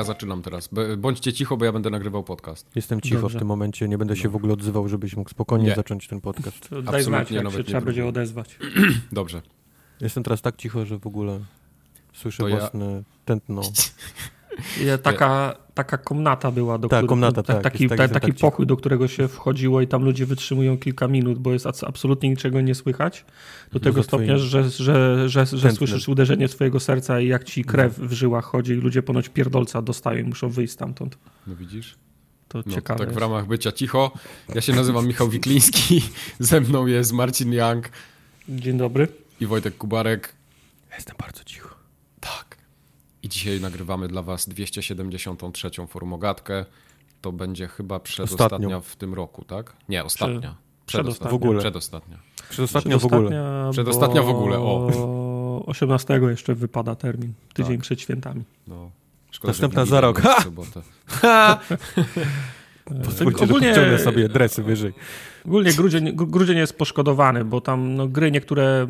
ja zaczynam teraz. Bądźcie cicho, bo ja będę nagrywał podcast. Jestem cicho Dobrze. w tym momencie, nie będę się w ogóle odzywał, żebyś mógł spokojnie Nie. zacząć ten podcast. To daj Absolutnie znać, jak się trzeba będzie odezwać. Dobrze. Jestem teraz tak cicho, że w ogóle słyszę To ja- własne tętno. Taka, taka komnata była, do Tak, której- komnata, ta- tak, taki, jest tak, ta, jestem taki tak cicho. pokój, do którego się wchodziło i tam ludzie wytrzymują kilka minut, bo jest absolutnie niczego nie słychać. Do tego stopnia, twoim że, że, że, że słyszysz uderzenie swojego serca i jak ci krew w żyłach chodzi i ludzie ponoć pierdolca dostają i muszą wyjść stamtąd. No widzisz? To No, to ciekawe tak w ramach bycia cicho. Ja się nazywam Michał Wikliński, ze mną jest Marcin Young Dzień dobry. i Wojtek Kubarek. Jestem bardzo cicho. I dzisiaj nagrywamy dla was 273. formogatkę. To będzie chyba przedostatnia w tym roku, tak? Nie, ostatnia. przedostatnia. W ogóle. Przedostatnia. Przedostatnio w ogóle. Przedostatnia, Przedostatnia w ogóle, o. 18 jeszcze wypada termin, tydzień Tak. przed świętami. No. Szkoda, Następna za rok. Ha! Pozwólcie, że ogólnie- podciągnę sobie dresy wyżej. Ogólnie grudzień, gru- grudzień jest poszkodowany, bo tam no, gry niektóre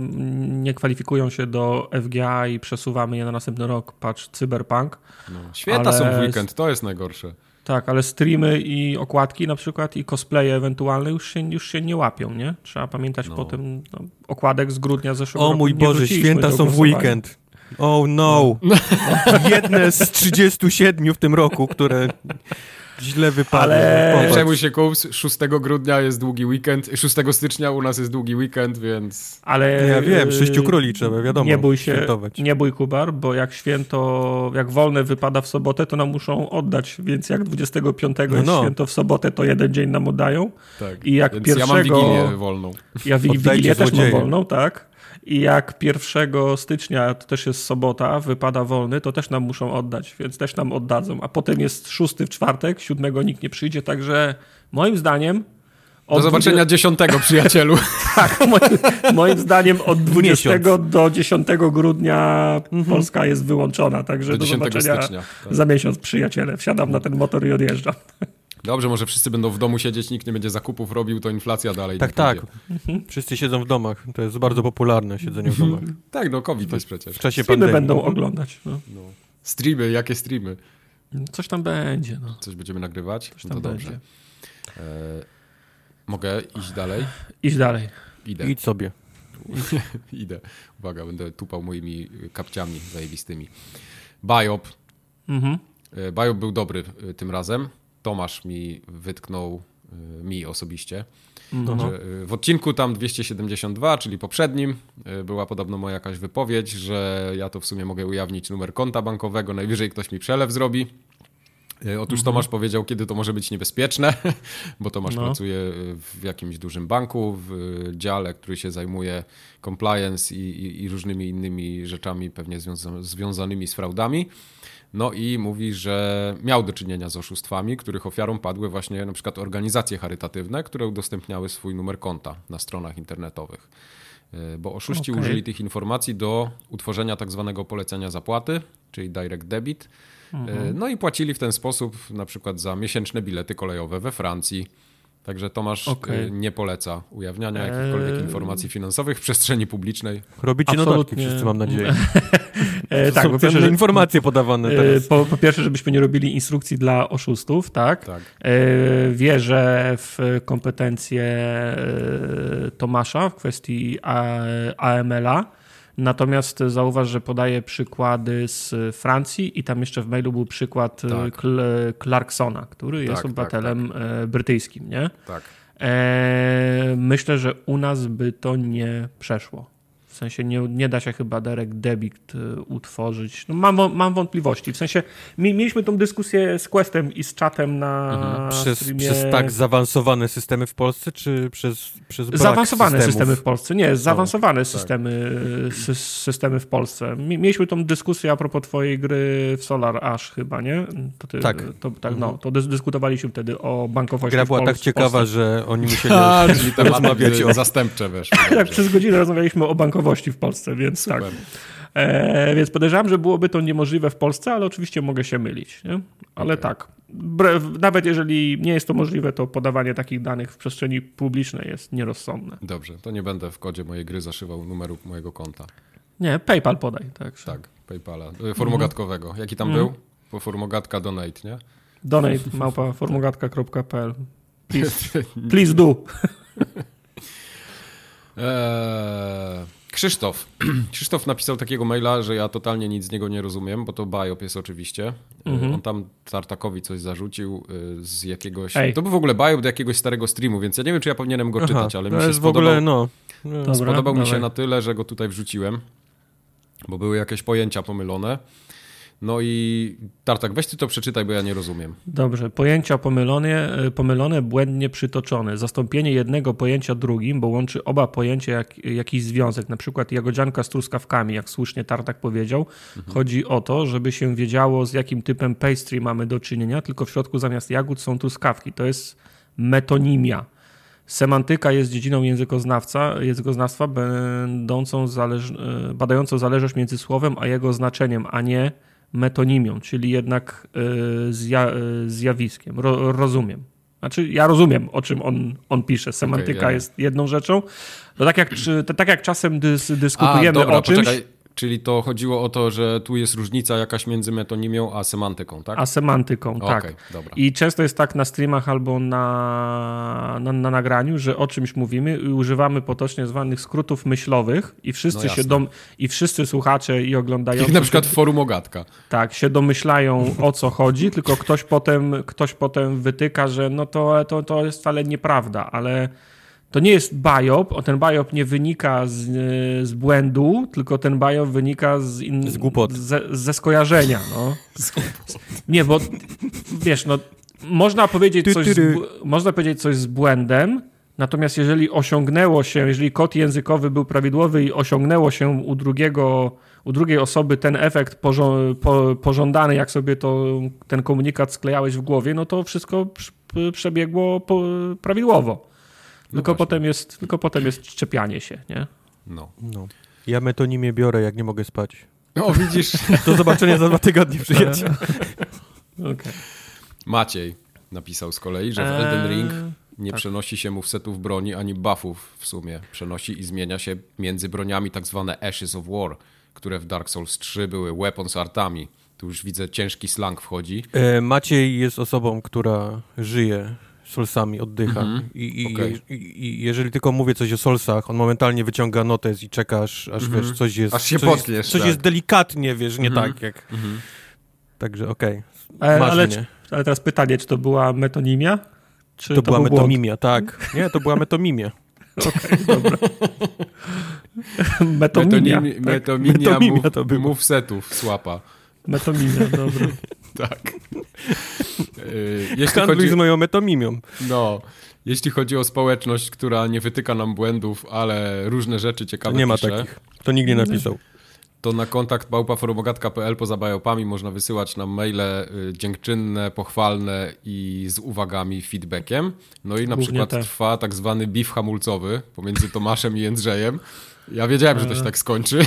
nie kwalifikują się do FGA i przesuwamy je na następny rok. Patrz, Cyberpunk. No. Święta Ale- są w weekend, to jest najgorsze. Tak, ale streamy i okładki na przykład i cosplaye ewentualne już się, już się nie łapią, nie? Trzeba pamiętać No. potem no, okładek z grudnia zeszłego O roku. mój nie Boże, święta są w weekend. Oh no. Jedne z 37 w tym roku, które źle wypadły. Ale- Popatrz. Przejmuj się kups, 6 grudnia jest długi weekend, 6 stycznia u nas jest długi weekend, więc Ale Ja wiem, yy, sześciu króli trzeba, wiadomo, Nie bój się, świętować. nie bój Kubar, bo jak święto, jak wolne wypada w sobotę, to nam muszą oddać, więc jak 25 No, jest no. święto w sobotę, to jeden dzień nam oddają. tak. I jak więc pierwszego... ja mam Wigilię wolną. Ja wi- Wigilię też mam wolną, tak. I jak 1 stycznia, to też jest sobota, wypada wolny, to też nam muszą oddać, więc też nam oddadzą. A potem jest 6 w czwartek, 7 nikt nie przyjdzie, także moim zdaniem... Do zobaczenia 10, przyjacielu. tak, moim, moim zdaniem od 20 Miesiąc. do 10 grudnia Polska jest wyłączona, także Do do, 10 zobaczenia stycznia. Tak. za miesiąc, przyjaciele. Wsiadam na ten motor i odjeżdżam. Dobrze, może wszyscy będą w domu siedzieć, nikt nie będzie zakupów robił, to inflacja dalej Tak, tak. pójdzie. Wszyscy siedzą w domach. To jest bardzo popularne, siedzenie w domach. Tak, no COVID jest przecież. W czasie Filmy pandemii. będą oglądać. No. No. Streamy, jakie streamy? Coś tam będzie. No. Coś będziemy nagrywać? Coś No tam to dobrze. będzie. E, mogę iść dalej? Idź dalej. Idę. Idź sobie. Idę. Uwaga, będę tupał moimi kapciami zajebistymi. Biop. Mhm. E, Biop był dobry e, tym razem. Tomasz mi wytknął, e, mi osobiście, Mhm. że e, w odcinku tam 272, czyli poprzednim, e, była podobno moja jakaś wypowiedź, że ja to w sumie mogę ujawnić numer konta bankowego, najwyżej ktoś mi przelew zrobi. Otóż Tomasz powiedział, kiedy to może być niebezpieczne, bo Tomasz No. pracuje w jakimś dużym banku, w dziale, który się zajmuje compliance i, i, i różnymi innymi rzeczami, pewnie związa- związanymi z fraudami. No i mówi, że miał do czynienia z oszustwami, których ofiarą padły właśnie na przykład organizacje charytatywne, które udostępniały swój numer konta na stronach internetowych. E, Bo oszuści Okej. użyli tych informacji do utworzenia tak zwanego polecenia zapłaty, czyli direct debit. E, No i płacili w ten sposób na przykład za miesięczne bilety kolejowe we Francji. Także Tomasz Okej. e, nie poleca ujawniania jakichkolwiek Eee. informacji finansowych w przestrzeni publicznej. Robicie notatki wszyscy, mam nadzieję. E, To tak, po pierwsze, że, informacje podawane e, teraz. po, po pierwsze, żebyśmy nie robili instrukcji dla oszustów, tak? Tak. E, Wierzę w kompetencje e, Tomasza w kwestii AML-a. Natomiast zauważ, że podaje przykłady z Francji i tam jeszcze w mailu był przykład Tak. tak. Clarksona, który jest tak, obywatelem e, brytyjskim, nie? Tak. E, myślę, że u nas by to nie przeszło. W sensie nie, nie da się chyba direct debit e, utworzyć. No mam, mam wątpliwości. W sensie mi, mieliśmy tą dyskusję z Questem i z czatem na Mhm. Przez, streamie. przez tak zaawansowane systemy w Polsce, czy przez, przez brak Zaawansowane systemów? systemy w Polsce. Nie, zaawansowane tak. systemy, sy, systemy w Polsce. Mi- Mieliśmy tą dyskusję a propos twojej gry w Solar Ash chyba, nie? To ty, Tak. To, tak no, to dys, dyskutowaliśmy wtedy o bankowości Gra była tak ciekawa, że oni musieli A, czyli tematy rozmawiać o... zastępcze weszły. Tak, przez godzinę rozmawialiśmy o bankowości w Polsce, więc tak. Super. E, więc podejrzewam, że byłoby to niemożliwe w Polsce, ale oczywiście mogę się mylić. Nie? Ale Okej. tak, nawet jeżeli nie jest to możliwe, to podawanie takich danych w przestrzeni publicznej jest nierozsądne. Dobrze, to nie będę w kodzie mojej gry zaszywał numeru mojego konta. Nie, PayPal podaj. Tak, Tak, PayPala. Y, Formogatkowego. Jaki tam był? po formogatka donate, nie? Donate małpa formogatka.pl Please, please do. Eee, Krzysztof. Krzysztof napisał takiego maila, że ja totalnie nic z niego nie rozumiem, bo to biop jest oczywiście. Mhm. On tam Tartakowi coś zarzucił y, z jakiegoś... Ej. To był w ogóle biop do jakiegoś starego streamu, więc ja nie wiem, czy ja powinienem go Aha, czytać, ale mi się spodobał, ogóle, no. Dobra, spodobał mi się na tyle, że go tutaj wrzuciłem, bo były jakieś pojęcia pomylone. No i Tartak, weź ty to przeczytaj, bo ja nie rozumiem. Dobrze. Pojęcia pomylone, e, pomylone błędnie przytoczone. Zastąpienie jednego pojęcia drugim, bo łączy oba pojęcia jak, jakiś związek. Na przykład jagodzianka z truskawkami, jak słusznie Tartak powiedział. Mhm. Chodzi o to, żeby się wiedziało, z jakim typem pastry mamy do czynienia, tylko w środku zamiast jagód są truskawki. To jest metonimia. Semantyka jest dziedziną językoznawca, językoznawstwa będącą zależ, e, badającą zależność między słowem a jego znaczeniem, a nie metonimią, czyli jednak y, zja, y, zjawiskiem. Ro, rozumiem. Znaczy, ja rozumiem, o czym on, on pisze. Semantyka okay, yeah. jest jedną rzeczą. To tak jak, to tak jak czasem dys, dyskutujemy A, dobra, o czymś. Poczekaj. Czyli to chodziło o to, że tu jest różnica jakaś między metonimią a semantyką, tak? A semantyką, okay, tak. Dobra. I często jest tak na streamach albo na, na, na, nagraniu, że o czymś mówimy i używamy potocznie zwanych skrótów myślowych i wszyscy no się dom, i wszyscy słuchacze i oglądający... Jak na przykład w forum Ogatka. Tak, się domyślają o co chodzi, tylko ktoś potem, ktoś potem wytyka, że no to, to, to jest wcale nieprawda, ale to nie jest biop, ten biop nie wynika z, z błędu, tylko ten biop wynika z, in, z głupot. Ze, ze skojarzenia. No. Nie, bo wiesz, no, można powiedzieć, coś z, można powiedzieć coś z błędem, natomiast jeżeli osiągnęło się, jeżeli kod językowy był prawidłowy i osiągnęło się u drugiego, u drugiej osoby ten efekt pożądany, jak sobie to, ten komunikat sklejałeś w głowie, no to wszystko przebiegło prawidłowo. No tylko, potem jest, tylko potem jest czepianie się, nie? No. no. Ja metonimię biorę, jak nie mogę spać. O, widzisz. Do zobaczenia za dwa tygodnie, przyjaciel. okay. Maciej napisał z kolei, że w Elden eee, Ring nie tak. przenosi się mu setów broni ani buffów w sumie. Przenosi i zmienia się między broniami tak zwane Ashes of War, które w Dark Souls 3 były weapons artami. Tu już widzę ciężki slang wchodzi. E, Maciej jest osobą, która żyje Solsami oddycha. Mm -hmm. I, i, okay. i, I, jeżeli tylko mówię coś o Solsach, on momentalnie wyciąga notes i czekasz, aż mm -hmm. wiesz, coś jest. Aż się coś, potniesz, jest, coś tak. jest delikatnie, wiesz, nie mm -hmm. tak jak. Mhm. Także okej. Okay. Ale, ale, ale, teraz pytanie, czy to była metonimia? Czy to, to była metonimia, tak. Nie, to była metonimia. Okej, dobra. metonimia. Metonimia, tak? metonimia to był. move setów, słapa. Metomimia, dobra. tak. Yy, jeśli chodzi... z moją metomimią. No. Jeśli chodzi o społeczność, która nie wytyka nam błędów, ale różne rzeczy ciekawe Nie ma pisze, takich. To nikt nie napisał. To na kontakt małpaforumogatka.pl poza bajopami można wysyłać nam maile y, dziękczynne, pochwalne i z uwagami, feedbackiem. No i na Głównie przykład te. trwa tak zwany beef hamulcowy pomiędzy Tomaszem i Jędrzejem. Ja wiedziałem, że to się e. tak skończy.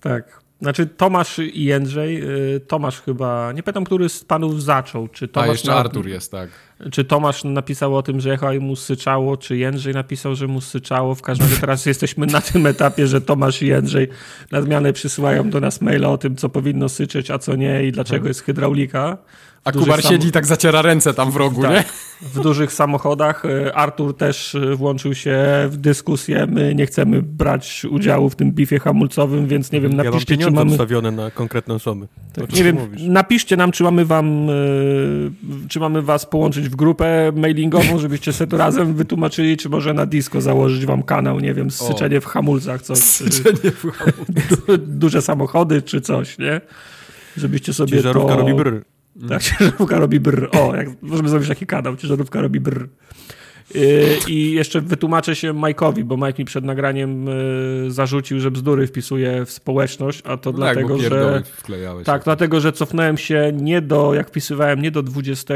Tak. Znaczy Tomasz i Jędrzej, y, Tomasz chyba, nie pamiętam, który z panów zaczął. Czy Tomasz A, jeszcze na, Artur jest, tak. Czy Tomasz napisał o tym, że jechał i mu syczało, czy Jędrzej napisał, że mu syczało. W każdym razie teraz jesteśmy na tym etapie, że Tomasz i Jędrzej na zmianę przysyłają do nas maila o tym, co powinno syczeć, a co nie i dlaczego jest hydraulika. A Kubar siedzi i tak zaciera ręce tam w rogu, tak, nie? W dużych samochodach. E, Artur też e, włączył się w dyskusję. My nie chcemy brać udziału w tym bifie hamulcowym, więc nie wiem, napiszcie, ja czy mamy... ustawione na konkretne osoby. Tak, nie wiem, mówisz? napiszcie nam, czy mamy wam, e, czy mamy was połączyć w grupę mailingową, żebyście sobie to razem wytłumaczyli, czy może na disco założyć wam kanał, nie wiem, syczenie w hamulcach, coś. Syczenie w hamulcach. Duże samochody, czy coś, nie? Żebyście sobie Ciężarówka to... robi brr. Tak, ciężarówka robi brr. O, jak, możemy zrobić taki kanał, ciężarówka robi brr. Yy, I jeszcze wytłumaczę się Majkowi, bo Mike mi przed nagraniem yy, zarzucił, że bzdury wpisuje w społeczność, a to no tak, dlatego, że. Tak, dlatego, że cofnąłem się nie do, jak wpisywałem, nie do 20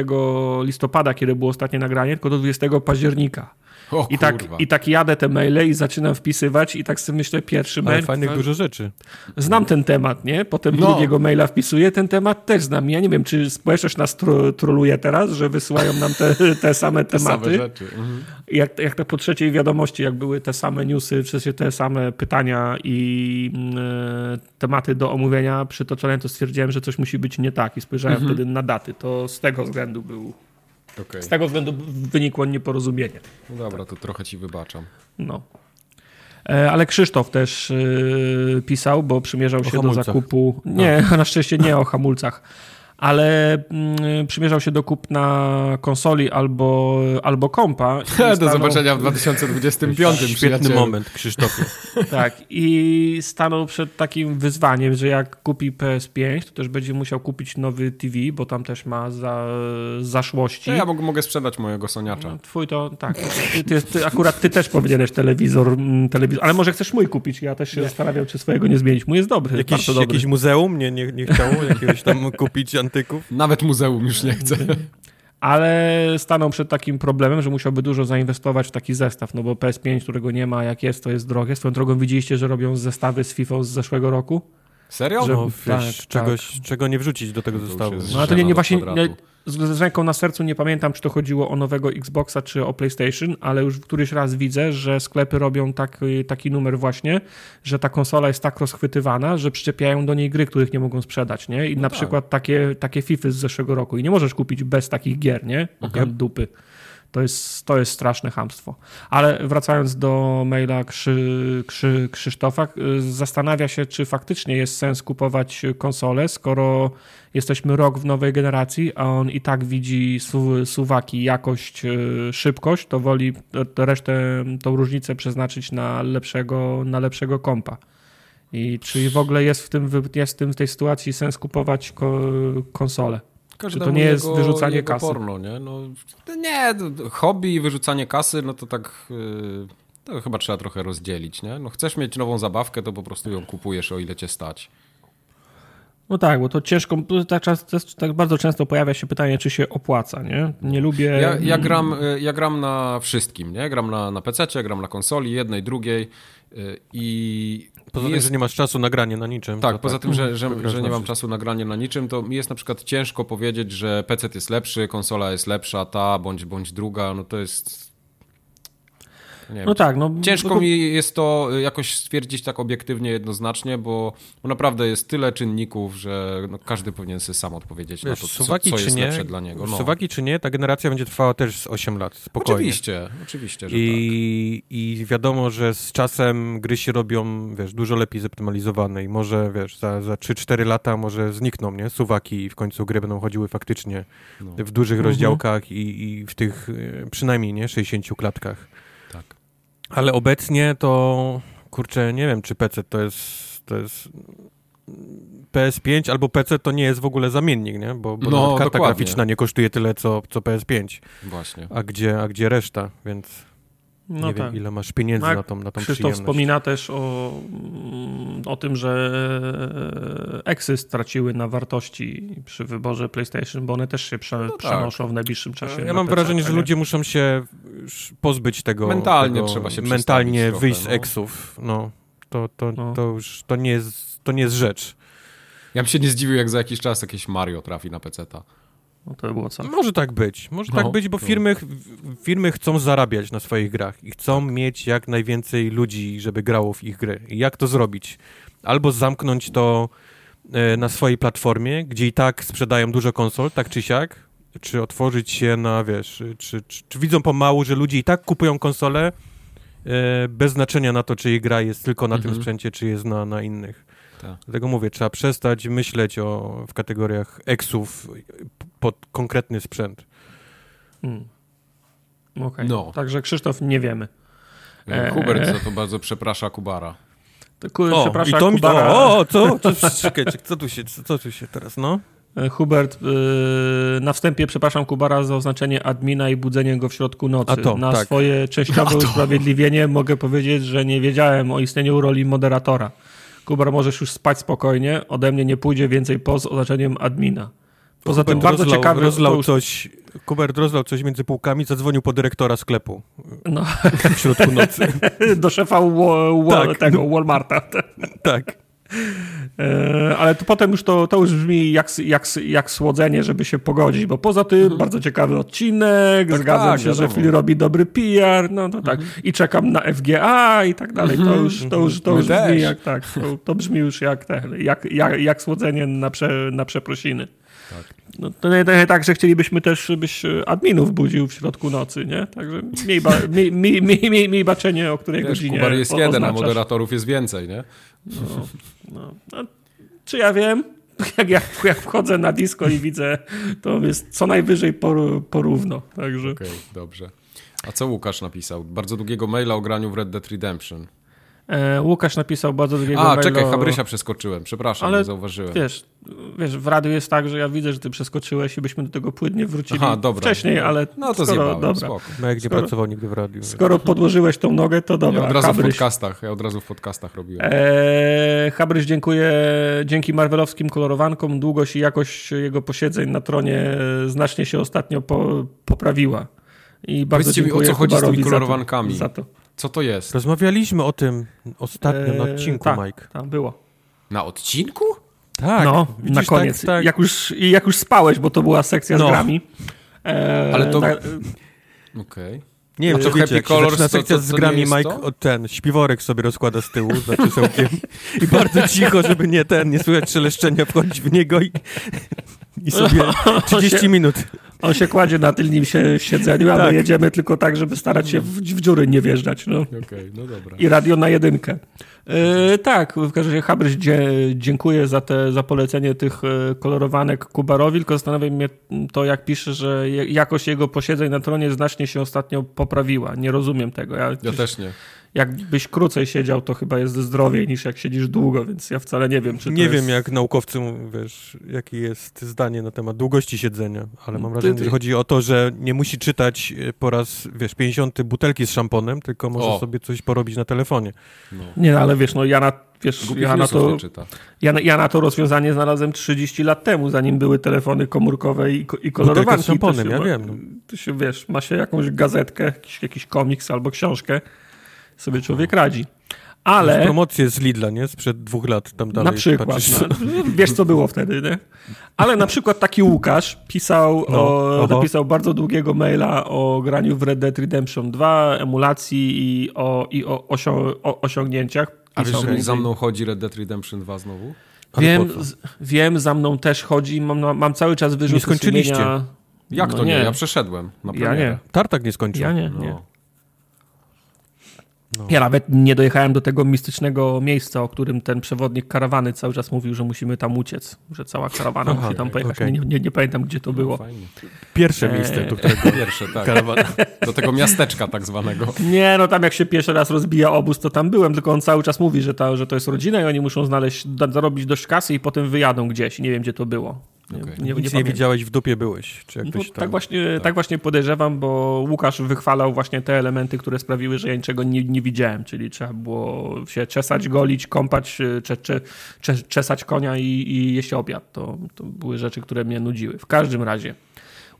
listopada, kiedy było ostatnie nagranie, tylko do 20 października. O, I, tak, I tak jadę te maile i zaczynam wpisywać i tak sobie myślę, pierwszy Ale mail... fajnych dużo rzeczy. Znam ten temat, nie? Potem No. drugiego maila wpisuję, ten temat też znam. Ja nie wiem, czy społeczność nas tro, troluje teraz, że wysyłają nam te, te same Te tematy. same rzeczy. Mhm. jak, jak te po trzeciej wiadomości, jak były te same newsy, w sensie te same pytania i mm, e, tematy do omówienia przytoczone, to stwierdziłem, że coś musi być nie tak i spojrzałem Mhm. wtedy na daty. To z tego względu był, Okej. z tego względu wynikło nieporozumienie. No dobra, to trochę ci wybaczam. No. E, Ale Krzysztof też e, pisał, bo przymierzał się do hamulcach. zakupu. Nie, na szczęście nie o hamulcach, ale mm, przymierzał się do kupna konsoli albo, albo kompa. i Do stanął- zobaczenia w 2025. Świetny moment, Krzysztofie. Tak, i stanął przed takim wyzwaniem, że jak kupi PS5, to też będzie musiał kupić nowy TV, bo tam też ma za, zaszłości. No ja mogę, mogę sprzedać mojego soniacza. Twój to, tak. Ty, ty, ty, akurat ty też powinieneś telewizor, mm, telewizor, ale może chcesz mój kupić. Ja też się zastanawiam, czy swojego nie zmienić. Mój jest dobry, Jakieś, bardzo dobry. jakieś muzeum nie, nie, nie chciało jakiegoś tam kupić antyków? Nawet muzeum już nie chce. Ale stanął przed takim problemem, że musiałby dużo zainwestować w taki zestaw, no bo PS5, którego nie ma, jak jest, to jest drogie. Swoją drogą widzieliście, że robią zestawy z FIFA z zeszłego roku? Serio? Że- No, tak, tak. czegoś, czego nie wrzucić do tego już zestawu. No ale to nie, nie właśnie nie, z, z ręką na sercu nie pamiętam, czy to chodziło o nowego Xboxa, czy o PlayStation, ale już któryś raz widzę, że sklepy robią taki, taki numer właśnie, że ta konsola jest tak rozchwytywana, że przyczepiają do niej gry, których nie mogą sprzedać, nie? I na tak. przykład takie, takie FIFA z zeszłego roku i nie możesz kupić bez takich gier, nie? Od dupy. To jest, to jest straszne hamstwo. Ale wracając do maila Krzy, Krzy, Krzysztofa, y, zastanawia się, czy faktycznie jest sens kupować konsolę, skoro jesteśmy rok w nowej generacji, a on i tak widzi su, suwaki, jakość, y, szybkość, to woli resztę, tą różnicę przeznaczyć na lepszego, na lepszego kompa. I czy w ogóle jest w, tym, jest w tym, w tej sytuacji sens kupować ko, konsolę? Każdemu to nie jest jego, wyrzucanie jego kasy? porno, nie? No, nie, hobby i wyrzucanie kasy, no to tak... Yy, to chyba trzeba trochę rozdzielić, nie? No chcesz mieć nową zabawkę, to po prostu ją kupujesz, o ile cię stać. No tak, bo to ciężko, tak, tak bardzo często pojawia się pytanie, czy się opłaca, nie? Nie lubię... Ja, ja, gram, y, ja gram na wszystkim, nie? Gram na, na PC, gram na konsoli, jednej, drugiej y, i... Poza mi tym, jest, że nie masz czasu na granie na niczym. tak, poza tak. tym, że, że, Grasz że nie mam czasu na granie na niczym, to mi jest na przykład ciężko powiedzieć, że PC jest lepszy, konsola jest lepsza, ta bądź, bądź druga, no to jest... Nie wiem, No tak, no... Ciężko mi jest to y, jakoś stwierdzić tak obiektywnie, jednoznacznie, bo, bo naprawdę jest tyle czynników, że no każdy powinien sobie sam odpowiedzieć Wiesz, na to, co, suwaki co czy jest nie, lepsze dla niego. No. Suwaki czy nie, ta generacja będzie trwała też z 8 lat, spokojnie. Oczywiście, oczywiście, że tak. I, I wiadomo, że z czasem gry się robią, wiesz, dużo lepiej zoptymalizowane i może, wiesz, za, za 3-4 lata może znikną, nie? Suwaki i w końcu gry będą chodziły faktycznie No. w dużych Mhm. rozdziałkach i, i w tych e, przynajmniej, nie, 60 klatkach. Ale obecnie to, kurczę, nie wiem, czy PC to jest, to jest PS5 albo PC to nie jest w ogóle zamiennik, nie? Bo, bo No, karta dokładnie. graficzna nie kosztuje tyle, co, co PS5. Właśnie. A gdzie, a gdzie reszta? Więc no nie tak. wiem, ile masz pieniędzy No, na tą, na tą Krzysztof przyjemność. wspomina też o, mm, o tym, że Exy straciły na wartości przy wyborze PlayStation, bo one też się prze, tak. przenoszą w najbliższym czasie. Ja na mam PC, wrażenie, że ludzie muszą się pozbyć tego. Mentalnie tego, trzeba się Mentalnie wyjść z trochę, no. eksów. No, to, to, No. to już to nie, jest, to nie jest rzecz. Ja bym się nie zdziwił, jak za jakiś czas jakieś Mario trafi na PC-ta. No to by było co? Może tak być. Może No, tak być, bo no. firmy, firmy chcą zarabiać na swoich grach i chcą mieć jak najwięcej ludzi, żeby grało w ich gry. I jak to zrobić? Albo zamknąć to e, na swojej platformie, gdzie i tak sprzedają dużo konsol, tak czy siak, czy otworzyć się na, wiesz, czy, czy, czy widzą pomału, że ludzie i tak kupują konsole e, bez znaczenia na to, czy jej gra jest tylko na tym Mhm. sprzęcie, czy jest na, na innych. Tak. Dlatego mówię, trzeba przestać myśleć o, w kategoriach eksów pod konkretny sprzęt. Hmm. Okej. No. Także Krzysztof, nie wiemy. Eee. Hubert za to bardzo przeprasza Kubara. To, ku, O, przepraszam, i to mi, Kubara, o, o, co? co czekajcie, co tu się, co, co tu się teraz, no? e, Hubert, yy, na wstępie przepraszam Kubara za oznaczenie admina i budzenie go w środku nocy. A to, na tak. swoje częściowe usprawiedliwienie mogę powiedzieć, że nie wiedziałem o istnieniu roli moderatora. Kubar, możesz już spać spokojnie, ode mnie nie pójdzie więcej poz z oznaczeniem admina. Poza tym Hubert bardzo rozlał, rozlał już- coś, Hubert rozlał coś między półkami, zadzwonił po dyrektora sklepu No, w środku nocy. do szefa wa, wa, Tak. tego Walmarta. tak. E, ale to potem już to, to już brzmi jak, jak, jak słodzenie, żeby się pogodzić, bo poza tym bardzo ciekawy odcinek, Tak, zgadzam tak, się, że wiadomo. Phil robi dobry PR, no to tak. I czekam na FGA i tak dalej. To już, to już, to My już brzmi też. jak tak. To, to brzmi już jak, te, jak, jak, jak słodzenie na, prze, na przeprosiny. Tak. No, to nie, tak, że chcielibyśmy też, żebyś adminów budził w środku nocy, nie? Także miej, ba, miej, miej, miej, miej baczenie, o której Wiesz, godzinie Kubar jest o- jeden, a moderatorów jest więcej, nie? No, no. No, czy ja wiem? Jak, jak, jak wchodzę na disco i widzę, to jest co najwyżej por, porówno. Także Okej, dobrze. A co Łukasz napisał? Bardzo długiego maila o graniu w Red Dead Redemption. E, Łukasz napisał bardzo długiego A, maila czekaj, Habrysia przeskoczyłem. Przepraszam, Ale nie zauważyłem. Wiesz, wiesz, w radiu jest tak, że ja widzę, że ty przeskoczyłeś i byśmy do tego płynnie wrócili Aha, dobra. wcześniej, ale No to skoro, zjebałem, dobra, spoko. No jak nie Skoro- pracował nigdy w radiu. skoro podłożyłeś tą nogę, to dobra. Ja od razu w Habryś. podcastach, ja od razu w podcastach robiłem. Eee, Habryś dziękuję dzięki marvelowskim kolorowankom. Długość i jakość jego posiedzeń na tronie e, znacznie się ostatnio po, poprawiła. I bardzo Powiedzcie mi, o dziękuję co chodzi z tymi Hubarowi za to- kolorowankami? Za to. Co to jest? Rozmawialiśmy o tym ostatnio na Eee, odcinku, tak, Mike. Tam było. Na odcinku? Tak, no, widzisz, na koniec. Tak, tak. Jak, już, i jak już spałeś, bo to była sekcja No. z grami. Eee, Ale to- tak, Okej. Nie wiem, A czy wiecie, Happy Colors to- sekcja to- z to nie grami, Mike to? o, ten śpiworek sobie rozkłada z tyłu za krzesełkiem i bardzo cicho, żeby nie ten, nie słychać szeleszczenia, wchodzić w niego i, i sobie 30 minut. on się kładzie na tylnym się, siedzeniu, a my Tak. jedziemy tylko tak, żeby starać się w, w dziury nie wjeżdżać. No. Okej, no dobra. I radio na jedynkę. E, tak, w każdym razie Habryś dziękuję za, te, za polecenie tych e, kolorowanek Kubarowi, tylko zastanawia mnie to, jak pisze, że jakość jego posiedzeń na tronie znacznie się ostatnio poprawiła. Nie rozumiem tego. Ja, Ja też nie. Jakbyś krócej siedział, to chyba jest zdrowiej niż jak siedzisz długo, więc ja wcale nie wiem, czy to Nie jest... wiem, jak naukowcy, mówią, wiesz, jakie jest zdanie na temat długości siedzenia, ale mam Ty- wrażenie, ty- że chodzi o to, że nie musi czytać e, po raz, wiesz, 50 butelki z szamponem, tylko może O. sobie coś porobić na telefonie. No. Nie, no, ale wiesz, no ja na, wiesz, ja na, to, ja, na, ja na to rozwiązanie znalazłem 30 lat temu, zanim były telefony komórkowe i, i kolorowanki. z szamponem, To się ja wiem, no. To się, wiesz, ma się jakąś gazetkę, jakiś, jakiś komiks albo książkę, sobie człowiek radzi. Ale... Promocje z Lidla, nie? Sprzed dwóch lat tam dalej. Na przykład. patrzysz. No, wiesz, co było wtedy, nie? Ale na przykład taki Łukasz pisał, No, o, napisał bardzo długiego maila o graniu w Red Dead Redemption 2, emulacji i o, i o, osią, o osiągnięciach. A wiesz, że za mną chodzi Red Dead Redemption 2 znowu? Ale Wiem, z- wiem, za mną też chodzi, mam, mam cały czas wyrzuty Nie skończyliście. sumienia. Jak No to nie? Ja przeszedłem na Ja nie. Tartak nie skończył. Ja nie, No. nie. No. Ja nawet nie dojechałem do tego mistycznego miejsca, o którym ten przewodnik karawany cały czas mówił, że musimy tam uciec, że cała karawana Aha, musi tam pojechać. okej. Nie, nie, nie pamiętam, gdzie to było. Fajnie. Pierwsze Eee. miejsce, do którego Pierwsze, tak. karawana. Do tego miasteczka tak zwanego. Nie, no tam jak się pierwszy raz rozbija obóz, to tam byłem, tylko on cały czas mówi, że, ta, że to jest rodzina i oni muszą znaleźć, zarobić dość kasy i potem wyjadą gdzieś. Nie wiem, gdzie to było. Nie, Okej. nie, nie, Nic nie pamiętam. widziałeś, w dupie byłeś. Czy No, tak, tam. właśnie, tak. właśnie podejrzewam, bo Łukasz wychwalał właśnie te elementy, które sprawiły, że ja niczego nie, nie widziałem, czyli trzeba było się czesać, golić, kąpać, cze, cze, cze, czesać konia i, i jeść obiad. To, to były rzeczy, które mnie nudziły. W każdym razie.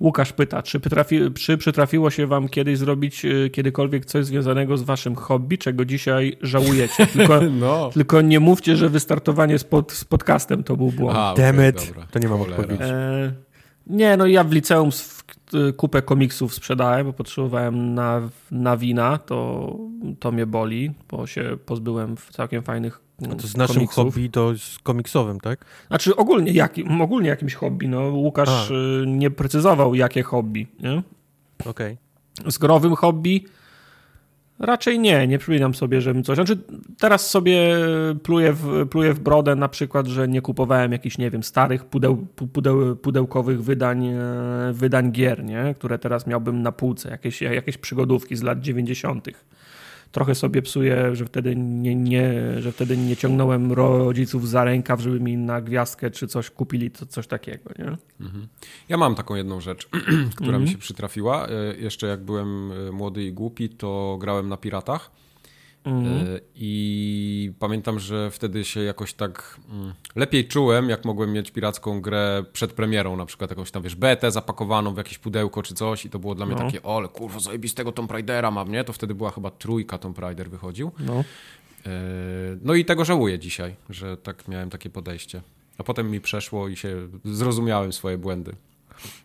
Łukasz pyta, czy, przytrafi, czy przytrafiło się wam kiedyś zrobić y, kiedykolwiek coś związanego z waszym hobby, czego dzisiaj żałujecie? Tylko, No. tylko nie mówcie, że wystartowanie z, pod, z podcastem to był błąd. A, Damn okej, it. dobra. To nie mam Cholera. odpowiedzi. E, nie, no ja w liceum kupę komiksów sprzedałem, bo potrzebowałem na, na wina, to, to mnie boli, bo się pozbyłem w całkiem fajnych A mm, to z naszym komiksów. hobby to z komiksowym, tak? Znaczy ogólnie, jakim, ogólnie jakimś hobby, no Łukasz A. y, nie precyzował jakie hobby? Okej. Z growym hobby raczej nie, nie przypominam sobie, żebym coś... Znaczy teraz sobie pluję w, pluję w brodę na przykład, że nie kupowałem jakichś, nie wiem, starych pudeł, pu- pudeł, pudełkowych wydań, e, wydań gier, nie? Które teraz miałbym na półce, jakieś, jakieś przygodówki z lat 90. Trochę sobie psuję, że wtedy nie, nie, że wtedy nie ciągnąłem rodziców za rękaw, żeby mi na gwiazdkę czy coś kupili, to coś takiego, nie? Mhm. Ja mam taką jedną rzecz, która Mhm. mi się przytrafiła. E, Jeszcze jak byłem e, młody i głupi, to grałem na piratach. Mhm. I pamiętam, że wtedy się jakoś tak mm, lepiej czułem, jak mogłem mieć piracką grę przed premierą, na przykład jakąś tam, wiesz, betę zapakowaną w jakieś pudełko czy coś i to było dla mnie no. takie, o, ale kurwa, zajebistego Tomb Raidera mam, nie? To wtedy była chyba trójka Tomb Raider wychodził. No. No i tego żałuję dzisiaj, że tak miałem takie podejście. A potem mi przeszło i się zrozumiałem swoje błędy.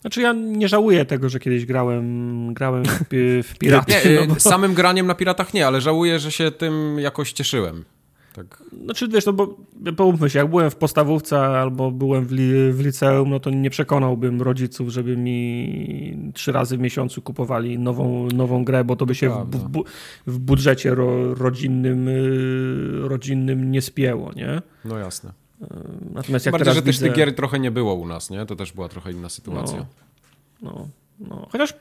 Znaczy ja nie żałuję tego, że kiedyś grałem, grałem w, w Piraty. Nie, no bo... Samym graniem na Piratach nie, ale żałuję, że się tym jakoś cieszyłem. Tak. Znaczy wiesz, no bo połówmy się, jak byłem w podstawówce albo byłem w, li, w liceum, no to nie przekonałbym rodziców, żeby mi trzy razy w miesiącu kupowali nową, nową grę, bo to by się w, w, w, budżecie ro, rodzinnym, y, rodzinnym nie spięło, nie? No jasne. Natomiast jak Bardziej, teraz że widzę... też tych gier trochę nie było u nas, nie? To też była trochę inna sytuacja. No, no, no. Chociaż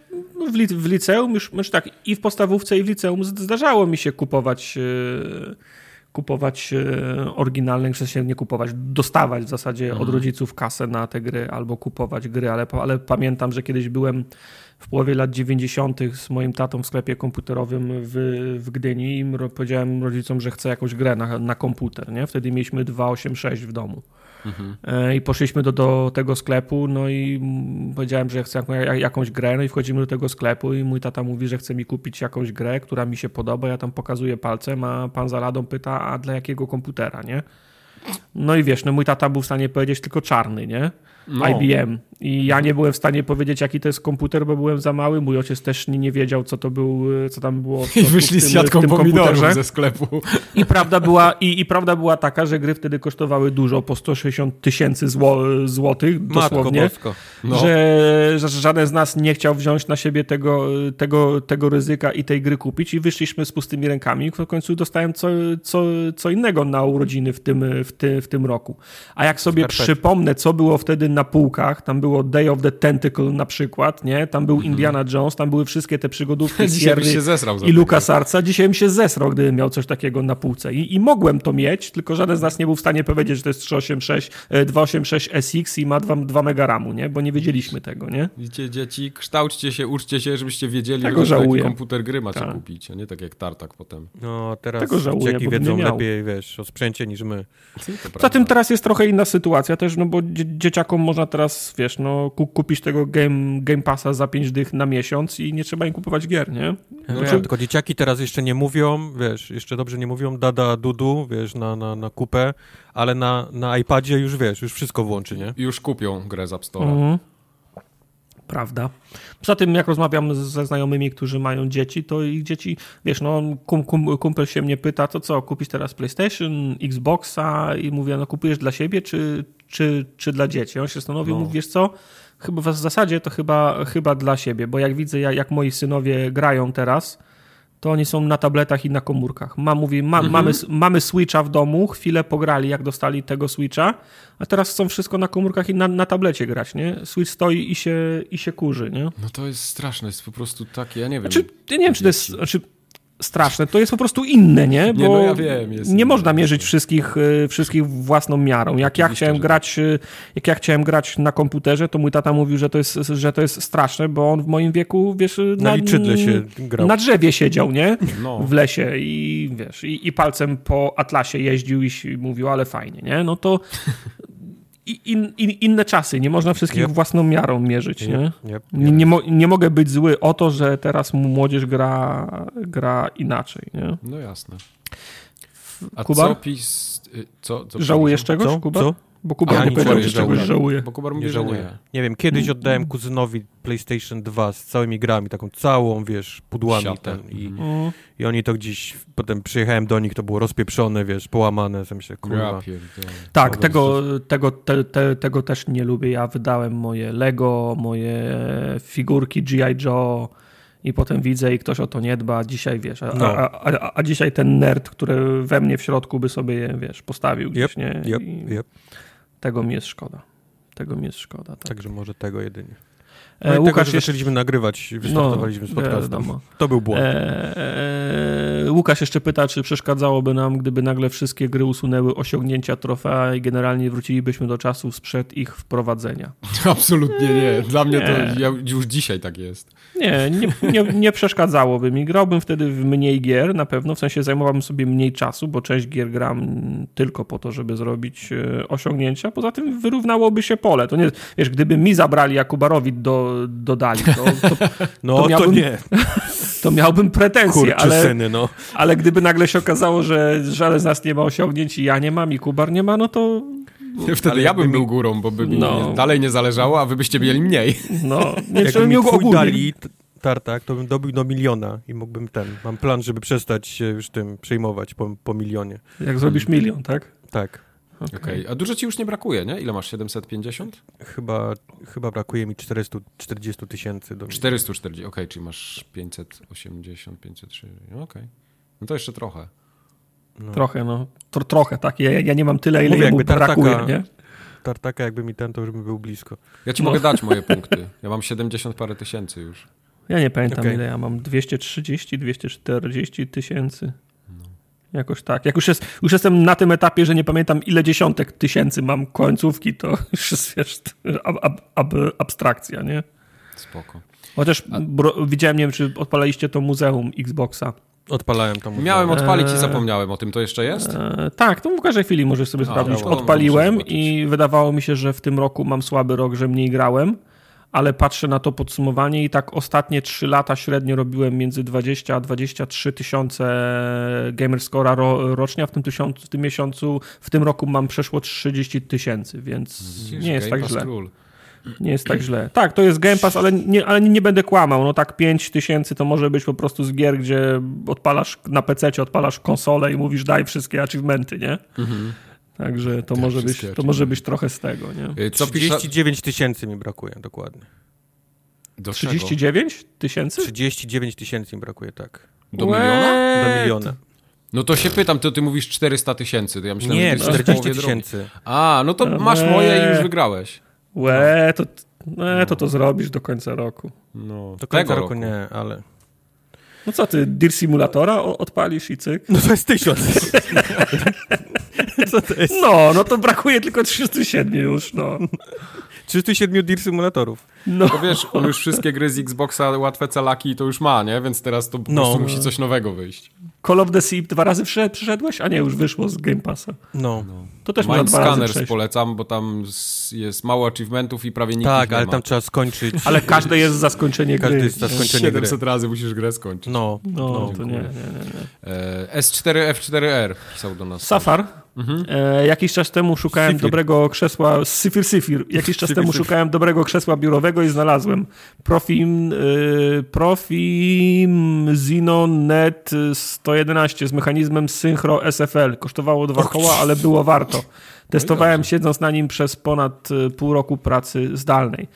w, li w liceum już, już tak i w podstawówce i w liceum zdarzało mi się kupować yy, kupować yy, oryginalne, w sensie nie kupować, dostawać w zasadzie mhm. od rodziców kasę na te gry albo kupować gry, ale, ale pamiętam, że kiedyś byłem w połowie lat 90. z moim tatą w sklepie komputerowym w, w Gdyni i powiedziałem rodzicom, że chcę jakąś grę na, na komputer. Nie? Wtedy mieliśmy 286 w domu. Mhm. E, I poszliśmy do, do tego sklepu, no i powiedziałem, że chcę jakąś grę, no i wchodzimy do tego sklepu i mój tata mówi, że chce mi kupić jakąś grę, która mi się podoba, ja tam pokazuję palcem, a pan za ladą pyta, a dla jakiego komputera, nie? No i wiesz, no mój tata był w stanie powiedzieć tylko czarny, nie? No. IBM. I ja nie byłem w stanie powiedzieć, jaki to jest komputer, bo byłem za mały. Mój ojciec też nie, wiedział, co to był, co tam było. I wyszli z siatką pomidorów ze sklepu. I prawda, była, i, I prawda była taka, że gry wtedy kosztowały dużo, po 160 tysięcy zło, złotych, dosłownie. No. Że, że żaden z nas nie chciał wziąć na siebie tego, tego, tego ryzyka i tej gry kupić. I wyszliśmy z pustymi rękami. W końcu dostałem co, co, co innego na urodziny w tym, w, ty, w tym roku. A jak sobie przypomnę, co było wtedy na pulkach, tam było Day of the Tentacle na przykład, nie? Tam był mhm. Indiana Jones, tam były wszystkie te przygodówki Dzisiaj się zesrał i Lucas Arca. Dzisiaj bym się zesrał, gdybym miał coś takiego na półce. I, I mogłem to mieć, tylko żaden z nas nie był w stanie powiedzieć, że to jest 386, 286 SX i ma 2, 2 mega RAMu, nie? Bo nie wiedzieliśmy tego, nie? Widzicie, dzieci, kształćcie się, uczcie się, żebyście wiedzieli, tego że taki komputer gry macie tak. kupić, a nie tak jak Tartak potem. No, teraz tego żałuję, dzieciaki wiedzą lepiej, wiesz, o sprzęcie niż my. Poza tym teraz jest trochę inna sytuacja też, no bo dzieciakom można teraz, wiesz, no kupić tego game, game Passa za 5 dych na miesiąc i nie trzeba im kupować gier, nie? No znaczy... Tylko dzieciaki teraz jeszcze nie mówią, wiesz, jeszcze dobrze nie mówią dada dudu, wiesz, na, na, na kupę, ale na, na iPadzie już, wiesz, już wszystko włączy, nie? Już kupią grę z App Store. Mhm. Prawda. Poza tym, jak rozmawiam ze znajomymi, którzy mają dzieci, to ich dzieci, wiesz, no, kum, kum, kumpel się mnie pyta, to co, kupić teraz PlayStation, Xboxa i mówię, no kupujesz dla siebie, czy, czy, czy dla dzieci? On się stanowił, no. mówi, wiesz co, chyba w zasadzie to chyba, chyba dla siebie, bo jak widzę, jak moi synowie grają teraz, to oni są na tabletach i na komórkach. Ma, mówi, ma, mhm. mamy, mamy Switcha w domu, chwilę pograli, jak dostali tego Switcha, a teraz chcą wszystko na komórkach i na, na tablecie grać, nie? Switch stoi i się, i się kurzy, nie? No to jest straszne, jest po prostu takie, ja nie wiem. Znaczy, ja nie wiem, czy to jest... Znaczy, straszne, to jest po prostu inne, nie? Bo nie, no ja wiem, nie można mierzyć wszystkich, e, wszystkich własną miarą. Jak ja chciałem że... grać, e, jak ja chciałem grać na komputerze, to mój tata mówił, że to jest, że to jest straszne, bo on w moim wieku, wiesz, na, na się grał. Na drzewie siedział, nie? No. W lesie i wiesz, i, i palcem po atlasie jeździł i mówił, ale fajnie, nie? No to in, in, inne czasy, nie można wszystkich yep. własną miarą mierzyć. Nie? Yep. Yep. Nie, nie, mo, nie, mogę być zły o to, że teraz młodzież gra, gra inaczej. Nie? No jasne. A Kuba? co PiS... Y, co, co Żałujesz czegoś, co? Kuba? Co? Bo Kuba ja nie powiedział, że czegoś żałuje. Bo Kuba mówi, nie żałuje. Nie. nie wiem, kiedyś mm. oddałem kuzynowi PlayStation 2 z całymi grami, taką całą, wiesz, pudłami ten, i, mm. i oni to gdzieś, potem przyjechałem do nich, to było rozpieprzone, wiesz, połamane, sam się, kurwa. Ja tak, tego, tego, te, te, tego też nie lubię. Ja wydałem moje Lego, moje figurki G.I. Joe, i potem widzę i ktoś o to nie dba, dzisiaj wiesz, a, no. a, a, a, dzisiaj ten nerd, który we mnie w środku by sobie, wiesz, postawił gdzieś, yep, nie? Yep, yep. Tego mi jest szkoda. Tego mi jest szkoda. Tak. Także może tego jedynie. No i Łukasz tego, że jeszcze... zaczęliśmy nagrywać, wystartowaliśmy z podcastem. wiadomo. To był błąd. Eee, Łukasz jeszcze pyta, czy przeszkadzałoby nam, gdyby nagle wszystkie gry usunęły osiągnięcia trofea i generalnie wrócilibyśmy do czasów sprzed ich wprowadzenia. Absolutnie nie. Dla mnie Nie. to ja, już dzisiaj tak jest. Nie, nie, nie, nie przeszkadzałoby mi. Grałbym wtedy w mniej gier, na pewno, w sensie zajmowałbym sobie mniej czasu, bo część gier gram tylko po to, żeby zrobić e, osiągnięcia. Poza tym wyrównałoby się pole. To nie, wiesz, gdyby mi zabrali, a Kubarowi do, dodali, to, to, No to to, miałbym- nie, to miałbym pretensje, kurczy ale, syny, no. ale gdyby nagle się okazało, że żaden z nas nie ma osiągnięć i ja nie mam i Kubar nie ma, no to Wtedy Ale ja bym jakby był mi- górą, bo by mi No. nie, dalej nie zależało, a wy byście mieli mniej. no, nie Jakby mi mi ogólnie. dali tartak, to bym dobił do miliona i mógłbym ten. Mam plan, żeby przestać się już tym przejmować po, po milionie. Jak zrobisz milion, tak? Tak. Okej, A dużo ci już nie brakuje, nie? Ile masz? 750? Chyba, chyba brakuje mi 440 tysięcy do 440, okej, czyli masz 580, 503, okej. No to jeszcze trochę. no. Trochę, no. Tro, trochę, tak. Ja, ja nie mam tyle, ile Mówię, jakby tartaka- brakuje, nie? Tartaka jakby mi ten, to już bym był blisko. Ja ci No. mogę dać moje punkty. Ja mam 70 parę tysięcy już. Ja nie pamiętam, Okej. ile ja mam. 230, 240 tysięcy. Jakoś tak. Jak już, jest, już jestem na tym etapie, że nie pamiętam, ile dziesiątek tysięcy mam końcówki, to już jest, wiesz, ab, ab, ab, abstrakcja, nie? Spoko. Chociaż bro, widziałem, nie wiem, czy odpalaliście to muzeum Xboxa. Odpalałem to. Miałem odpalić i Eee. zapomniałem o tym. To jeszcze jest? E, tak, to w każdej chwili możesz sobie A, sprawdzić. no, Odpaliłem i wydawało mi się, że w tym roku mam słaby rok, że mniej grałem, ale patrzę na to podsumowanie i tak ostatnie 3 lata średnio robiłem między 20 a 23 tysiące gamerscora ro, rocznie, a w tym, tysiącu, w tym miesiącu, w tym roku mam przeszło 30 tysięcy, więc nie jest tak źle. Król. Nie jest tak źle. Tak, to jest Game Pass, ale nie, ale nie będę kłamał. No tak 5 tysięcy to może być po prostu z gier, gdzie odpalasz na PC, odpalasz konsolę i mówisz daj wszystkie achievementy, nie? Także to, Tak, może być, to może być trochę z tego, nie? Y, Co pisze? 39 tysięcy mi brakuje, dokładnie. Do czego? 39 tysięcy? 39 tysięcy mi brakuje, tak. Do miliona? Do miliona. No to się pytam, to ty mówisz 400 tysięcy. to Ja myślałem, Nie, że ty jesteś w 40 połowie drogi. tysięcy. A, no to No masz moje i już wygrałeś. Łe, to, no, to to zrobisz do końca roku. No, Do końca tego roku nie, ale... No co ty, Deer Simulatora odpalisz i cyk? No to jest tysiąc. Co to jest? No, no to brakuje tylko 307 już, no. 37 Deer Simulatorów. No, To wiesz, on już wszystkie gry z Xboxa, łatwe calaki to już ma, nie? Więc teraz to po No. prostu musi coś nowego wyjść. Call of the Sea dwa razy przyszedł- przyszedłeś? A nie, już wyszło z Game Passa. No. To też Mind Scanners polecam, bo tam jest mało achievementów i prawie nikt Tak, ale ma. tam trzeba skończyć. Ale każde jest za skończenie Każdy gry. jest za skończenie gry. 700 razy musisz grę skończyć. No, No, no. to nie, nie, nie. nie. E, S4, F4R pisał do nas. Safar. E, jakiś czas temu szukałem Syfir. dobrego krzesła. Syfir, syfir. Jakiś czas Syfir, temu syfir. szukałem dobrego krzesła biurowego i znalazłem. Profim, y, Profim Xenon Net 111 z mechanizmem Synchro SFL. Kosztowało dwa koła, ale było warto. Testowałem siedząc na nim przez ponad y, pół roku pracy zdalnej.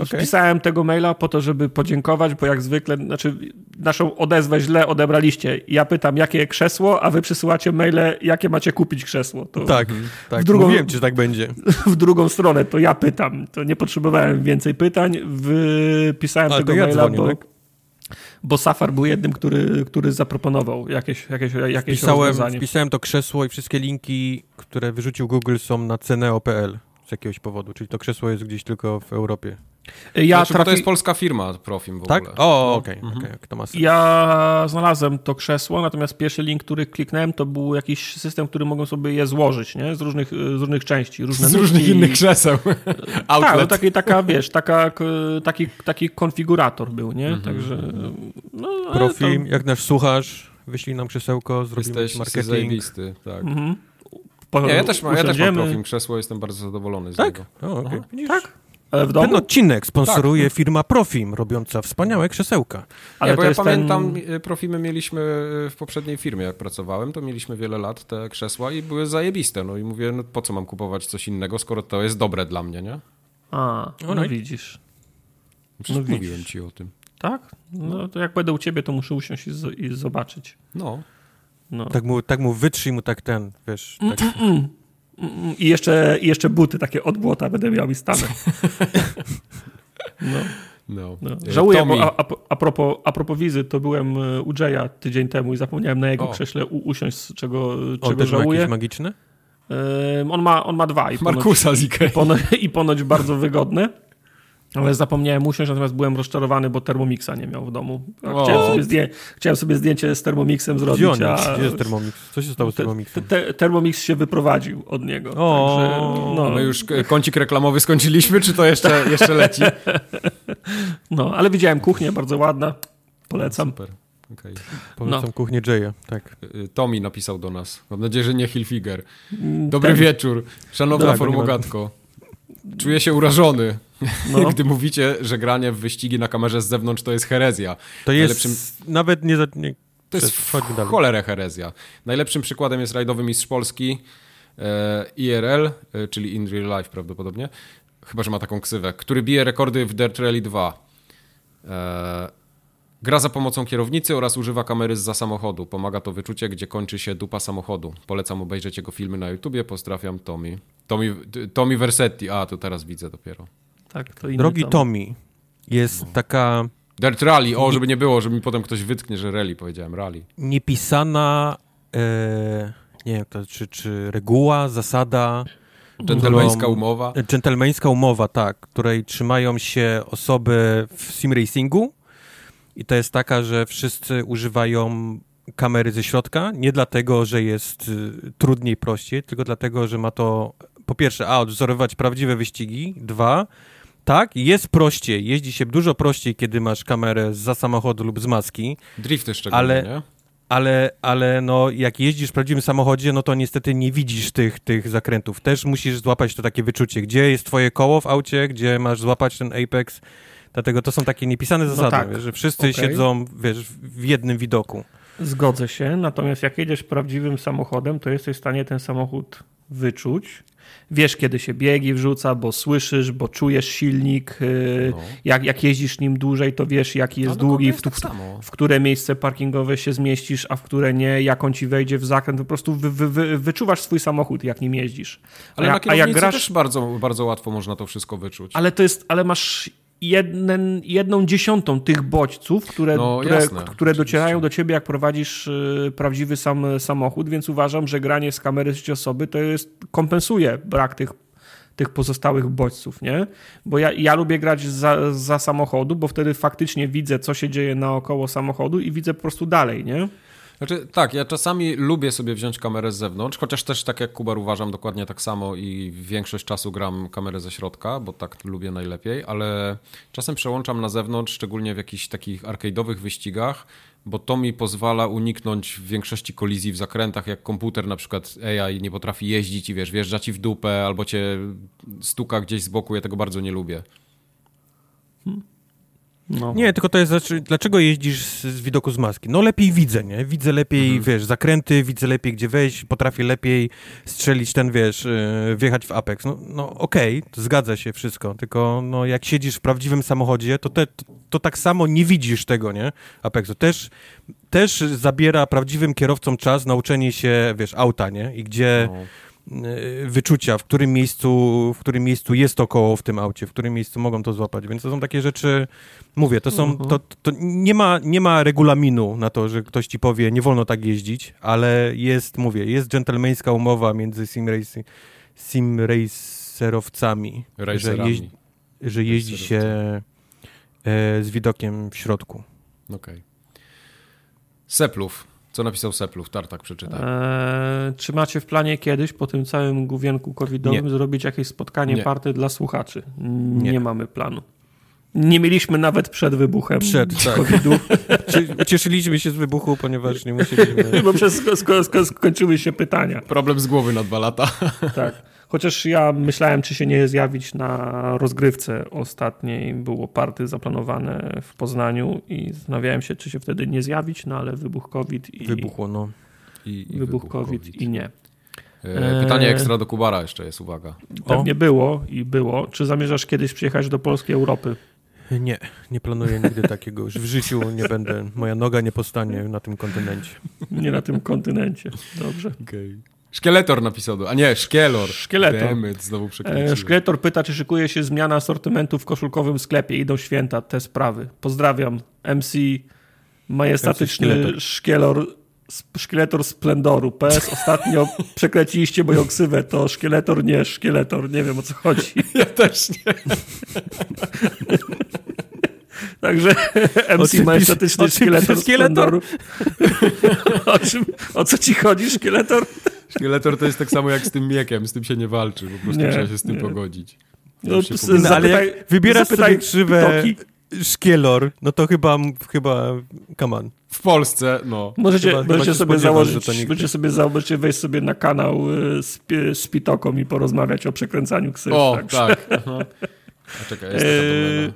Okej. Pisałem tego maila po to, żeby podziękować, bo jak zwykle, znaczy naszą odezwę źle odebraliście. Ja pytam, jakie krzesło, a wy przysyłacie maile, jakie macie kupić krzesło. To Tak, tak. W drugą- Mówiłem ci, że tak będzie. w drugą stronę, to ja pytam. To nie potrzebowałem więcej pytań. Wypisałem Ale tego ja maila, dzwonię, bo, tak? Bo Safar był jednym, który, który zaproponował jakieś, jakieś, jakieś Wpisałem, rozwiązanie. wpisałem to krzesło i wszystkie linki, które wyrzucił Google są na ceneo.pl z jakiegoś powodu, czyli to krzesło jest gdzieś tylko w Europie. Ja, znaczy, bo to trafi... jest polska firma, Profim w Tak? ogóle. O, okej, okej, to ma sens. ja znalazłem to krzesło, natomiast pierwszy link, który kliknąłem, to był jakiś system, który mogą sobie je złożyć, nie? Z różnych, z różnych części. Różne Z różnych innych krzeseł. Tak, no taki, taka, wiesz, taka, taki, taki konfigurator był, nie? Mhm. Także, no, Profim, jak nasz słuchasz, wyślij nam krzesełko, zrobimy Jesteś marketing. zajebisty, tak. To, mhm. Po- Nie, ja też mam, ja też mam. Profim krzesło, jestem bardzo zadowolony z Tak? niego. O. Widzisz? Tak, ale w domu? Ten odcinek sponsoruje firma Profim, robiąca wspaniałe krzesełka. ale nie, bo to ja jest pamiętam, ten... Profimy mieliśmy y, w poprzedniej firmie, jak pracowałem, to mieliśmy wiele lat te krzesła i były zajebiste. No i mówię, no po co mam kupować coś innego, skoro to jest dobre dla mnie, nie? A, no Alright. widzisz. Przecież No mówiłem widzisz. ci o tym. Tak? No to jak będę u ciebie, to muszę usiąść i, z- i zobaczyć. No. No. Tak mu, tak mu wytrzyj mu tak ten, wiesz, tak, Mm, I jeszcze, I jeszcze buty takie od błota będę miał i stanę. No. No. No. E, Żałuję, Tommy- bo a, a, propos, a propos wizy, to byłem e, u Jaya tydzień temu i zapomniałem na jego O. krześle u, usiąść, z czego, On czego żałuję. jakieś magiczne? Ym, on, ma, on ma dwa i ponoć, Markusa z Ikei. ponoć, i ponoć bardzo wygodne. Ale zapomniałem usiąść, natomiast byłem rozczarowany, bo Thermomixa nie miał w domu. Chciałem, sobie zdję, chciałem sobie zdjęcie z Thermomixem zrobić, Gdzie on a jest? Gdzie jest Thermomix? Co się stało z te, Thermomixem? te, Thermomix się wyprowadził od niego. O. Także, no, My już kącik reklamowy skończyliśmy, czy to jeszcze, jeszcze leci? no, ale widziałem kuchnię, bardzo ładna. Polecam. Super. okej. Polecam no. kuchnię Jaya, tak. Y, Tommy napisał do nas. Mam nadzieję, że nie Hilfiger. Mm, Dobry ten- wieczór. Szanowna Tak, formogatko. Czuję się urażony, No. gdy mówicie, że granie w wyścigi na kamerze z zewnątrz to jest herezja. To jest Najlepszym- nawet nie... Nie To jest w cholerę herezja. Najlepszym przykładem jest rajdowy mistrz Polski e, IRL, e, czyli In Real Life prawdopodobnie, chyba, że ma taką ksywę, który bije rekordy w Dirt Rally 2. E, gra za pomocą kierownicy oraz używa kamery za samochodu. Pomaga to wyczucie, gdzie kończy się dupa samochodu. Polecam obejrzeć jego filmy na YouTubie. Pozdrawiam Tommy. Tommy, Tommy Versetti. A, to teraz widzę dopiero. Tak, to Drogi Tom. Tommy, jest taka Dirt Rally. O, żeby nie było, żeby mi potem ktoś wytknie, że rally powiedziałem. Rally. niepisana, e, nie wiem, to, czy, czy reguła, zasada, Dżentelmeńska umowa. dżentelmeńska umowa, tak, której trzymają się osoby w sim racingu i to jest taka, że wszyscy używają kamery ze środka, nie dlatego, że jest y, trudniej, prościej, tylko dlatego, że ma to po pierwsze, a, odwzorować prawdziwe wyścigi, dwa, tak, jest prościej, jeździ się dużo prościej, kiedy masz kamerę za samochodu lub z maski, Drifty szczególnie, Ale- nie? ale, ale no, jak jeździsz w prawdziwym samochodzie, no to niestety nie widzisz tych, tych zakrętów. Też musisz złapać to takie wyczucie, gdzie jest twoje koło w aucie, gdzie masz złapać ten apex. Dlatego to są takie niepisane zasady, tak. wiesz, że wszyscy Okej. siedzą, wiesz, w jednym widoku. Zgodzę się, natomiast jak jedziesz prawdziwym samochodem, to jesteś w stanie ten samochód wyczuć. Wiesz, kiedy się biegi wrzuca, bo słyszysz, bo czujesz silnik. yy, No. Jak, jak jeździsz nim dłużej, to wiesz, jaki jest do długi, w, jest w, tak samo. w które miejsce parkingowe się zmieścisz, a w które nie, jak on ci wejdzie w zakręt. Po prostu wy, wy, wy, wyczuwasz swój samochód, jak nim jeździsz. Ale a, na a jak grasz, też bardzo, bardzo łatwo można to wszystko wyczuć. ale to jest, ale masz jeden, jedną dziesiątą tych bodźców, które, No, które, jasne, które oczywiście. docierają do ciebie, jak prowadzisz y, prawdziwy sam samochód, więc uważam, że granie z kamery trzeciej osoby to jest, kompensuje brak tych, tych pozostałych bodźców, nie? Bo ja, ja lubię grać za, za samochodu, bo wtedy faktycznie widzę, co się dzieje naokoło samochodu i widzę po prostu dalej, nie? Znaczy, tak, ja czasami lubię sobie wziąć kamerę z zewnątrz, chociaż też tak jak Kubar uważam dokładnie tak samo i większość czasu gram kamerę ze środka, bo tak lubię najlepiej, ale czasem przełączam na zewnątrz, szczególnie w jakichś takich arcade'owych wyścigach, bo to mi pozwala uniknąć większości kolizji w zakrętach, jak komputer na przykład AI nie potrafi jeździć i wiesz, wjeżdża ci w dupę albo cię stuka gdzieś z boku, ja tego bardzo nie lubię. No. Nie, tylko to jest, dlaczego jeździsz z, z widoku z maski? No lepiej widzę, nie? Widzę lepiej, Mhm. wiesz, zakręty, widzę lepiej, gdzie wejść, potrafię lepiej strzelić ten, wiesz, yy, wjechać w apex. No, no okej, to zgadza się wszystko, tylko no, jak siedzisz w prawdziwym samochodzie, to, te, to, to tak samo nie widzisz tego, nie? Apexu. Też, też zabiera prawdziwym kierowcom czas nauczenie się, wiesz, auta, nie? I gdzie No. Y, wyczucia, w którym miejscu, w którym miejscu jest to koło w tym aucie, w którym miejscu mogą to złapać. Więc to są takie rzeczy, mówię, to są, Mhm. to, to nie, ma, nie ma regulaminu na to, że ktoś ci powie, nie wolno tak jeździć, ale jest, mówię, jest dżentelmeńska umowa między sim, race, sim racerowcami, że, że jeździ się e, z widokiem w środku. Okej. Seplów. Co napisał Seplów? Tartak przeczytaj. Eee, czy macie w planie kiedyś po tym całym główienku covidowym Nie. zrobić jakieś spotkanie Nie. party dla słuchaczy? Nie. Nie. mamy planu. Nie mieliśmy nawet przed wybuchem Przed, tak. COVID-u, Cie- Cieszyliśmy się z wybuchu, ponieważ nie musieliśmy... bo przez sko- sko- sko- skończyły się pytania. Problem z głowy na dwa lata. Tak. Chociaż ja myślałem, czy się nie zjawić na rozgrywce ostatniej. Było party zaplanowane w Poznaniu i zastanawiałem się, czy się wtedy nie zjawić, no ale wybuch COVID i Wybuchło, no. I, i wybuch COVID, i nie. E, Pytanie Eee. ekstra do Kubara jeszcze jest, uwaga. Pewnie było i było. Czy zamierzasz kiedyś przyjechać do Polskiej Europy? Nie, nie planuję nigdy takiego. Już w życiu nie będę, moja noga nie postanie na tym kontynencie. Nie na tym kontynencie. Dobrze. Okay. Szkieletor napisał, a nie, Szkielor. Szkieletor. Demet, znowu. E, Szkieletor pyta, czy szykuje się zmiana asortymentu w koszulkowym sklepie. Idą święta, te sprawy. Pozdrawiam. MC majestatyczny Szkieletor. szkielor, szkieletor splendoru. PS ostatnio przekręciliście moją ksywę. To szkieletor, nie szkieletor. Nie wiem o co chodzi. Ja też nie. Także MC majestatyczny szkieletor szkieletor? o, czym, o co ci chodzi, szkieletor? Szkieletor to jest tak samo jak z tym miekiem, z tym się nie walczy, po prostu Nie, trzeba się z tym nie. pogodzić. No. No, ale jak wybierasz sobie krzywę Toki. szkielor, no to chyba, chyba, come on. W Polsce, no. Możecie, Chyba- chyba możecie się sobie założyć, że to nie- możecie sobie założyć, wejść sobie na kanał y, z, z Pitoką i porozmawiać o przekręcaniu ksyw. O, także. tak. Aha. A czekaj, jest taka domena.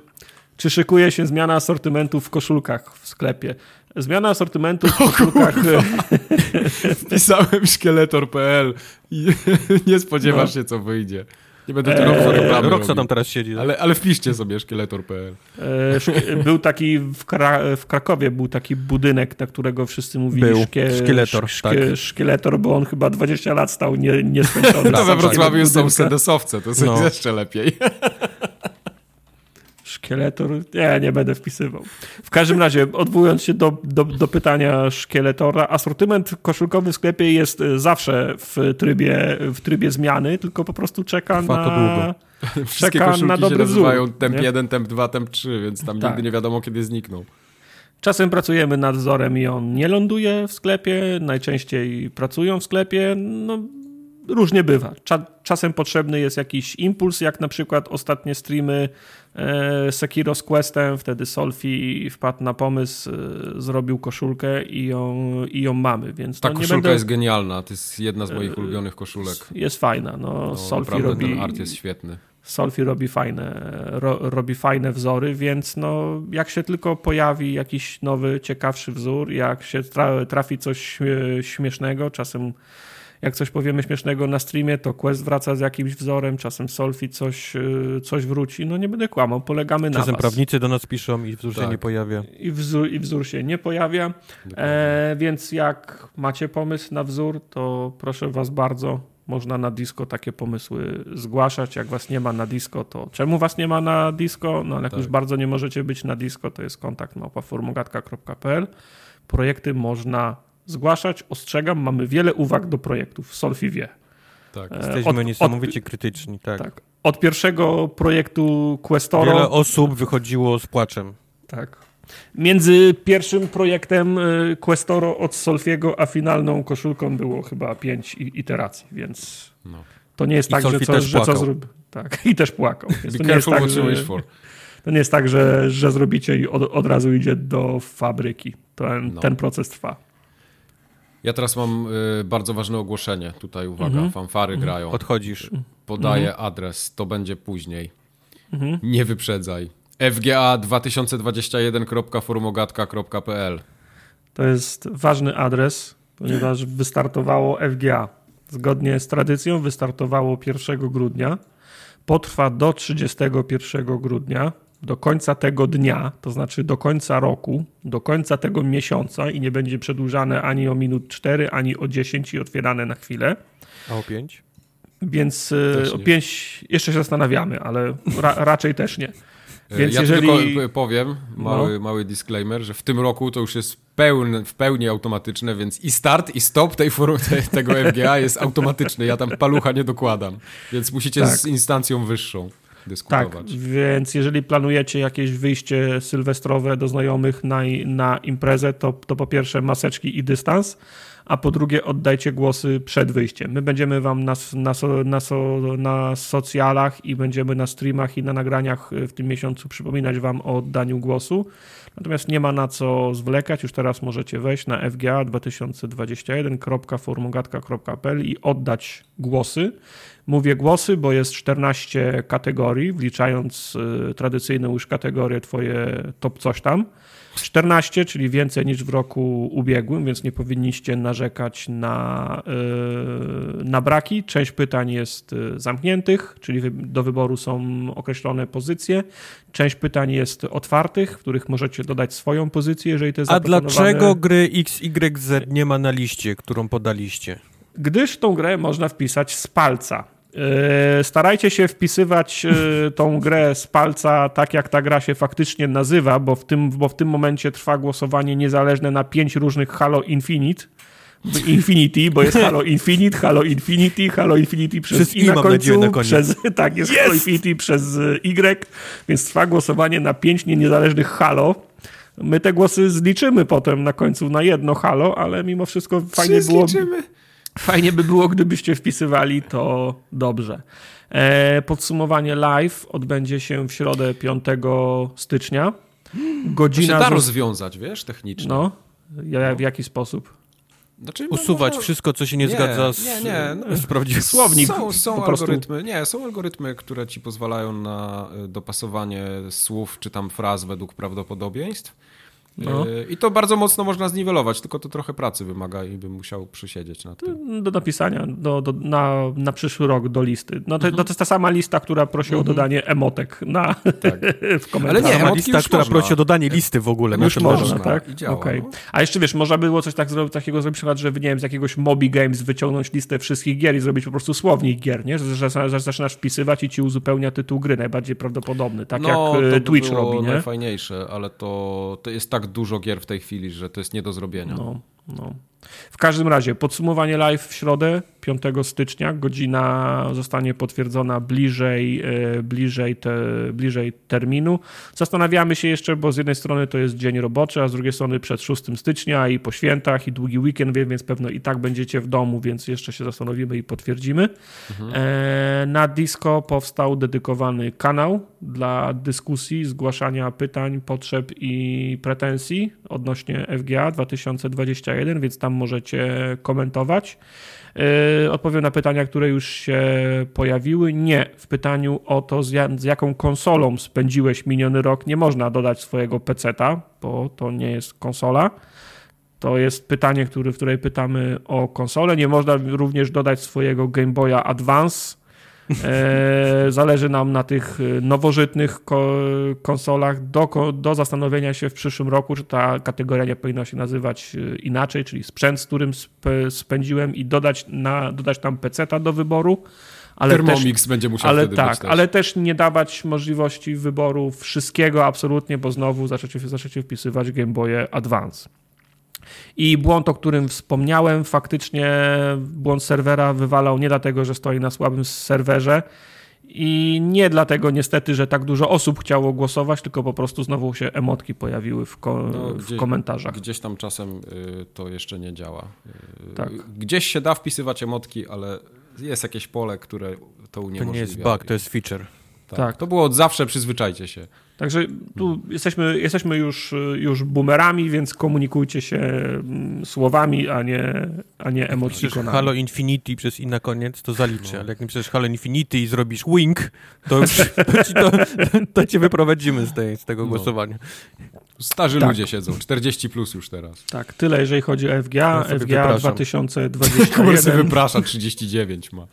Czy szykuje się zmiana asortymentu w koszulkach w sklepie? Zmiana asortymentu w koszulkach. Wpisałem szkieletor.pl i nie spodziewasz No. się, co wyjdzie. Nie będę tu Eee, Roxa tam robił. teraz siedzi. Ale, ale wpiszcie sobie szkieletor.pl. e, szk- był taki w, Kra- w Krakowie, był taki budynek, na którego wszyscy mówili Był. szkie, Szkieletor, szkie, tak. Szkieletor, bo on chyba 20 lat stał nie, nieskończony. To we Wrocławiu tego są sedesowce, to jest No. jeszcze lepiej. Szkieletor? Nie, nie będę wpisywał. W każdym razie, odwołując się do, do, do pytania szkieletora, asortyment koszulkowy w sklepie jest y, zawsze w trybie, w trybie zmiany, tylko po prostu czeka Trwa na... to długo. Wszystkie Czeka na koszulki się nazywają wzór, temp nie? 1, temp 2, temp 3, więc tam Tak. nigdy nie wiadomo, kiedy znikną. Czasem pracujemy nad wzorem i on nie ląduje w sklepie, najczęściej pracują w sklepie, no różnie bywa. Cza, czasem potrzebny jest jakiś impuls, jak na przykład ostatnie streamy e, Sekiro z Questem, wtedy Solfi wpadł na pomysł, e, zrobił koszulkę i ją, i ją mamy, więc Ta no, koszulka będę... jest genialna, to jest jedna z moich ulubionych koszulek. jest fajna, no, No, Solfi robi... ten art jest świetny. Solfi robi fajne, ro, robi fajne wzory, więc no, jak się tylko pojawi jakiś nowy, ciekawszy wzór, jak się tra, trafi coś śmie- śmiesznego, czasem jak coś powiemy śmiesznego na streamie, to Quest wraca z jakimś wzorem, czasem Solfi coś, y, coś wróci, no nie będę kłamał, polegamy na Czasem prawnicy do nas piszą i wzór się Tak. nie pojawia. I wzór, I wzór się nie pojawia, e, więc jak macie pomysł na wzór, to proszę was bardzo, można na disco takie pomysły zgłaszać. Jak was nie ma na disco, to czemu was nie ma na disco? No ale jak Tak. już bardzo nie możecie być na disco, to jest kontakt małpaformogatka.pl. Projekty można zgłaszać. Ostrzegam, mamy wiele uwag do projektów. Solfi wie. Tak. E, Jesteśmy od- niesamowicie krytyczni, tak. Tak. Od pierwszego projektu Questoro... Wiele osób wychodziło z płaczem. Tak. Między pierwszym projektem y, Questoro od Solfiego, a finalną koszulką było chyba pięć iteracji, więc No. to nie jest I tak, że co, że co zrób. Tak, i też płakał. Więc Be to nie jest tak, że, to nie jest tak, że, że zrobicie i od, od razu idzie do fabryki. Ten, No. ten proces trwa. Ja teraz mam y, bardzo ważne ogłoszenie. Tutaj uwaga, Mhm. fanfary grają. Odchodzisz. Podaję adres, to będzie później. Mhm. Nie wyprzedzaj. FGA 2021.forumogatka.pl To jest ważny adres, ponieważ wystartowało FGA. Zgodnie z tradycją wystartowało 1 grudnia. Potrwa do 31 grudnia, do końca tego dnia, to znaczy do końca roku, do końca tego miesiąca i nie będzie przedłużane ani o minut 4, ani o 10 i otwierane na chwilę. A o pięć? Więc Też o nie. 5 jeszcze się zastanawiamy, ale ra, raczej też nie. Więc ja jeżeli- tylko p- powiem, mały, mały disclaimer, że w tym roku to już jest pełn, w pełni automatyczne, więc i start, i stop tej te, tego FGA jest automatyczny. Ja tam palucha nie dokładam, więc musicie Tak. z instancją wyższą Tak, dyskutować. więc jeżeli planujecie jakieś wyjście sylwestrowe do znajomych na, na imprezę, to, to po pierwsze maseczki i dystans, a po drugie oddajcie głosy przed wyjściem. My będziemy wam na, na, na, na socjalach i będziemy na streamach i na nagraniach w tym miesiącu przypominać wam o oddaniu głosu. Natomiast nie ma na co zwlekać. Już teraz możecie wejść na FGA 2021.formogatka.pl i oddać głosy. Mówię głosy, bo jest 14 kategorii, wliczając y, tradycyjną już kategorię twoje top coś tam. 14, czyli więcej niż w roku ubiegłym, więc nie powinniście narzekać na, y, na braki. Część pytań jest y, zamkniętych, czyli do wyboru są określone pozycje. Część pytań jest otwartych, w których możecie dodać swoją pozycję, jeżeli to jest A dlaczego gry XYZ nie ma na liście, którą podaliście? gdyż tą grę można wpisać z palca. E, starajcie się wpisywać e, tą grę z palca tak, jak ta gra się faktycznie nazywa, bo w tym, bo w tym momencie trwa głosowanie niezależne na pięć różnych Halo Infinite. Infinity, bo jest Halo Infinite, Halo Infinity, Halo Infinity przez, przez I na końcu, na przez, tak, jest yes! Halo Infinity przez Y, więc trwa głosowanie na pięć niezależnych Halo. My te głosy zliczymy potem na końcu na jedno Halo, ale mimo wszystko fajnie było... Zliczymy? Fajnie by było, gdybyście wpisywali to dobrze. E, podsumowanie live odbędzie się w środę 5 stycznia. Godzina to się da rozwiązać, wiesz, technicznie. No, ja, w jaki sposób? Znaczy, no, Usuwać można... wszystko, co się nie, nie zgadza z, nie, nie. No, z prawdziwym słownik. Są, są algorytmy, nie, są algorytmy, które ci pozwalają na e, dopasowanie słów czy tam fraz według prawdopodobieństw. No. E, I to bardzo mocno można zniwelować, tylko to trochę pracy wymaga i bym musiał przysiedzieć na tym. Do napisania do, do, na, na przyszły rok do listy. No to, mhm. to jest ta sama lista, która prosi mhm. o dodanie emotek na, tak. w komentarzach. Ale nie, lista, która można. prosi o dodanie listy w ogóle. Już można, można, tak? Działa, okay. no. A jeszcze wiesz, można było coś tak zrobić, takiego zrobić, przykład, że nie wiem, z jakiegoś Mobi Games wyciągnąć listę wszystkich gier i zrobić po prostu słownik gier, nie? Że, że, że zaczynasz wpisywać i ci uzupełnia tytuł gry, najbardziej prawdopodobny, tak no, jak to e, Twitch by robi, nie? najfajniejsze, ale to, to jest tak dużo gier w tej chwili, chwili, że to jest nie do zrobienia. No, no. W każdym razie, podsumowanie live w środę, 5 stycznia. Godzina zostanie potwierdzona bliżej, e, bliżej, te, bliżej terminu. Zastanawiamy się jeszcze, bo z jednej strony to jest dzień roboczy, a z drugiej strony przed 6 stycznia i po świętach i długi weekend, więc pewno i tak będziecie w domu, więc jeszcze się zastanowimy i potwierdzimy. Mhm. E, na Disco powstał dedykowany kanał dla dyskusji, zgłaszania pytań, potrzeb i pretensji odnośnie FGA 2021, więc tam możecie komentować. Yy, odpowiem na pytania, które już się pojawiły. Nie. W pytaniu o to, z, jaką konsolą spędziłeś miniony rok, nie można dodać swojego PC-a, bo to nie jest konsola. To jest pytanie, który, w której pytamy o konsolę. Nie można również dodać swojego Game Boya Advance E, zależy nam na tych e, nowożytnych konsolach do, do zastanowienia się w przyszłym roku, czy ta kategoria nie powinna się nazywać e, inaczej, czyli sprzęt, z którym spędziłem i dodać, na, dodać tam PC-ta do wyboru. Ale Thermomix też, będzie musiał ale tak, ale też nie dawać możliwości wyboru wszystkiego absolutnie, bo znowu zaczęcie, zaczęcie wpisywać Game Boy Advance. I błąd, o którym wspomniałem, faktycznie błąd serwera wywalał nie dlatego, że stoi na słabym serwerze i nie dlatego niestety, że tak dużo osób chciało głosować, tylko po prostu znowu się emotki pojawiły w, ko no, w komentarzach. Gdzieś tam czasem y, to jeszcze nie działa. Y, tak. Gdzieś się da wpisywać emotki, ale jest jakieś pole, które to uniemożliwia. To nie jest bug, to jest feature. Tak. tak. To było od zawsze, przyzwyczajcie się. Także tu jesteśmy, jesteśmy już, już boomerami, więc komunikujcie się mm, słowami, a nie, a nie emocjonami. Halo Infinity przez i na koniec to zaliczy, no. ale jak napiszesz Halo Infinity i zrobisz wink, to, już, to, to, cię wyprowadzimy z, tej, z tego no. głosowania. Starzy tak. ludzie siedzą, 40 plus już teraz. Tak, tyle jeżeli chodzi o FGA. Ja FGA 2021. sobie wyprasza, 39 ma.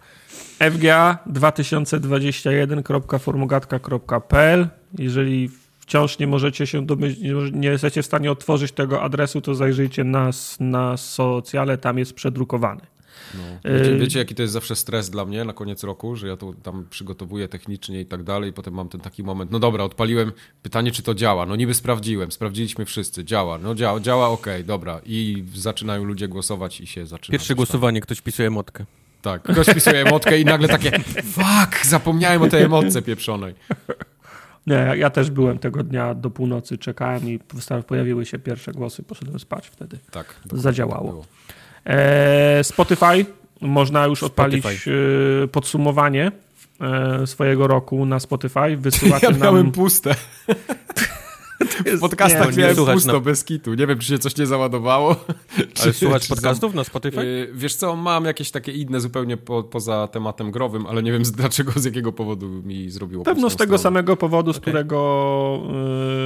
FGA 2021.formogatka.pl Jeżeli wciąż nie możecie się domyślić, nie jesteście w stanie otworzyć tego adresu, to zajrzyjcie nas na socjale, tam jest przedrukowany. No. Wiecie, wiecie, jaki to jest zawsze stres dla mnie na koniec roku, że ja to tam przygotowuję technicznie i tak dalej, i potem mam ten taki moment, no dobra, odpaliłem, pytanie czy to działa, no niby sprawdziłem, sprawdziliśmy wszyscy, działa, no działa, działa, okej, okay, dobra i zaczynają ludzie głosować i się zaczyna. Pierwsze głosowanie, ktoś pisuje motkę. Tak, ktoś pisuje emotkę i nagle takie fuck, zapomniałem o tej emotce pieprzonej. Nie, ja też byłem tego dnia do północy, czekałem i pojawiły się pierwsze głosy, poszedłem spać wtedy. Tak. Zadziałało. E, Spotify, można już odpalić. E, podsumowanie e, swojego roku na Spotify. Wysyłacie ja miałem nam... puste. W podcastach nie, miałem pusto, no. bez kitu. Nie wiem, czy się coś nie załadowało. Ale słuchać podcastów na Spotify? Yy, wiesz co, mam jakieś takie inne zupełnie po, poza tematem growym, ale nie wiem dlaczego, z jakiego powodu mi zrobiło Pewno z tego stronę. samego powodu, z okay. którego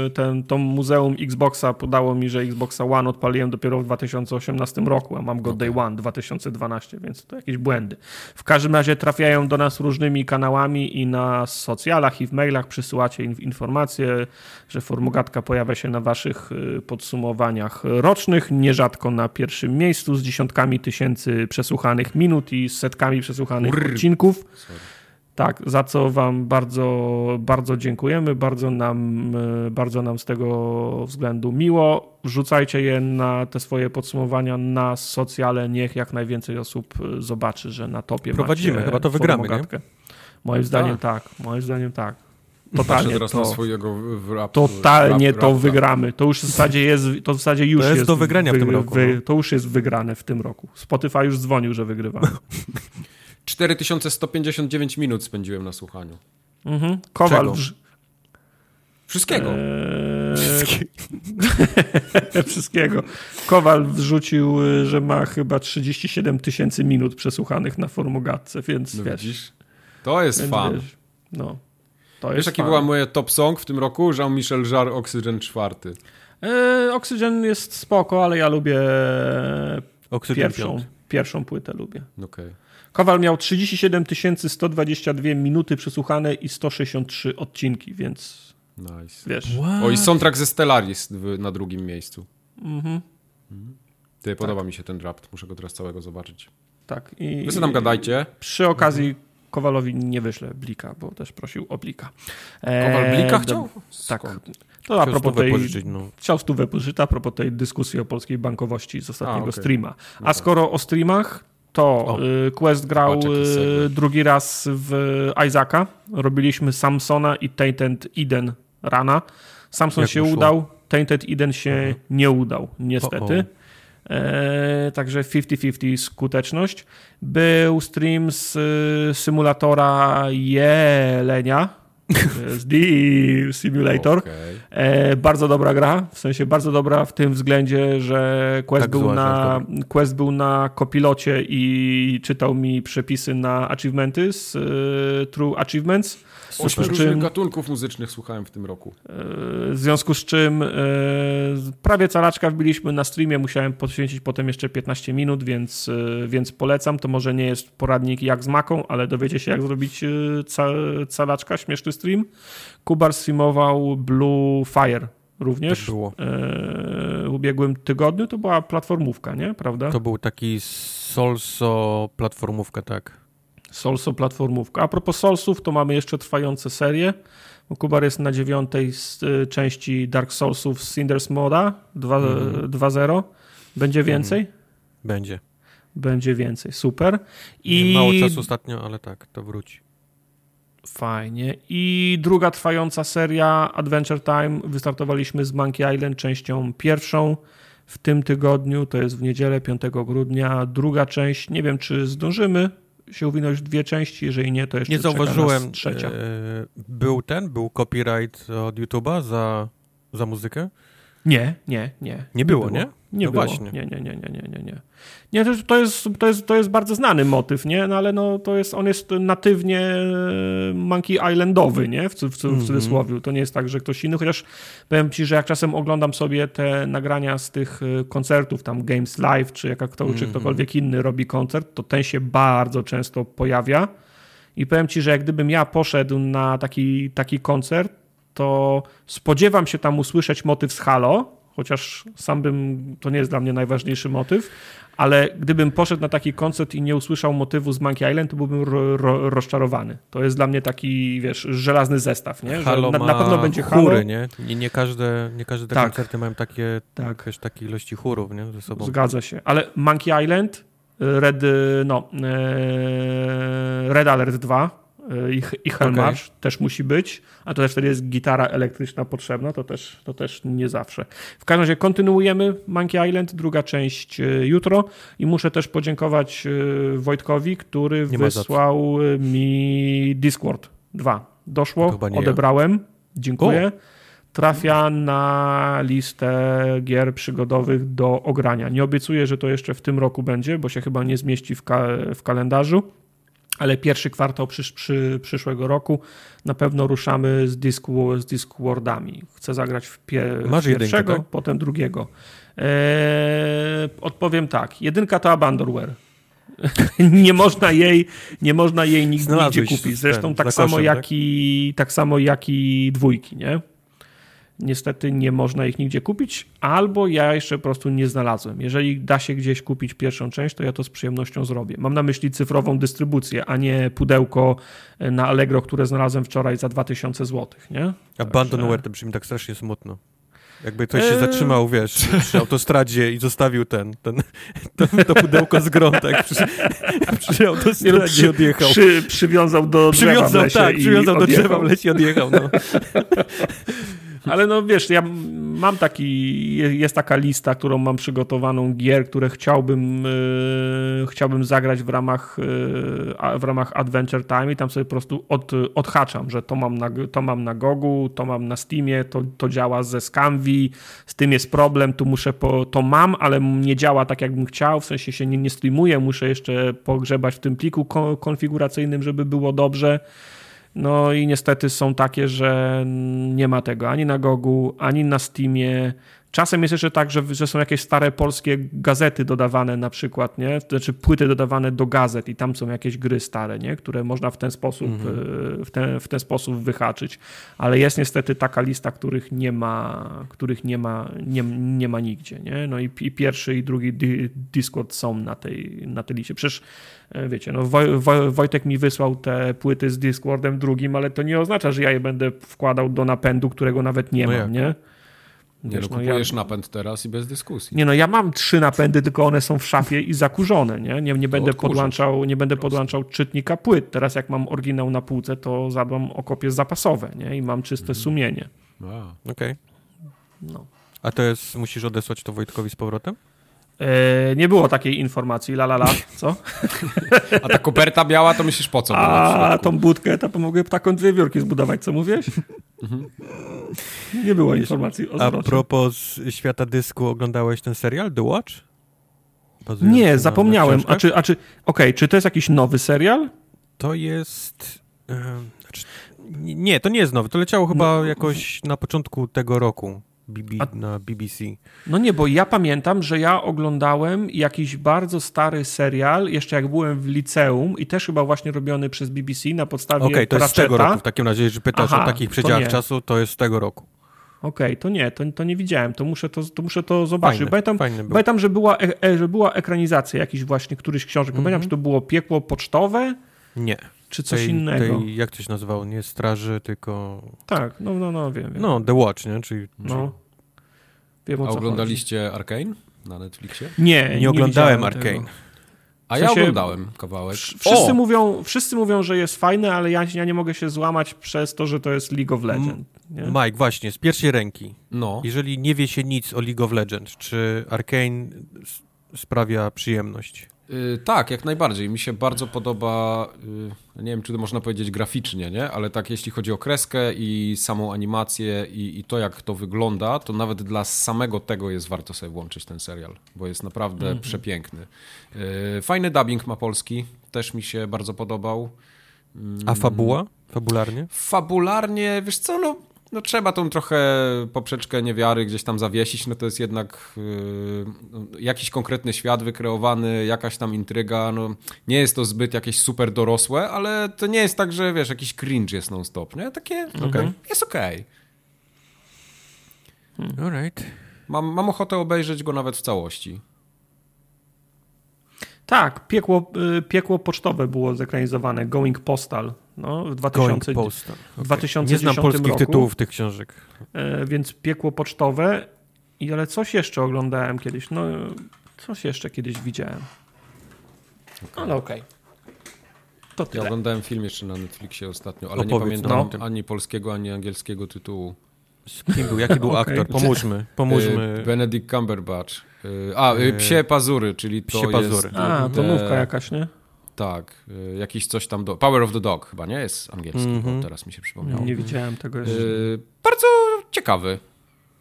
yy, ten, to muzeum Xboxa podało mi, że Xboxa One odpaliłem dopiero w 2018 roku, a mam go okay. Day One 2012, więc to jakieś błędy. W każdym razie trafiają do nas różnymi kanałami i na socjalach i w mailach przysyłacie informacje, że formuga Formogatka pojawia się na waszych y, podsumowaniach rocznych, nierzadko na pierwszym miejscu z dziesiątkami tysięcy przesłuchanych minut i setkami przesłuchanych odcinków. Sorry. Tak, za co wam bardzo, bardzo dziękujemy, bardzo nam, y, bardzo nam z tego względu miło. Wrzucajcie je na te swoje podsumowania na socjale, niech jak najwięcej osób y, zobaczy, że na topie Prowadzimy, chyba to wygramy. Moim zdaniem tak, moim zdaniem tak. Totalnie teraz to, na swojego w rap, totalnie rap, to wygramy. To już w zasadzie jest, to w zasadzie już To jest do wygrania w tym roku, no. To już jest wygrane w tym roku. Spotify już dzwonił, że wygrywamy. 4159 minut spędziłem na słuchaniu. Mhm. Kowal Wszystkiego. Eee, wszystkiego. Kowal wrzucił, y, że ma chyba 37 tysięcy minut przesłuchanych na formogatce, więc no wiesz. widzisz? To jest fan. wiesz, no. To Wiesz, jaki była moja top song w tym roku? Jean-Michel Jarre, Oxygen 4. Eee, Oxygen jest spoko, ale ja lubię Oksygeń pierwszą, pierwszą płytę lubię. Okej. Kowal miał 37 122 minuty przesłuchane i 163 odcinki, więc Nice. wiesz. O, i soundtrack ze Stellaris w, na drugim miejscu. Mhm. Ty, podoba mi się ten draft. Muszę go teraz całego zobaczyć. Tak. I, Wy sobie tam gadajcie. Przy okazji Kowalowi nie wyślę Blika, bo też prosił o Blika. Eee, Kowal Blika do- chciał? Tak. Skąd? To a Chciał propos tej... pożyczyć, no. Chciał stówę pożyczyć, a propos tej dyskusji o polskiej bankowości z ostatniego A, okej. streama. A skoro o streamach, to O. y, Quest grał y, segue. drugi raz w Isaaca. Robiliśmy Samsona i Tainted Eden rana. Samson Jak się udał, Tainted Eden się Mhm. nie udał, niestety. O, także 50-50 skuteczność. Był stream z y, symulatora Jelenia. Jest The Simulator. Okej. E, bardzo dobra gra, w sensie bardzo dobra w tym względzie, że Quest, Tak był, zła, na, Quest był na kopilocie i czytał mi przepisy na achievementy z True Achievements. Ośmiu różnych czym, gatunków muzycznych słuchałem w tym roku. e, w związku z czym e, prawie calaczka wbiliśmy na streamie, musiałem poświęcić potem jeszcze 15 minut, więc, e, więc polecam. To może nie jest poradnik jak z maką, ale dowiecie się jak zrobić ca, calaczka, śmieszny stream. Kubar streamował Blue Fire również. Tak było. W ubiegłym tygodniu to była platformówka, nie? Prawda? To był taki solso platformówka, tak. Solso platformówka. A propos Soulsów, to mamy jeszcze trwające serie. Kubar jest na dziewiątej y, części Dark Soulsów z Cinders Moda 2 Mhm. 2.0. Będzie więcej? Będzie. Będzie więcej. Super. I... I Mało czasu ostatnio, ale tak, to wróci. fajnie. I druga trwająca seria Adventure Time. Wystartowaliśmy z Monkey Island częścią pierwszą w tym tygodniu. To jest w niedzielę 5 grudnia. Druga część. Nie wiem, czy zdążymy się uwinąć w dwie części. Jeżeli nie, to jeszcze Nie zauważyłem. trzecia. E, był ten, był copyright od YouTube'a za, za muzykę? Nie, nie, nie. Nie było, nie? Nie No było. właśnie. Nie, nie, nie, nie, nie, nie, nie. Nie, to, jest, to, jest, to jest bardzo znany motyw, nie? No ale no, to jest, on jest natywnie e, Monkey Islandowy, nie? W, w, w Mhm. cudzysłowie. To nie jest tak, że ktoś inny, chociaż powiem ci, że jak czasem oglądam sobie te nagrania z tych e, koncertów, tam Games Live, czy, jak kto, czy Mhm. ktokolwiek inny robi koncert, to ten się bardzo często pojawia. I powiem ci, że jak gdybym ja poszedł na taki, taki koncert, to spodziewam się tam usłyszeć motyw z Halo, chociaż sam bym, to nie jest dla mnie najważniejszy motyw, ale gdybym poszedł na taki koncert i nie usłyszał motywu z Monkey Island, to byłbym ro, ro, rozczarowany. To jest dla mnie taki, wiesz, żelazny zestaw, nie? Halo na, na pewno będzie chóry, Halo. nie? Nie, nie każde, nie każde te Tak. koncerty mają takie, Tak. też takie ilości chórów, nie? Ze sobą. Zgadza się. Ale Monkey Island, Red, no, e, Red Alert 2 i, i Hellmarch też musi być, a to też wtedy jest gitara elektryczna potrzebna, to też, to też nie zawsze. W każdym razie kontynuujemy Monkey Island, druga część e, jutro i muszę też podziękować e, Wojtkowi, który Nie wysłał e, mi Discord 2. Doszło, nie ja. odebrałem, dziękuję. Trafia na listę gier przygodowych do ogrania. Nie obiecuję, że to jeszcze w tym roku będzie, bo się chyba nie zmieści w, ka w kalendarzu, ale pierwszy kwartał przysz przy, przyszłego roku na pewno ruszamy z, Discu z Discwordami. Chcę zagrać w, pie w jedynkę, pierwszego, tak? potem drugiego. Eee, odpowiem tak. Jedynka to Abandonware. nie można jej, nie można jej Znalazłeś kupić. Zresztą ten, tak samo, koszem, jak tak? i, tak samo jak i dwójki, nie? Niestety nie można ich nigdzie kupić, albo ja jeszcze po prostu nie znalazłem. Jeżeli da się gdzieś kupić pierwszą część, to ja to z przyjemnością zrobię. Mam na myśli cyfrową dystrybucję, a nie pudełko na Allegro, które znalazłem wczoraj za 2000 zł, nie? Abandonware to brzmi tak strasznie smutno. Jakby ktoś się eee. zatrzymał, wiesz, przy autostradzie i zostawił ten, ten to, to pudełko z grątek przy, przy autostradzie i odjechał. Przy, przywiązał do przywiązał, drzewa w lesie tak, przywiązał do drzewa w lesie i odjechał, no. Ale no wiesz, ja mam taki, jest taka lista, którą mam przygotowaną gier, które chciałbym, yy, chciałbym zagrać w ramach, yy, w ramach Adventure Time i tam sobie po prostu od, odhaczam, że to mam na, to mam na Gogu, to mam na Steamie, to, to działa ze Scamvi, z tym jest problem, tu muszę, po, to mam, ale nie działa tak jakbym chciał, w sensie się nie, nie streamuje, muszę jeszcze pogrzebać w tym pliku konfiguracyjnym, żeby było dobrze. No i niestety są takie, że nie ma tego ani na Gogu, ani na Steamie. Czasem jest jeszcze tak, że, że są jakieś stare polskie gazety dodawane na przykład, nie? Znaczy płyty dodawane do gazet i tam są jakieś gry stare, nie? Które można w ten sposób, mhm. E, w, ten, w ten sposób wyhaczyć. Ale jest niestety taka lista, których nie ma, których nie ma, nie, nie ma nigdzie, nie? No i, i pierwszy i drugi Discord są na tej, na tej liście. Przecież e, wiecie, no Woj, Woj, Wojtek mi wysłał te płyty z Discordem drugim, ale to nie oznacza, że ja je będę wkładał do napędu, którego nawet nie no mam, jak? nie? Nie, Wiesz, no, no kupujesz ja... napęd teraz i bez dyskusji. Nie no, ja mam trzy napędy, tylko one są w szafie i zakurzone, nie? Nie, nie będę podłączał, nie będę podłączał czytnika płyt. Teraz jak mam oryginał na półce, to zadbam o kopie zapasowe, nie? I mam czyste mhm. sumienie. Okej. Okay. No. A to jest, musisz odesłać to Wojtkowi z powrotem? E, nie było takiej informacji, la la la, co? A ta koperta biała, to myślisz po co? A tą budkę, to pomogę taką dwie wiórki zbudować, co mówisz? Mhm. Nie było informacji o A propos świata dysku, oglądałeś ten serial The Watch? nie, zapomniałem. A czy, a czy, okej, okay, czy to jest jakiś nowy serial? To jest... Yy, znaczy, nie, to nie jest nowy. To leciało chyba no, jakoś na początku tego roku. BB, A... na BBC. No nie, bo ja pamiętam, że ja oglądałem jakiś bardzo stary serial, jeszcze jak byłem w liceum i też chyba właśnie robiony przez BBC na podstawie Okej, okay, to jest z tego roku w takim razie, jeżeli pytasz Aha, o takich przedziałach czasu, to jest z tego roku. Okej, okay, to nie, to, to nie widziałem, to muszę to, to, muszę to zobaczyć. Fajny, pamiętam, fajny pamiętam że, była, e, e, że była ekranizacja jakiś właśnie, któryś książek. Mm -hmm. Pamiętam, czy to było Piekło Pocztowe? Nie. Czy coś tej, innego? Tej, jak to się nazywało? Nie Straży, tylko... Tak, no, no, no, wiem. wiem. No, The Watch, nie? Czyli... No. Wiem, A oglądaliście chodzi. Arkane na Netflixie? Nie, nie, nie oglądałem Arkane. A ja oglądałem kawałek. Wszyscy mówią, wszyscy mówią, że jest fajne, ale ja, ja nie mogę się złamać przez to, że to jest League of Legends. Nie? Mike, właśnie, z pierwszej ręki. No. Jeżeli nie wie się nic o League of Legends, czy Arkane sprawia przyjemność? Yy, tak, jak najbardziej. Mi się bardzo podoba, yy, nie wiem, czy to można powiedzieć graficznie, nie? ale tak jeśli chodzi o kreskę i samą animację i, i, to, jak to wygląda, to nawet dla samego tego jest warto sobie włączyć ten serial, bo jest naprawdę mm -hmm. przepiękny. Yy, fajny dubbing ma polski, też mi się bardzo podobał. A fabuła? Fabularnie? Fabularnie, wiesz co, no no trzeba tą trochę poprzeczkę niewiary gdzieś tam zawiesić, no to jest jednak yy, jakiś konkretny świat wykreowany, jakaś tam intryga, no nie jest to zbyt jakieś super dorosłe, ale to nie jest tak, że wiesz, jakiś cringe jest non-stop, nie? Takie, mhm. okay, jest okej. Okay. Hmm. Alright. Mam, mam ochotę obejrzeć go nawet w całości. Tak, piekło, y, piekło pocztowe było zekranizowane, Going Postal. No, w 2000, Going Postal. Okay. 2010 Nie znam polskich roku, tytułów tych książek. E, więc piekło pocztowe, i ale coś jeszcze oglądałem kiedyś. No, coś jeszcze kiedyś widziałem. Okay. Ale okej. Okay. Ja oglądałem film jeszcze na Netflixie ostatnio, ale Opowiedz nie pamiętam no. ani polskiego, ani angielskiego tytułu. Z kim był? Jaki był aktor? Pomóżmy. Pomóżmy. E, Benedict Cumberbatch. Y, a, Psie Pazury, czyli to Psie Pazury. jest... A, domówka jakaś, nie? Tak, y, jakiś coś tam do... Power of the Dog chyba, nie? Jest angielski, mm -hmm. teraz mi się przypomniało. Nie widziałem tego jeszcze. bardzo ciekawy.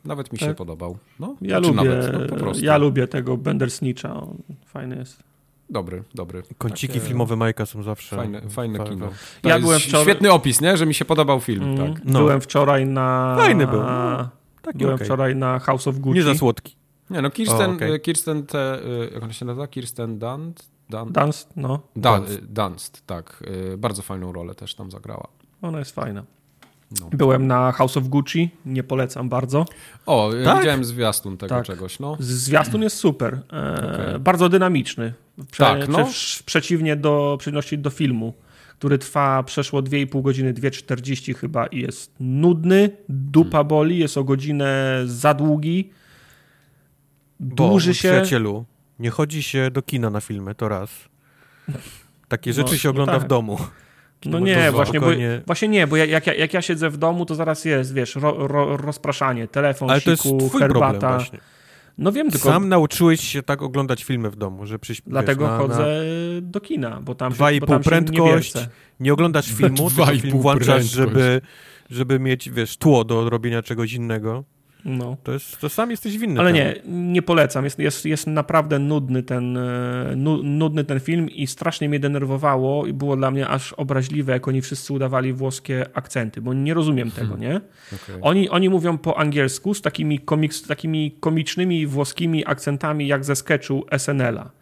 Nawet mi tak? się podobał. No, ja, lubię, nawet, no, ja lubię tego Bendersnicza, fajny jest. Dobry, dobry. Kąciki Takie... filmowe Majka są zawsze... Fajne, fajne kino. ja byłem wczoraj... Świetny opis, nie? Że mi się podobał film, mm, tak. No. Byłem wczoraj na... Fajny był. No, byłem okay. wczoraj na House of Gucci. Nie za słodki. Nie, no Kirsten, okay. Kirsten te, y, jak ona się nazywa? Kirsten Dunst? Dunst, Dunst no. Dunst. Dunst, tak. Y, bardzo fajną rolę też tam zagrała. Ona jest fajna. No. Byłem na House of Gucci, nie polecam bardzo. O, tak? widziałem zwiastun tego tak. czegoś. No. Zwiastun jest super. E, okay. Bardzo dynamiczny. Prze tak, no. Prze przeciwnie do, przeciwności do filmu, który trwa przeszło 2,5 godziny, 2,40 chyba i jest nudny, dupa hmm. boli, jest o godzinę za długi. Dłuży się. Przyjacielu, nie chodzi się do kina na filmy, to raz. Takie rzeczy no, się ogląda tak. w domu. No nie, właśnie, spokojnie... bo, właśnie nie, bo jak, jak, jak ja siedzę w domu, to zaraz jest, wiesz, ro, ro, rozpraszanie, telefon, Ale siku, to jest twój herbata. Problem właśnie. No wiem, tylko... Sam nauczyłeś się tak oglądać filmy w domu, że przyś... Dlatego wiesz, na, chodzę na... do kina, bo tam Dwa i pół prędkość, nie, nie, oglądasz filmu, tylko film włączasz, żeby, żeby mieć, wiesz, tło do robienia czegoś innego. No. To, jest, to sam jesteś winny. Ale nie, nie polecam. Jest, jest, jest naprawdę nudny ten, e, nudny ten film i strasznie mnie denerwowało i było dla mnie aż obraźliwe, jak oni wszyscy udawali włoskie akcenty, bo nie rozumiem tego, hmm. nie? Okay. Oni, oni mówią po angielsku z takimi, komiks, takimi komicznymi włoskimi akcentami jak ze sketchu SNL-a.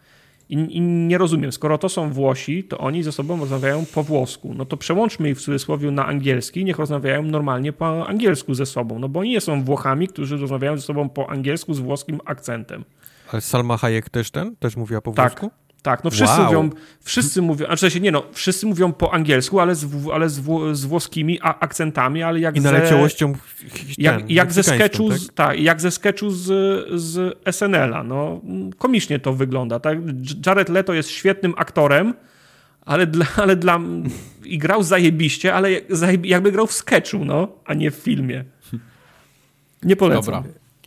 I, I, nie rozumiem, skoro to są Włosi, to oni ze sobą rozmawiają po włosku. No to przełączmy ich w cudzysłowie na angielski, niech rozmawiają normalnie po angielsku ze sobą. No bo oni nie są Włochami, którzy rozmawiają ze sobą po angielsku z włoskim akcentem. Ale Salma Hayek też ten? Też mówiła po tak. włosku? Tak, no wszyscy wow. mówią, wszyscy mówią, a w sensie nie no, wszyscy mówią po angielsku, ale z, ale z, z włoskimi akcentami, ale jak I naleciałością jak, jak ze sketchu, tak? Z, tak, jak ze sketchu z, z SNL-a, no komicznie to wygląda, tak? Jared Leto jest świetnym aktorem, ale dla, ale dla i grał zajebiście, ale jakby grał w sketchu, no, a nie w filmie. Nie polecam. Dobra.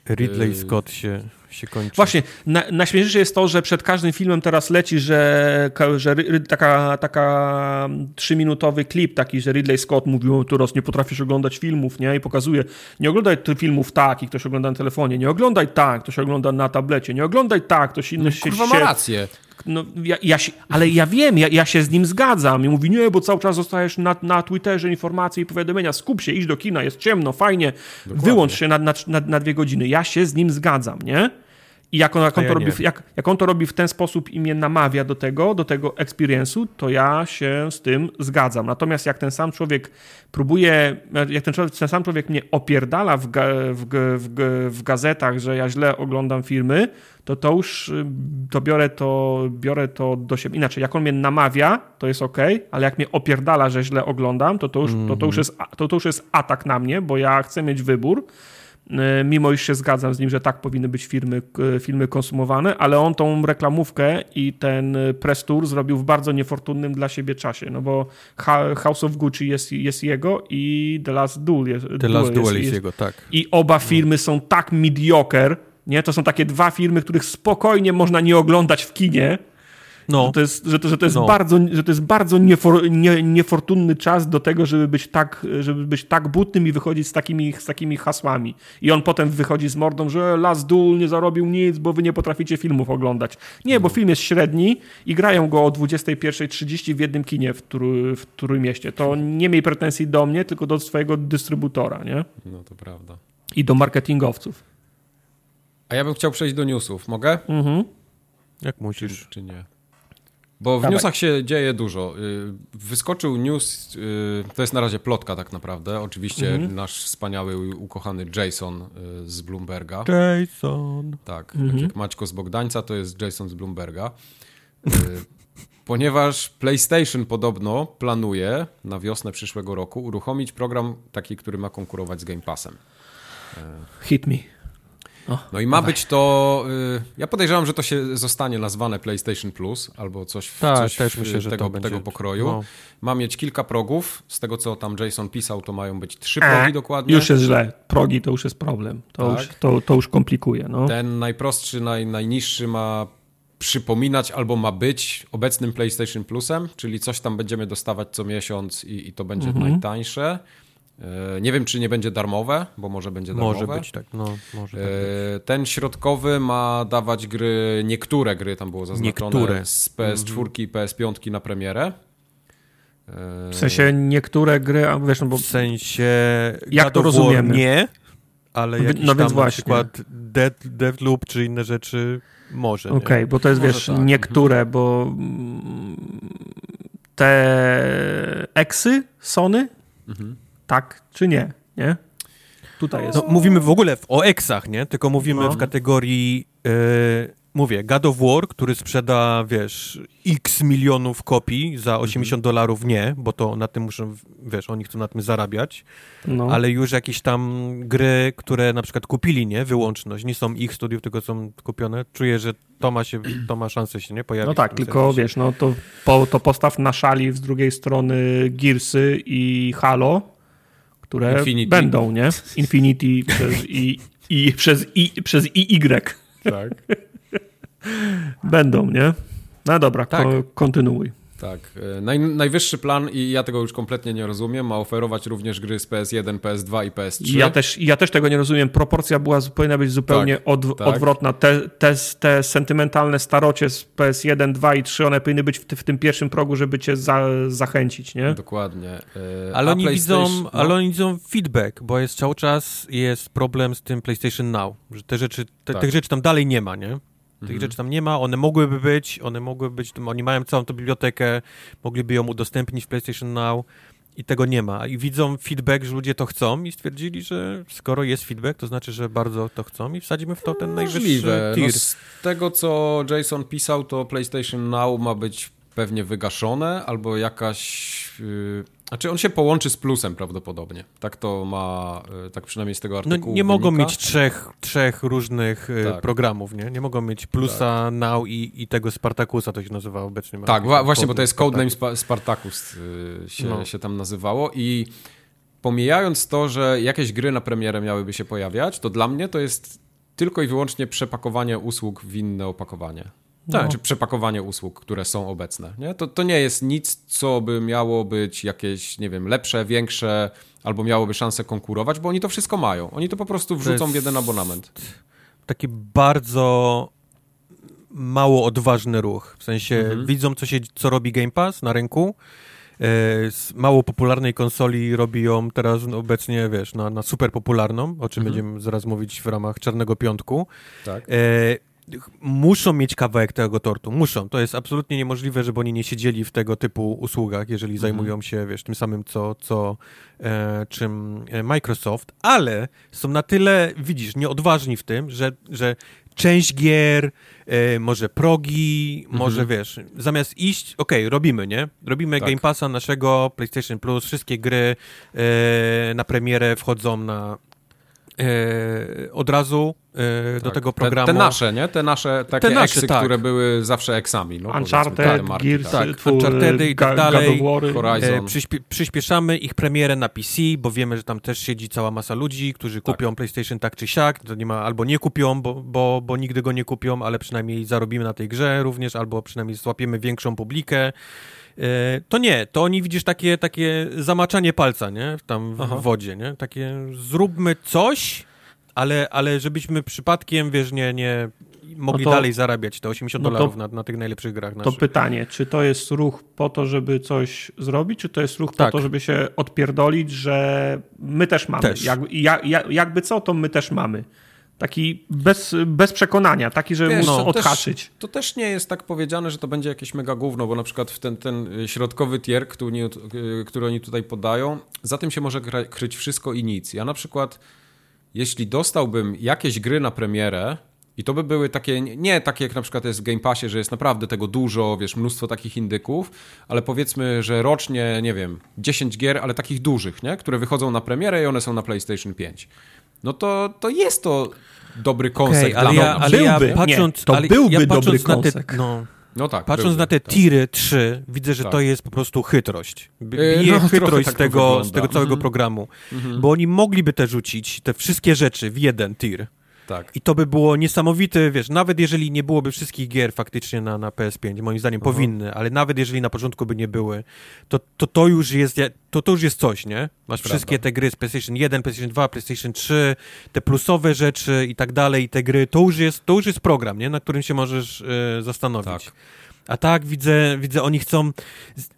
Ridley Scott się się kończy. Właśnie, na, najśmieszniejsze jest to, że przed każdym filmem teraz leci, że, że taka, taka trzyminutowy klip taki, że Ridley Scott mówił, teraz nie potrafisz oglądać filmów, nie? I pokazuje, nie oglądaj tych filmów tak, i ktoś ogląda na telefonie, nie oglądaj tak, ktoś ogląda na tablecie, nie oglądaj tak, ktoś inny no, się... Kurwa ma rację. No, ja, ja się, ale ja wiem, ja, ja się z nim zgadzam. I mówi, nie, bo cały czas zostajesz na, na Twitterze informacje i powiadomienia, skup się, idź do kina, jest ciemno, fajnie, Dokładnie. wyłącz się na, na, na, na dwie godziny. Ja się z nim zgadzam, nie? I jak on, jak, on to robi, jak, jak on to robi w ten sposób i mnie namawia do tego, do tego experience'u, to ja się z tym zgadzam. Natomiast jak ten sam człowiek próbuje, jak ten, człowiek, ten sam człowiek mnie opierdala w, ga, w, w, w gazetach, że ja źle oglądam filmy, to to już to biorę to, biorę to do siebie. Inaczej, jak on mnie namawia, to jest ok, ale jak mnie opierdala, że źle oglądam, to to już, to, to już, mhm. jest, to, to już jest atak na mnie, bo ja chcę mieć wybór mimo iż się zgadzam z nim, że tak powinny być filmy, filmy konsumowane, ale on tą reklamówkę i ten press tour zrobił w bardzo niefortunnym dla siebie czasie, no bo House of Gucci jest, jest jego i The Last Duel jest, The Duel Last Duel jest, jest, jego, tak. I oba filmy są tak mediocre, nie? To są takie dwa filmy, których spokojnie można nie oglądać w kinie, no. Że to jest, że to, że to jest, no. bardzo, że to jest bardzo niefor, nie, niefortunny czas do tego, żeby być, tak, żeby być tak butnym i wychodzić z takimi, z takimi hasłami. I on potem wychodzi z mordą, że Las Dul nie zarobił nic, bo wy nie potraficie filmów oglądać. Nie, bo film jest średni i grają go o 21.30 w jednym kinie w, Trój, w Trójmieście. To nie miej pretensji do mnie, tylko do swojego dystrybutora, nie? No to prawda. I do marketingowców. A ja bym chciał przejść do newsów. Mogę? Mhm. Jak musisz. Czy, czy nie? Bo w Dawaj. newsach się dzieje dużo. Y, wyskoczył news, y, to jest na razie plotka tak naprawdę. Oczywiście mhm. nasz wspaniały, ukochany Jason y, z Bloomberga. Jason. Tak, mhm. tak jak Maćko z Bogdańca, to jest Jason z Bloomberga. Ponieważ PlayStation podobno planuje na wiosnę przyszłego roku uruchomić program taki, który ma konkurować z Game Passem. Hit me. No i ma dawaj. być to. Y, ja podejrzewam, że to się zostanie nazwane PlayStation Plus albo coś, w, tak, coś też w, myślę, że tego, to będzie, tego pokroju. No. Ma mieć kilka progów. Z tego, co tam Jason pisał, to mają być trzy progi dokładnie. Już jest źle. Progi to już jest problem. To, tak. już, to, to już komplikuje. No. Ten najprostszy, naj, najniższy ma przypominać albo ma być obecnym PlayStation Plusem, czyli coś tam będziemy dostawać co miesiąc i, i to będzie mhm. najtańsze. E, nie wiem, czy nie będzie darmowe, bo może będzie darmowe. Może być, tak. No, może tak e, być. Ten środkowy ma dawać gry, niektóre gry tam było zaznaczone, niektóre. z PS4 i PS5 na premierę. W sensie niektóre gry, a wiesz, no bo... W sensie... Jak to rozumiemy? Nie, ale jakiś no, więc właśnie. na przykład Dead, Deathloop czy inne rzeczy może. Okej, okay, bo to jest, może wiesz, tak. niektóre, bo te eksy Sony mhm tak czy nie, nie? Tutaj jest. No, mówimy w ogóle o eksach, nie? Tylko mówimy No. w kategorii, e, mówię, God of War, który sprzeda, wiesz, x milionów kopii za 80 dolarów, nie, bo to na tym muszą, wiesz, oni chcą na tym zarabiać, No. ale już jakieś tam gry, które na przykład kupili, nie, wyłączność, nie są ich studiów, tylko są kupione, czuję, że to ma, się, to ma szansę się, nie, pojawić. No tak, tylko serwisie. wiesz, no to, po, to postaw na szali z drugiej strony Gearsy i Halo, które Infinity. będą, nie? Infinity przez i, i przez i przez IY Tak. będą, nie? No dobra, Tak. ko- kontynuuj. Tak. E, Naj, najwyższy plan, i ja tego już kompletnie nie rozumiem, ma oferować również gry z PS1, PS2 i PS3. I Ja też, ja też tego nie rozumiem. Proporcja była, powinna być zupełnie Tak, od, tak. odwrotna. Te, te, te sentymentalne starocie z PS1, 2 i 3, one powinny być w, w tym pierwszym progu, żeby cię za, zachęcić, nie? Dokładnie. E, Ale oni, widzą, no. ale oni widzą feedback, bo jest cały czas jest problem z tym PlayStation Now, że te rzeczy, te, Tak. tych rzeczy tam dalej nie ma, nie? Tych Mhm. rzeczy tam nie ma, one mogłyby być, one mogłyby być, oni mają całą tą bibliotekę, mogliby ją udostępnić w PlayStation Now i tego nie ma. I widzą feedback, że ludzie to chcą i stwierdzili, że skoro jest feedback, to znaczy, że bardzo to chcą i wsadzimy w to ten najwyższy Możliwe. tier. No, z tego, co Jason pisał, to PlayStation Now ma być pewnie wygaszone, albo jakaś... Yy, znaczy on się połączy z plusem prawdopodobnie. Tak to ma, yy, tak przynajmniej z tego No, artykułu nie mogą wynika. mieć trzech, trzech różnych e, Tak. programów, nie? Nie mogą mieć Plusa, Now i, i tego Spartakusa, to się nazywa obecnie. Tak, wa- właśnie, bo to jest codename Spartacus. Spa- Spartacus yy, się, No. się tam nazywało i pomijając to, że jakieś gry na premierę miałyby się pojawiać, to dla mnie to jest tylko i wyłącznie przepakowanie usług w inne opakowanie. No. Tak, czy przepakowanie usług, które są obecne. Nie? To, to nie jest nic, co by miało być jakieś, nie wiem, lepsze, większe, albo miałoby szansę konkurować, bo oni to wszystko mają. Oni to po prostu wrzucą w jeden abonament. Taki bardzo mało odważny ruch. W sensie Mhm. widzą, co, się, co robi Game Pass na rynku. E, Z mało popularnej konsoli robi ją teraz no, obecnie, wiesz, na, na super popularną, o czym Mhm. będziemy zaraz mówić w ramach Czarnego Piątku. Tak. E, muszą mieć kawałek tego tortu, muszą. To jest absolutnie niemożliwe, żeby oni nie siedzieli w tego typu usługach, jeżeli Mhm. zajmują się, wiesz, tym samym, co, co e, czym e, Microsoft, ale są na tyle, widzisz, nieodważni w tym, że, że część gier, e, może progi, Mhm. może, wiesz, zamiast iść, okej, robimy, nie? Robimy Tak. Game Passa naszego, PlayStation Plus, wszystkie gry e, na premierę wchodzą na od razu e, do Tak. tego Te, programu. te nasze, nie? Te nasze takie Te nasze, eksy, tak. które były zawsze eksami. No, Uncharted, te marki, Gears, tak. tak. twór, Unchartedy i tak dalej. E, przyśpie, przyspieszamy ich premierę na PC, bo wiemy, że tam też siedzi cała masa ludzi, którzy Tak. kupią PlayStation tak czy siak, to nie ma, albo nie kupią, bo, bo, bo nigdy go nie kupią, ale przynajmniej zarobimy na tej grze również, albo przynajmniej złapiemy większą publikę. E, to nie, to oni widzisz takie, takie zamaczanie palca, nie? Tam w Aha. wodzie, nie? Takie zróbmy coś, ale, ale żebyśmy przypadkiem, wiesz, nie, nie mogli No to- dalej zarabiać te 80 no to- dolarów na, na tych najlepszych grach To naszych. pytanie, czy to jest ruch po to, żeby coś zrobić, czy to jest ruch Tak. po to, żeby się odpierdolić, że my też mamy. Też. Jak, ja, ja, jakby co, to my też mamy. Taki bez, bez przekonania, taki, żeby Wiesz, móc to też- odhaczyć. To też nie jest tak powiedziane, że to będzie jakieś mega gówno, bo na przykład w ten, ten środkowy tier, który, nie- który oni tutaj podają, za tym się może kryć wszystko i nic. Ja na przykład, jeśli dostałbym jakieś gry na premierę, i to by były takie, nie takie jak na przykład jest w Game Passie, że jest naprawdę tego dużo, wiesz, mnóstwo takich indyków, ale powiedzmy, że rocznie, nie wiem, 10 gier, ale takich dużych, nie? Które wychodzą na premierę i one są na PlayStation 5. No to, to jest to dobry Okej, dla ale, ja, ale ja Byłby. patrząc, Nie, to ale byłby ja dobry patrząc na te, kąsek. no, No tak. patrząc byłby, na te tak. tiry 3, widzę, że Tak. to jest po prostu chytrość. Bije no, trochę chytrość tak z, to tego, z tego całego Mhm. programu. Bo oni mogliby te rzucić, te wszystkie rzeczy w jeden tir. Tak. I to by było niesamowite, wiesz, nawet jeżeli nie byłoby wszystkich gier faktycznie na, na PS5, moim zdaniem Aha. powinny, ale nawet jeżeli na początku by nie były, to to, to już jest to, to już jest coś, nie? Masz Prawda. wszystkie te gry z PlayStation 1, PlayStation 2, PlayStation 3, te plusowe rzeczy i tak dalej, i te gry, to już jest, to już jest program, nie? Na którym się możesz e, zastanowić. Tak. A tak widzę, widzę, oni chcą,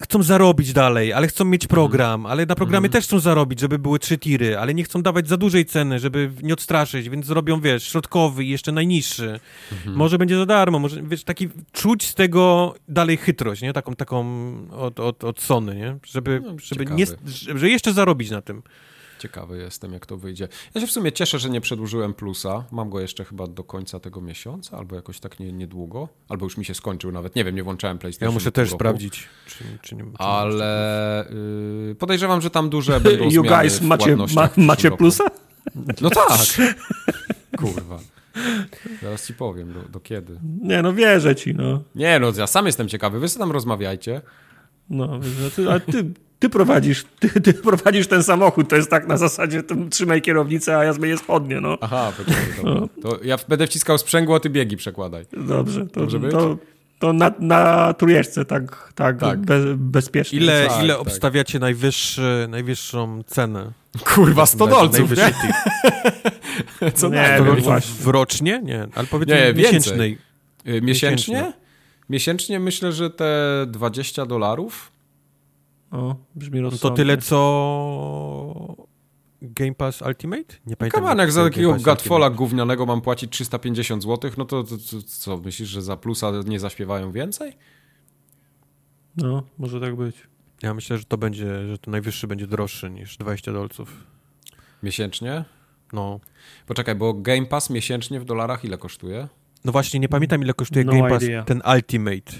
chcą zarobić dalej, ale chcą mieć program, ale na programie Mhm. też chcą zarobić, żeby były trzy tiry, ale nie chcą dawać za dużej ceny, żeby nie odstraszyć, więc zrobią, wiesz, środkowy i jeszcze najniższy. Mhm. Może będzie za darmo, może, wiesz, taki, czuć z tego dalej chytrość, nie? Taką, taką od, od, od Sony, nie? Żeby, No, żeby, nie, żeby jeszcze zarobić na tym. Ciekawy jestem, jak to wyjdzie. Ja się w sumie cieszę, że nie przedłużyłem plusa. Mam go jeszcze chyba do końca tego miesiąca, albo jakoś tak nie, niedługo. Albo już mi się skończył nawet. Nie wiem, nie włączałem PlayStation. Ja muszę też roku. sprawdzić, czy, czy nie czy Ale y, podejrzewam, że tam duże będą You guys, macie, ma, macie plusa? No tak. Kurwa. Zaraz ci powiem, do, do kiedy. Nie, no wierzę ci, no. Nie no, ja sam jestem ciekawy. Wy sobie tam rozmawiajcie. No, ty, a ty, prowadzisz, ty, ty prowadzisz ten samochód, to jest tak na zasadzie trzymaj kierownicę, a ja zmienię spodnie, no. Aha, dobra. To ja będę wciskał sprzęgło, a ty biegi przekładaj. Dobrze, to, być? to, to na, na trójeczce tak, tak, Tak. Be, bezpiecznie. Ile, Tak, ile tak. obstawiacie najwyższy, najwyższą cenę? Kurwa, 100 dolców, nie? Co Nie na wiem, to? właśnie. w rocznie? Nie, ale powiedzmy Nie, miesięcznej. Y, Miesięcznie? Miesięcznie. Miesięcznie myślę, że te 20 dolarów. O, brzmi No to rozsądnie. tyle, co Game Pass Ultimate? Nie pamiętam. Kaman, jak za takiego Ultimate. gównianego mam płacić 350 zł, no to, to, to co, myślisz, że za plusa nie zaśpiewają więcej? No, może tak być. Ja myślę, że to będzie, że to najwyższy będzie droższy niż 20 dolców. Miesięcznie? No. Poczekaj, bo Game Pass miesięcznie w dolarach ile kosztuje? No właśnie, nie pamiętam ile kosztuje No Game Pass, idea. ten Ultimate.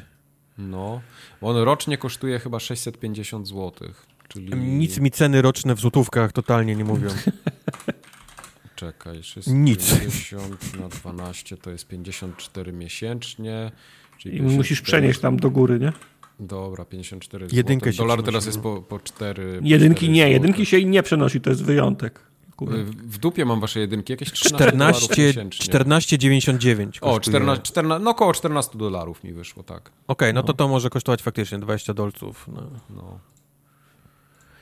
No, bo on rocznie kosztuje chyba 650 zł, czyli... Nic mi ceny roczne w złotówkach totalnie nie mówią. Czekaj, Nic. 650 na 12 to jest 54 miesięcznie. Czyli I musisz 54 przenieść tam do góry, nie? Dobra, 54 Jedynkę zł. się Dolar przenosi, teraz no. jest po, po 4 Jedynki nie, jedynki się nie przenosi, to jest wyjątek. Kurde. W dupie mam wasze jedynki, jakieś 13 dolarów 14, miesięcznie. 14,99 O, kosztuje. 14, 14, no około 14 dolarów mi wyszło, tak. Okej, no to to może kosztować faktycznie 20 dolców. No. No.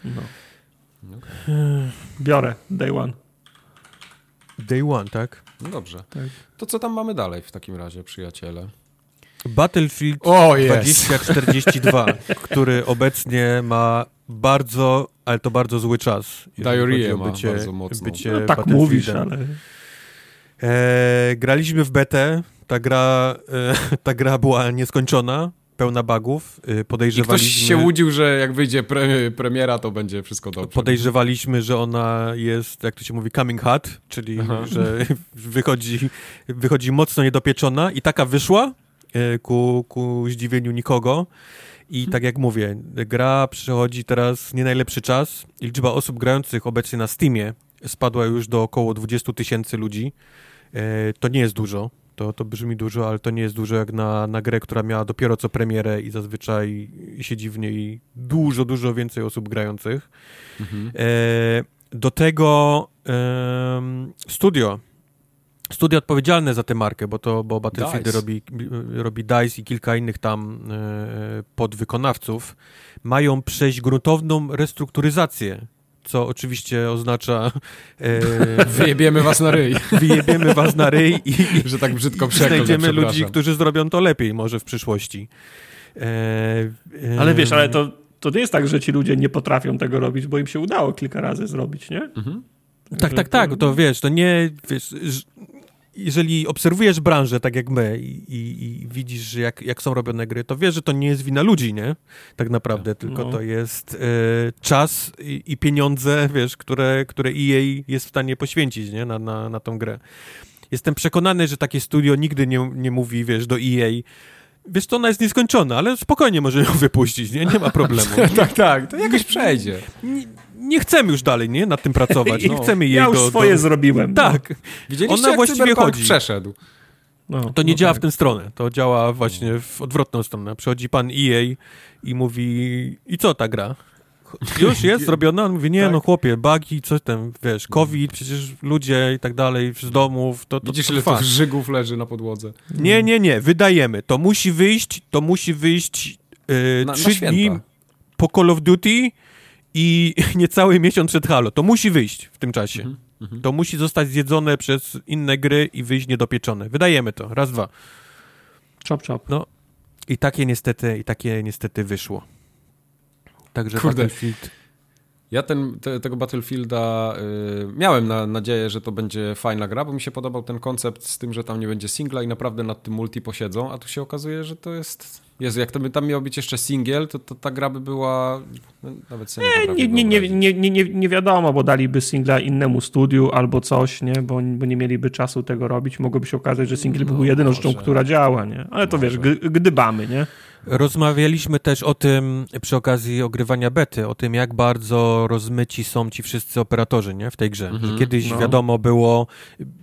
No. Okej. Biorę, day one. Day one, tak? no dobrze. Tak. To co tam mamy dalej w takim razie, przyjaciele? Battlefield O, 2042, który obecnie ma bardzo, ale to bardzo zły czas. Diarrhea ma bycie, bardzo mocną. bycie No, tak mówisz, ale... E, graliśmy w betę, ta gra, e, ta gra była nieskończona, pełna bugów. E, I ktoś podejrzewaliśmy, się łudził, że jak wyjdzie pre, premiera, to będzie wszystko dobrze. podejrzewaliśmy, że ona jest, jak to się mówi, coming hot, czyli Aha. że wychodzi, wychodzi mocno niedopieczona i taka wyszła e, ku, ku zdziwieniu nikogo. I tak jak mówię, gra przychodzi teraz nie najlepszy czas. Liczba osób grających obecnie na Steamie spadła już do około 20 tysięcy ludzi. E, To nie jest dużo. To, to brzmi dużo, ale to nie jest dużo jak na, na grę, która miała dopiero co premierę i zazwyczaj siedzi w niej dużo, dużo więcej osób grających. Mhm. E, do tego studio. Studio odpowiedzialne za tę markę, bo to bo Battlefield DICE. robi, robi DICE i kilka innych tam e, podwykonawców, mają przejść gruntowną restrukturyzację, co oczywiście oznacza e, Wyjebiemy was na ryj, wyjebiemy was na ryj i, i że tak brzydko przeklnę, znajdziemy ludzi, którzy zrobią to lepiej może w przyszłości. E, e, Ale wiesz, ale to, to nie jest tak, że ci ludzie nie potrafią tego robić, bo im się udało kilka razy zrobić, nie? Mhm. Tak, tak, tak, to wiesz, to nie, wiesz, jeżeli obserwujesz branżę tak jak my i, i, i widzisz, jak, jak są robione gry, to wiesz, że to nie jest wina ludzi, nie? Tak naprawdę, tylko No. to jest e, czas i, i pieniądze, wiesz, które, które EA jest w stanie poświęcić, nie? Na, na, na tą grę. Jestem przekonany, że takie studio nigdy nie, nie mówi, wiesz, do EA, wiesz, to ona jest nieskończona, ale spokojnie może ją wypuścić, nie? Nie ma problemu. tak, tak, to jakoś przejdzie. Nie, nie chcemy już dalej, nie? Nad tym pracować, nie No. chcemy jej Ja już do... swoje do... zrobiłem. no. Tak, Widzieliście, Ona jak właściwie chodzi. przeszedł. No, To nie no działa tak. w tę stronę. To działa właśnie w odwrotną stronę. Przychodzi pan EA i mówi, i co ta gra? Już jest zrobiona? On mówi, nie Tak. no chłopie, bugi, coś tam, wiesz, COVID, przecież ludzie i tak dalej z domów, to, to, Widzisz, to ile tych żygów leży na podłodze. Nie, nie, nie, wydajemy. To musi wyjść, to musi wyjść yy, Na, na trzy święta. dni po Call of Duty i niecały miesiąc przed Halo. To musi wyjść w tym czasie. Mhm, mhm. To musi zostać zjedzone przez inne gry i wyjść niedopieczone. Wydajemy to. Raz, dwa. Chop, chop. I takie niestety, i takie niestety wyszło. Także Kurde. Battlefield... Ja ten, te, tego Battlefielda y, miałem na, nadzieję, że to będzie fajna gra, bo mi się podobał ten koncept z tym, że tam nie będzie singla i naprawdę nad tym multi posiedzą, a tu się okazuje, że to jest... Jezu, jak to by tam miał być jeszcze singiel, to, to ta gra by była... Nawet sobie nie, Nie, nie, nie, nie, nie, nie, nie wiadomo, bo daliby singla innemu studiu albo coś, nie? Bo, bo nie mieliby czasu tego robić. Mogłoby się okazać, że singiel No, był jedyną rzeczą, która działa, nie? Ale to wiesz, Może. g- gdybamy, nie? Rozmawialiśmy też o tym przy okazji ogrywania bety, o tym jak bardzo rozmyci są ci wszyscy operatorzy nie, w tej grze. Mhm. Że kiedyś No. wiadomo było,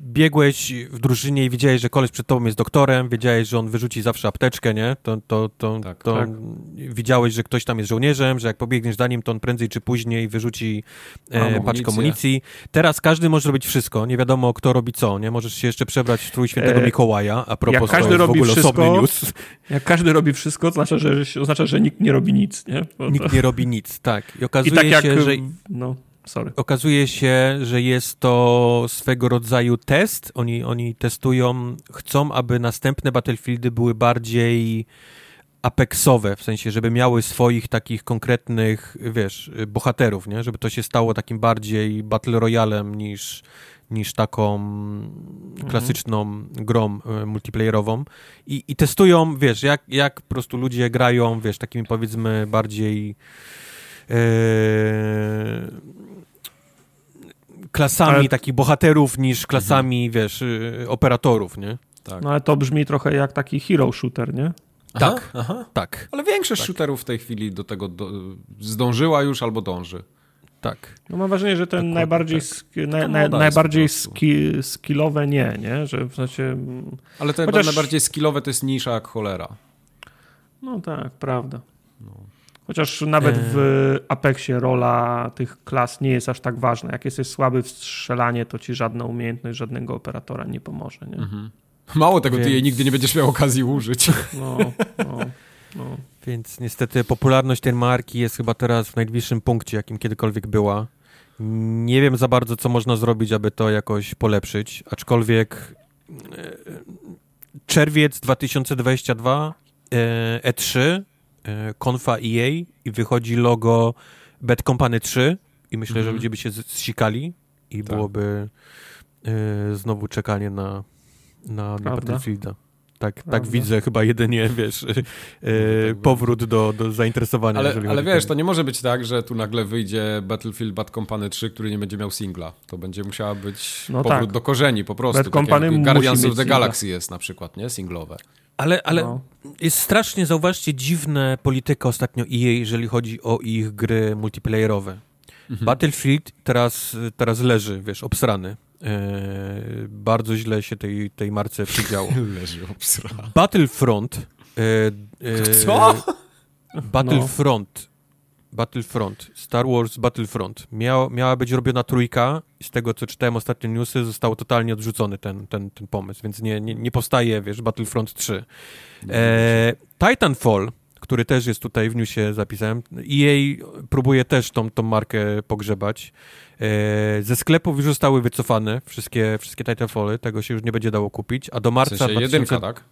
biegłeś w drużynie i wiedziałeś, że koleś przed tobą jest doktorem, wiedziałeś, że on wyrzuci zawsze apteczkę, nie? To, to, to, Tak, to tak. widziałeś, że ktoś tam jest żołnierzem, że jak pobiegniesz za nim, to on prędzej czy później wyrzuci e, paczkę amunicji. Teraz każdy może robić wszystko, nie wiadomo kto robi co, nie? Możesz się jeszcze przebrać w strój świętego E, Mikołaja, a propos jak to każdy w robi ogóle wszystko, osobny news. Jak każdy robi wszystko, to znaczy, że, oznacza, że nikt nie robi nic, nie? Bo Nikt to... nie robi nic, tak. I I okazuje tak jak... się, że No, sorry. okazuje się, że jest to swego rodzaju test. Oni, oni testują, chcą, aby następne Battlefieldy były bardziej apexowe, w sensie, żeby miały swoich takich konkretnych, wiesz, bohaterów, nie? Żeby to się stało takim bardziej battle royalem niż, niż taką klasyczną grą e, multiplayerową i, i testują, wiesz, jak, jak po prostu ludzie grają, wiesz, takimi powiedzmy bardziej e, klasami Ale- takich bohaterów niż klasami, wiesz, y, operatorów, nie? Tak. No ale to brzmi trochę jak taki hero shooter, nie? Aha, tak. Aha. Tak, Ale większość shooterów w tej chwili do tego do, zdążyła już albo dąży. tak. No mam wrażenie, że ten Dokładnie najbardziej, tak. sk- na, To na, najbardziej ski, skillowe nie, nie? Że w sensie... mm, Ale te Chociaż- najbardziej skillowe to jest nisza jak cholera. No tak, prawda. Chociaż nawet w Apexie rola tych klas nie jest aż tak ważna. Jak jesteś słaby w strzelanie, to ci żadna umiejętność żadnego operatora nie pomoże, nie? Mało tego, ty Więc- jej nigdy nie będziesz miał okazji użyć. No, no, no. Więc niestety popularność tej marki jest chyba teraz w najbliższym punkcie, jakim kiedykolwiek była. Nie wiem za bardzo, co można zrobić, aby to jakoś polepszyć, aczkolwiek e, czerwiec 2022 e, E3 e, konfa EA i wychodzi logo Bad Company 3 i myślę, że Mhm. ludzie by się zsikali i Tak. byłoby e, znowu czekanie na, na, na? Battlefielda. Tak, tak Prawda. widzę chyba jedynie, wiesz, tak powrót do, do zainteresowania. Ale, ale wiesz, to nie może być tak, że tu nagle wyjdzie Battlefield Bad Company 3, który nie będzie miał singla. To będzie musiała być No powrót tak. do korzeni po prostu. Bad tak Company Guardians of the singla. Galaxy jest na przykład, nie? Singlowe. Ale, ale No. jest strasznie, zauważcie, dziwne polityka ostatnio EA, jeżeli chodzi o ich gry multiplayerowe. Mhm. Battlefield teraz, teraz leży, wiesz, obsrany. E, bardzo źle się tej, tej marce przydziało. Leży obsra. Battlefront. E, e, Co? Battlefront. Battlefront. Star Wars Battlefront. Miał, miała być robiona trójka z tego, co czytałem ostatnie newsy, został totalnie odrzucony ten, ten, ten pomysł, więc nie, nie, nie powstaje, wiesz, Battlefront 3. E, Titanfall, który też jest tutaj w newsie zapisałem, EA próbuje też tą, tą markę pogrzebać. E, ze sklepów już zostały wycofane wszystkie, wszystkie Titanfally, tego się już nie będzie dało kupić, a do W marca... sensie 2000 jedynka, tak?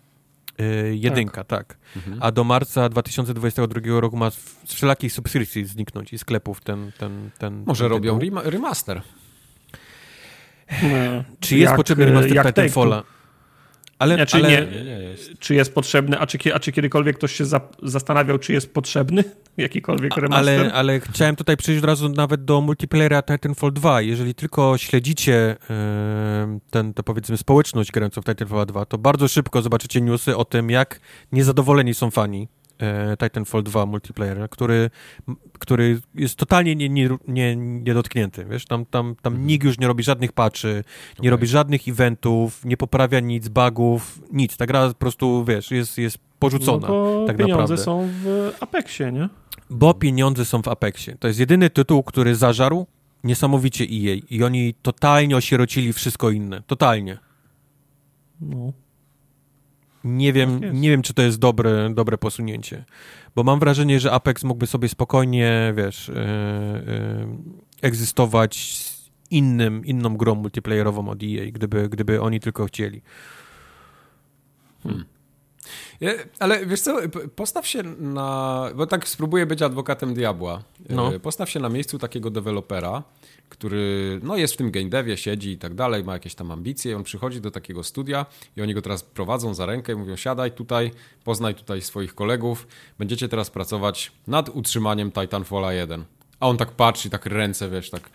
E, jedynka, tak. Mhm. A do marca 2022 roku ma z wszelakich subskrypcji zniknąć i sklepów ten, ten, ten Może ten robią remaster. E, Czy jest jak, potrzebny remaster Titanfalla? Ale, Znaczy ale nie. Nie, nie jest. Czy jest potrzebny, a czy, a czy kiedykolwiek ktoś się za, zastanawiał, czy jest potrzebny jakikolwiek remaster? Ale, ale chciałem tutaj przejść od razu nawet do multiplayera Titanfall 2. Jeżeli tylko śledzicie e, ten, to powiedzmy społeczność grającą w Titanfall 2, to bardzo szybko zobaczycie newsy o tym, jak niezadowoleni są fani Titanfall 2 multiplayera, który, który jest totalnie nie, nie, nie, niedotknięty, wiesz, tam, tam, tam nikt już nie robi żadnych patchy, nie robi żadnych eventów, nie poprawia nic, bugów, nic, ta gra po prostu, wiesz, jest, jest porzucona. No bo tak pieniądze naprawdę. są w Apexie, nie? Bo pieniądze są w Apexie. To jest jedyny tytuł, który zażarł niesamowicie EA i oni totalnie osierocili wszystko inne. Totalnie. No. Nie wiem, Tak nie wiem czy to jest dobre, dobre posunięcie. Bo mam wrażenie, że Apex mógłby sobie spokojnie, wiesz, yy, yy, egzystować z innym, inną grą multiplayerową od EA, gdyby, gdyby oni tylko chcieli. Ale wiesz co, postaw się na. Bo tak spróbuję być adwokatem diabła. No. E, postaw się na miejscu takiego dewelopera, który no, jest w tym game devie, siedzi i tak dalej, ma jakieś tam ambicje. I on przychodzi do takiego studia i oni go teraz prowadzą za rękę i mówią: siadaj tutaj, poznaj tutaj swoich kolegów. Będziecie teraz pracować nad utrzymaniem Titanfalla 1. A on tak patrzy, tak ręce, wiesz, tak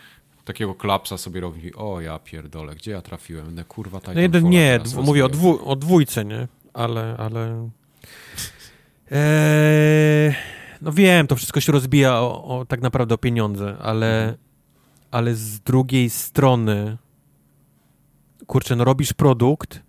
takiego klapsa sobie robi. O ja pierdolę, gdzie ja trafiłem? Ne, kurwa Titanfalla. No jeden nie, mówię o, dwu, o dwójce, nie? Ale, ale... Eee, no wiem, to wszystko się rozbija o, o, tak naprawdę o pieniądze, ale, ale z drugiej strony kurczę, no robisz produkt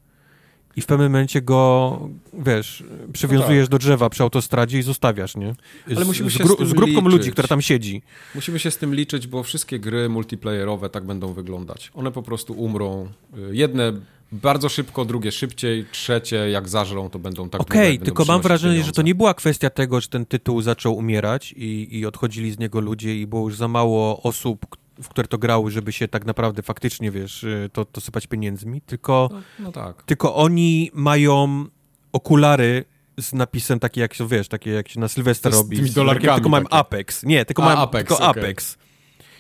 i w pewnym momencie go, wiesz, przywiązujesz no tak. do drzewa przy autostradzie i zostawiasz, nie? Z, Ale musimy się z, gru, z, z grupką liczyć. ludzi, która tam siedzi. Musimy się z tym liczyć, bo wszystkie gry multiplayerowe tak będą wyglądać. One po prostu umrą. Jedne bardzo szybko, drugie szybciej, trzecie jak zażrą, to będą tak Okej, okay, tylko mam wrażenie, pieniądze. że to nie była kwestia tego, że ten tytuł zaczął umierać i, i odchodzili z niego ludzie i było już za mało osób, w które to grały, żeby się tak naprawdę faktycznie, wiesz, y, to, to sypać pieniędzmi, tylko, no, no tak. tylko oni mają okulary z napisem taki jak się, wiesz, takie jak się na Sylwester robi. Z tymi dolarkami. Tylko mają Apex. Nie, tylko mają Apex, tylko okay. Apex.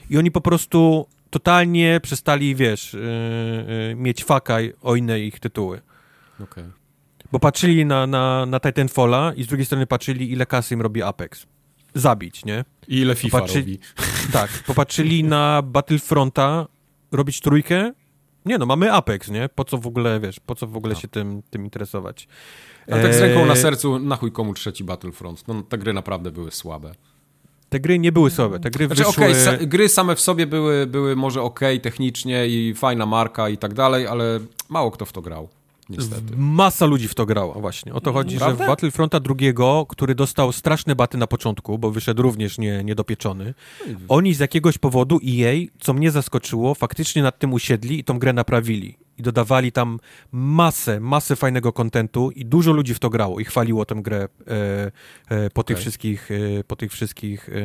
I oni po prostu totalnie przestali, wiesz, yy, mieć faka o inne ich tytuły. Okay. Bo patrzyli na, na, na Titanfalla i z drugiej strony patrzyli, ile kasy im robi Apex. Zabić, nie? I ile FIFA Popatrzy... robi. Tak, popatrzyli na Battlefronta, robić trójkę. Nie no, mamy Apex, nie? Po co w ogóle, wiesz, po co w ogóle no. się tym, tym interesować? A tak z ręką na e, sercu, na chuj komu trzeci Battlefront? No te gry naprawdę były słabe. Te gry nie były słabe, te gry znaczy, wyszły... Okay, gry same w sobie były, były może ok technicznie i fajna marka i tak dalej, ale mało kto w to grał. Niestety. Masa ludzi w to grała właśnie. O to chodzi, Prawda? że w Battlefronta drugiego, który dostał straszne baty na początku, bo wyszedł również nie, niedopieczony, oni z jakiegoś powodu EA, co mnie zaskoczyło, faktycznie nad tym usiedli i tą grę naprawili i dodawali tam masę, masę fajnego kontentu i dużo ludzi w to grało i chwaliło tę grę e, e, po, okay. tych wszystkich, e, po tych wszystkich e, e,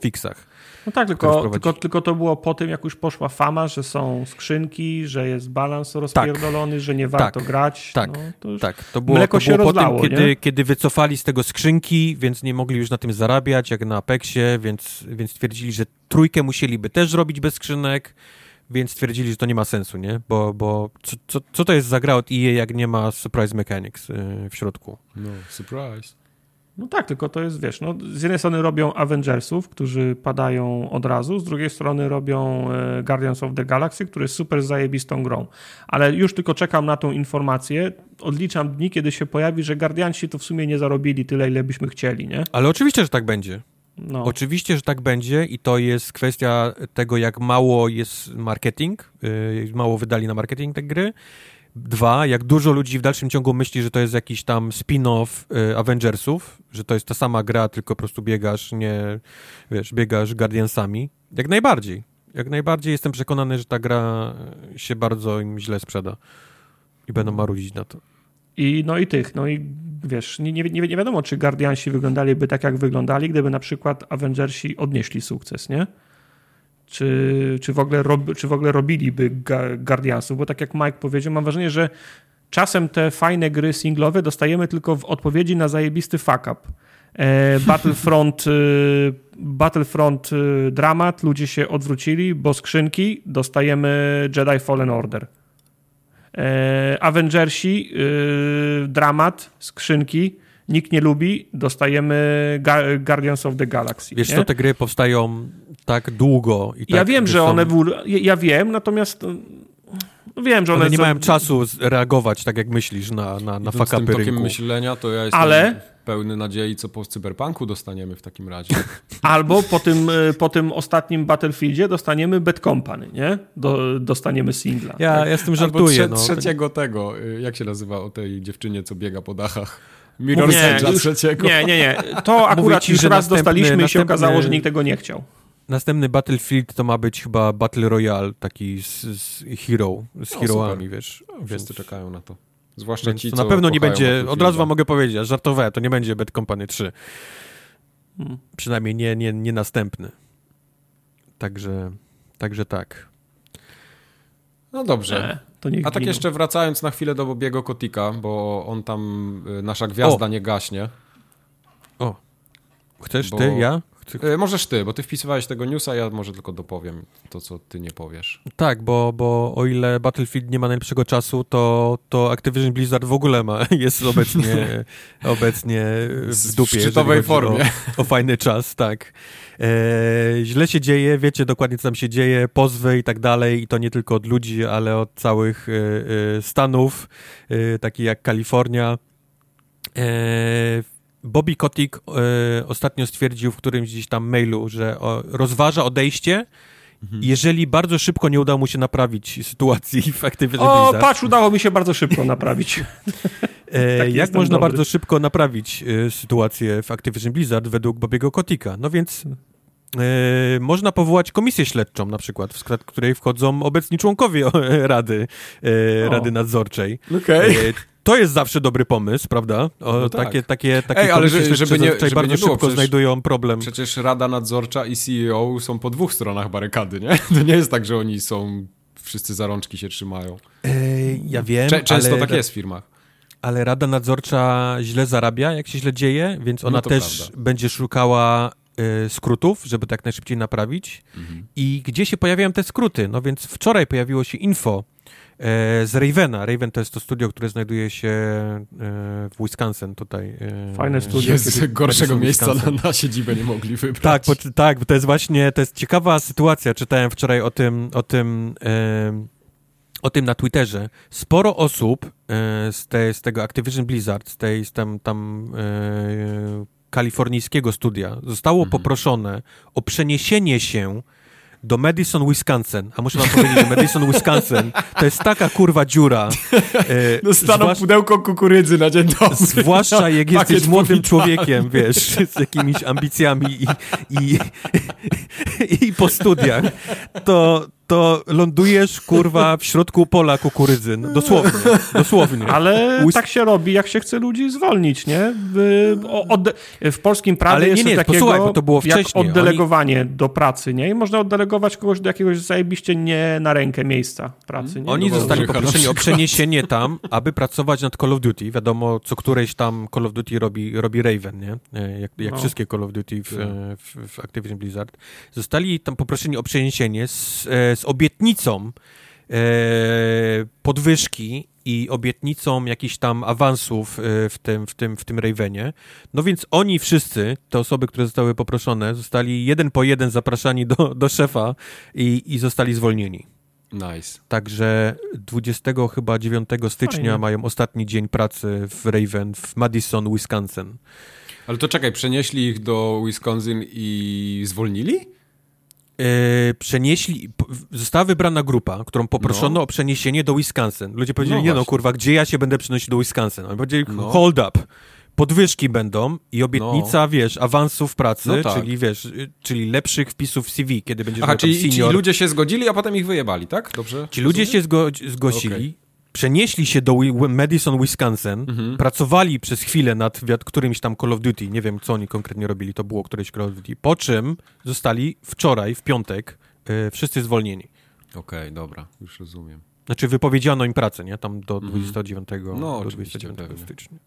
fixach. No tak, tylko, tylko, tylko to było po tym, jak już poszła fama, że są skrzynki, że jest balans rozpierdolony, tak. że nie warto tak. grać. Tak, no, to tak. To było, to było rozlało, po tym, kiedy, kiedy wycofali z tego skrzynki, więc nie mogli już na tym zarabiać, jak na Apexie, więc, więc twierdzili, że trójkę musieliby też robić bez skrzynek więc stwierdzili, że to nie ma sensu, nie? Bo, bo co, co, co to jest za gra od EA, jak nie ma surprise mechanics yy, w środku? No, surprise. No tak, tylko to jest, wiesz, no, z jednej strony robią Avengersów, którzy padają od razu, z drugiej strony robią e, Guardians of the Galaxy, który jest super zajebistą grą. Ale już tylko czekam na tą informację, odliczam dni, kiedy się pojawi, że Guardiansi to w sumie nie zarobili tyle, ile byśmy chcieli, nie? Ale oczywiście, że tak będzie. No. Oczywiście, że tak będzie i to jest kwestia tego, jak mało jest marketing, yy, mało wydali na marketing te gry. Dwa, jak dużo ludzi w dalszym ciągu myśli, że to jest jakiś tam spin-off yy, Avengersów, że to jest ta sama gra, tylko po prostu biegasz, nie, wiesz, biegasz Guardiansami. Jak najbardziej. Jak najbardziej jestem przekonany, że ta gra się bardzo im źle sprzeda i będą marudzić na to. I, no i tych, no i wiesz, nie, nie, nie wiadomo, czy Guardiansi wyglądaliby tak, jak wyglądali, gdyby na przykład Avengersi odnieśli sukces, nie? Czy, czy, w, ogóle rob, czy w ogóle robiliby Guardiansów, bo tak jak Mike powiedział, mam wrażenie, że czasem te fajne gry singlowe dostajemy tylko w odpowiedzi na zajebisty fuck up. E, Battlefront, e, Battlefront e, dramat, ludzie się odwrócili, bo skrzynki dostajemy Jedi Fallen Order. E, Avengersi, e, dramat, skrzynki, nikt nie lubi, dostajemy Guardians of the Galaxy. Wiesz, to te gry powstają tak długo. I tak ja wiem, że są... one. Ja wiem, natomiast. No wiem, że one, one nie mają czasu reagować tak, jak myślisz na, na, na fakapy rynku. myślenia, to ja jestem Ale... pełny nadziei, co po cyberpunku dostaniemy w takim razie. Albo po tym, e, po tym ostatnim Battlefieldzie dostaniemy Bad Company, nie? Do, dostaniemy singla. Ja, tak? ja z tym żartuję. Albo trze no. trzeciego tego, y, jak się nazywa o tej dziewczynie, co biega po dachach? Mirror nie, trzeciego. Nie, nie, nie. To akurat ci, już raz dostaliśmy i się okazało, że nikt tego nie chciał. Następny Battlefield to ma być chyba Battle Royale, taki z, z hero, z o, heroami, super. wiesz. No, wszyscy więc, czekają na to. Zwłaszcza ci, na pewno nie będzie, od razu wam mogę powiedzieć, żartowałem, to nie będzie Bad Company 3. Hmm. Przynajmniej nie, nie, nie następny. Także, także tak. No dobrze. E, to niech A tak giną. jeszcze wracając na chwilę do Bobiego Kotika, bo on tam, y, nasza gwiazda O. nie gaśnie. O. Chcesz Bo- ty, ja? Chcę... Y, Możesz ty, bo ty wpisywałeś tego newsa, ja może tylko dopowiem to, co ty nie powiesz. Tak, bo, bo o ile Battlefield nie ma najlepszego czasu, to, to Activision Blizzard w ogóle ma, jest obecnie, obecnie w W dupie. jeżeli szczytowej formie. O, o fajny czas, tak. E, źle się dzieje, wiecie dokładnie co tam się dzieje, pozwy i tak dalej i to nie tylko od ludzi, ale od całych e, e, stanów, e, takich jak Kalifornia. E, Bobby Kotick e, ostatnio stwierdził w którymś gdzieś tam mailu, że o, rozważa odejście, jeżeli bardzo szybko nie uda mu się naprawić sytuacji w Activision O, patrz, udało mi się bardzo szybko naprawić. E, taki jak można dobry. bardzo szybko naprawić e, sytuację w Activision Blizzard według Bobiego Kotika? No więc e, można powołać komisję śledczą na przykład, w skład której wchodzą obecni członkowie Rady, O. Rady Nadzorczej. Okej. E, to jest zawsze dobry pomysł, prawda? O, No tak. takie, takie, takie Ej, ale że- żeby nie- żeby bardzo nie było, szybko przecież- znajdują problem. Przecież Rada Nadzorcza i CEO są po dwóch stronach barykady, nie? To nie jest tak, że oni są, wszyscy za rączki się trzymają. E, ja wiem, Cze- często ale, tak jest w firmach. ale Rada Nadzorcza źle zarabia, jak się źle dzieje, więc ona No też prawda. będzie szukała e, skrótów, żeby tak najszybciej naprawić. Mhm. I gdzie się pojawiają te skróty? No więc wczoraj pojawiło się info z Ravena. Raven to jest to studio, które znajduje się e, w Wisconsin tutaj. E, Fajne studio. Jest gorszego miejsca na, Wisconsin. na siedzibę nie mogli wybrać. Tak, po, tak, bo to jest właśnie, to jest ciekawa sytuacja. Czytałem wczoraj o tym, o tym, e, o tym na Twitterze. Sporo osób e, z, tej, z tego Activision Blizzard, z tej z tam, tam e, kalifornijskiego studia, zostało Mhm. poproszone o przeniesienie się do Madison, Wisconsin. A muszę wam powiedzieć, że Madison, Wisconsin to jest taka kurwa dziura. E, Dostaną zwłasz- pudełko kukurydzy na dzień dobry. Zwłaszcza jak jesteś młodym człowiekiem, wiesz, z jakimiś ambicjami i, i, i po studiach, to, to lądujesz, kurwa, w środku pola kukurydzy. No, dosłownie, dosłownie. Ale Łys- tak się robi, jak się chce ludzi zwolnić, nie? W, w polskim prawie Ale nie, jest nie, coś takiego posłuchaj, bo to było jak wcześniej. oddelegowanie do pracy, nie? I można oddelegować kogoś do jakiegoś zajebiście nie na rękę miejsca pracy, nie? Oni No zostali poproszeni o przeniesienie tam, aby pracować nad Call of Duty. Wiadomo, co któreś tam Call of Duty robi, robi Raven, nie? E, Jak, jak No. wszystkie Call of Duty w, Tak. w, w Activision Blizzard. Zostali tam poproszeni o przeniesienie z, e, z obietnicą e, podwyżki i obietnicą jakichś tam awansów e, w tym, w, tym, w tym Ravenie. No więc oni wszyscy, te osoby, które zostały poproszone, zostali jeden po jeden zapraszani do, do szefa i, i zostali zwolnieni. Nice. Także 20 chyba 9 stycznia Fajnie. mają ostatni dzień pracy w Raven w Madison, Wisconsin. Ale to czekaj, przenieśli ich do Wisconsin i zwolnili? E, przenieśli, została wybrana grupa, którą poproszono No. o przeniesienie do Wisconsin. Ludzie powiedzieli, No nie no kurwa, gdzie ja się będę przenosić do Wisconsin? Oni powiedzieli, No. hold up. Podwyżki będą i obietnica, wiesz, awansów pracy, No tak. czyli wiesz, y, czyli lepszych wpisów w CV, kiedy będziesz Aha, czyli senior. ludzie się zgodzili, a potem ich wyjebali, tak? Dobrze? Ci ludzie rozumiem? się zgo- zgłosili, Okej. Przenieśli się do Madison, Wisconsin, Mhm. pracowali przez chwilę nad którymś tam Call of Duty, nie wiem co oni konkretnie robili, to było któreś Call of Duty, po czym zostali wczoraj, w piątek, y, wszyscy zwolnieni. Okej, dobra, już rozumiem. Znaczy wypowiedziano im pracę, nie? Tam do Mhm. 29, No, do oczywiście, 29 pewnie. stycznia.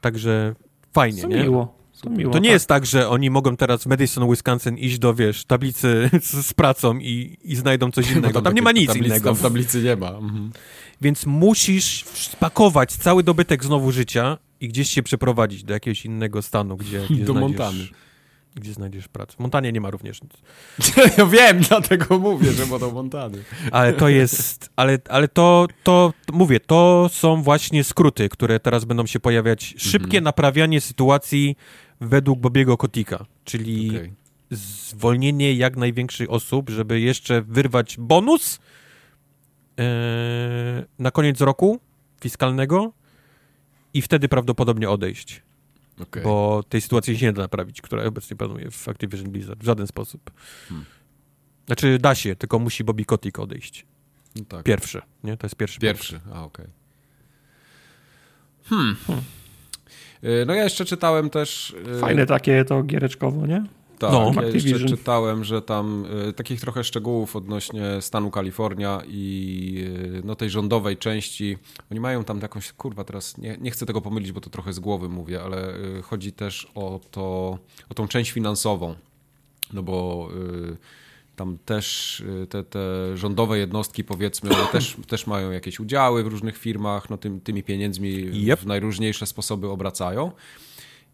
Także fajnie, To nie? miło. To, miło, To nie tak. jest tak, że oni mogą teraz w Madison, Wisconsin iść do, wiesz, tablicy z, z pracą i, i znajdą coś innego. Tam nie ma nic tablicy, innego. Tam tablicy nie ma. Mhm. Więc musisz spakować cały dobytek znowu życia i gdzieś się przeprowadzić do jakiegoś innego stanu, gdzie, gdzie Do znajdziesz, Montany. Gdzie znajdziesz pracę. W Montanie nie ma również nic. Ja wiem, dlatego mówię, że będą Montany. Ale to jest, ale, ale to, to, mówię, to są właśnie skróty, które teraz będą się pojawiać. Szybkie Mhm. naprawianie sytuacji według Bobiego Kotika, czyli Okej. zwolnienie jak największych osób, żeby jeszcze wyrwać bonus na koniec roku fiskalnego i wtedy prawdopodobnie odejść. Okej. Bo tej sytuacji się nie da naprawić, która obecnie panuje w Activision Blizzard w żaden sposób. Hmm. Znaczy da się, tylko musi Bobby Kotick odejść. No tak. Pierwszy, nie? To jest pierwszy. punkt. Pierwszy, a okej. Hmm. Y, No ja jeszcze czytałem też... y, Fajne takie to giereczkowo, nie? Tak, no, ja jeszcze czytałem, że tam y, takich trochę szczegółów odnośnie stanu Kalifornia i y, no, tej rządowej części. Oni mają tam jakąś, kurwa, teraz nie, nie chcę tego pomylić, bo to trochę z głowy mówię, ale y, chodzi też o, to, o tą część finansową. No bo y, tam też y, te, te rządowe jednostki, powiedzmy, one też, też mają jakieś udziały w różnych firmach, no tym, tymi pieniędzmi yep. w najróżniejsze sposoby obracają.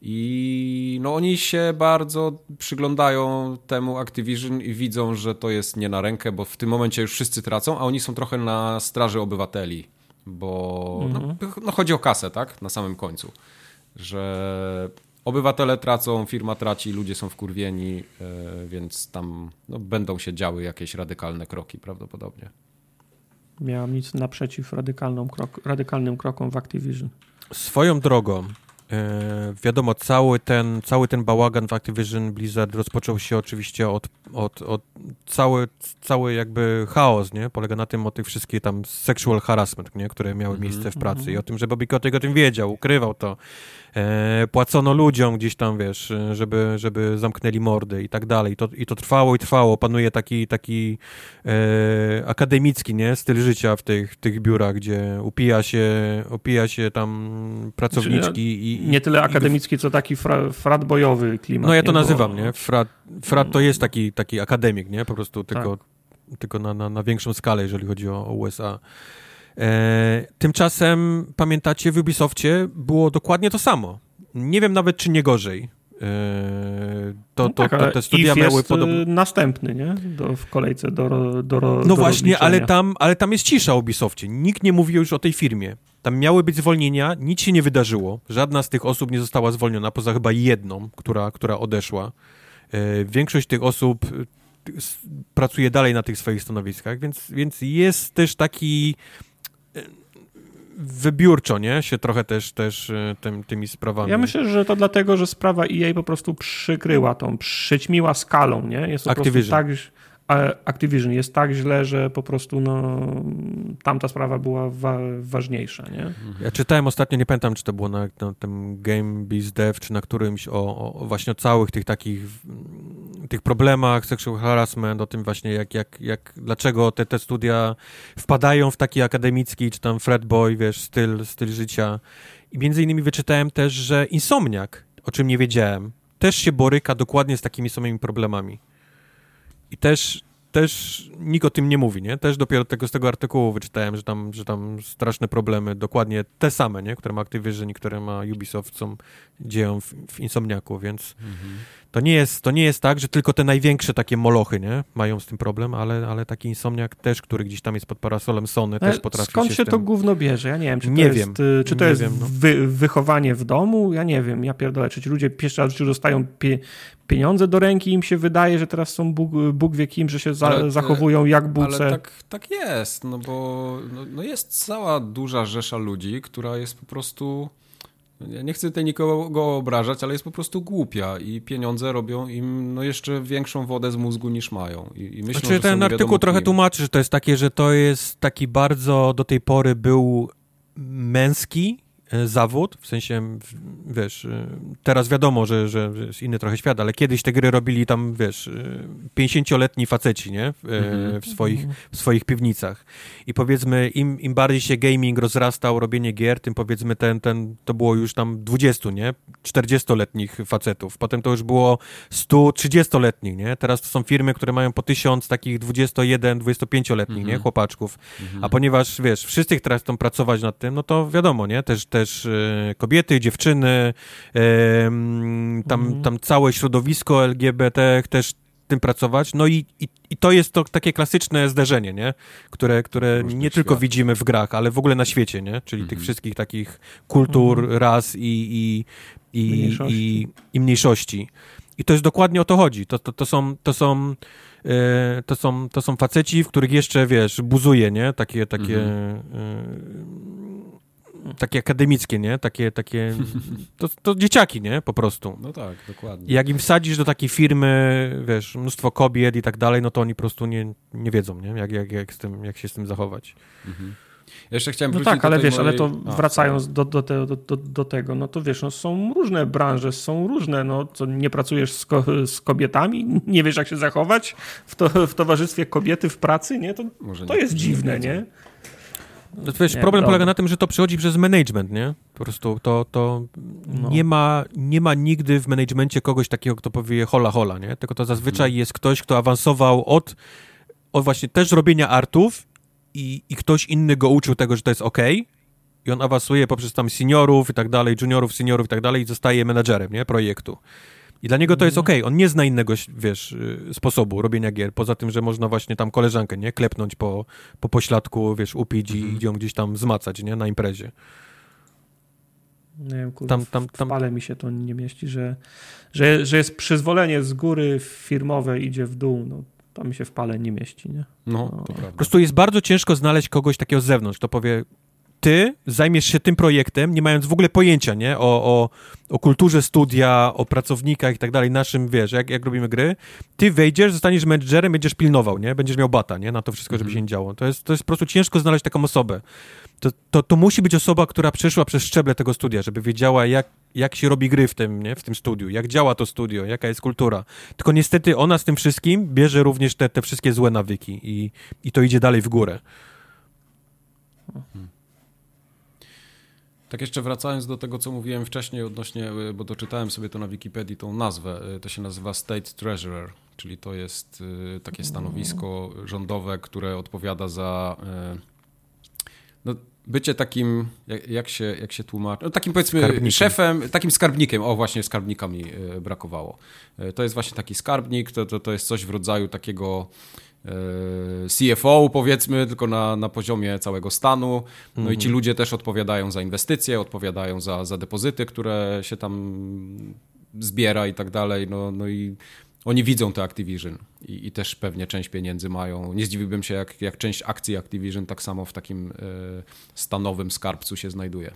I no oni się bardzo przyglądają temu Activision i widzą, że to jest nie na rękę, bo w tym momencie już wszyscy tracą, a oni są trochę na straży obywateli, bo no, mhm. no chodzi o kasę, tak? Na samym końcu. Że obywatele tracą, firma traci, ludzie są wkurwieni, e, więc tam no, będą się działy jakieś radykalne kroki prawdopodobnie. Miałam nic naprzeciw krok, radykalnym krokom w Activision. Swoją drogą, wiadomo, cały ten, cały ten bałagan w Activision Blizzard rozpoczął się oczywiście od, od, od cały, cały jakby chaos, nie? Polega na tym, o tych wszystkich tam sexual harassment, nie? Które miały mm -hmm, miejsce w pracy mm -hmm. i o tym, że Bobby Kotick o tym wiedział, ukrywał to. E, płacono ludziom gdzieś tam, wiesz, żeby, żeby zamknęli mordy i tak dalej. I to, i to trwało i trwało. Panuje taki, taki e, akademicki, nie? Styl życia w tych, tych biurach, gdzie upija się, upija się tam pracowniczki i, Nie tyle akademicki, co taki fra, frat bojowy klimat. No ja to nie? nazywam, Bo... nie? Frat, frat to jest taki, taki akademik, nie? Po prostu tylko, tak. tylko na, na, na większą skalę, jeżeli chodzi o, o USA. E, tymczasem, pamiętacie, w Ubisoftie było dokładnie to samo. Nie wiem nawet, czy nie gorzej. To, no to, tak, to, te studia miały podobno. następny, nie? Do, w kolejce do, do, do No właśnie, ale tam, ale tam jest cisza o Ubisoftie. Nikt nie mówi już o tej firmie. Tam miały być zwolnienia, nic się nie wydarzyło. Żadna z tych osób nie została zwolniona, poza chyba jedną, która, która odeszła. E, większość tych osób pracuje dalej na tych swoich stanowiskach, więc, więc jest też taki wybiórczo, nie? Się trochę też, też e, tym, tymi sprawami. Ja myślę, że to dlatego, że sprawa EA po prostu przykryła tą, przyćmiła skalą, nie? Jest po Activision. prostu tak Activision jest tak źle, że po prostu no, tamta sprawa była wa ważniejsza. Nie? Ja czytałem ostatnio, nie pamiętam, czy to było na, na tym Game Biz Dev, czy na którymś o, o, właśnie o całych tych takich tych problemach, sexual harassment, o tym właśnie jak, jak, jak dlaczego te, te studia wpadają w taki akademicki, czy tam fredboy, wiesz, styl, styl życia. I między innymi wyczytałem też, że Insomniak, o czym nie wiedziałem, też się boryka dokładnie z takimi samymi problemami. I też, też nikt o tym nie mówi, nie? Też dopiero tego, z tego artykułu wyczytałem, że tam, że tam straszne problemy, dokładnie te same, nie? Które ma Activision i które ma Ubisoft, są, dzieją w, w Insomniaku, więc... Mhm to nie jest, to nie jest tak, że tylko te największe takie molochy, nie? Mają z tym problem, ale, ale taki insomniak też, który gdzieś tam jest pod parasolem Sony, ale też potrafi Skąd się, się tym... to gówno bierze? Ja nie wiem, czy to nie jest, wiem. Y, czy to jest wiem, no. wy, wychowanie w domu? Ja nie wiem, ja pierdolę, czy ci ludzie pierwszy raz dostają pie, pieniądze do ręki im się wydaje, że teraz są Bóg, Bóg wie kim, że się za, ale, zachowują jak buce. Ale tak, tak jest, no bo no, no jest cała duża rzesza ludzi, która jest po prostu ja nie chcę tutaj nikogo obrażać, ale jest po prostu głupia i pieniądze robią im no, jeszcze większą wodę z mózgu niż mają. I, i myślą, znaczy, ten artykuł trochę kim. tłumaczy, że to jest takie, że to jest taki bardzo do tej pory był męski zawód, w sensie, wiesz, e, teraz wiadomo, że, że jest inny trochę świat, ale kiedyś te gry robili tam, wiesz, 50-letni e, faceci, nie? W, swoich, w swoich piwnicach. I powiedzmy, im, im bardziej się gaming rozrastał, robienie gier, tym powiedzmy ten, ten, to było już tam 20, nie? 40-letnich facetów. Potem to już było 130-letnich, nie? Teraz to są firmy, które mają po tysiąc takich 21, 25-letnich, nie? Mhm. Chłopaczków. A ponieważ, wiesz, wszyscy teraz chcą pracować nad tym, no to wiadomo, nie? Też, też też e, kobiety, dziewczyny, tam, mhm. tam całe środowisko LGBT też tym pracować. No i, i, i, to jest to takie klasyczne zderzenie, nie? Które, które nie tylko widzimy w grach, ale w ogóle na świecie, nie? Czyli tych mhm. wszystkich takich kultur, mhm. ras i, i, i, mniejszości. I, i, mniejszości. I to jest dokładnie o to chodzi. To, to, to są, to są, e, to są, to są faceci, w których jeszcze, wiesz, buzuje, nie? Takie, takie takie akademickie, nie? Takie, takie, to, to dzieciaki, nie? Po prostu. No tak, dokładnie. I jak im wsadzisz do takiej firmy, wiesz, mnóstwo kobiet i tak dalej, no to oni po prostu nie, nie wiedzą, nie? Jak, jak, jak, z tym, jak się z tym zachować. Mhm. jeszcze chciałem No tak, ale wiesz, mojej... ale to A, wracając do, do, te, do, do, tego, no to wiesz, no są różne branże, są różne, no co nie pracujesz z, ko z kobietami, nie wiesz jak się zachować w, to, w towarzystwie kobiety w pracy, nie? To, to jest dziwne, nie? No, wiesz, nie, problem polega na tym, że to przychodzi przez management, nie? Po prostu to, to no. nie, ma, nie ma nigdy w managemencie kogoś takiego, kto powie hola hola, nie? Tylko to zazwyczaj hmm. jest ktoś, kto awansował od, od właśnie też robienia artów i, i ktoś inny go uczył tego, że to jest ok i on awansuje poprzez tam seniorów i tak dalej, juniorów, seniorów i tak dalej i zostaje menadżerem, nie? Projektu. I dla niego to jest mhm. ok. On nie zna innego, wiesz, y, sposobu robienia gier, poza tym, że można właśnie tam koleżankę, nie? Klepnąć po, po pośladku, wiesz, upić i mhm. ją gdzieś tam zmacać, nie? Na imprezie. Nie wiem, kurwa, tam, tam, tam... w pale mi się to nie mieści, że, że, że jest przyzwolenie z góry firmowe idzie w dół, no to mi się w pale nie mieści, nie? No, no. to prawda. Po prostu jest bardzo ciężko znaleźć kogoś takiego z zewnątrz, kto powie, ty zajmiesz się tym projektem, nie mając w ogóle pojęcia, nie? O, o, o kulturze studia, o pracownikach i tak dalej, naszym, wiesz, jak, jak robimy gry, ty wejdziesz, zostaniesz menedżerem, będziesz pilnował, nie? Będziesz miał bata, nie? Na to wszystko, żeby mhm. się nie działo. To jest, to jest po prostu ciężko znaleźć taką osobę. To, to, to musi być osoba, która przeszła przez szczeble tego studia, żeby wiedziała, jak, jak się robi gry w tym, nie? w tym studiu, jak działa to studio, jaka jest kultura. Tylko niestety ona z tym wszystkim bierze również te, te wszystkie złe nawyki i, i to idzie dalej w górę. Hmm. Tak jeszcze wracając do tego, co mówiłem wcześniej odnośnie, y, bo doczytałem sobie to na Wikipedii, tą nazwę, y, to się nazywa State Treasurer, czyli to jest y, takie stanowisko rządowe, które odpowiada za no, bycie takim, jak, się, jak się tłumaczy, no, takim powiedzmy skarbnikiem. szefem, takim skarbnikiem, o właśnie skarbnika mi brakowało. To jest właśnie taki skarbnik, to, to, to jest coś w rodzaju takiego E, CFO, powiedzmy, tylko na, na poziomie całego stanu. No mhm. i ci mhm. ludzie też odpowiadają za inwestycje, odpowiadają za, za depozyty, które się tam zbiera i tak dalej. No, no i oni widzą te Activision i, i, też pewnie część pieniędzy mają. Nie zdziwiłbym się, jak, jak część akcji Activision tak samo w takim y, stanowym skarbcu się znajduje.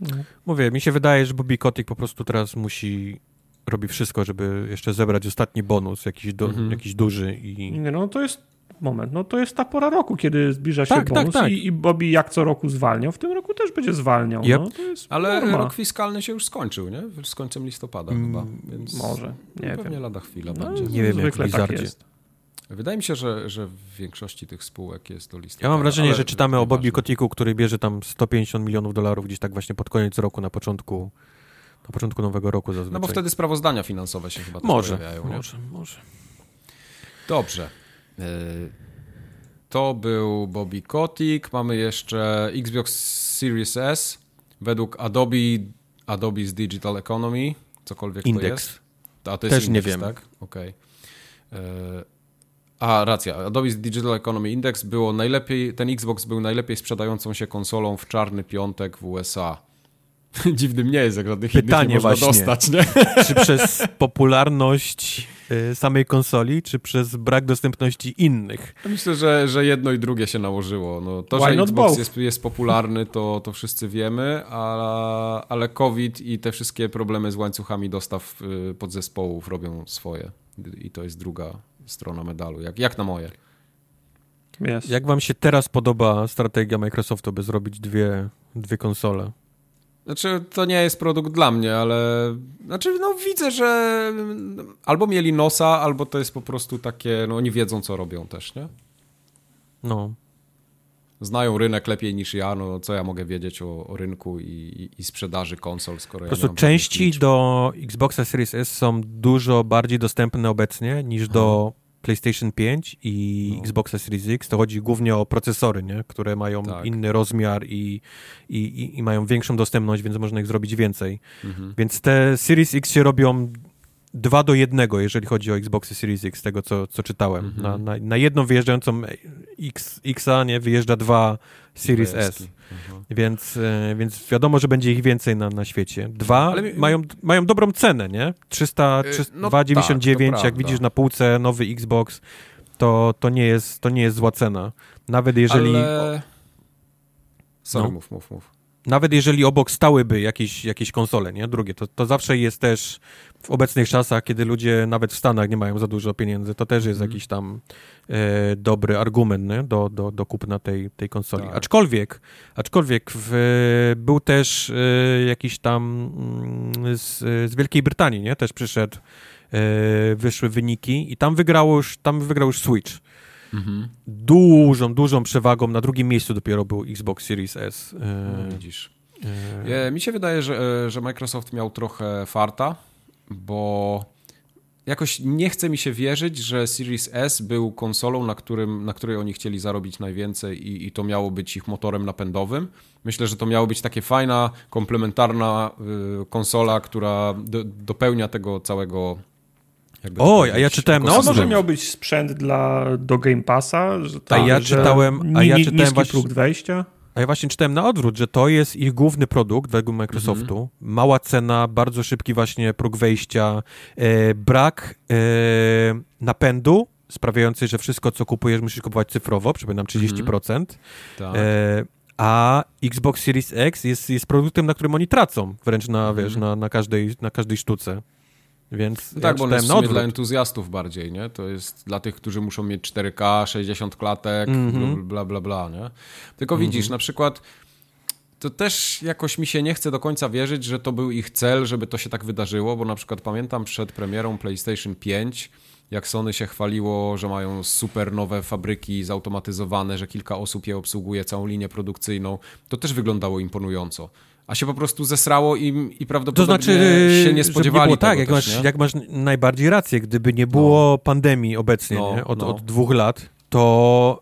No. Mówię, mi się wydaje, że Bobby Kotick po prostu teraz musi robi wszystko, żeby jeszcze zebrać ostatni bonus, jakiś, do, mhm. jakiś duży i... Nie, no to jest moment, no to jest ta pora roku, kiedy zbliża się tak, tak bonus tak, tak. I, i Bobby jak co roku zwalniał, w tym roku też będzie zwalniał. Yep. No, Ale norma. rok fiskalny się już skończył, nie? Z końcem listopada mm, chyba, więc może, nie no, pewnie wiem. lada chwila no, będzie. Nie wiem, jak w tak jest. Wydaje mi się, że, że w większości tych spółek jest to listopada. Ja mam wrażenie, że czytamy o Bobby Kotiku, który bierze tam 150 milionów dolarów gdzieś tak właśnie pod koniec roku, na początku na początku nowego roku zazwyczaj. No bo wtedy sprawozdania finansowe się chyba może, pojawiają. Może, nie? może. Dobrze. E, to był Bobby Kotick. Mamy jeszcze Xbox Series S. Według Adobe, Adobe's Digital Economy, cokolwiek Index. to jest. A to jest Też nie wiem. tak? Okej. Okay. E, a, racja. Adobe's Digital Economy Index było najlepiej, ten Xbox był najlepiej sprzedającą się konsolą w czarny piątek w USA. Dziwnym nie jest, jak żadnych Pytanie innych nie można właśnie, dostać, nie? Czy przez popularność y, samej konsoli, czy przez brak dostępności innych? Myślę, że, że jedno i drugie się nałożyło. No, to, Why że Xbox jest, jest, popularny, to, to wszyscy wiemy, a, ale COVID i te wszystkie problemy z łańcuchami dostaw y, podzespołów robią swoje. I to jest druga strona medalu, jak, jak na moje. Yes. Jak wam się teraz podoba strategia Microsoftu, by zrobić dwie, dwie konsole? Znaczy, to nie jest produkt dla mnie, ale znaczy, no widzę, że albo mieli nosa, albo to jest po prostu takie, no oni wiedzą, co robią też, nie? No. Znają rynek lepiej niż ja, no co ja mogę wiedzieć o, o rynku i, i, sprzedaży konsol, skoro Po prostu ja części do Xboxa Series S są dużo bardziej dostępne obecnie niż do PlayStation 5 i no. Xbox Series X, to chodzi głównie o procesory, nie? które mają tak. inny rozmiar i, i, i, mają większą dostępność, więc można ich zrobić więcej. Mhm. Więc te Series X się robią 2 do 1, jeżeli chodzi o Xboxy Series X, z tego co, co czytałem. Mhm. Na, na, na jedną wyjeżdżającą X, Xa nie, wyjeżdża dwa Series S. Mhm. Więc, e, więc wiadomo, że będzie ich więcej na, na świecie. Dwa Ale... mają, mają dobrą cenę, nie? 300, 300 no 299, tak, jak widzisz na półce nowy Xbox, to, to, nie jest, to nie jest zła cena. Nawet jeżeli... Ale... Sorry, no. mów, mów, mów. Nawet jeżeli obok stałyby jakieś, jakieś konsole, nie? Drugie, to, to zawsze jest też w obecnych czasach, kiedy ludzie nawet w Stanach nie mają za dużo pieniędzy, to też jest Mhm. jakiś tam e, dobry argument nie? Do, do, do kupna tej, tej konsoli. Tak. Aczkolwiek, aczkolwiek w, był też e, jakiś tam mm, z, z Wielkiej Brytanii, nie? Też przyszedł, e, wyszły wyniki i tam wygrało już, tam wygrał już Switch Mhm. dużą, dużą przewagą. Na drugim miejscu dopiero był Xbox Series S. No, E, widzisz. e, E, Mi się wydaje, że, e, że Microsoft miał trochę farta, bo jakoś nie chce mi się wierzyć, że Series S był konsolą, na, którym, na której oni chcieli zarobić najwięcej i, i to miało być ich motorem napędowym. Myślę, że to miało być takie fajna, komplementarna y, konsola, która do, dopełnia tego całego. Oj, a ja czytałem na może miał być sprzęt dla, do Game Passa? Że A tak, ja że czytałem- a ja czytałem niski właśnie- próg wejścia? A ja właśnie czytałem na odwrót, że to jest ich główny produkt według Microsoftu. Mhm. Mała cena, bardzo szybki właśnie próg wejścia, e, brak e, napędu sprawiający, że wszystko, co kupujesz, musisz kupować cyfrowo, przypominam 30%. Tak. E, a Xbox Series X jest, jest produktem, na którym oni tracą, wręcz na, Mhm. wiesz, na, na, każdej, na każdej sztuce. Więc No ja tak, bo on jest w dla entuzjastów bardziej, nie? To jest dla tych, którzy muszą mieć 4K, 60 klatek, Mhm. bla, bla, bla, nie? Tylko widzisz, na przykład to też jakoś mi się nie chce do końca wierzyć, że to był ich cel, żeby to się tak wydarzyło, bo na przykład pamiętam przed premierą PlayStation 5, jak Sony się chwaliło, że mają super nowe fabryki zautomatyzowane, że kilka osób je obsługuje, całą linię produkcyjną, to też wyglądało imponująco. A się po prostu zesrało im i To prawdopodobnie znaczy, się nie spodziewali było tak, jak, też, masz, nie? jak masz najbardziej rację, gdyby nie było pandemii obecnie, No, nie? Od, no. od dwóch lat, to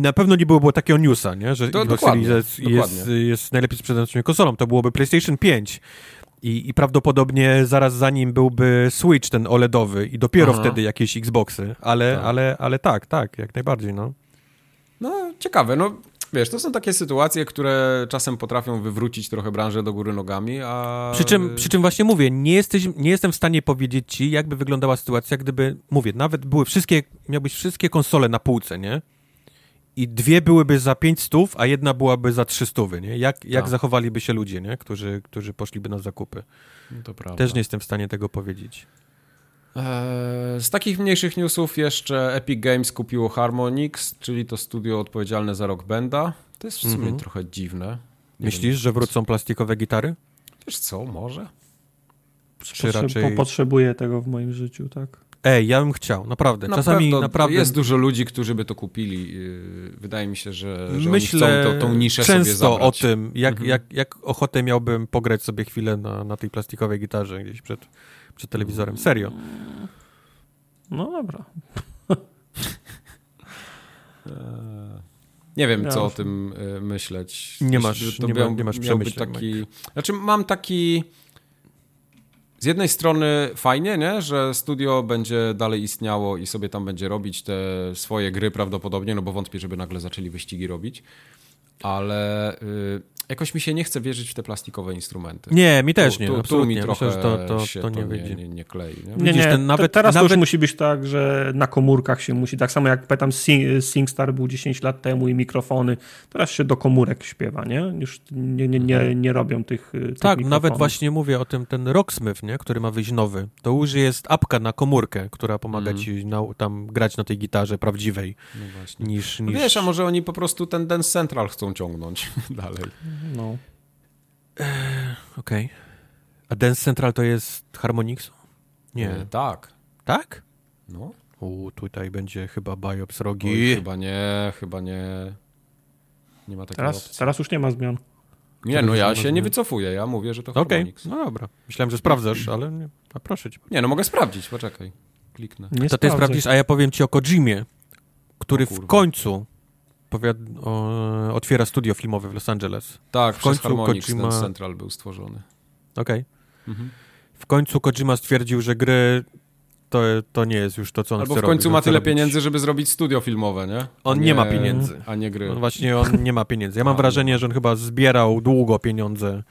na pewno nie byłoby takiego newsa, nie? że To Xbox Series jest, dokładnie. jest najlepiej sprzedającą konsolą. To byłoby PlayStation 5 i, i prawdopodobnie zaraz za nim byłby Switch ten OLEDowy i dopiero Aha. wtedy jakieś Xboxy, ale Tak. ale, ale tak, tak, jak najbardziej, no. No, ciekawe. No, wiesz, to są takie sytuacje, które czasem potrafią wywrócić trochę branżę do góry nogami, a... Przy czym, przy czym właśnie mówię, nie, jesteś, nie jestem w stanie powiedzieć ci, jakby wyglądała sytuacja, gdyby, mówię, nawet były wszystkie, miałbyś wszystkie konsole na półce, nie? I dwie byłyby za 500, a jedna byłaby za 300, nie? Jak, jak Tak. zachowaliby się ludzie, nie? Którzy, którzy poszliby na zakupy. No to prawda. Też nie jestem w stanie tego powiedzieć. Eee, Z takich mniejszych newsów jeszcze Epic Games kupiło Harmonix, czyli to studio odpowiedzialne za Rock Banda. To jest w sumie Mhm. trochę dziwne. Nie Myślisz, że wrócą plastikowe gitary? Wiem, wiesz co, może? Czy Potrze- raczej... po- Potrzebuję tego w moim życiu, tak? Ej, ja bym chciał, naprawdę. Na Czasami pewno naprawdę... Jest dużo ludzi, którzy by to kupili. Yy, Wydaje mi się, że, że Myślę oni chcą tą, tą niszę często sobie o tym, jak, Mhm. jak, jak ochotę miałbym pograć sobie chwilę na, na tej plastikowej gitarze gdzieś przed, przed telewizorem. Serio. No dobra. Eee, Nie wiem, Ja co o już- tym y, myśleć. Nie masz- to nie ma- miał, nie masz przemyśleń, taki... Znaczy mam taki... Z jednej strony fajnie, nie? że studio będzie dalej istniało i sobie tam będzie robić te swoje gry prawdopodobnie, no bo wątpię, żeby nagle zaczęli wyścigi robić, ale y, jakoś mi się nie chce wierzyć w te plastikowe instrumenty. Nie, mi też tu, nie, tu, tu absolutnie. mi trochę Myślę, że to, to, się to nie nie, nie, nie klei. Nie? Nie, Widzisz, ten te- nawet- teraz to nawet- już musi być tak, że na komórkach się musi, tak samo jak pamiętam Sing- SingStar był 10 lat temu i mikrofony, teraz się do komórek śpiewa, nie? Już nie, nie, nie, nie robią tych, tych Tak, mikrofonów. nawet właśnie mówię o tym, ten Rocksmith, nie, który ma wyjść nowy. To już jest apka na komórkę, która pomaga Mhm. ci na, tam grać na tej gitarze prawdziwej, No właśnie. niż... No niż... Wiesz, a może oni po prostu ten Dance Central chcą ciągnąć dalej. No. Okej. A Dance Central to jest Harmonix? Nie. E, tak. Tak? No. U, tutaj będzie chyba Biops Oj, rogi. chyba nie, chyba nie. Nie ma takiej Teraz, opcji. teraz już nie ma zmian. Nie, no ja się nie nie. wycofuję, ja mówię, że to Okej, Harmonix. no dobra. Myślałem, że sprawdzasz, ale nie. A proszę cię. Nie, no mogę sprawdzić, poczekaj. Kliknę. Nie To ty sprawdzisz, a ja powiem ci o Kojimie, który O w końcu powiad- o, otwiera studio filmowe w Los Angeles. Tak, W końcu Harmonix Kojima- ten Central był stworzony. Okej. Mhm. W końcu Kojima stwierdził, że gry to, to nie jest już to, co on Albo chce w końcu robić. ma chce tyle robić- pieniędzy, żeby zrobić studio filmowe, nie? On A nie ma pieniędzy. A nie gry. On właśnie on nie ma pieniędzy. Ja mam A, wrażenie, że on chyba zbierał długo pieniądze,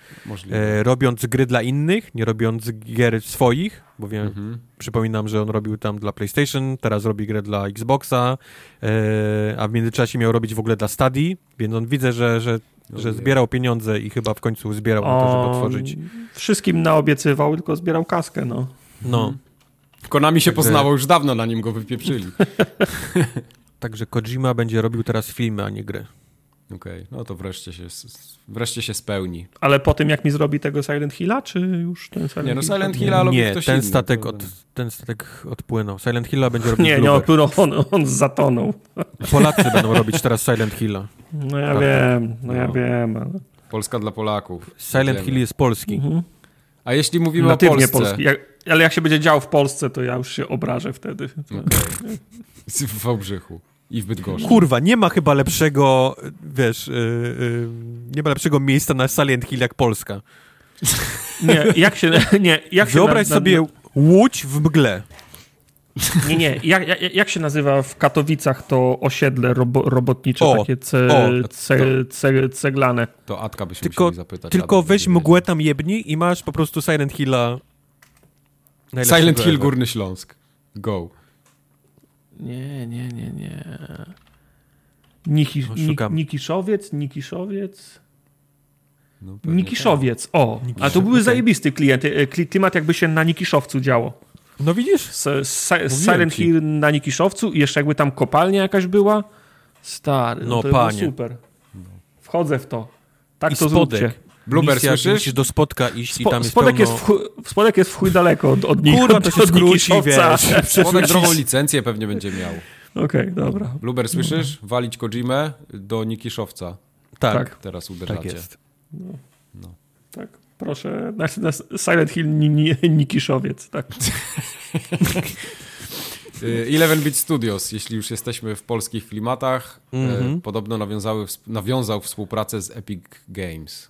e, robiąc gry dla innych, nie robiąc gier swoich, bo wiem, Mhm. Przypominam, że on robił tam dla PlayStation, teraz robi grę dla Xboxa, e, a w międzyczasie miał robić w ogóle dla Stadia, więc on widzę, że, że że zbierał pieniądze i chyba w końcu zbierał na to, żeby On otworzyć. Wszystkim naobiecywał, tylko zbierał kaskę, no. No, Konami się Także- poznało już dawno, na nim go wypieprzyli. także Kojima będzie robił teraz filmy, a nie gry. Okej, no to wreszcie się, wreszcie się spełni. Ale po tym, jak mi zrobi tego Silent Hilla, czy już ten Silent Nie, no Hill? Silent Hilla robi Nie, ktoś ten inny. statek, od, ten statek odpłynął. Silent Hilla będzie robił Nie, nie, Bluebird. on, on, on zatonął. Polacy będą robić teraz Silent Hilla. No ja Tak. wiem, no ja No. wiem. Ale... Polska dla Polaków. Silent Wiemy. Hill jest polski. Mhm. A jeśli mówimy o Natywnie Polsce... polski. Jak, ale jak się będzie działo w Polsce, to ja już się obrażę wtedy. Okej. W Wałbrzychu i w Bydgoszczy. Kurwa, nie ma chyba lepszego, wiesz, yy, yy, nie ma lepszego miejsca na Silent Hill jak Polska. Nie, jak się... Nie, jak się Wyobraź na- na- sobie łódź w mgle. Nie, nie. Jak, jak, jak się nazywa w Katowicach to osiedle robo, robotnicze, O, takie ce, o, ce, ce, ceglane? To Atka byśmy Tylko- musieli zapytać. Tylko Adam weź mgłę tam jebni i masz po prostu Silent Hilla. Silent Hill. Górny Śląsk. Go. Nie, nie, nie, nie. Niki, Nik, szukam. Nikiszowiec, Nikiszowiec, No, Nikiszowiec, o. A to były okej. zajebisty klient, e, kli- klimat jakby się na Nikiszowcu działo. No widzisz? S, s, Silent. Hill na Nikiszowcu i jeszcze jakby tam kopalnia jakaś była. Stary, no, No, to panie. super. Wchodzę w to. Tak I to spodek. zróbcie. Blueber, Misja, słyszysz? Musisz do spotka iść i Spo, tam jest spodek, pełno... jest w chuj, spodek jest w chuj daleko od, od nich. Kurwa, to się skróci, wiesz. Spodek drogą licencję pewnie będzie miał. Okej, dobra. Bluber, słyszysz? Walić Kojimę do Nikiszowca. Tak, tak. Teraz tak uderzacie. jest. Tak, proszę. Na, na Silent Hill ni, ni, Nikiszowiec, tak. Y, Eleven Beat Studios, jeśli już jesteśmy w polskich klimatach, y, Mhm. podobno nawiązały, nawiązał współpracę z Epic Games.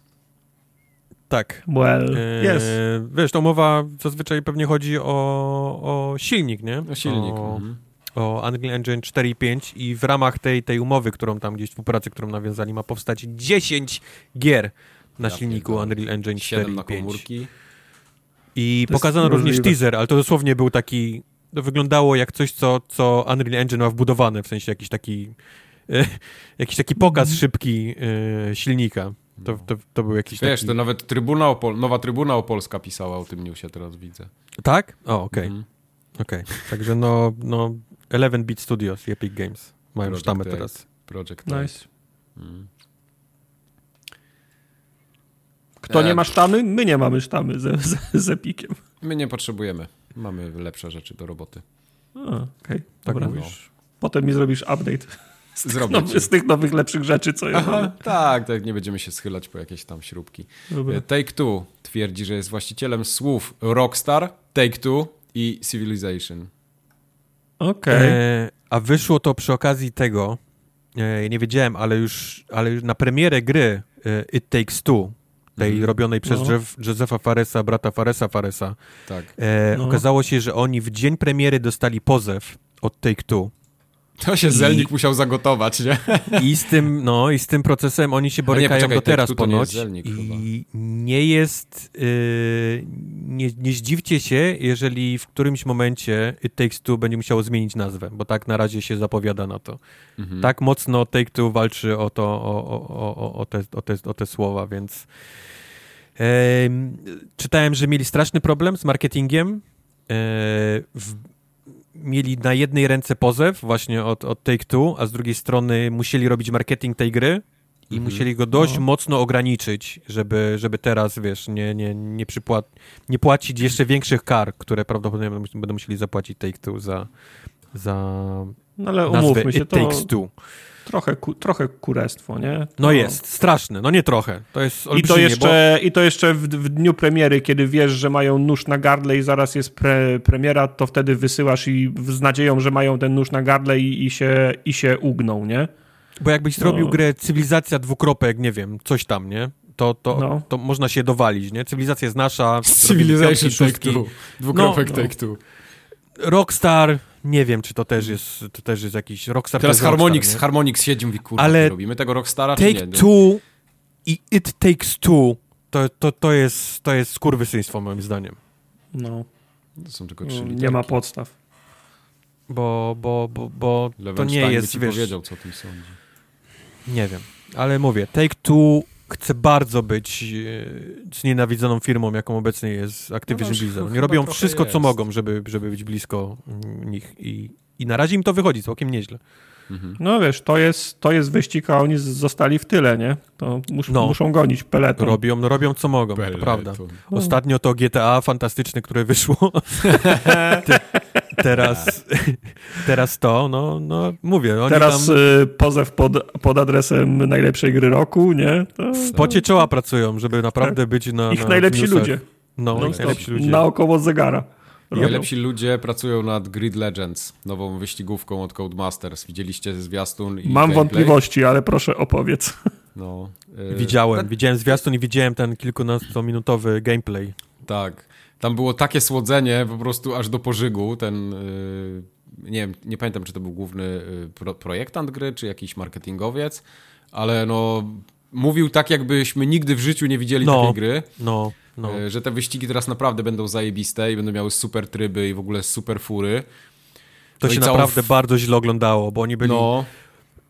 Tak. Well, Eee, jest. Wiesz, to mowa zazwyczaj pewnie chodzi o, o silnik, nie? No silnik. O, mhm. o Unreal Engine 4 i 5 i w ramach tej, tej umowy, którą tam gdzieś współpracy, którą nawiązali, ma powstać 10 gier na Ja silniku pierdolę. Unreal Engine 4 7 i na 5. komórki. I To pokazano również możliwe. teaser, ale to dosłownie był taki, to wyglądało jak coś, co, co Unreal Engine ma wbudowane, w sensie jakiś taki e, jakiś taki pokaz Mhm. szybki e, silnika. To, to, to był jakiś Wiesz, taki... to nawet Trybuna Opol, Nowa Trybuna Opolska pisała o tym newsie, teraz widzę. Tak? O, okej. Mhm. Okej, także no, no 11 Bit Studios i Epic Games mają Project sztamę teraz. Project Nice. Mhm. Kto nie E, ma sztamy? My nie mamy sztamy ze, ze, z Epikiem. My nie potrzebujemy. Mamy lepsze rzeczy do roboty. Okej, Tak dobra. mówisz? Potem mi zrobisz update Zrobić. nowy, z tych nowych, lepszych rzeczy, co ja Aha, tak, tak, nie będziemy się schylać po jakieś tam śrubki. Dobra. Take Two twierdzi, że jest właścicielem słów Rockstar, Take Two i Civilization. Okej. E, a wyszło to przy okazji tego, e, nie wiedziałem, ale już, ale już na premierę gry e, It Takes Two, tej Mhm. robionej przez No. Jeff, Josepha Faresa, brata Faresa Faresa, Tak. e, No. okazało się, że oni w dzień premiery dostali pozew od Take Two. To się I- Zelnik musiał zagotować, nie? I z tym, no, i z tym procesem oni się borykają poczekaj, do teraz nie ponoć. jest Zelnik I nie jest. Yy, nie, nie zdziwcie się, jeżeli w którymś momencie It Takes Two będzie musiało zmienić nazwę, bo tak na razie się zapowiada na to. Mhm. Tak mocno Take Two walczy o to, o, o, o, o, te, o, te, o te słowa, więc. Em, czytałem, że mieli straszny problem z marketingiem. E, w, mieli na jednej ręce pozew właśnie od, od Take-Two, a z drugiej strony musieli robić marketing tej gry i Mhm. musieli go dość No. mocno ograniczyć, żeby, żeby teraz, wiesz, nie, nie, nie, przypła- nie płacić jeszcze większych kar, które prawdopodobnie będą, musieli zapłacić Take-Two za, za No ale umówmy się, It to Takes Two. Trochę, ku, trochę kurestwo, nie? No jest, straszne, no nie trochę. To jest I to bo... jeszcze, i to jeszcze w, w dniu premiery, kiedy wiesz, że mają nóż na gardle i zaraz jest pre, premiera, to wtedy wysyłasz i z nadzieją, że mają ten nóż na gardle i, i, się, i się ugną, nie? Bo jakbyś zrobił No. grę Cywilizacja dwukropek, nie wiem, coś tam, nie? To, to, No. to można się dowalić, nie? Cywilizacja jest nasza. Civilization robimy piątki, Take. Two. Dwukropek No, Take Two. Rockstar, nie wiem, czy to też jest, to też jest jakiś Rockstar. Teraz jest Harmonix, Rockstar, nie? Harmonix siedzi i mówi, kurwa, Ale robimy tego Rockstara, czy Take nie? Two i It Takes Two to, to, to jest, to jest skurwysyństwo moim zdaniem. No, To są tylko trzy nie literki. ma podstaw. Bo, bo, bo, bo to nie Lewenstein by jest, ci wiesz, powiedział, co o tym sądzi. nie wiem. Ale mówię, Take-Two chce bardzo być e, znienawidzoną firmą, jaką obecnie jest Activision No, no, Blizzard. Oni robią wszystko, co jest. mogą, żeby, żeby być blisko nich i, i na razie im to wychodzi całkiem nieźle. Mhm. No wiesz, to jest, to jest wyścig, a oni zostali w tyle, nie? To mus, No. muszą gonić peleton. Robią, no robią co mogą, to Peleton. prawda. Ostatnio to GTA fantastyczne, które wyszło. Te, teraz, teraz to, no, no mówię, oni Teraz tam y, pozew pod, pod adresem najlepszej gry roku, nie? To, w pocie czoła pracują, żeby naprawdę być na ich na najlepsi newsach. ludzie. No, No, najlepsi ludzie. Naokoło zegara. Robią. Najlepsi ludzie pracują nad Grid Legends, nową wyścigówką od Codemasters. Widzieliście zwiastun i Mam gameplay? wątpliwości, ale proszę opowiedz. No, y, Widziałem, widziałem zwiastun i widziałem ten kilkunastominutowy gameplay. Tak. Tam było takie słodzenie po prostu aż do pożygu. Ten, y, nie wiem, nie pamiętam, czy to był główny y, pro, projektant gry, czy jakiś marketingowiec, ale no mówił tak, jakbyśmy nigdy w życiu nie widzieli No. takiej gry, No, no. y, że te wyścigi teraz naprawdę będą zajebiste i będą miały super tryby i w ogóle super fury. To no się naprawdę f- bardzo źle oglądało, bo oni byli... No,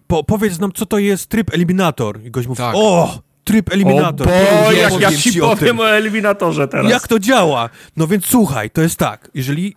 Po, powiedz nam, co to jest tryb eliminator. I gość mówi, Tak. o, tryb eliminator. O, bo jak ja ci o powiem tym. o eliminatorze teraz. Jak to działa? No więc słuchaj, to jest tak, jeżeli,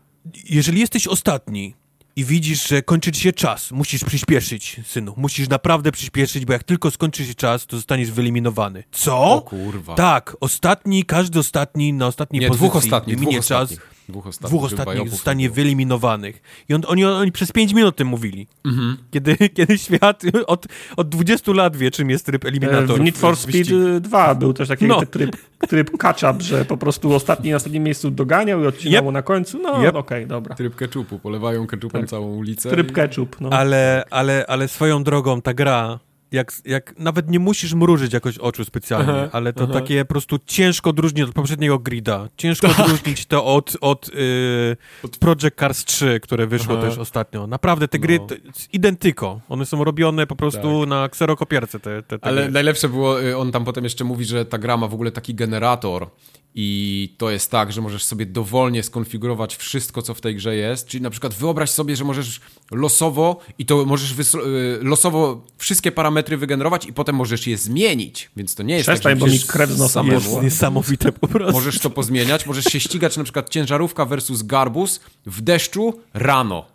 jeżeli jesteś ostatni i widzisz, że kończy ci się czas, musisz przyspieszyć, synu. Musisz naprawdę przyspieszyć, bo jak tylko skończy się czas, to zostaniesz wyeliminowany. Co? o kurwa. Tak, ostatni, każdy ostatni na ostatniej Nie, pozycji dwóch ostatnich, wyminie dwóch czas. ostatnich. Dwóch ostatnich, Dwóch ostatnich zostanie wyeliminowanych. I on, oni, oni przez 5 minut o tym mówili. Mhm. Kiedy, kiedy świat od, od 20 lat wie, czym jest tryb E, eliminator. W Need for Speed wyścigu. 2 był też taki No. tryb, tryb catch-up, że po prostu ostatni na ostatnim miejscu doganiał i odcinało Yep. na końcu. No Yep. okej, dobra. Tryb ketchupu, polewają ketchupem Tak. całą ulicę. Tryb i- ketchup, no. Ale, ale, ale swoją drogą ta gra, jak, jak nawet nie musisz mrużyć jakoś oczu specjalnie, Aha, ale to aha. takie po prostu ciężko odróżnić od poprzedniego grida. Ciężko Tak. odróżnić to od, od y, Project Cars 3, które wyszło Aha. też ostatnio. Naprawdę te gry No. to identyko. One są robione po prostu na kserokopiarce te, te, te Ale gry. najlepsze było, y, on tam potem jeszcze mówi, że ta gra ma w ogóle taki generator i to jest tak, że możesz sobie dowolnie skonfigurować wszystko, co w tej grze jest. Czyli na przykład wyobraź sobie, że możesz losowo i to możesz y, losowo wszystkie parametry wygenerować i potem możesz je zmienić. Więc to nie jest Przestań, tak, bo mi krew z nosa samemu- jest niesamowite po prostu. Możesz to pozmieniać, możesz się ścigać na przykład ciężarówka versus garbus w deszczu rano.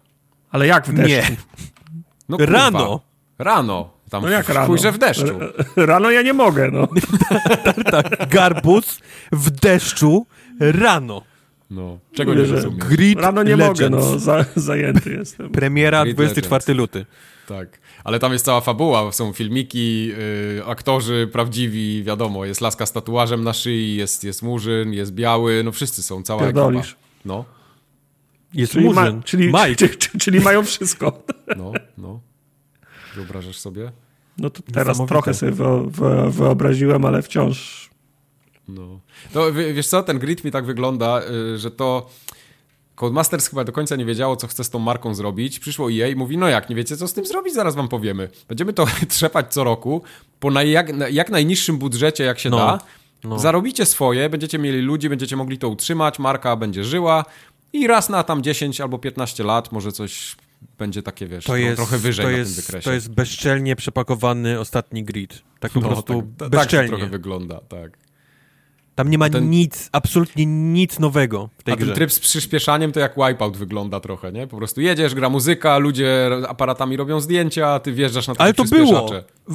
Ale jak w deszczu? Nie. No, kurwa. Rano. Rano. Tam No jak w- rano? W deszczu. Rano ja nie mogę, no. Tak, garbus w deszczu rano. No. Czego nie rozumiem? Grid Rano nie Legends. mogę, no. Za, zajęty jestem. Premiera Grid 24 luty. Tak, ale tam jest cała fabuła, są filmiki, yy, aktorzy prawdziwi, wiadomo, jest laska z tatuażem na szyi, jest, jest murzyn, jest biały, no wszyscy są, cała Pierdolisz. ekipa. No, Jest Czyli, ma, Murzyn, czyli, Mike. czyli, czyli mają wszystko. no, no. Wyobrażasz sobie? No to teraz trochę sobie wyo, wyo, wyobraziłem, ale wciąż No. Wie- wiesz co, ten grid mi tak wygląda, yy, że to Codemasters chyba do końca nie wiedziało, co chce z tą marką zrobić. Przyszło EA i mówi, no jak, nie wiecie, co z tym zrobić? Zaraz wam powiemy. Będziemy to trzepać co roku, po naj, jak, jak najniższym budżecie, jak się No, da. no. Zarobicie swoje, będziecie mieli ludzi, będziecie mogli to utrzymać, marka będzie żyła i raz na tam 10 albo 15 lat może coś będzie takie, wiesz, To no, jest, trochę wyżej to na jest, tym wykresie. To jest bezczelnie przepakowany ostatni grid. Tak po no, prostu tak, tak to bezczelnie. trochę wygląda, tak. Tam nie ma ten- nic, absolutnie nic nowego w tej A ten grze. tryb z przyspieszaniem to jak Wipeout wygląda trochę, nie? Po prostu jedziesz, gra muzyka, ludzie aparatami robią zdjęcia, a ty wjeżdżasz na takie Ale to było.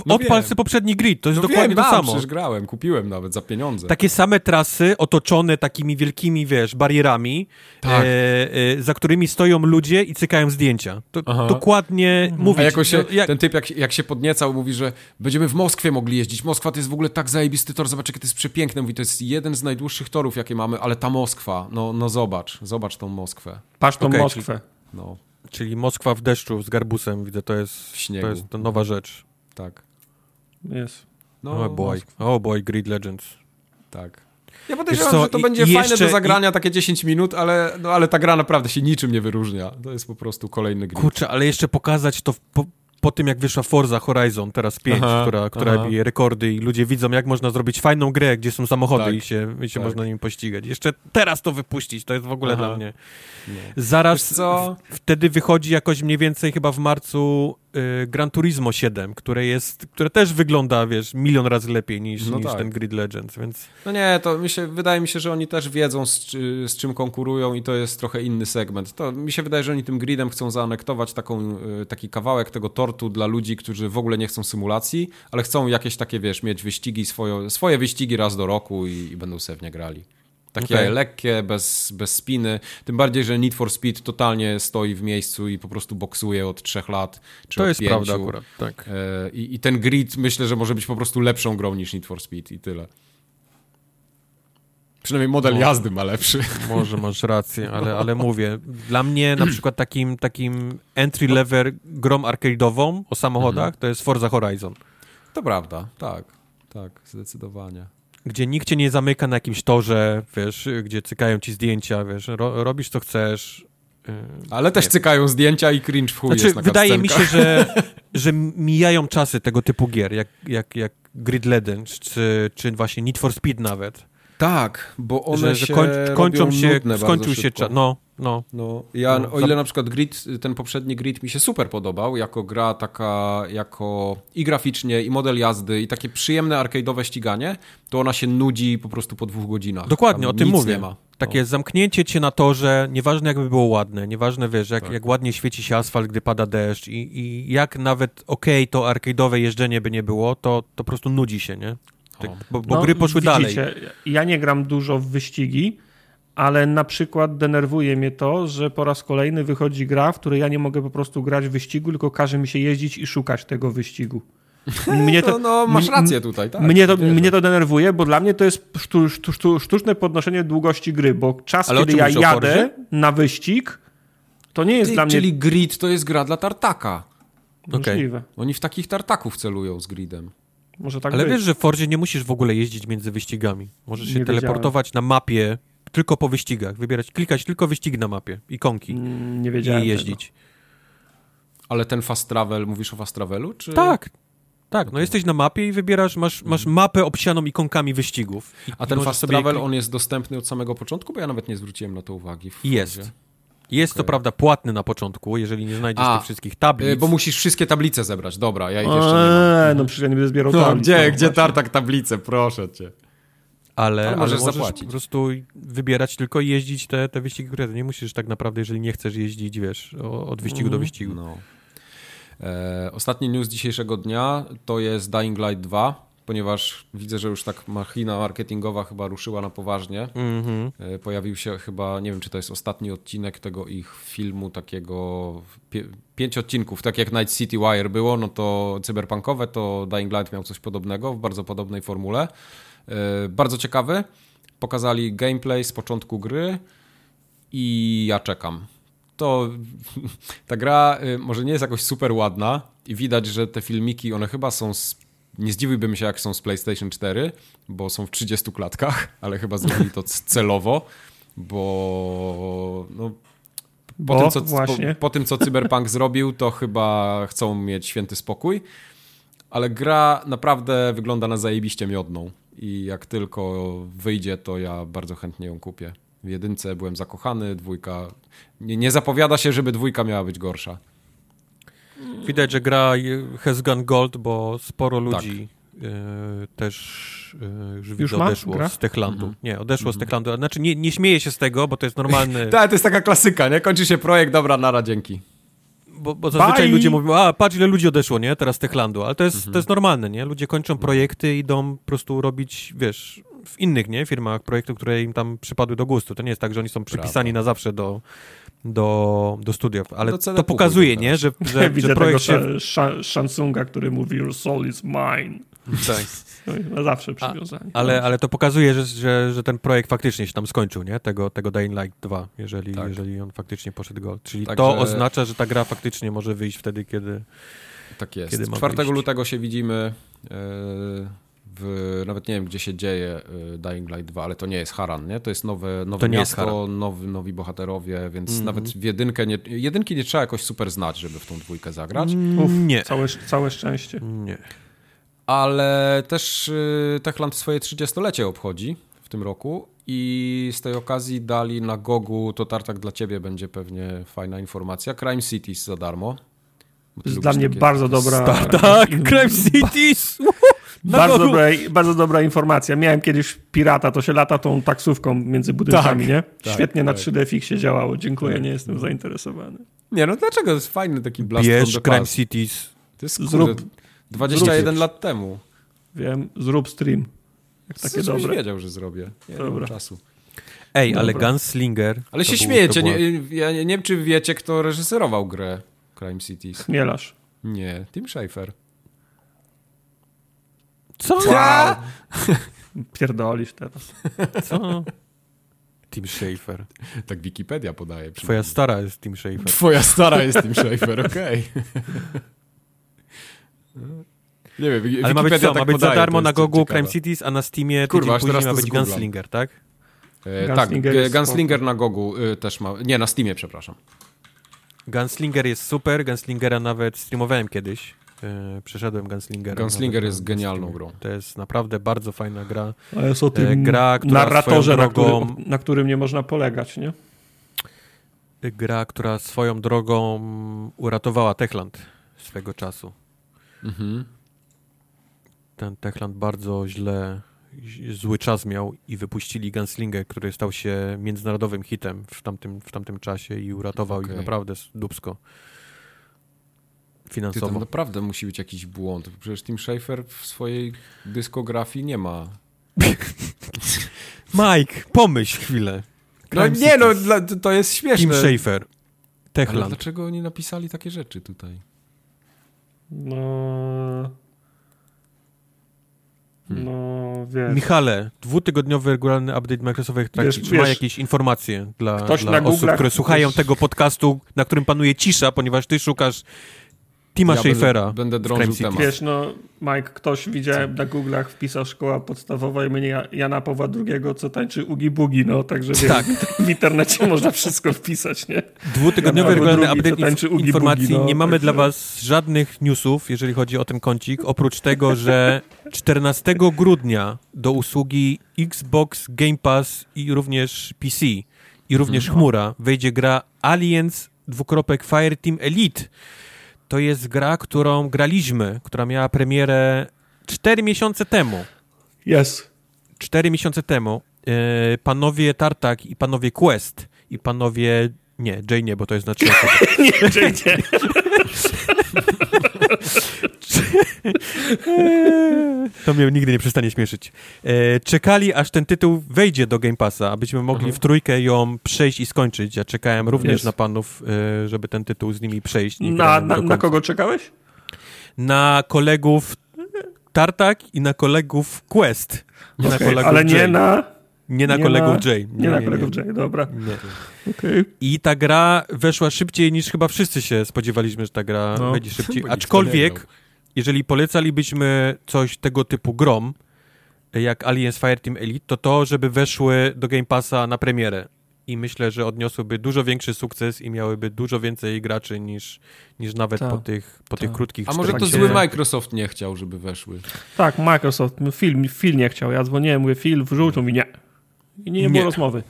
No Odpal sobie poprzedni grid, to jest No dokładnie wiem, to samo. przecież grałem, kupiłem nawet za pieniądze. Takie same trasy otoczone takimi wielkimi, wiesz, barierami, Tak. e, e, za którymi stoją ludzie i cykają zdjęcia. To Aha. dokładnie mówić. A jako się, no, jak, ten typ jak, jak się podniecał, mówi, że będziemy w Moskwie mogli jeździć. Moskwa to jest w ogóle tak zajebisty tor, zobacz jakie to jest przepiękne. Mówi, to jest jeden z najdłuższych torów, jakie mamy, ale ta Moskwa, no, no zobacz, zobacz tą Moskwę. patrz tą Okej, Moskwę. No, Czyli Moskwa w deszczu z garbusem, widzę, to jest, W śniegu. to jest to nowa rzecz. tak. Jest. No, oh boy, Moskwa, oh boy, Grid Legends. tak. Ja podejrzewam, co, że to i- będzie i fajne jeszcze- do zagrania, takie 10 minut, ale, no, ale ta gra naprawdę się niczym nie wyróżnia. To jest po prostu kolejny gry. Kurczę, ale jeszcze pokazać to w- po, po tym, jak wyszła Forza Horizon teraz 5, Aha, która, która aha. bije rekordy i ludzie widzą, jak można zrobić fajną grę, gdzie są samochody Tak, i się, i się tak. można nim pościgać. Jeszcze teraz to wypuścić, to jest w ogóle Aha. dla mnie. No. Zaraz w, wtedy wychodzi jakoś mniej więcej chyba w marcu Gran Turismo 7, które jest, które też wygląda, wiesz, milion razy lepiej niż, No niż tak. ten Grid Legends, więc No nie, to mi się, wydaje mi się, że oni też wiedzą z, z czym konkurują i to jest trochę inny segment. To mi się wydaje, że oni tym gridem chcą zaanektować taką, y, taki kawałek tego tortu dla ludzi, którzy w ogóle nie chcą symulacji, ale chcą jakieś takie, wiesz, mieć wyścigi, swoje, swoje wyścigi raz do roku i, i będą sobie w nie grali. Takie Okej. lekkie, bez, bez spiny. Tym bardziej, że Need for Speed totalnie stoi w miejscu i po prostu boksuje od trzech lat. Czy to od jest pięciu. prawda akurat, tak. E, I, I ten grid myślę, że może być po prostu lepszą grą niż Need for Speed i tyle. Przynajmniej model No. jazdy ma lepszy. Może masz rację, ale, ale mówię, dla mnie na przykład takim, takim entry level grą arcade'ową o samochodach Mhm. to jest Forza Horizon, To prawda, tak. Tak, zdecydowanie. Gdzie nikt cię nie zamyka na jakimś torze, wiesz, gdzie cykają ci zdjęcia, wiesz, ro, robisz co chcesz. Yy, Ale też Nie. cykają zdjęcia i cringe w chuj Znaczy, wydaje mi się, że, że mijają czasy tego typu gier, jak, jak, jak Grid Legends, czy, czy właśnie Need for Speed nawet. Tak, bo one że, się że koń, kończą się, skończył się czas. No, no. No, ja, No, o ile na przykład Grid, ten poprzedni Grid mi się super podobał, jako gra taka, jako i graficznie, i model jazdy, i takie przyjemne arcade'owe ściganie, to ona się nudzi po prostu po dwóch godzinach. Dokładnie, Tam o tym nic mówię. Nie ma. Takie zamknięcie cię na torze, nieważne jakby było ładne, nieważne wiesz, jak, Tak. jak ładnie świeci się asfalt, gdy pada deszcz i, i jak nawet okej, to arcade'owe jeżdżenie by nie było, to, to po prostu nudzi się, nie? Tak, O. bo bo No, gry poszły widzicie, dalej. Ja nie gram dużo w wyścigi, ale na przykład denerwuje mnie to, że po raz kolejny wychodzi gra, w której ja nie mogę po prostu grać w wyścigu, tylko każe mi się jeździć i szukać tego wyścigu. Mnie To, no, masz m- rację tutaj, tak. mnie, to, wierzę. mnie to denerwuje, bo dla mnie to jest sztu, sztu, sztu, sztuczne podnoszenie długości gry, bo czas, Ale kiedy ja jadę na wyścig, to nie jest Ty, dla mnie Czyli Grid to jest gra dla tartaka. Możliwe. Oni w takich tartaków celują z Gridem. Może tak Ale być. wiesz, że w Forzie nie musisz w ogóle jeździć między wyścigami. Możesz się Nie teleportować na mapie tylko po wyścigach, wybierać, klikać tylko wyścig na mapie, ikonki Mm, Nie wiedziałem i tego. jeździć. Ale ten fast travel, mówisz o fast travelu? Czy... Tak, tak, no jesteś na mapie i wybierasz, masz, masz mapę obsianą ikonkami wyścigów. I, A ten fast sobie travel, klik- on jest dostępny od samego początku? Bo ja nawet nie zwróciłem na to uwagi. w Jest. Jest to Okej. prawda płatny na początku, jeżeli nie znajdziesz A, tych wszystkich tablic. Y, Bo musisz wszystkie tablice zebrać. Dobra, ja ich jeszcze nie mam. Eee, no przecież ja nie będę zbierał No, tablic, gdzie, no gdzie właśnie. tartak tablice? Proszę cię. Ale, ale ale możesz możesz zapłacić. po prostu wybierać tylko i jeździć te, te wyścigi, które nie musisz tak naprawdę, jeżeli nie chcesz jeździć, wiesz, od wyścigu do Mhm. wyścigu. No. E, ostatni news dzisiejszego dnia to jest Dying Light 2, ponieważ widzę, że już tak machina marketingowa chyba ruszyła na poważnie. Mhm. E, Pojawił się chyba, nie wiem czy to jest ostatni odcinek tego ich filmu takiego, pie, pięć odcinków, tak jak Night City Wire było, no to cyberpunkowe, to Dying Light miał coś podobnego, w bardzo podobnej formule. E, Bardzo ciekawy, pokazali gameplay z początku gry i ja czekam. To ta gra y, może nie jest jakoś super ładna i widać, że te filmiki, one chyba są z, nie zdziwiłbym się jak są z PlayStation 4, bo są w 30 klatkach, ale chyba zrobili to celowo, bo no, po, Bo tym, co, po, po tym, co Cyberpunk zrobił, to chyba chcą mieć święty spokój, ale gra naprawdę wygląda na zajebiście miodną i jak tylko wyjdzie, to ja bardzo chętnie ją kupię. W jedynce byłem zakochany, dwójka... Nie, nie zapowiada się, żeby dwójka miała być gorsza. Widać, że gra has gone gold, bo sporo Tak. ludzi e, też e, już, Już ma? odeszło Gra? z Techlandu. Mhm. Nie, odeszło z Techlandu. Znaczy nie, nie śmieję się z tego, bo to jest normalny... Tak, to jest taka klasyka, nie? Kończy się projekt, dobra, nara, dzięki. Bo, bo zazwyczaj Bye! ludzie mówią, a patrz ile ludzi odeszło, nie, teraz z Techlandu, ale to jest, Mhm. to jest normalne, nie, ludzie kończą projekty, idą po prostu robić, wiesz, w innych, nie, firmach projekty, które im tam przypadły do gustu, to nie jest tak, że oni są przypisani na zawsze do, do, do studiów, ale Do to pokazuje, nie, że, że, Widzę że tego projekt się... Sha- Shansunga, który mówi Your soul is mine. Tak. Na zawsze przywiązanie. Ale, ale to pokazuje, że, że, że ten projekt faktycznie się tam skończył, nie? Tego, tego Dying Light 2, jeżeli, Tak. jeżeli on faktycznie poszedł gold. Czyli Także- to oznacza, że ta gra faktycznie może wyjść wtedy, kiedy... Tak jest. Kiedy ma 4 wyjść? lutego się widzimy e, w, nawet nie wiem, gdzie się dzieje e, Dying Light 2, ale to nie jest Haran, nie? To jest nowe, nowe To nie jest miasto, Haran. nowy, nowi bohaterowie, więc Mhm. nawet w jedynkę nie, jedynki nie trzeba jakoś super znać, żeby w tą dwójkę zagrać. Uf, Nie. Całe, całe szczęście. Nie. Ale też y, Techland swoje 30-lecie obchodzi w tym roku i z tej okazji dali na Gogu, to tartak dla ciebie będzie pewnie fajna informacja, Crime Cities za darmo. To jest dla mnie bardzo dobra... Tak, in- Crime Cities! Na Bardzo dobra, bardzo dobra informacja. Miałem kiedyś pirata, to się lata tą taksówką między budynkami, Tak, nie? tak, Świetnie na tak. 3D działało. Dziękuję, Tak, nie jestem zainteresowany. Nie, no dlaczego? To jest fajny taki blast Bierz Crime. Cities. To jest Zrób- kurde, 21 zrób. lat temu. Wiem, zrób stream. Jak takie Żebyś dobre. wiedział, że zrobię. Nie Dobra. mam czasu. Ej, ale Dobra. Gunslinger... Ale się był- śmiejecie. była- Nie, ja nie, nie wiem, czy wiecie, kto reżyserował grę Crime Cities. Chmielarz. Nie, Tim Schafer. Co? Wow. Pierdolisz teraz. Co? Tim Schafer. Tak Wikipedia podaje. Twoja stara jest Tim Schafer. Twoja stara jest Tim Schafer, okej. Nie wiem, Ale ma być Wikipedia co? tak Ma być podaje, za darmo na Gogu. Crime Cities, a na Steamie Kurwa, tydzień później teraz ma być. Gunslinger, tak? E, Gunslinger tak, Gunslinger na Gogu y, też ma. Nie, na Steamie, przepraszam. Gunslinger jest super, Gunslingera nawet streamowałem kiedyś. E, przeszedłem Gunslingera. Gunslinger jest genialną grą. To jest naprawdę bardzo fajna gra. A jest o tym E, gra, która narratorze, swoją na, drogą- który, na którym nie można polegać, nie? Gra, która swoją drogą uratowała Techland swego czasu. Mhm. Ten Techland bardzo źle, zły czas miał i wypuścili Gunslinger, który stał się międzynarodowym hitem w tamtym, w tamtym czasie i uratował ich Okej. naprawdę dupsko. Ty, to Finansowo. naprawdę musi być jakiś błąd. Przecież Tim Schafer w swojej dyskografii nie ma. Mike, pomyśl chwilę. No nie, no to jest Tim śmieszne. Schafer. Ale Techland. dlaczego oni napisali takie rzeczy tutaj? No... Hmm. No, wiesz. Michale, dwutygodniowy regularny update Microsoftowych. Wiesz- Czy ma wiesz, jakieś informacje dla, dla osób, które słuchają ktoś- tego podcastu, na którym panuje cisza, ponieważ ty szukasz Tima Ja Schafera. Będę, będę drążył temat. Wiesz, no, Mike, ktoś widziałem na Google'ach, wpisał szkoła podstawowa imienia Jana Pawła II, co tańczy Ugi Bugi, no, także wiesz, Tak. w internecie można wszystko wpisać, nie? Dwutygodniowy regularny update informacji. Bugi, no, Nie mamy także- dla was żadnych newsów, jeżeli chodzi o ten kącik, oprócz tego, że 14 grudnia do usługi Xbox, Game Pass i również PC i również Mhm. chmura wejdzie gra Aliens dwukropek Fireteam Elite. To jest gra, którą graliśmy, która miała premierę 4 miesiące temu. Jest. 4 miesiące temu e, panowie Tartak i panowie Quest i panowie... Nie, Jay nie, bo to jest osoby. Nie, czy nie. To mnie nigdy nie przestanie śmieszyć. E, czekali, aż ten tytuł wejdzie do Game Passa, abyśmy mogli Mhm. w trójkę ją przejść i skończyć. Ja czekałem również Jest. na panów, e, żeby ten tytuł z nimi przejść. Na, na, na kogo czekałeś? Na kolegów Tartak i na kolegów Quest. Nie na kolegów ale nie Jay. na, Nie na nie kolegów na- Jay. nie, na kolegów J, dobra. Nie. Okej. I ta gra weszła szybciej niż chyba wszyscy się spodziewaliśmy, że ta gra No. wejdzie szybciej. Nie Aczkolwiek, jeżeli polecalibyśmy coś tego typu grom, jak Aliens Fireteam Elite, to to, żeby weszły do Game Passa na premierę. I myślę, że odniosłyby dużo większy sukces i miałyby dużo więcej graczy niż, niż nawet Tak, po tych, po tych tak. krótkich A może to 40 zły Microsoft nie chciał, żeby weszły. Tak, Microsoft, no, Phil, Phil nie chciał. Ja dzwoniłem, mówię, Phil wrzucił mi nie. I nie, Nie. było rozmowy.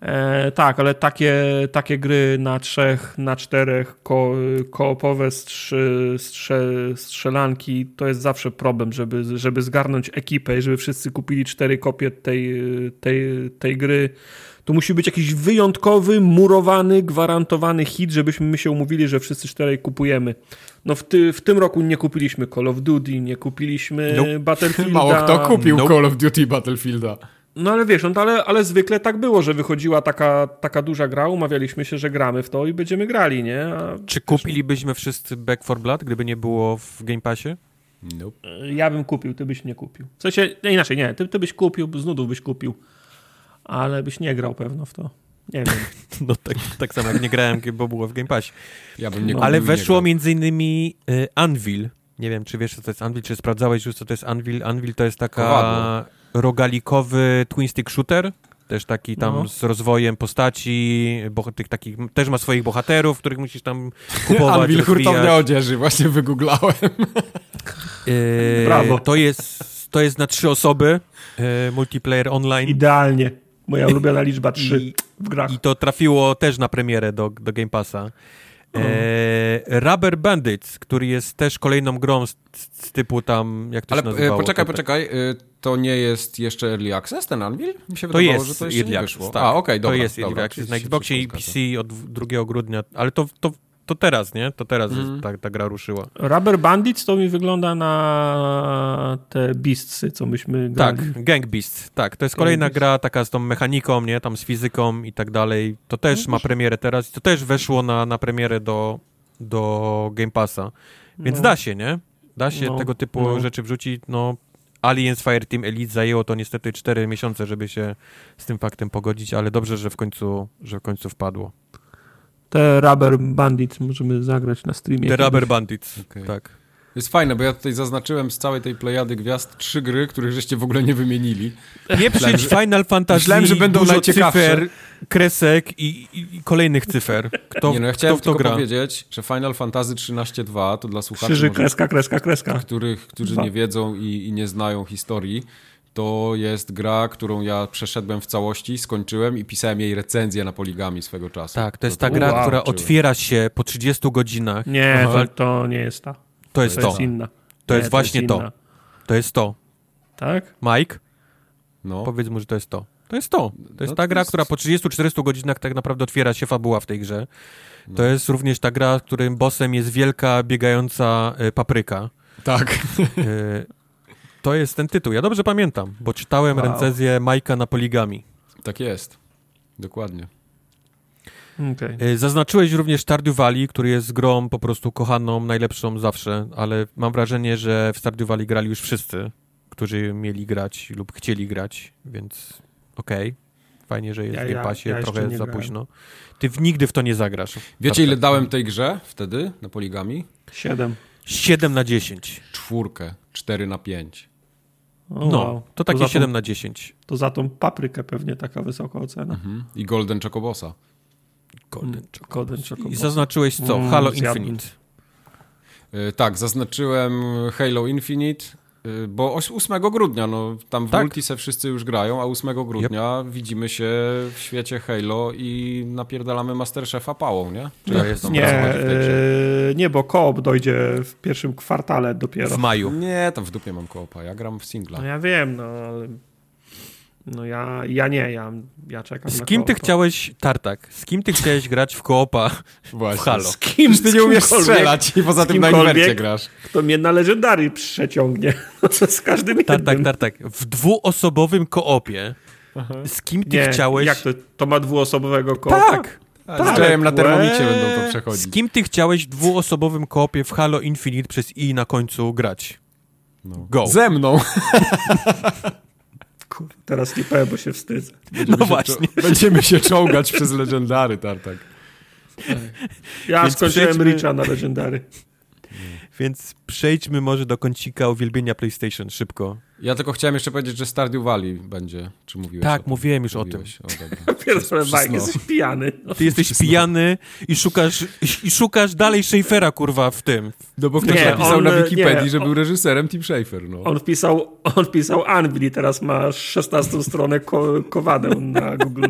E, tak, ale takie, takie gry na trzech, na czterech ko, koopowe strzy, strze, strzelanki to jest zawsze problem, żeby, żeby zgarnąć ekipę i żeby wszyscy kupili cztery kopie tej, tej, tej gry. Tu musi być jakiś wyjątkowy, murowany, gwarantowany hit, żebyśmy my się umówili, że wszyscy czterej kupujemy. No w, ty, w tym roku nie kupiliśmy Call of Duty, nie kupiliśmy Nope. Battlefielda. Mało kto kupił Nope. Call of Duty Battlefielda. No ale wiesz, no, to ale, ale zwykle tak było, że wychodziła taka, taka duża gra, umawialiśmy się, że gramy w to i będziemy grali, nie? A Czy kupilibyśmy wszyscy Back 4 Blood, gdyby nie było w Game Passie? Nope. ja bym kupił, ty byś nie kupił. W sensie, nie, inaczej, nie, ty, ty byś kupił, z nudów byś kupił, ale byś nie grał pewno w to. Nie wiem. No tak, tak samo jak nie grałem, bo było w Game Passie. Ja bym nie No. kupił Ale nie weszło grał. między innymi y, Anvil. Nie wiem, czy wiesz, co to jest Anvil, czy sprawdzałeś już, co to jest Anvil. Anvil to jest taka Kowadło. Rogalikowy twin stick shooter. Też taki tam No. z rozwojem postaci, tych takich, też ma swoich bohaterów, których musisz tam kupować, Anvil hurtownia odzieży, właśnie wygooglałem. Yy, Brawo. To jest, to jest na trzy osoby, yy, multiplayer online. Idealnie. Moja ulubiona liczba 3 I- w grach. I to trafiło też na premierę do, do Game Passa. E, Rubber Bandits, który jest też kolejną grą z, z typu tam, jak to Ale się nazywało? poczekaj, to, poczekaj, to nie jest jeszcze Early Access, ten Anvil? Mi się To wydawało, jest że to jeszcze Early nie Access, wyszło. tak. A, okej, dobra. To jest dobra, Early Access na Xboxie i PC od 2 grudnia, ale to, to, to teraz, nie? To teraz jest, ta, ta gra ruszyła. Rubber Bandits to mi wygląda na te Beastsy, co myśmy grali. Tak, Gang Beasts, tak. To jest Gang kolejna gra taka z tą mechaniką, nie? Tam z fizyką i tak dalej. To też No ma premierę teraz. To też weszło na, na premierę do, do Game Passa. Więc No. da się, nie? Da się No, tego typu no. rzeczy wrzucić. No, Aliens Fireteam Elite zajęło to niestety 4 miesiące, żeby się z tym faktem pogodzić, ale dobrze, że w końcu, że w końcu wpadło. Te Rubber Bandits możemy zagrać na streamie. The Rubber Bandits, Okej. tak. Jest fajne, bo ja tutaj zaznaczyłem z całej tej plejady gwiazd trzy gry, których żeście w ogóle nie wymienili. Nie przyjdź Final Fantasy, myślałem, że będą dużo najciekawsze. cyfer, kresek i, i, i kolejnych cyfer. Kto, nie no, ja kto chciałem w to tylko gra? powiedzieć, że Final Fantasy 13.2 to dla słuchaczy, Krzyży, może, kreska, kreska, kreska. których, którzy Dwa. nie wiedzą i, i nie znają historii, to jest gra, którą ja przeszedłem w całości, skończyłem i pisałem jej recenzję na poligami swego czasu. Tak, to jest To- ta gra, Wow. która otwiera się po 30 godzinach. Nie, to, to nie jest ta. To jest To to. jest inna. To Nie, jest właśnie to. To jest to. Tak? Mike, No. powiedz mu, że to jest to. To jest to. To jest No ta to gra, jest- która po 30-40 godzinach tak naprawdę otwiera się fabuła w tej grze. To No. jest również ta gra, w którym bossem jest wielka, biegająca e, papryka. Tak. E, to jest ten tytuł. Ja dobrze pamiętam, bo czytałem Wow. recenzję Majka na poligami. tak jest. Dokładnie. Okej. E, Zaznaczyłeś również Stardew Valley, który jest grą po prostu kochaną, najlepszą zawsze, ale mam wrażenie, że w Stardew Valley grali już wszyscy, którzy mieli grać lub chcieli grać, więc okej. Fajnie, że jest Ja- w Game ja- Passie, ja jeszcze trochę za grałem. późno. Ty w, nigdy w to nie zagrasz. Wiecie, ile Tak, tak. dałem tej grze wtedy na poligami? Siedem. 7 na 10. Czwórkę. 4 na 5. O, No, wow. to takie tą, 7 na 10. To za tą paprykę pewnie taka wysoka ocena. Mhm. I Golden Chocobosa. Golden Golden I zaznaczyłeś co? Mm, Halo. Infinite. Y, Tak, zaznaczyłem Halo Infinite, y, bo oś- 8 grudnia, no tam w Tak. multi se wszyscy już grają, a 8 grudnia widzimy się w świecie Halo i napierdalamy Masterchefa pałą, nie? Czy jak jest- Nie, e, nie, bo koop dojdzie w pierwszym kwartale dopiero. W maju. Nie, tam w dupie mam koopa, ja gram w singla. No ja wiem, no ale... No ja, ja nie, ja, ja czekam Z na kim ty chciałeś, Tartak, z kim ty chciałeś grać w koopa Właśnie. w Halo? Z kim? Przecież ty nie z umiesz strzelać i poza z tym na inwercie grasz. Kto mnie na Legendary przeciągnie. z każdym Tartak, jednym. Tartak, w dwuosobowym koopie z kim ty Nie, chciałeś... jak to? To ma dwuosobowego koopa? Tak! Z Jayem na łe. termomicie będą to przechodzić. Z kim ty chciałeś w dwuosobowym koopie w Halo Infinite przez i na końcu grać? No. Go. Ze mną. Kurwa, Teraz nie powiem, bo się wstydzę. No się właśnie. czo- Będziemy się czołgać przez legendary, Tartak. Ja Więc skończyłem przejdźmy- Richa na Legendary. Więc przejdźmy może do kącika uwielbienia PlayStation, szybko. Ja tylko chciałem jeszcze powiedzieć, że Stardew Valley będzie. Czy mówiłeś Tak, o tym? mówiłem już o tym. Mówiłeś. O, dobra. Pierwszy Wszystko. Mike, jesteś pijany. No. Ty jesteś pijany i szukasz, i szukasz dalej Schaeffera, kurwa, w tym. No bo ktoś Nie, napisał on, na Wikipedii, nie, że on- był reżyserem Tim Schafer. No. On wpisał, on wpisał Anvil i teraz ma 16 stronę ko kowadeł na Google,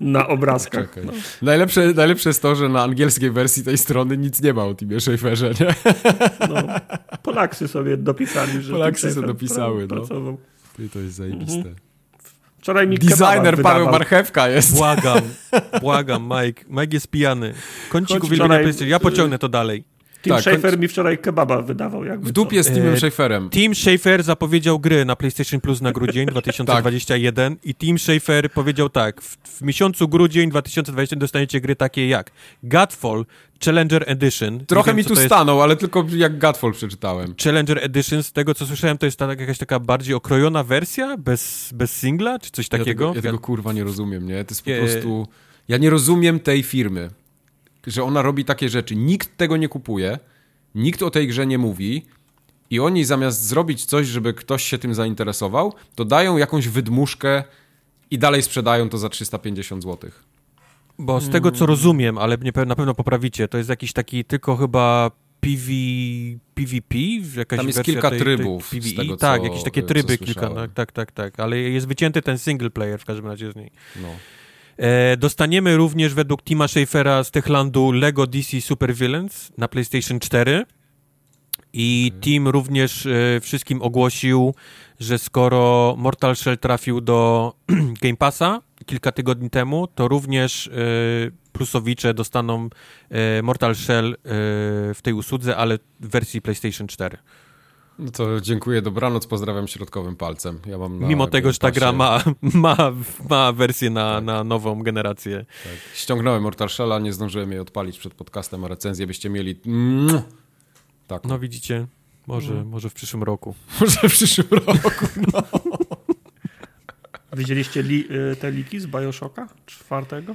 na obrazkach. Czekaj. Najlepsze, najlepsze jest to, że na angielskiej wersji tej strony nic nie ma o Timie Schaferze, nie? No, Polacy sobie dopisali, że Polacy sobie dopisały, pra- no. Pracował. Ty, to jest zajebiste. Wczoraj mi Designer Paweł. Marchewka jest. Błagam, błagam, Mike. Mike jest pijany. Kącik uwielbienia wczoraj- PlayStation. Ja pociągnę to dalej. Tim Tak, Schafer mi wczoraj kebaba wydawał. Jakby W dupie z E, Timem Schaferem. Team Schafer zapowiedział gry na PlayStation Plus na grudzień 2021 i Team Schafer powiedział tak, w, w miesiącu grudzień 2021 dostaniecie gry takie jak Godfall Challenger Edition. Trochę wiem, mi co tu stanął, ale tylko jak Godfall przeczytałem. Challenger Edition, z tego co słyszałem, to jest ta, jakaś taka bardziej okrojona wersja, bez, bez singla, czy coś takiego? Ja tego, ja tego kurwa nie rozumiem, nie? To jest po prostu... Ja nie rozumiem tej firmy, że ona robi takie rzeczy. Nikt tego nie kupuje, nikt o tej grze nie mówi i oni zamiast zrobić coś, żeby ktoś się tym zainteresował, to dają jakąś wydmuszkę i dalej sprzedają to za 350 zł. Bo z tego co rozumiem, ale nie, pe- na pewno poprawicie, to jest jakiś taki tylko chyba PV, PvP? Jakaś Tam jest kilka tej, trybów, Tej PvE. tego, tak, co- jakieś takie tryby kilka, tak, tak, tak, tak, ale jest wycięty ten single player w każdym razie z niej. No. E, dostaniemy również według Tima Schafera z Techlandu Lego DC Super Villains na PlayStation 4. I Tim również e, wszystkim ogłosił, że skoro Mortal Shell trafił do Game Passa kilka tygodni temu, to również e, plusowicze dostaną Mortal Shell w tej usłudze, ale w wersji PlayStation 4. No to dziękuję, dobranoc, pozdrawiam środkowym palcem. Ja mam na Mimo tego, że ta gra ma, ma, ma wersję na, Tak. na nową generację. Tak. Ściągnąłem Mortal Shell'a, nie zdążyłem jej odpalić przed podcastem, a recenzję byście mieli... Mm, tak, No widzicie, może, Mhm. może w przyszłym roku. może w przyszłym roku. Widzieliście li, y, te liki z Bioshocka czwartego?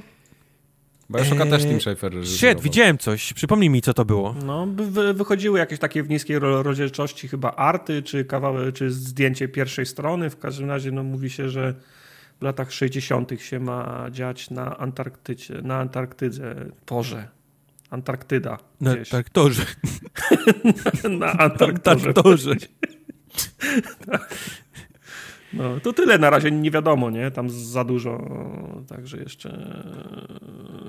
Bioshocka Eee, też Tim Schafer. Shit, widziałem coś. Przypomnij mi, co to było. No, by- wy, wychodziły jakieś takie w niskiej ro- rozdzielczości chyba arty, czy kawałek, czy zdjęcie pierwszej strony. W każdym razie no, mówi się, że w latach 60. się ma dziać na Antarktycie, na Antarktydze, Porze. Antarktyda Na traktorze. na Na Antarktorze. traktorze. No, to tyle na razie nie wiadomo, nie? Tam za dużo, także jeszcze,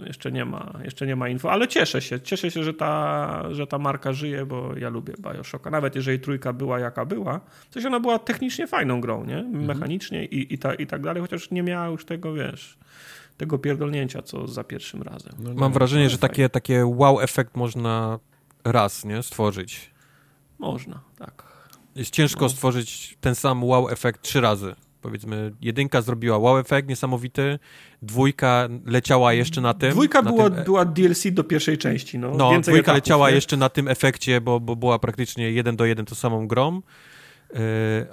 jeszcze nie ma, jeszcze nie ma info, ale cieszę się, cieszę się, że ta, że ta marka żyje, bo ja lubię Bioshocka. Nawet jeżeli trójka była jaka była, coś ona była technicznie fajną grą, nie? Mechanicznie i, i, ta, i tak dalej, chociaż nie miała już tego, wiesz, tego pierdolnięcia, co za pierwszym razem. No. Mam wrażenie, ale że fajnie. takie, takie wow efekt można raz, nie? Stworzyć. Można, tak. Jest ciężko No. stworzyć ten sam wow efekt trzy razy. Powiedzmy, jedynka zrobiła wow efekt niesamowity, dwójka leciała jeszcze na tym. Dwójka na była, tym, e- była DLC do pierwszej części, no. No, dwójka etapów, leciała nie? jeszcze na tym efekcie, bo, bo była praktycznie jeden do jeden tą samą grą. Yy,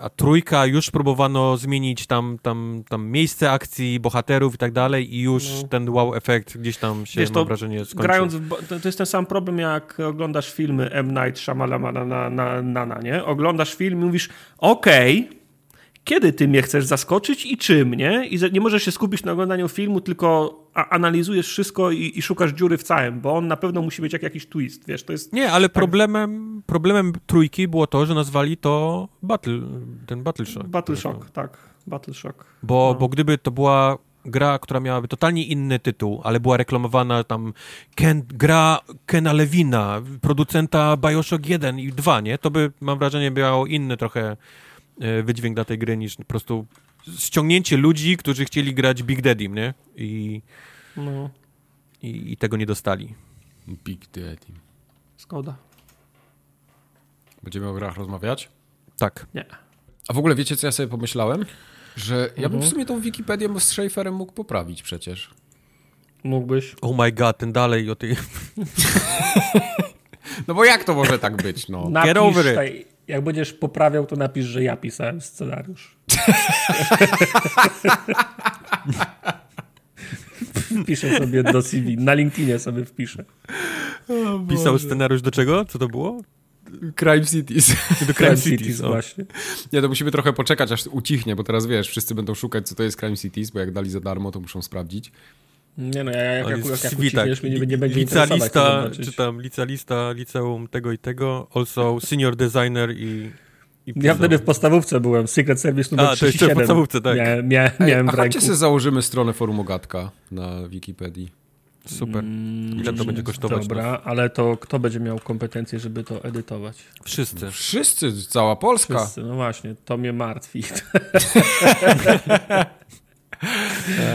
a trójka już próbowano zmienić tam, tam, tam miejsce akcji, bohaterów i tak dalej i już No. ten wow efekt gdzieś tam się, Wiesz, mam to wrażenie, skończył. Grając w, bo- to, to jest ten sam problem, jak oglądasz filmy M. Night Shyamalama na, na, na, na, nie? Oglądasz film i mówisz, okej, kiedy ty mnie chcesz zaskoczyć i czym, nie? I nie możesz się skupić na oglądaniu filmu, tylko analizujesz wszystko i, i szukasz dziury w całym, bo on na pewno musi być jak jakiś twist, wiesz, to jest... Nie, ale problemem, problemem trójki było to, że nazwali to Battle, ten Battle Shock. Battle Shock, tak, Battle Shock. Bo, No. bo gdyby to była gra, która miałaby totalnie inny tytuł, ale była reklamowana tam Ken, gra Kena Lewina, producenta Bioshock 1 i 2, nie? To by, mam wrażenie, miało inny trochę wydźwięk dla tej gry niż po prostu ściągnięcie ludzi, którzy chcieli grać Big Daddy, nie? I, No, i, i tego nie dostali. Big Daddy. zgoda. Będziemy o grach rozmawiać? Tak. Nie. A w ogóle wiecie, co ja sobie pomyślałem? Że ja bym Mhm. w sumie tą Wikipedię z Schaeferem mógł poprawić przecież. Mógłbyś. Oh my god, ten dalej o tej... No bo jak to może tak być, no? Napisz, over it. Jak będziesz poprawiał, to napisz, że ja pisałem scenariusz. Wpiszę sobie do CV. Na LinkedInie sobie wpiszę. Pisał scenariusz do czego? Co to było? Crime Cities. Do Crime Cities o. właśnie. Nie, to musimy trochę poczekać, aż ucichnie, bo teraz wiesz, wszyscy będą szukać, co to jest Crime Cities, bo jak dali za darmo, to muszą sprawdzić. Nie no, ja, jak, jak, jest jak, w jak CV, tak. ucichniesz, mnie nie, nie będzie to Licealista, czy tam licealista, liceum tego i tego, also senior designer i... i Ja wtedy w podstawówce byłem, Secret Service numer A, to jeszcze w 37. podstawówce, tak. Mia, mia, Ej, miałem a w chodźcie sobie założymy stronę forum Ogatka na Wikipedii. Super. Mm, Ile to będzie kosztować? Dobra, ale to kto będzie miał kompetencje, żeby to edytować? Wszyscy. Wszyscy, cała Polska. Wszyscy, no właśnie, to mnie martwi.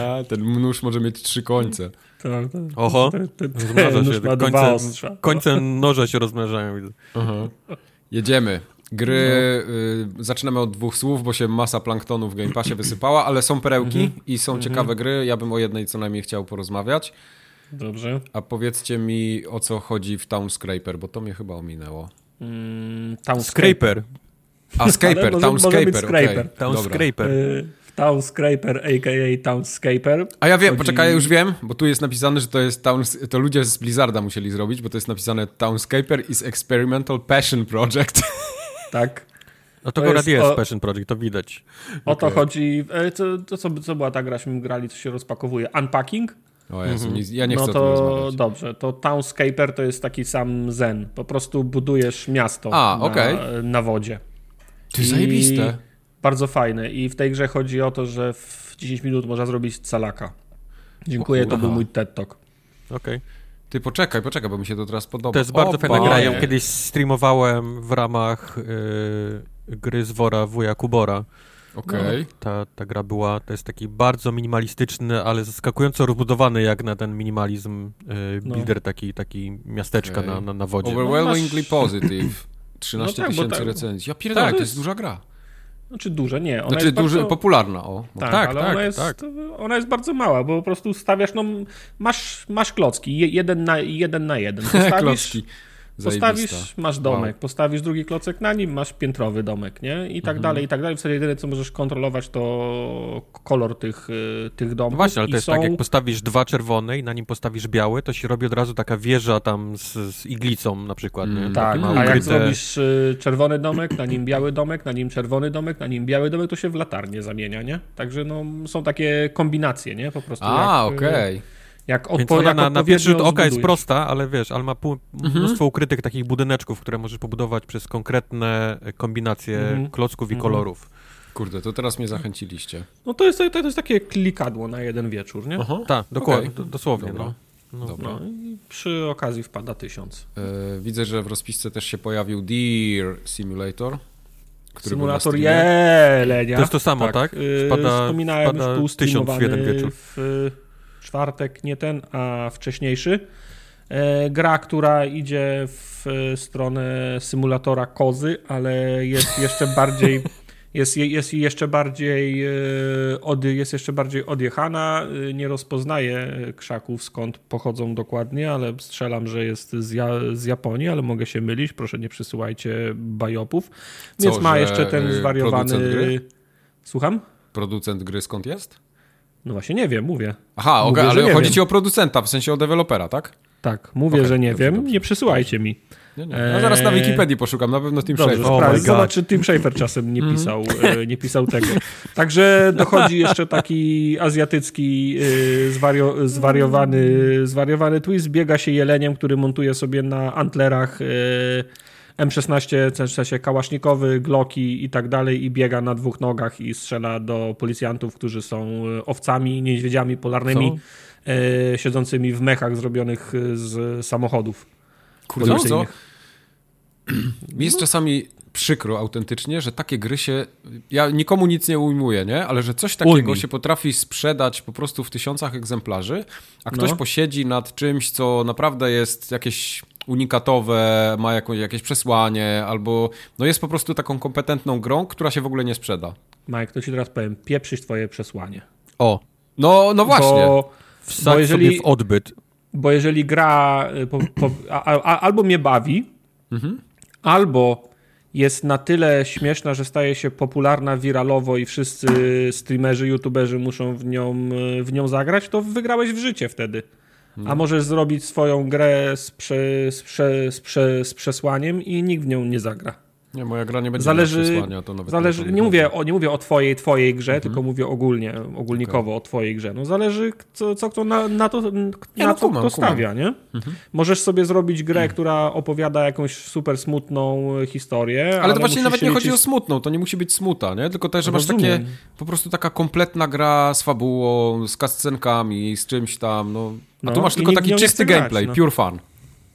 A, ten nóż może mieć trzy końce. To, to, Oho, rozmnaża się. Końce, końce noża się rozmnażają. Aha. Jedziemy. Gry, y, zaczynamy od dwóch słów, bo się masa planktonu w Game Passie wysypała, ale są perełki i są ciekawe gry. Ja bym o jednej co najmniej chciał porozmawiać. Dobrze. A powiedzcie mi, o co chodzi w Town Scraper, bo to mnie chyba ominęło. Mm, Town Scraper. A, Scaper, może- Town Scraper, Scraper. Town dobra. Scraper. Y, Town Scraper, a.k.a. Town Scaper. A ja wiem, Chodzi- poczekaj, już wiem, bo tu jest napisane, że to jest Town, to ludzie z Blizzarda musieli zrobić, bo to jest napisane Townscaper is Experimental Passion Project. Tak. No to, To akurat jest jest o- Passion Project, to widać. O to Okej. chodzi. e, To, to co, co była ta graśmy grali, co się rozpakowuje? Unpacking? O Jezu, nie, ja nie chcę no to rozmawiać. dobrze. To Townscaper to jest taki sam zen. Po prostu budujesz miasto A, na, na wodzie. To jest zajebiste. Bardzo fajne. I w tej grze chodzi o to, że w 10 minut można zrobić calaka. Dziękuję, O to był mój TED Talk. Okej. Ty poczekaj, poczekaj, bo mi się to teraz podoba. To jest bardzo O, fajna gra. Ja kiedyś streamowałem w ramach y, gry z Wora Wuja Kubora. Okej. Ta, ta gra była, to jest taki bardzo minimalistyczny, ale zaskakująco rozbudowany jak na ten minimalizm y, No. builder, taki, taki miasteczka Okej. na, na, na wodzie. Overwhelmingly masz- positive. 13 No tak, tysięcy tak- recenzji. Ja pierdolę, Tak, to jest- duża gra. Znaczy duże, nie. Ona Znaczy jest duży, bardzo... popularna, o. Tak, Tak, ale tak, ona, jest, tak. ona jest bardzo mała, bo po prostu stawiasz, no masz, masz klocki, je, jeden, na, jeden na jeden. Postawisz, Klocki. Zajebista. postawisz, masz domek, Wow. postawisz drugi klocek na nim, masz piętrowy domek, nie? I tak Mhm. dalej, i tak dalej. W zasadzie jedyne, co możesz kontrolować, to kolor tych, y, tych domków. No właśnie, ale I to jest są... tak, jak postawisz dwa czerwone i na nim postawisz białe, to się robi od razu taka wieża tam z, z iglicą na przykład, nie? Mm, Tak, a jak zrobisz y, czerwony domek, na nim biały domek, na nim czerwony domek, na nim biały domek, to się w latarnię zamienia, nie? Także no, są takie kombinacje, nie? Po prostu A, y, Jak, Więc odpo- ona jak na, na pierwszy rzut oka jest prosta, ale wiesz, ale ma pół, Mhm. mnóstwo ukrytych takich budyneczków, które możesz pobudować przez konkretne e, kombinacje Mhm. klocków i Mhm. kolorów. Kurde, to teraz mnie zachęciliście. No to jest, to, jest takie klikadło na jeden wieczór, nie? Tak, dokładnie, do, dosłownie. Dobra. No. No. Dobra. No i przy okazji wpada tysiąc. E, widzę, że w rozpisce też się pojawił Deer Simulator. Symulator jelenia. To jest to samo, tak? Yy, Wpada- Wspominałem, wpada już tysiąc w jeden wieczór. w y, czwartek, nie ten, a wcześniejszy. E, Gra, która idzie w e, stronę symulatora kozy, ale jest jeszcze bardziej jest, jest jeszcze bardziej e, od, jest jeszcze bardziej odjechana. Nie rozpoznaję krzaków skąd pochodzą dokładnie, ale strzelam, że jest z, ja, z Japonii, ale mogę się mylić. Proszę nie przysyłajcie bajopów. Więc Co, ma jeszcze ten zwariowany. Słucham? Producent gry skąd jest? No właśnie nie wiem, mówię. Aha, Mówię, że ale nie chodzi wiem. ci o producenta, w sensie o dewelopera, tak? Tak, mówię, Okej, że nie dobrze, wiem. dobrze. Nie przysyłajcie mi. Nie, nie. Ja zaraz na Eee, Wikipedii poszukam, na pewno Tim Dobrze, Schafer. Oh zobacz, czy Tim Schafer czasem nie Mhm. pisał, e, nie pisał tego. Także dochodzi jeszcze taki azjatycki e, zwario, zwariowany, zwariowany twist. Biega się jeleniem, który montuje sobie na antlerach e, M16, w sensie kałasznikowy, Glocki i tak dalej i biega na dwóch nogach i strzela do policjantów, którzy są e, owcami, niedźwiedziami polarnymi, e, siedzącymi w mechach zrobionych e, z samochodów. Kurde, co? Mi jest czasami przykro autentycznie, że takie gry się... Ja nikomu nic nie ujmuję, nie? Ale że coś takiego Ujmij. się potrafi sprzedać po prostu w tysiącach egzemplarzy, a ktoś No. posiedzi nad czymś, co naprawdę jest jakieś unikatowe, ma jakieś, jakieś przesłanie, albo no jest po prostu taką kompetentną grą, która się w ogóle nie sprzeda. Mike, to ci teraz powiem, pieprzyć twoje przesłanie. O, No, no właśnie. Bo, wsadź Bo jeżeli- sobie w odbyt. bo jeżeli gra y, po, po, a, a, albo mnie bawi, Mhm. albo jest na tyle śmieszna, że staje się popularna wiralowo i wszyscy streamerzy, youtuberzy muszą w nią, y, w nią zagrać, to wygrałeś w życie wtedy. A możesz zrobić swoją grę z, prze, z, prze, z, prze, z przesłaniem i nikt w nią nie zagra. Nie, moja gra nie będzie Zależy- to nawet Zależy, nie, chodzi. mówię o, nie mówię o twojej, twojej grze, Mhm. tylko mówię ogólnie, ogólnikowo o twojej grze. No zależy, co, co kto na, na to, na no, co kumam, kto kumam. stawia, nie? Mhm. Możesz sobie zrobić grę, która opowiada jakąś super smutną historię, ale, Ale to właśnie nawet nie chodzi o liczyć- smutną, to nie musi być smuta, nie? Tylko też, że masz takie po prostu taka kompletna gra z fabułą, z cutscenkami, z czymś tam, no. A No, tu masz tylko taki nie czysty grać, gameplay, no. pure fun.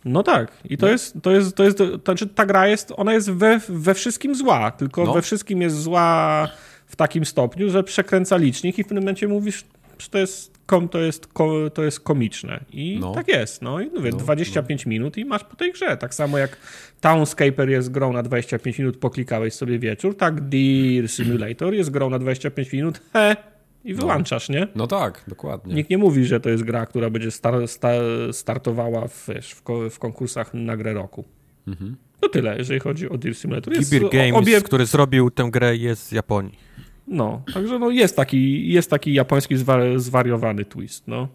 No tak, i to jest, to jest, to jest, to znaczy ta gra jest, ona jest we, we wszystkim zła, tylko No. we wszystkim jest zła w takim stopniu, że przekręca licznik i w pewnym momencie mówisz, że to jest, kom, to jest, ko, to jest komiczne. I No. tak jest, no i mówię, No, 25 minut i masz po tej grze. Tak samo jak Townscaper jest grą na 25 minut, poklikałeś sobie wieczór, tak Deer Simulator jest grą na 25 minut, he, i wyłączasz, nie? No tak, dokładnie. Nikt nie mówi, że to jest gra, która będzie star, sta, startowała w, wiesz, w, ko- w konkursach na grę roku. Mhm. To tyle, jeżeli chodzi o Deer Simulator. Jest Gibir Games, obie, który zrobił tę grę, jest z Japonii. no, także no jest taki, jest taki japoński zwar, zwariowany twist, no.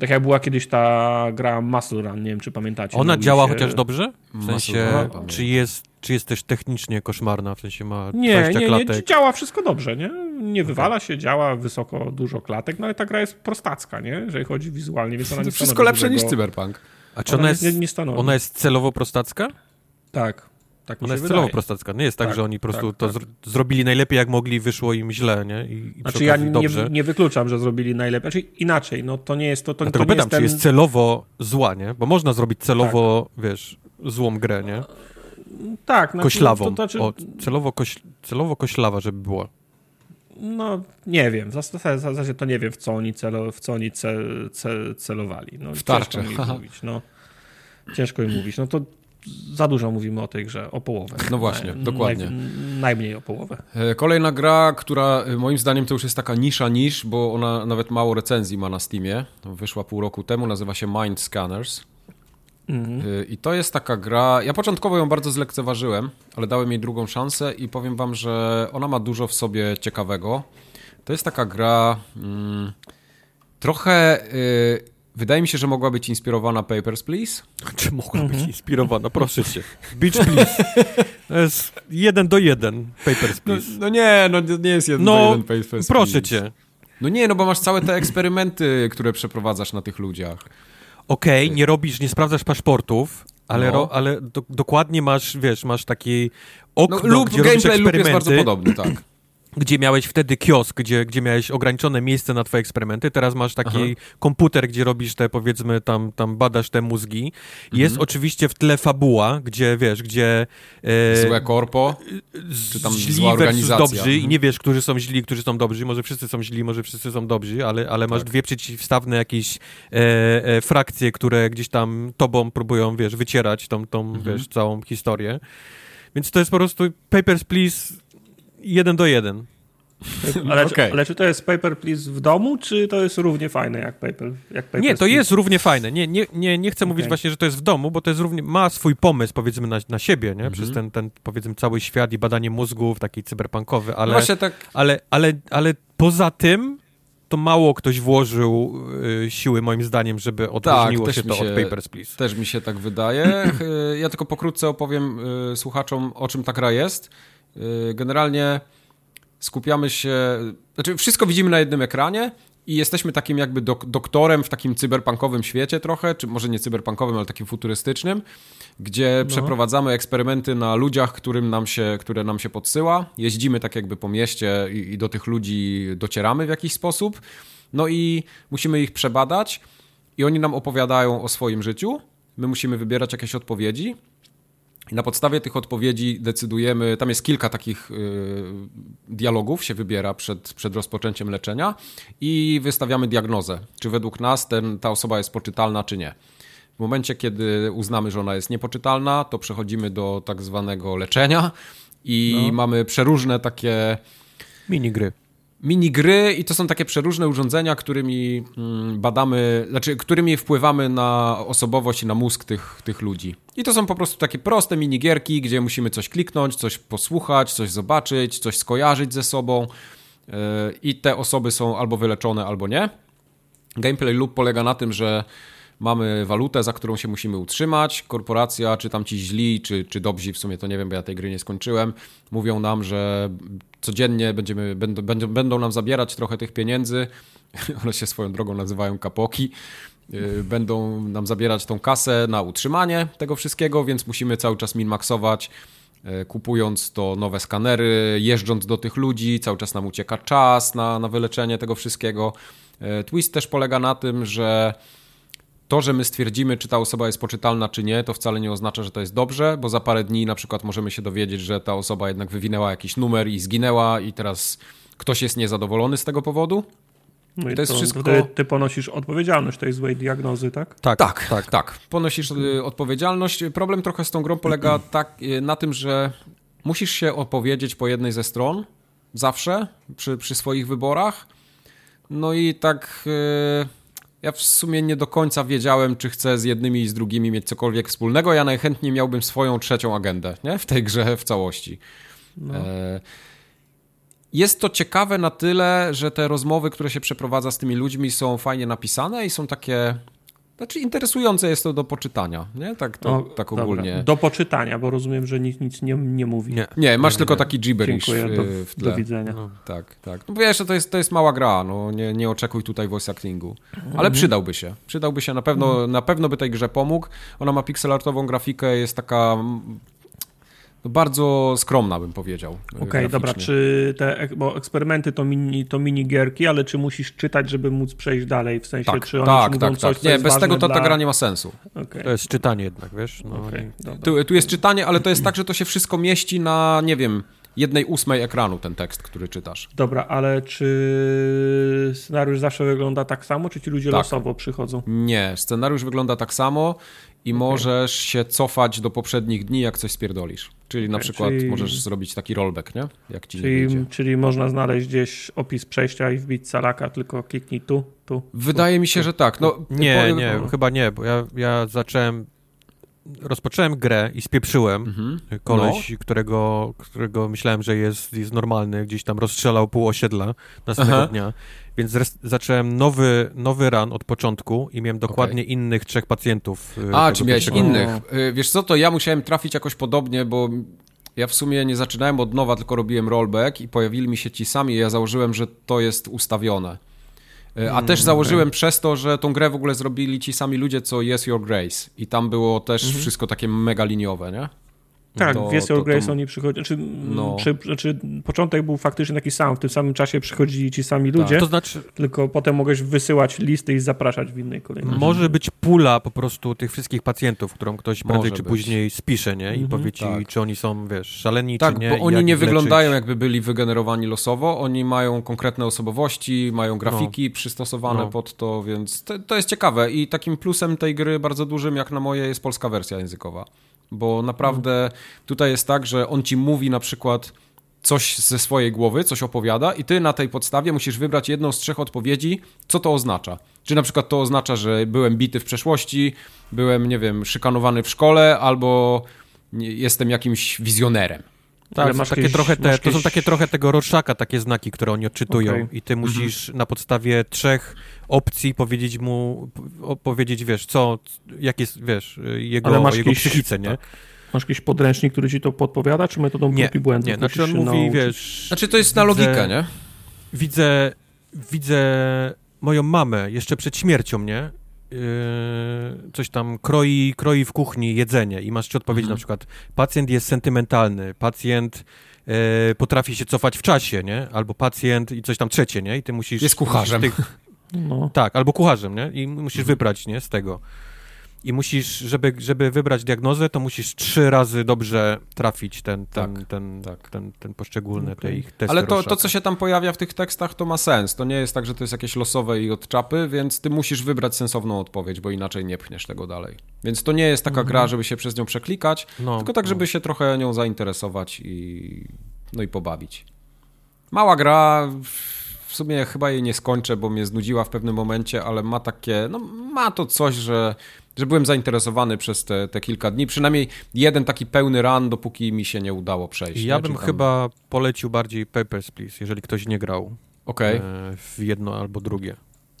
Tak jak była kiedyś ta gra Muscle Run, nie wiem czy pamiętacie. Ona na działa się- chociaż dobrze? W sensie, czy jest, czy jest też technicznie koszmarna? W sensie ma Nie, 20 nie, nie, klatek? działa wszystko dobrze, nie? Nie wywala się, działa wysoko, dużo klatek, no ale ta gra jest prostacka, nie? Jeżeli chodzi wizualnie, więc ona nie To wszystko lepsze niż dużego- Cyberpunk. A czy ona jest, nie, nie ona jest celowo prostacka? Tak. Tak Ona jest wydaje. celowo prostacka. Nie jest tak, Tak, że oni po prostu tak, to tak. zro zrobili najlepiej, jak mogli, wyszło im źle, nie? I, i Znaczy ja nie, nie wykluczam, że zrobili najlepiej. Znaczy inaczej, no to nie jest to, to, to nie pytam, jest ten... czy jest celowo zła, nie? Bo można zrobić celowo, Tak. wiesz, złą grę, nie? Tak, znaczy, Koślawą. To, to, znaczy, o, celowo, koś, celowo koślawa, żeby była. No nie wiem, w zasadzie, to nie wiem, w co oni, celo, w co oni cel, cel, celowali. No, W tarczę. Ciężko mi mówić, no. Ciężko mi mówić. No to za dużo mówimy o tej grze, o połowę. No właśnie, Naj- dokładnie. Naj, najmniej o połowę. E, Kolejna gra, która e, moim zdaniem to już jest taka nisza nisz, bo ona nawet mało recenzji ma na Steamie. Wyszła pół roku temu, nazywa się Mind Scanners. Mhm. Y, I to jest taka gra. Ja początkowo ją bardzo zlekceważyłem, ale dałem jej drugą szansę i powiem wam, że ona ma dużo w sobie ciekawego. To jest taka gra. Mm, trochę. Y, wydaje mi się, że mogła być inspirowana Papers, Please. Czy mogła być Mhm. inspirowana? Proszę cię. Beach Please. To jest jeden do jeden Papers, No, Please. no nie, no nie jest jeden No, do jeden Papers, Proszę Please. cię. No nie, no bo masz całe te eksperymenty, które przeprowadzasz na tych ludziach. Okej, nie robisz, nie sprawdzasz paszportów, ale, No. ro, ale do, dokładnie masz, wiesz, masz taki okno, No, lub gdzie robisz gameplay lub jest eksperymenty, bardzo podobny, tak. gdzie miałeś wtedy kiosk, gdzie, gdzie miałeś ograniczone miejsce na twoje eksperymenty, teraz masz taki Aha. komputer, gdzie robisz te, powiedzmy, tam, tam badasz te mózgi. Jest Mhm. oczywiście w tle fabuła, gdzie, wiesz, gdzie... e, Złe korpo. czy tam źli zła organizacja. dobrzy i Mhm. nie wiesz, którzy są źli, którzy są dobrzy. Może wszyscy są źli, może wszyscy są dobrzy, ale, ale masz Tak. dwie przeciwstawne jakieś e, e, frakcje, które gdzieś tam tobą próbują, wiesz, wycierać tą, tą Mhm. wiesz, całą historię. Więc to jest po prostu Papers, Please jeden do jeden. Ale, Okej. czy, ale czy to jest Paper Please w domu, czy to jest równie fajne jak Paper, jak paper Nie, to Please? jest równie fajne. Nie, nie, nie, nie chcę mówić Okej. właśnie, że to jest w domu, bo to jest równie, ma swój pomysł, powiedzmy, na, na siebie, nie? Mhm. Przez ten, ten, powiedzmy, cały świat i badanie mózgów, taki cyberpunkowy, ale... No Właśnie tak. Ale, ale, ale poza tym, to mało ktoś włożył y, siły, moim zdaniem, żeby odróżniło też się to się- od Papers, Please. Też mi się tak wydaje. Y, Ja tylko pokrótce opowiem y, słuchaczom, o czym ta gra jest. Y, Generalnie skupiamy się. Znaczy, wszystko widzimy na jednym ekranie i jesteśmy takim jakby dok doktorem w takim cyberpunkowym świecie trochę, czy może nie cyberpunkowym, ale takim futurystycznym, gdzie przeprowadzamy eksperymenty na ludziach, którym nam się, które nam się podsyła. Jeździmy tak jakby po mieście i, i do tych ludzi docieramy w jakiś sposób. No i musimy ich przebadać i oni nam opowiadają o swoim życiu. My musimy wybierać jakieś odpowiedzi. I na podstawie tych odpowiedzi decydujemy, tam jest kilka takich y, dialogów, się wybiera przed, przed rozpoczęciem leczenia i wystawiamy diagnozę, czy według nas ten, ta osoba jest poczytalna, czy nie. W momencie, kiedy uznamy, że ona jest niepoczytalna, to przechodzimy do tak zwanego leczenia i No. mamy przeróżne takie Minigry. Minigry i to są takie przeróżne urządzenia, którymi mm, badamy, znaczy którymi wpływamy na osobowość i na mózg tych, tych ludzi. I to są po prostu takie proste minigierki, gdzie musimy coś kliknąć, coś posłuchać, coś zobaczyć, coś skojarzyć ze sobą yy, i te osoby są albo wyleczone, albo nie. Gameplay loop polega na tym, że mamy walutę, za którą się musimy utrzymać. Korporacja, czy tam ci źli, czy, czy dobrzy, w sumie to nie wiem, bo ja tej gry nie skończyłem, mówią nam, że codziennie będziemy, będą, będą, będą nam zabierać trochę tych pieniędzy. One się swoją drogą nazywają kapoki. Yy, Będą nam zabierać tą kasę na utrzymanie tego wszystkiego, więc musimy cały czas min-maxować, yy, kupując to nowe skanery, jeżdżąc do tych ludzi, cały czas nam ucieka czas na, na wyleczenie tego wszystkiego. Yy, Twist też polega na tym, że to, że my stwierdzimy, czy ta osoba jest poczytalna, czy nie, to wcale nie oznacza, że to jest dobrze, bo za parę dni na przykład możemy się dowiedzieć, że ta osoba jednak wywinęła jakiś numer i zginęła, i teraz ktoś jest niezadowolony z tego powodu. No i to jest wszystko- Ty, ty ponosisz odpowiedzialność tej złej diagnozy, tak? Tak, Tak, tak, tak. Ponosisz y, odpowiedzialność. Problem trochę z tą grą polega tak, y, na tym, że musisz się opowiedzieć po jednej ze stron zawsze przy, przy swoich wyborach. No i tak y, ja w sumie nie do końca wiedziałem, czy chcę z jednymi i z drugimi mieć cokolwiek wspólnego. Ja najchętniej miałbym swoją trzecią agendę nie? w tej grze w całości. E, Jest to ciekawe na tyle, że te rozmowy, które się przeprowadza z tymi ludźmi są fajnie napisane i są takie... Znaczy interesujące jest to do poczytania, nie? Tak, to, O, tak dobra. ogólnie. Do poczytania, bo rozumiem, że nikt nic nie, nie mówi. Nie. Nie, masz tylko taki gibberish Dziękuję, do, w tle. do widzenia. No. Tak, tak. No bo wiesz, to jest, to jest mała gra, no nie, nie oczekuj tutaj voice actingu. Ale przydałby się. Przydałby się na pewno, na pewno by tej grze pomógł. Ona ma pixelartową grafikę, jest taka... bardzo skromna, bym powiedział. Okej, okay, dobra, czy te, bo eksperymenty to mini, to mini gierki, ale czy musisz czytać, żeby móc przejść dalej, w sensie, tak, czy oni tak, tak, coś, tak. Nie, bez tego to dla... ta gra nie ma sensu. Okay. To jest czytanie jednak, wiesz? No, okay, tu, tu jest czytanie, ale to jest tak, że to się wszystko mieści na, nie wiem, jednej ósmej ekranu ten tekst, który czytasz. Dobra, ale czy scenariusz zawsze wygląda tak samo, czy ci ludzie tak. losowo przychodzą? Nie, scenariusz wygląda tak samo i okay. możesz się cofać do poprzednich dni, jak coś spierdolisz. Czyli okay, na przykład czyli... możesz zrobić taki rollback, nie? Jak ci czyli, nie czyli można znaleźć gdzieś opis przejścia i wbić salaka, tylko kliknij tu, tu. Wydaje tu, mi się, tu. że tak. No, nie, po... nie, chyba nie, bo ja, ja zacząłem rozpocząłem grę i spieprzyłem. Mhm. Koleś, no. którego, którego myślałem, że jest, jest normalny, gdzieś tam rozstrzelał pół osiedla następnego Aha. dnia. Więc zacząłem nowy, nowy run od początku i miałem dokładnie okay. innych trzech pacjentów. Y, A, czy miałeś pierwszego. innych? Y, wiesz co, to ja musiałem trafić jakoś podobnie, bo ja w sumie nie zaczynałem od nowa, tylko robiłem rollback i pojawili mi się ci sami i ja założyłem, że to jest ustawione. E, a też założyłem okay. przez to, że tą grę w ogóle zrobili ci sami ludzie, co Yes Your Grace. I tam było też mm -hmm. wszystko takie mega liniowe, nie? Tak, to, w Your Grace to... oni przychodzą. Znaczy, no. przy, znaczy, początek był faktycznie taki sam, w tym samym czasie przychodzili ci sami ludzie. Tak. To znaczy... Tylko potem mogłeś wysyłać listy i zapraszać w innej kolejności. Może być pula po prostu tych wszystkich pacjentów, którą ktoś prędzej czy być. później spisze, nie? I mhm. powie ci, tak. czy oni są, wiesz, szaleni, tak, czy nie. Tak, bo oni nie wyglądają jakby byli wygenerowani losowo, oni mają konkretne osobowości, mają grafiki no. przystosowane no. pod to, więc to, to jest ciekawe. I takim plusem tej gry bardzo dużym, jak na moje, jest polska wersja językowa bo naprawdę tutaj jest tak, że on ci mówi na przykład coś ze swojej głowy, coś opowiada i ty na tej podstawie musisz wybrać jedną z trzech odpowiedzi, co to oznacza. Czy na przykład to oznacza, że byłem bity w przeszłości, byłem, nie wiem, szykanowany w szkole, albo jestem jakimś wizjonerem. Tak, masz takie trochę te, jakieś... to są takie trochę tego Rorschaka, takie znaki, które oni odczytują okay. i ty mhm. musisz na podstawie trzech opcji powiedzieć mu, powiedzieć, wiesz, co, jak jest, wiesz, jego, Ale masz jego jakieś, psychice, nie? Tak. Masz jakiś podręcznik, który ci to podpowiada, czy metodą nie, prób i błędów? Nie, znaczy on mówi, nauczyć? wiesz... Znaczy to jest na logikę, nie? Widzę, widzę moją mamę jeszcze przed śmiercią, nie? Yy, coś tam kroi, kroi w kuchni jedzenie i masz ci odpowiedzieć mhm. na przykład pacjent jest sentymentalny, pacjent yy, potrafi się cofać w czasie, nie? Albo pacjent i coś tam trzecie, nie? I ty musisz... Jest kucharzem. Musisz tych, no. Tak, albo kucharzem, nie? I musisz mhm. wybrać, nie? Z tego i musisz, żeby, żeby wybrać diagnozę, to musisz trzy razy dobrze trafić ten, ten, tak, ten, tak. ten, ten poszczególny okay. ich testy Ale to, to, co się tam pojawia w tych tekstach, to ma sens. To nie jest tak, że to jest jakieś losowe i od czapy, więc ty musisz wybrać sensowną odpowiedź, bo inaczej nie pchniesz tego dalej. Więc to nie jest taka mhm. gra, żeby się przez nią przeklikać, no, tylko tak, żeby no. się trochę nią zainteresować i, no i pobawić. Mała gra w sumie chyba jej nie skończę, bo mnie znudziła w pewnym momencie, ale ma takie, no ma to coś, że że byłem zainteresowany przez te, te kilka dni. Przynajmniej jeden taki pełny run, dopóki mi się nie udało przejść. Ja nie? bym tam... chyba polecił bardziej Papers, Please, jeżeli ktoś nie grał okay. w jedno albo drugie.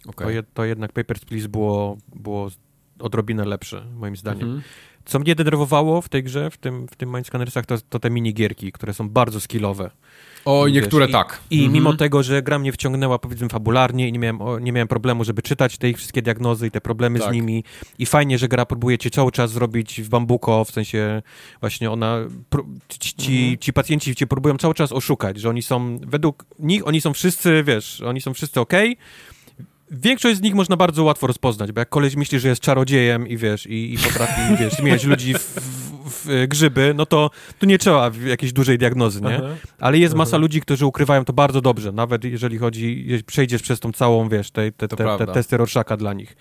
Okay. To, je, to jednak Papers, Please było, było odrobinę lepsze, moim zdaniem. Mhm. Co mnie denerwowało w tej grze, w tym, w tym Mindscannersach, to, to te minigierki, które są bardzo skillowe. O, niektóre wiesz, tak. I, i mhm. mimo tego, że gra mnie wciągnęła powiedzmy fabularnie i nie miałem, nie miałem problemu, żeby czytać te ich wszystkie diagnozy i te problemy tak. z nimi i fajnie, że gra próbuje cię cały czas zrobić w bambuko, w sensie właśnie ona, ci, mhm. ci pacjenci cię próbują cały czas oszukać, że oni są, według nich, oni są wszyscy, wiesz, oni są wszyscy ok, Większość z nich można bardzo łatwo rozpoznać, bo jak koleś myśli, że jest czarodziejem i wiesz, i, i potrafi, wiesz, zmieniać ludzi w, w, w, grzyby, no to tu nie trzeba jakiejś dużej diagnozy, nie? Aha. Ale jest masa Aha. ludzi, którzy ukrywają to bardzo dobrze, nawet jeżeli chodzi, przejdziesz przez tą całą, wiesz, te, te, te, te testy Rorschaka dla nich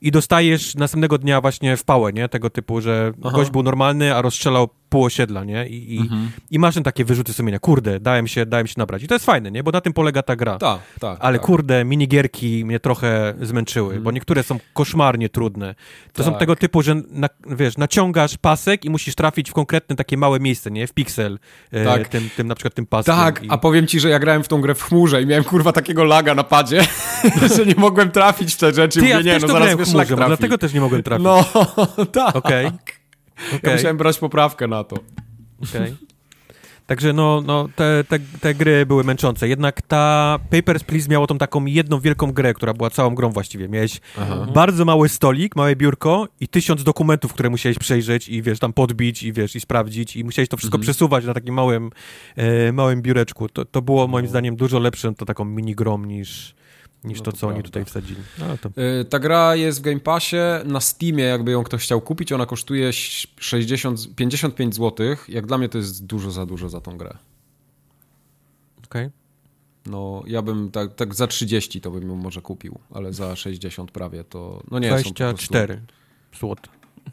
i dostajesz następnego dnia właśnie w pałę, nie? Tego typu, że Aha. gość był normalny, a rozstrzelał pół osiedla, nie? I, i, mhm. i masz takie wyrzuty sumienia. Kurde, dałem się, dałem się nabrać. I to jest fajne, nie? Bo na tym polega ta gra. Tak, tak. Ale tak. kurde, minigierki mnie trochę zmęczyły, mhm. bo niektóre są koszmarnie trudne. To tak. są tego typu, że na, wiesz, naciągasz pasek i musisz trafić w konkretne takie małe miejsce, nie? W piksel, e, tak. tym, tym na przykład tym paskiem. Tak, i... a powiem ci, że ja grałem w tą grę w chmurze i miałem kurwa takiego laga na padzie, że nie mogłem trafić w te rzeczy. Ty, Mówię, ja nie, no zaraz w chmurze, dlatego też nie mogłem trafić. No, tak. Okej. Okay. Okay. Ja musiałem brać poprawkę na to. Okay. Także no, no te, te, te gry były męczące. Jednak ta Papers, Please miało tą taką jedną wielką grę, która była całą grą właściwie. Miałeś Aha. bardzo mały stolik, małe biurko i tysiąc dokumentów, które musiałeś przejrzeć i wiesz, tam podbić i wiesz, i sprawdzić i musiałeś to wszystko Mhm. przesuwać na takim małym, e, małym biureczku. To, to było moim No. zdaniem dużo lepsze to taką mini grą niż, niż No to, to co oni prawda. tutaj wsadzili. No, to... Y, Ta gra jest w Game Passie. Na Steamie, jakby ją ktoś chciał kupić, ona kosztuje 60, 55 zł. Jak dla mnie to jest dużo za dużo za tą grę. Okej. No, ja bym tak, tak za 30 to bym ją może kupił, ale za 60 prawie to. No nie, są po prostu 24 złote.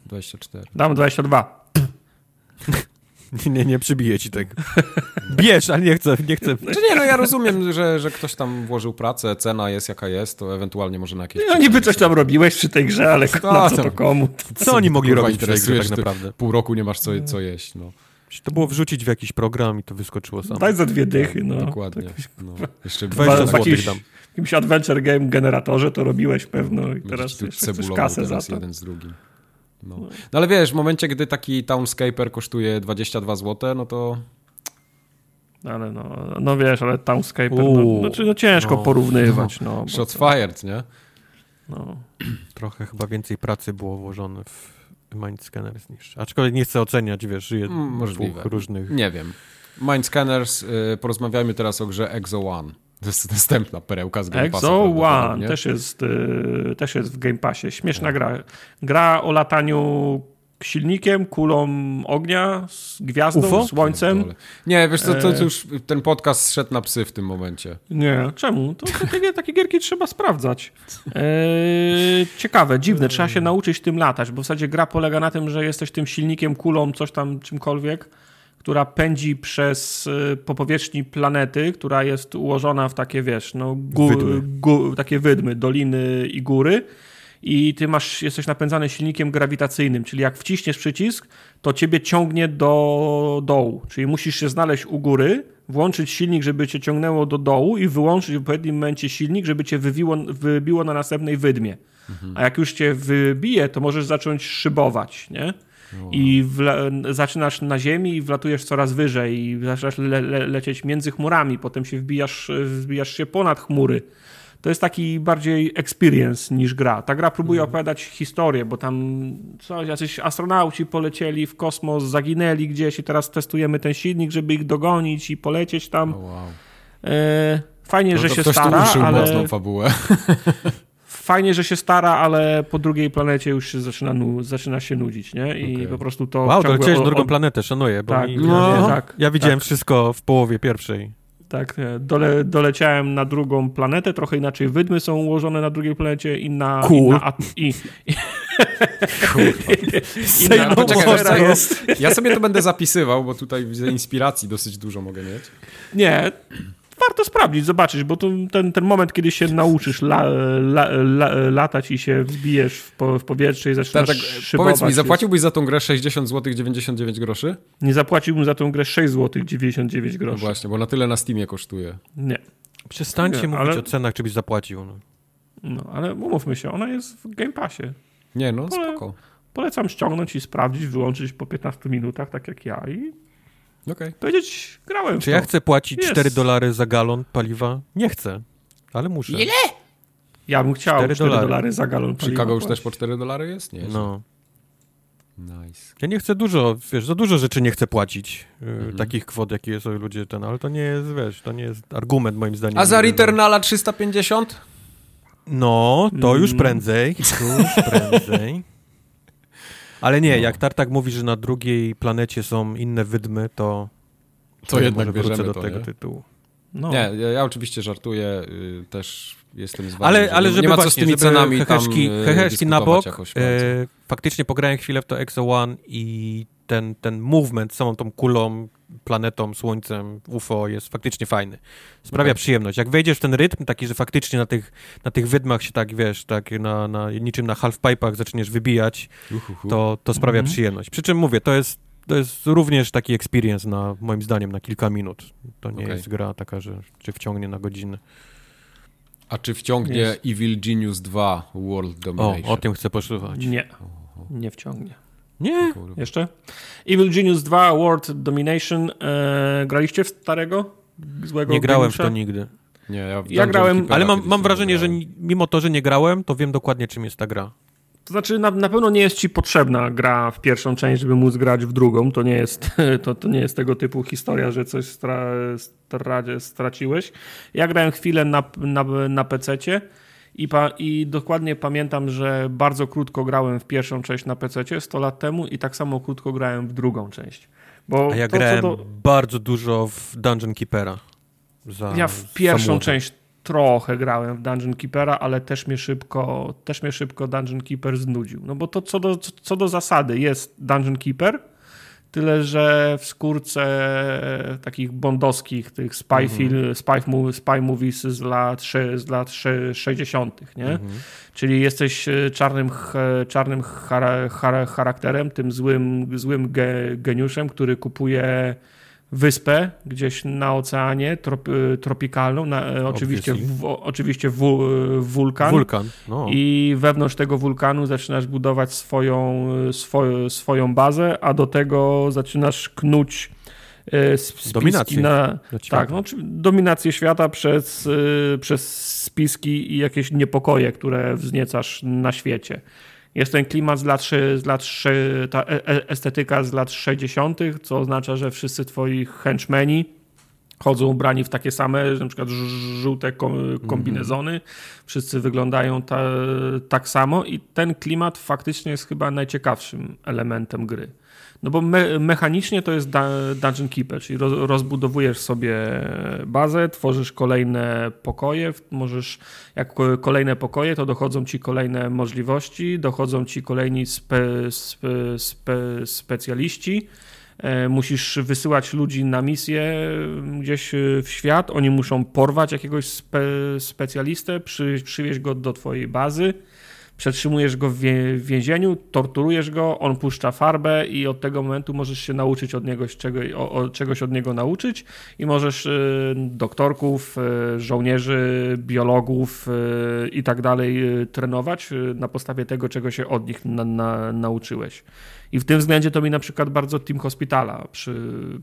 24. Dam 22. Nie, nie przybiję ci tego. Bierz, ale nie chcę, nie chcę. Znaczy nie, no ja rozumiem, że, że ktoś tam włożył pracę, cena jest jaka jest, to ewentualnie może na jakieś... No niby coś tam robiłeś przy tej grze, ale Tak, na co to tam. komu? Co oni mogli robić przy tej grze tak naprawdę? Pół roku nie masz co, co jeść, no. To było wrzucić w jakiś program i to wyskoczyło samo. Daj za dwie dychy, no. Dokładnie. No. Jeszcze 20 Chyba w złotych jakimś, dam. w jakimś adventure game generatorze to robiłeś pewno i teraz jeszcze chcesz kasę za to. jeden z drugim. No. no ale wiesz, w momencie, gdy taki Townscaper kosztuje 22 zł, no to Ale no, no wiesz, ale Townscaper, no, Uuu, znaczy no ciężko no, porównywać, no. shots to- fired, nie? no. Trochę chyba więcej pracy było włożone w Mind Scanners niż... Aczkolwiek nie chcę oceniać, wiesz, żyję Mm, możliwe. różnych... Nie wiem. Mind Scanners, y, porozmawiajmy teraz o grze Exo One. To jest następna perełka z Game Passa. Exo One też jest, y, też jest w Game Passie. Śmieszna gra. Gra o lataniu silnikiem, kulą ognia, z gwiazdą, UFO? słońcem. Nie, wiesz co, to, to E. już ten podcast szedł na psy w tym momencie. Nie, czemu? To takie, takie gierki trzeba sprawdzać. Eee, ciekawe, dziwne, trzeba się nauczyć tym latać, bo w zasadzie gra polega na tym, że jesteś tym silnikiem, kulą, coś tam, czymkolwiek, która pędzi przez y, po powierzchni planety, która jest ułożona w takie, wiesz, no, gó- Wydmy. gó- takie wydmy, doliny i góry. I ty masz, jesteś napędzany silnikiem grawitacyjnym, czyli jak wciśniesz przycisk, to ciebie ciągnie do dołu. Czyli musisz się znaleźć u góry, włączyć silnik, żeby cię ciągnęło do dołu i wyłączyć w odpowiednim momencie silnik, żeby cię wybiło, wybiło na następnej wydmie. A jak już cię wybije, to możesz zacząć szybować, nie? I wla- zaczynasz na ziemi i wlatujesz coraz wyżej i zaczynasz le- le- lecieć między chmurami, potem się wbijasz, wbijasz się ponad chmury. To jest taki bardziej experience niż gra. Ta gra próbuje opowiadać historię, bo tam coś, jacyś astronauci polecieli w kosmos, zaginęli gdzieś i teraz testujemy ten silnik, żeby ich dogonić i polecieć tam. O, wow. E, fajnie, No że się ktoś stara, ale mocną fabułę. fajnie, że się stara, ale po drugiej planecie już się zaczyna, nu- zaczyna się nudzić, nie? I Okej. po prostu to Wow, to leciałeś drugą planetę, szanuję, bo Tak, mi, no, ja, tak, ja widziałem tak. wszystko w połowie pierwszej. Tak, nie. Dole, doleciałem na drugą planetę, trochę inaczej wydmy są ułożone na drugiej planecie, inna... Cool. inna at- i, i, Say inna no poczekaj, jest. Ja sobie to będę zapisywał, bo tutaj widzę inspiracji dosyć dużo mogę mieć. Nie, warto sprawdzić, zobaczyć, bo to ten, ten moment, kiedy się nauczysz la, la, la, latać i się wbijesz w, po, w powietrze i Tak, zaczynasz tak, szybować. powiedz mi, zapłaciłbyś za tą grę 60 zł 99 groszy? Nie zapłaciłbym za tą grę 6 zł 99 No groszy. właśnie, bo na tyle na Steamie kosztuje. Nie. Przestańcie Nie, mówić ale- o cenach, żebyś zapłacił. No. No, ale umówmy się, ona jest w Game Passie. Nie no, Ale- spoko. Polecam ściągnąć i sprawdzić, wyłączyć po 15 minutach, tak jak ja i Okej. powiedzieć, grałem w Czy to. ja chcę płacić Jest. 4 dolary za galon paliwa? Nie chcę, ale muszę. Ile? Ja bym chciał 4, 4 dolary. za galon paliwa Chicago już też po 4 dolary jest? Nie. No. Nice. Ja nie chcę dużo, wiesz, za dużo rzeczy nie chcę płacić. yy, Mhm. Takich kwot, jakie są ludzie ten, ale to nie jest, wiesz, to nie jest argument moim zdaniem. A za Returnala 350? No, to już Mm. prędzej. To już prędzej. Ale nie, No. jak Tartak mówi, że na drugiej planecie są inne wydmy, to. To jednak może wrócę bierzemy do to, tego nie? tytułu. No. Nie, ja, ja oczywiście żartuję, y, też jestem z wami, Ale, ale żeby nie ma co z tymi cenami heheszki, tam y, heheszki na dyskutować bok. jakoś E, faktycznie pograłem chwilę w to Exo One i ten, ten movement z całą tą kulą, planetą, słońcem, UFO jest faktycznie fajny. Sprawia Okej. przyjemność. Jak wejdziesz w ten rytm, taki, że faktycznie na tych, na tych wydmach się tak, wiesz, tak na, na, niczym na halfpipe'ach zaczniesz wybijać, Uhuhu. to, to sprawia Mhm. przyjemność. Przy czym mówię, to jest, to jest również taki experience na, moim zdaniem, na kilka minut. To nie Okej. jest gra taka, że cię wciągnie na godzinę. A czy wciągnie Jest. Evil Genius 2 World O, Domination? o tym chcę posłuchać. Nie, nie wciągnie. Nie, jeszcze? Evil Genius 2 World Domination. E, graliście w starego? Złego Nie grałem geniusza? w to nigdy. Nie, ja, ja grałem, ale mam, mam wrażenie, że mimo to, że nie grałem, to wiem dokładnie czym jest ta gra. To znaczy, na, na pewno nie jest ci potrzebna gra w pierwszą część, żeby móc grać w drugą. To nie jest, to, to nie jest tego typu historia, że coś stra, stra, straciłeś. Ja grałem chwilę na, na, na PC-cie i, pa, i dokładnie pamiętam, że bardzo krótko grałem w pierwszą część na PC-cie 100 lat temu i tak samo krótko grałem w drugą część. Bo A ja to, grałem do... bardzo dużo w Dungeon Keepera. Za, ja w pierwszą część trochę grałem w Dungeon Keepera, ale też mnie szybko, też mnie szybko Dungeon Keeper znudził. No bo to co do, co do zasady jest Dungeon Keeper, tyle że w skórce takich bondowskich, tych spy, mhm. film, spy, spy movies z lat, z lat 60., nie? Mhm. Czyli jesteś e, czarnym, czarnym charakterem, tym złym, złym geniuszem, który kupuje wyspę gdzieś na oceanie trop, y, tropikalną, na, e, oczywiście, w, oczywiście w, wulkan. Wulkan. No. I wewnątrz tego wulkanu zaczynasz budować swoją, swoją, swoją bazę, a do tego zaczynasz knuć spiski dominację na, tak, no, dominację świata przez, przez spiski i jakieś niepokoje, które wzniecasz na świecie. Jest ten klimat z lat, z lat ta e, e, estetyka z lat 60., co oznacza, że wszyscy twoi henchmeni chodzą ubrani w takie same, na przykład żółte kombinezony. Wszyscy wyglądają ta, tak samo i ten klimat faktycznie jest chyba najciekawszym elementem gry. No bo me mechanicznie to jest Dungeon Keeper, czyli rozbudowujesz sobie bazę, tworzysz kolejne pokoje, możesz, jak kolejne pokoje, to dochodzą ci kolejne możliwości, dochodzą ci kolejni spe, spe, spe, specjaliści, e, musisz wysyłać ludzi na misję gdzieś w świat, oni muszą porwać jakiegoś spe, specjalistę, przy, przywieźć go do twojej bazy, przetrzymujesz go w więzieniu, torturujesz go, on puszcza farbę i od tego momentu możesz się nauczyć od niego czego, o, o, czegoś od niego nauczyć i możesz y, doktorków, y, żołnierzy, biologów y, i tak dalej y, trenować y, na podstawie tego, czego się od nich na, na, nauczyłeś. I w tym względzie to mi na przykład bardzo Team Hospitala przy,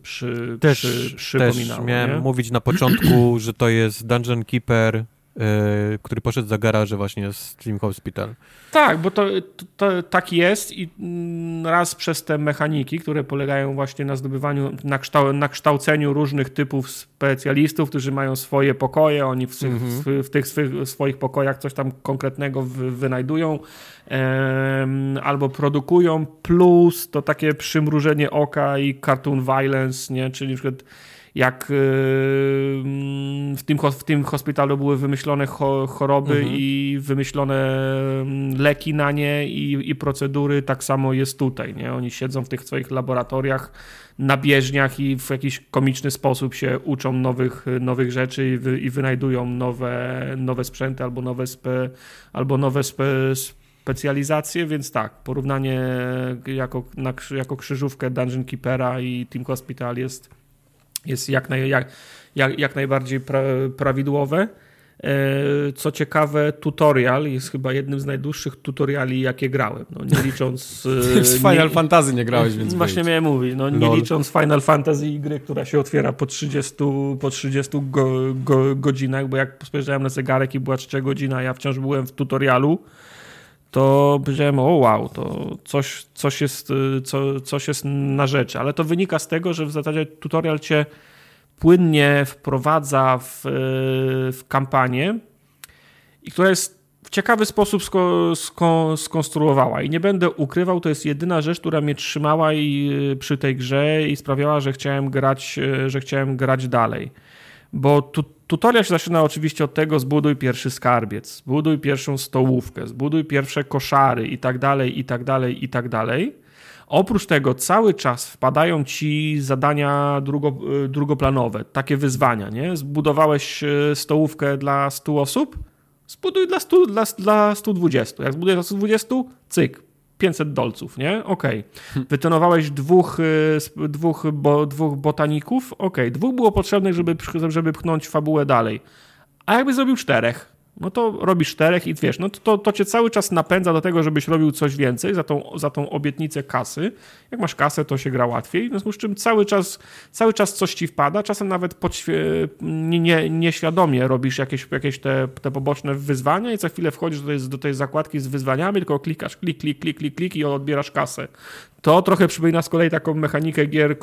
przy, też, przy, przypominało. Też miałem nie? mówić na początku, że to jest Dungeon Keeper który poszedł za garaże właśnie z Team Hospital. Tak, bo to, to, to, tak jest i mm, raz przez te mechaniki, które polegają właśnie na zdobywaniu, na, kształ, na kształceniu różnych typów specjalistów, którzy mają swoje pokoje, oni w, mm -hmm. w, w tych swych, swoich pokojach coś tam konkretnego wynajdują albo produkują, plus to takie przymrużenie oka i cartoon violence, nie? czyli na przykład jak y, w tym, w tym hospitalu były wymyślone choroby mhm. i wymyślone mm, leki na nie i, i procedury, tak samo jest tutaj. Nie? Oni siedzą w tych swoich laboratoriach na bieżniach i w jakiś komiczny sposób się uczą nowych, nowych rzeczy i, wy, i wynajdują nowe, nowe sprzęty albo nowe, spe, albo nowe spe, specjalizacje, więc tak, porównanie jako, na, jako krzyżówkę Dungeon Keepera i Team Hospital jest jest jak, naj, jak, jak, jak najbardziej pra, prawidłowe. E, co ciekawe, tutorial jest chyba jednym z najdłuższych tutoriali, jakie grałem. No, nie licząc. z Final nie, Fantasy nie grałeś, więc. Właśnie miałem mówić. No, nie licząc Final Fantasy i gry, która się otwiera po 30, po 30 go, go, godzinach, bo jak spojrzałem na zegarek i była 3 godzina, ja wciąż byłem w tutorialu to powiedziałem, o wow, to coś, coś, jest, y, co, coś jest na rzeczy. Ale to wynika z tego, że w zasadzie tutorial cię płynnie wprowadza w, y, w kampanię i która jest w ciekawy sposób sko, sko, skonstruowała. I nie będę ukrywał, to jest jedyna rzecz, która mnie trzymała i, y, przy tej grze i sprawiała, że chciałem grać, że chciałem grać dalej. Bo tu, tutorial się zaczyna oczywiście od tego, zbuduj pierwszy skarbiec, zbuduj pierwszą stołówkę, zbuduj pierwsze koszary i tak dalej, i tak dalej, i tak dalej. Oprócz tego cały czas wpadają ci zadania drugo, y, drugoplanowe, takie wyzwania, nie? Zbudowałeś y, stołówkę dla 100 osób? Zbuduj dla, 100, dla, dla 120. Jak zbudujesz dla 120, cyk, 500 dolców, nie? Okej. Okay. Wytonowałeś dwóch, y, dwóch, bo, dwóch botaników? Okej. Okay. Dwóch było potrzebnych, żeby, żeby pchnąć fabułę dalej. A jakby zrobił czterech? No to robisz czterech i wiesz, no to, to, to cię cały czas napędza do tego, żebyś robił coś więcej za tą, za tą obietnicę kasy. Jak masz kasę, to się gra łatwiej, w związku z czym cały czas, cały czas coś ci wpada, czasem nawet nie, nie, nieświadomie robisz jakieś, jakieś te, te poboczne wyzwania i za chwilę wchodzisz do tej, do tej zakładki z wyzwaniami, tylko klikasz klik, klik, klik, klik, klik i odbierasz kasę. To trochę przypomina z kolei taką mechanikę gier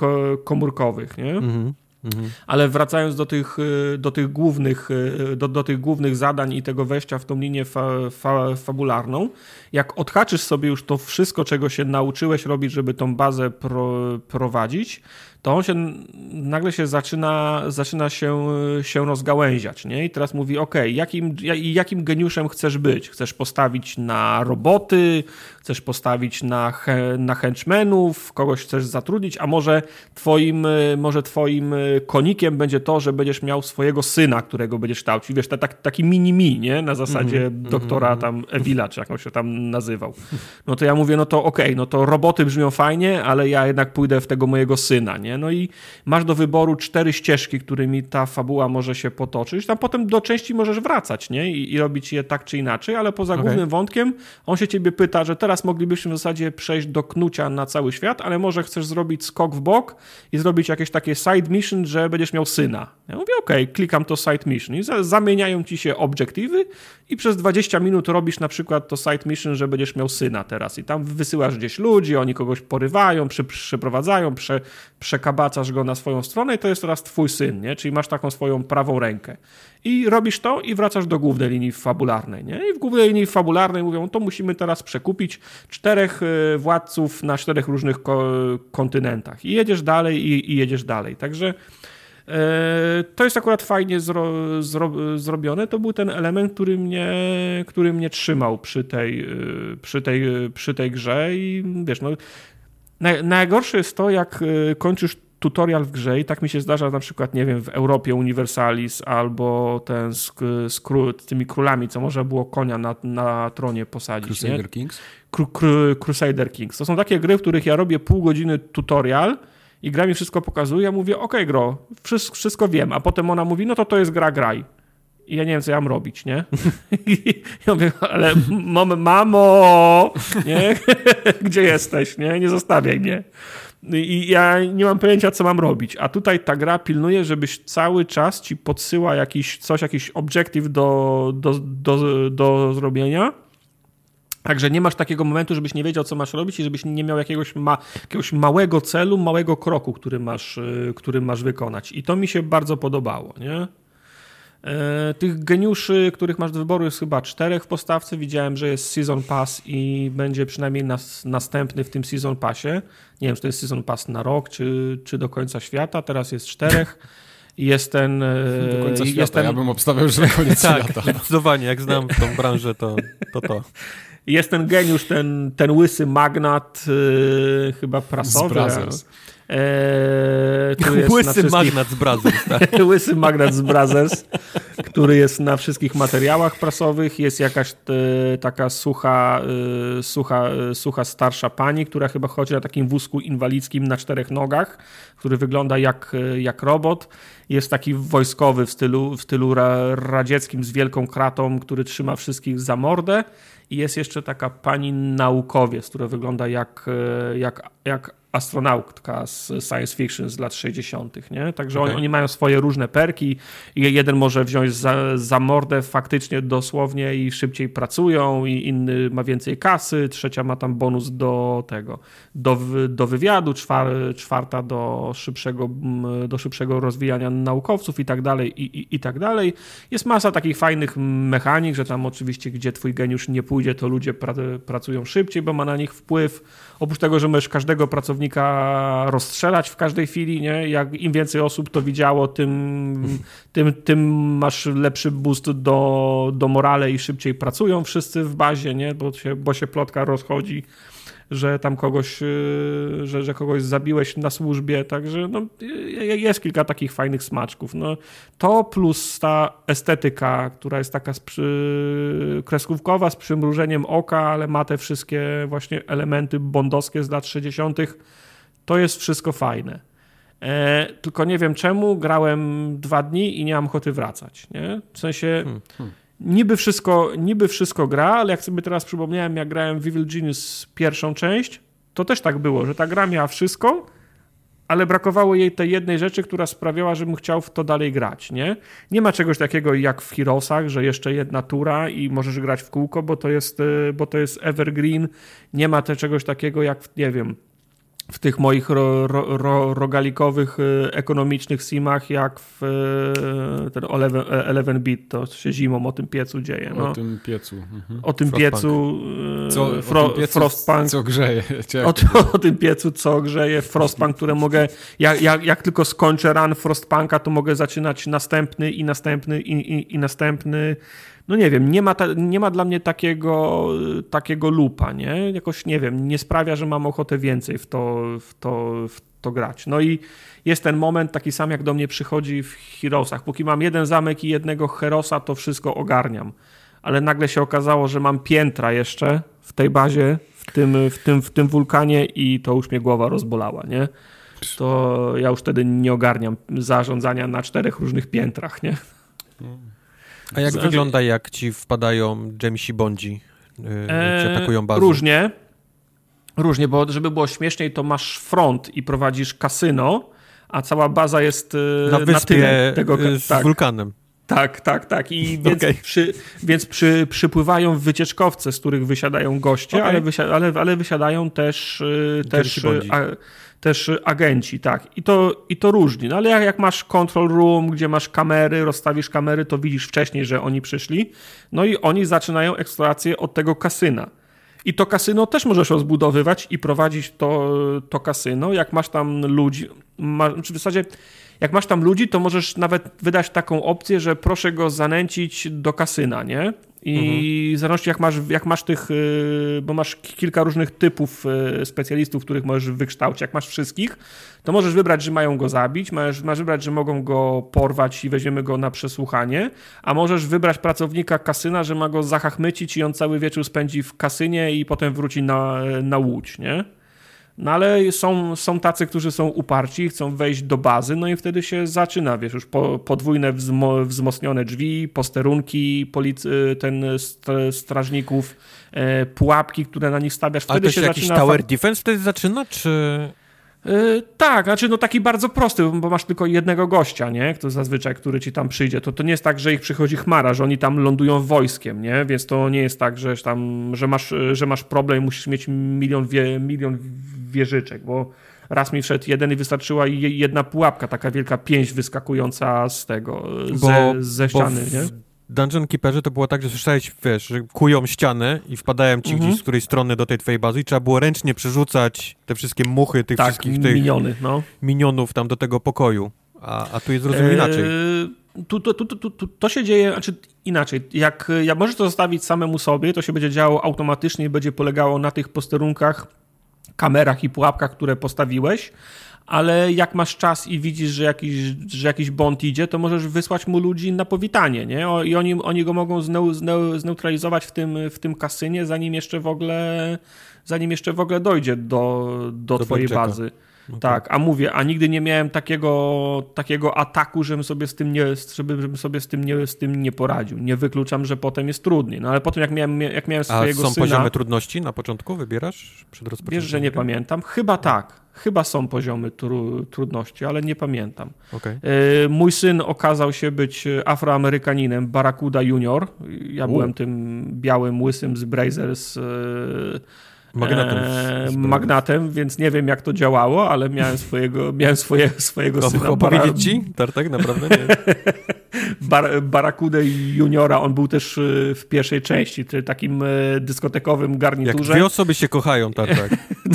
komórkowych, nie? Mhm. Mhm. Ale wracając do tych, y, do tych, głównych, y, do, do tych głównych zadań i tego wejścia w tą linię fa, fa, fabularną, jak odhaczysz sobie już to wszystko, czego się nauczyłeś robić, żeby tą bazę pro, prowadzić, to on się nagle się zaczyna, zaczyna się, się rozgałęziać, nie? I teraz mówi, ok, jakim, jakim geniuszem chcesz być? Chcesz postawić na roboty, chcesz postawić na, na henchmenów, kogoś chcesz zatrudnić, a może twoim, może twoim konikiem będzie to, że będziesz miał swojego syna, którego będziesz kształcił. Wiesz, tak, taki mini-mi, nie? Na zasadzie mm -hmm, doktora mm -hmm. tam Ewila, czy jak on się tam nazywał. No to ja mówię, no to ok, no to roboty brzmią fajnie, ale ja jednak pójdę w tego mojego syna, nie? No i masz do wyboru cztery ścieżki, którymi ta fabuła może się potoczyć. Tam potem do części możesz wracać, nie? I, i robić je tak czy inaczej, ale poza okay. głównym wątkiem on się ciebie pyta, że teraz moglibyśmy w zasadzie przejść do knucia na cały świat, ale może chcesz zrobić skok w bok i zrobić jakieś takie side mission, że będziesz miał syna. Ja mówię, ok, klikam to side mission i zamieniają ci się obiektywy i przez 20 minut robisz na przykład to side mission, że będziesz miał syna teraz i tam wysyłasz gdzieś ludzi, oni kogoś porywają, przy, przeprowadzają, prze, przekabacasz go na swoją stronę i to jest teraz twój syn, nie? Czyli masz taką swoją prawą rękę. I robisz to i wracasz do głównej linii fabularnej, nie? I w głównej linii fabularnej mówią, to musimy teraz przekupić czterech e, władców na czterech różnych kontynentach. I jedziesz dalej i, i jedziesz dalej. Także e, to jest akurat fajnie zro, zro, zrobione. To był ten element, który mnie, który mnie trzymał przy tej, e, przy tej, przy tej grze i wiesz, no, Najgorsze jest to, jak y, kończysz tutorial w grze i tak mi się zdarza na przykład, nie wiem, w Europie Universalis albo ten z, z, z tymi królami, co może było konia na, na tronie posadzić. Crusader nie? Kings? Cru, Cru, Crusader Kings. To są takie gry, w których ja robię pół godziny tutorial i gra mi wszystko pokazuje, ja mówię, ok, gro, wszystko, wszystko wiem, a potem ona mówi, no to to jest gra, graj. I ja nie wiem, co ja mam robić, nie? I ja mówię, ale mamo, nie? Gdzie jesteś, nie? Nie zostawiaj mnie. I ja nie mam pojęcia, co mam robić. A tutaj ta gra pilnuje, żebyś cały czas ci podsyła jakiś coś, jakiś obiektyw do, do, do, do zrobienia. Także nie masz takiego momentu, żebyś nie wiedział, co masz robić i żebyś nie miał jakiegoś, ma, jakiegoś małego celu, małego kroku, który masz, y, który masz wykonać. I to mi się bardzo podobało, nie? E, tych geniuszy, których masz do wyboru jest chyba czterech w postawce. Widziałem, że jest Season Pass i będzie przynajmniej nas, następny w tym Season Passie. Nie wiem, czy to jest Season Pass na rok, czy, czy do końca świata. Teraz jest czterech. Jest ten. E, do końca świata. Jest ten... Ja bym obstawiał, że na koniec tak, świata. Zdecydowanie, jak znam tą branżę, to to. to. Jest ten geniusz, ten, ten łysy magnat, yy, chyba prasowy. Z Eee, Łysy magnat z Brothers. Tak? Łysy magnat z Brothers, który jest na wszystkich materiałach prasowych. Jest jakaś e, taka sucha, e, sucha, e, sucha starsza pani, która chyba chodzi na takim wózku inwalidzkim na czterech nogach, który wygląda jak, jak robot. Jest taki wojskowy w stylu, w stylu radzieckim z wielką kratą, który trzyma wszystkich za mordę. I jest jeszcze taka pani naukowiec, która wygląda jak, jak, jak astronautka z science fiction z lat 60., nie? Także okay. oni, oni, mają swoje różne perki i jeden może wziąć za, za mordę faktycznie dosłownie i szybciej pracują i inny ma więcej kasy, trzecia ma tam bonus do tego, do, do wywiadu, czwar, czwarta do szybszego, do szybszego rozwijania naukowców i tak dalej, i, i, i tak dalej. Jest masa takich fajnych mechanik, że tam oczywiście gdzie twój geniusz nie pójdzie, to ludzie pra, pracują szybciej, bo ma na nich wpływ. Oprócz tego, że możesz każdego pracownika rozstrzelać w każdej chwili, nie? Jak im więcej osób to widziało, tym, tym, tym masz lepszy boost do, do morale i szybciej pracują wszyscy w bazie, nie? Bo się, bo się plotka rozchodzi że tam kogoś, y, że, że kogoś zabiłeś na służbie, także no, jest kilka takich fajnych smaczków. No, to plus ta estetyka, która jest taka przy, kreskówkowa, z przymrużeniem oka, ale ma te wszystkie właśnie elementy bondowskie z lat 60., to jest wszystko fajne. E, tylko nie wiem czemu, grałem dwa dni i nie mam ochoty wracać. Nie? W sensie... Hmm, hmm niby wszystko, niby wszystko gra, ale jak sobie teraz przypomniałem, jak grałem w Evil Genius pierwszą część, to też tak było, że ta gra miała wszystko, ale brakowało jej tej jednej rzeczy, która sprawiała, żebym chciał w to dalej grać, nie? Nie ma czegoś takiego jak w Heroesach, że jeszcze jedna tura i możesz grać w kółko, bo to jest, y, bo to jest evergreen. Nie ma też czegoś takiego jak, nie wiem, w tych moich ro, ro, ro, rogalikowych, y, ekonomicznych simach, jak w y, ten 11-bit, to się zimą o tym piecu dzieje. No. O tym piecu. Mhm. O tym Frostpunk. piecu, y, Co, fro, o tym piecu, Frostpunk. Co grzeje. O, o tym piecu, co grzeje Frostpunk, które mogę, jak, jak, jak tylko skończę run Frostpunka, to mogę zaczynać następny i następny i, i, i następny. No nie wiem, nie ma, ta, nie ma dla mnie takiego, takiego lupa, nie? Jakoś, nie wiem, nie sprawia, że mam ochotę więcej w to, w to, w to grać. No i jest ten moment taki sam, jak do mnie przychodzi w Heroesach. Póki mam jeden zamek i jednego Herosa, to wszystko ogarniam. Ale nagle się okazało, że mam piętra jeszcze w tej bazie, w tym, w tym, w tym wulkanie i to już mnie głowa rozbolała, nie? To ja już wtedy nie ogarniam zarządzania na czterech różnych piętrach, nie? A jak Zależy- wygląda, jak ci wpadają Jamesi Bondzi? Yy, Eee, ci atakują bazę? Różnie. Różnie, bo żeby było śmieszniej, to masz front i prowadzisz kasyno, a cała baza jest e, Na wyspie tego. yy, z tak, wulkanem. tak, tak, tak. I więc, Okej. przy, więc przy, przypływają wycieczkowce, z których wysiadają goście, Okej. ale, wysia, ale, ale wysiadają też, e, też, a, też agenci, tak. I to, i to różni. No ale jak, jak masz control room, gdzie masz kamery, rozstawisz kamery, to widzisz wcześniej, że oni przyszli. No i oni zaczynają eksplorację od tego kasyna. I to kasyno też możesz rozbudowywać i prowadzić to, to kasyno. Jak masz tam ludzi, ma, czy w zasadzie jak masz tam ludzi, to możesz nawet wydać taką opcję, że proszę go zanęcić do kasyna, nie? I w zależności jak masz, jak masz tych, y, bo masz ki- kilka różnych typów y, specjalistów, których możesz wykształcić. Jak masz wszystkich, to możesz wybrać, że mają go zabić, masz, masz wybrać, że mogą go porwać i weźmiemy go na przesłuchanie, a możesz wybrać pracownika kasyna, że ma go zachachmycić i on cały wieczór spędzi w kasynie i potem wróci na, na łódź, nie? No ale są, są tacy, którzy są uparci, chcą wejść do bazy, no i wtedy się zaczyna, wiesz, już po, podwójne wzmo, wzmocnione drzwi, posterunki, polic- ten st- strażników, e, pułapki, które na nich stawiasz. Ale Wtedy to się jakiś zaczyna tower defense wtedy zaczyna, czy... Yy, tak, znaczy no taki bardzo prosty, bo masz tylko jednego gościa, nie? Kto zazwyczaj, który ci tam przyjdzie. To, to nie jest tak, że ich przychodzi chmara, że oni tam lądują wojskiem, nie? Więc to nie jest tak, że tam, że masz, że masz problem i musisz mieć milion, wie, milion wieżyczek, bo raz mi wszedł jeden i wystarczyła je- jedna pułapka, taka wielka pięść wyskakująca z tego, ze, ze ściany, w nie? Dungeon Keeperze to było tak, że słyszałeś, wiesz, że kują ścianę i wpadają ci Mhm. gdzieś z której strony do tej twojej bazy i trzeba było ręcznie przerzucać te wszystkie muchy, tych Tak, wszystkich tych miniony, no. minionów tam do tego pokoju. A, a tu jest rozumiem inaczej. Eee, Tu, tu, tu, to się dzieje, znaczy inaczej. Jak, jak możesz to zostawić samemu sobie, to się będzie działo automatycznie i będzie polegało na tych posterunkach, kamerach i pułapkach, które postawiłeś. Ale jak masz czas i widzisz, że jakiś, że jakiś bond idzie, to możesz wysłać mu ludzi na powitanie, nie? I oni, oni go mogą zneu, zneu, zneutralizować w tym, w tym kasynie, zanim jeszcze w ogóle, zanim jeszcze w ogóle dojdzie do, do, Do twojej bazy. Tak, a mówię, a nigdy nie miałem takiego, takiego ataku, żebym sobie z tym nie, żeby, żebym sobie z tym, nie, z tym nie poradził. Nie wykluczam, że potem jest trudniej. No ale potem jak miałem, jak miałem A swojego są syna, poziomy trudności na początku? Wybierasz przed rozpoczęciem? wiesz, że nie pamiętam? Chyba tak. Chyba są poziomy tru, trudności, ale nie pamiętam. Okej. Yy, Mój syn okazał się być afroamerykaninem, Barakuda Junior. Ja U. byłem tym białym, łysym z Brazers. Yy, Magnatem. e, magnatem, więc nie wiem jak to działało, ale miałem swojego, miałem swoje, swojego O- syna. Opowiedzieć ci? Tartak, naprawdę? Nie. Bar, Barakudę Juniora, on był też y, w pierwszej części, czyli takim y, dyskotekowym Jak garniturze. dwie osoby się kochają, Tartak.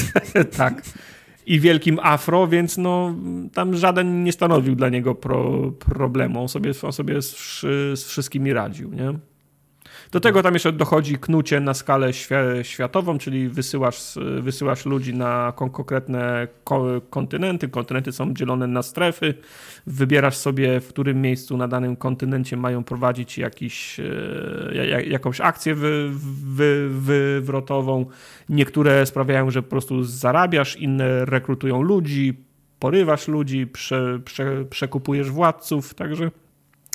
tak. I wielkim afro, więc no, tam żaden nie stanowił dla niego pro, problemu. On sobie, on sobie z, z wszystkimi radził, nie? Do tego tam jeszcze dochodzi knucie na skalę świ- światową, czyli wysyłasz, wysyłasz ludzi na kon- konkretne ko- kontynenty. Kontynenty są dzielone na strefy. Wybierasz sobie, w którym miejscu na danym kontynencie mają prowadzić jakiś, e, ja- ja- jakąś akcję wy, wy, wywrotową. Niektóre sprawiają, że po prostu zarabiasz, inne rekrutują ludzi, porywasz ludzi, prze, prze, przekupujesz władców, także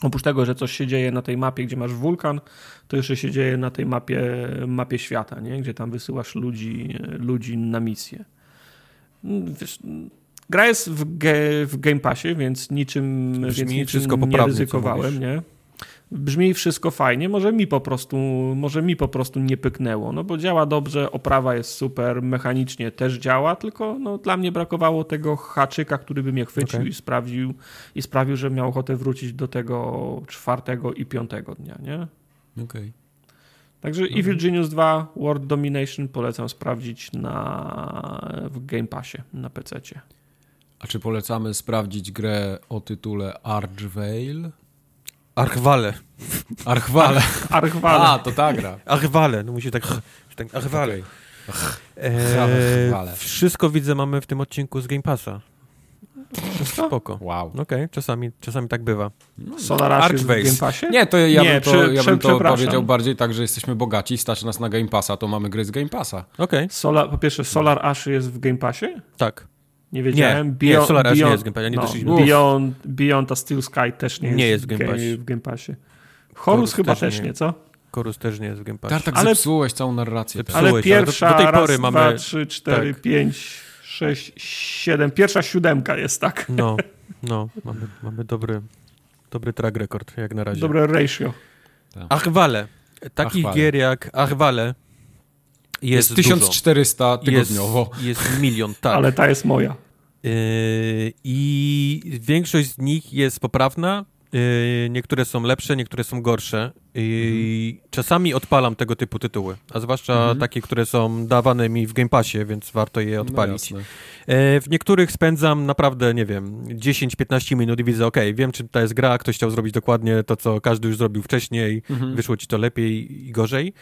Oprócz tego, że coś się dzieje na tej mapie, gdzie masz wulkan, to jeszcze się dzieje na tej mapie, mapie świata, nie? gdzie tam wysyłasz ludzi, ludzi na misję. Wiesz, gra jest w, ge, w Game Passie, więc niczym, Brzmi więc niczym wszystko nie ryzykowałem. Nie? Brzmi wszystko fajnie, może mi po prostu, może mi po prostu nie pyknęło, no bo działa dobrze, oprawa jest super, mechanicznie też działa, tylko no, dla mnie brakowało tego haczyka, który by mnie chwycił Okay. i sprawił, i sprawił, że miał ochotę wrócić do tego czwartego i piątego dnia, nie? Okej. Także Evil Genius 2 World Domination polecam sprawdzić na, w Game Passie na PC. A czy polecamy sprawdzić grę o tytule Archvale? Archwale. Archwale. Archwale. A, to ta gra. Archwale. No musi tak... tak Archwale. Okej. Eee, wszystko widzę mamy w tym odcinku z Game Passa. Wszystko? Spoko. Wow. Okej, czasami, czasami tak bywa. Solar Ash jest w. Game Passie? Nie, to ja Nie, bym to, ja bym to powiedział bardziej tak, że jesteśmy bogaci, stać nas na Game Passa, to mamy gry z Game Passa. Okej, Solar, po pierwsze, Solar Ash jest w Game Passie? tak. Nie wiedziałem. Nie, nie, Solar Ash nie jest w Game Passie, nie no, doszliśmy. Beyond, Beyond a Steel Sky też nie jest, Nie jest w w, Game ga- Passie. w Game Passie. Horus chyba też nie. nie, co? Korus też nie jest w Game Passie. Tartak Ale- zepsułeś całą narrację. Zepsułeś. Ale Słuchaj, ale do- pierwsza, do tej raz, pory dwa, mamy- trzy, cztery, tak. pięć, sześć, siedem. Pierwsza siódemka jest, tak. No, no, mamy, mamy dobry, dobry track record jak na razie. Dobre ratio. Achwale. Takich Achwale. gier jak Achwale jest, Jest 1400 dużo. Jest, tygodniowo. jest milion, tak. Ale ta jest moja. Yy, I większość z nich jest poprawna. Yy, niektóre są lepsze, niektóre są gorsze. I czasami odpalam tego typu tytuły, a zwłaszcza Mhm. takie, które są dawane mi w Game Passie, więc warto je odpalić. No, jasne. E, w niektórych spędzam naprawdę, nie wiem, 10-15 minut i widzę, ok, wiem czym to jest gra, ktoś chciał zrobić dokładnie to, co każdy już zrobił wcześniej, Mhm. wyszło ci to lepiej i gorzej.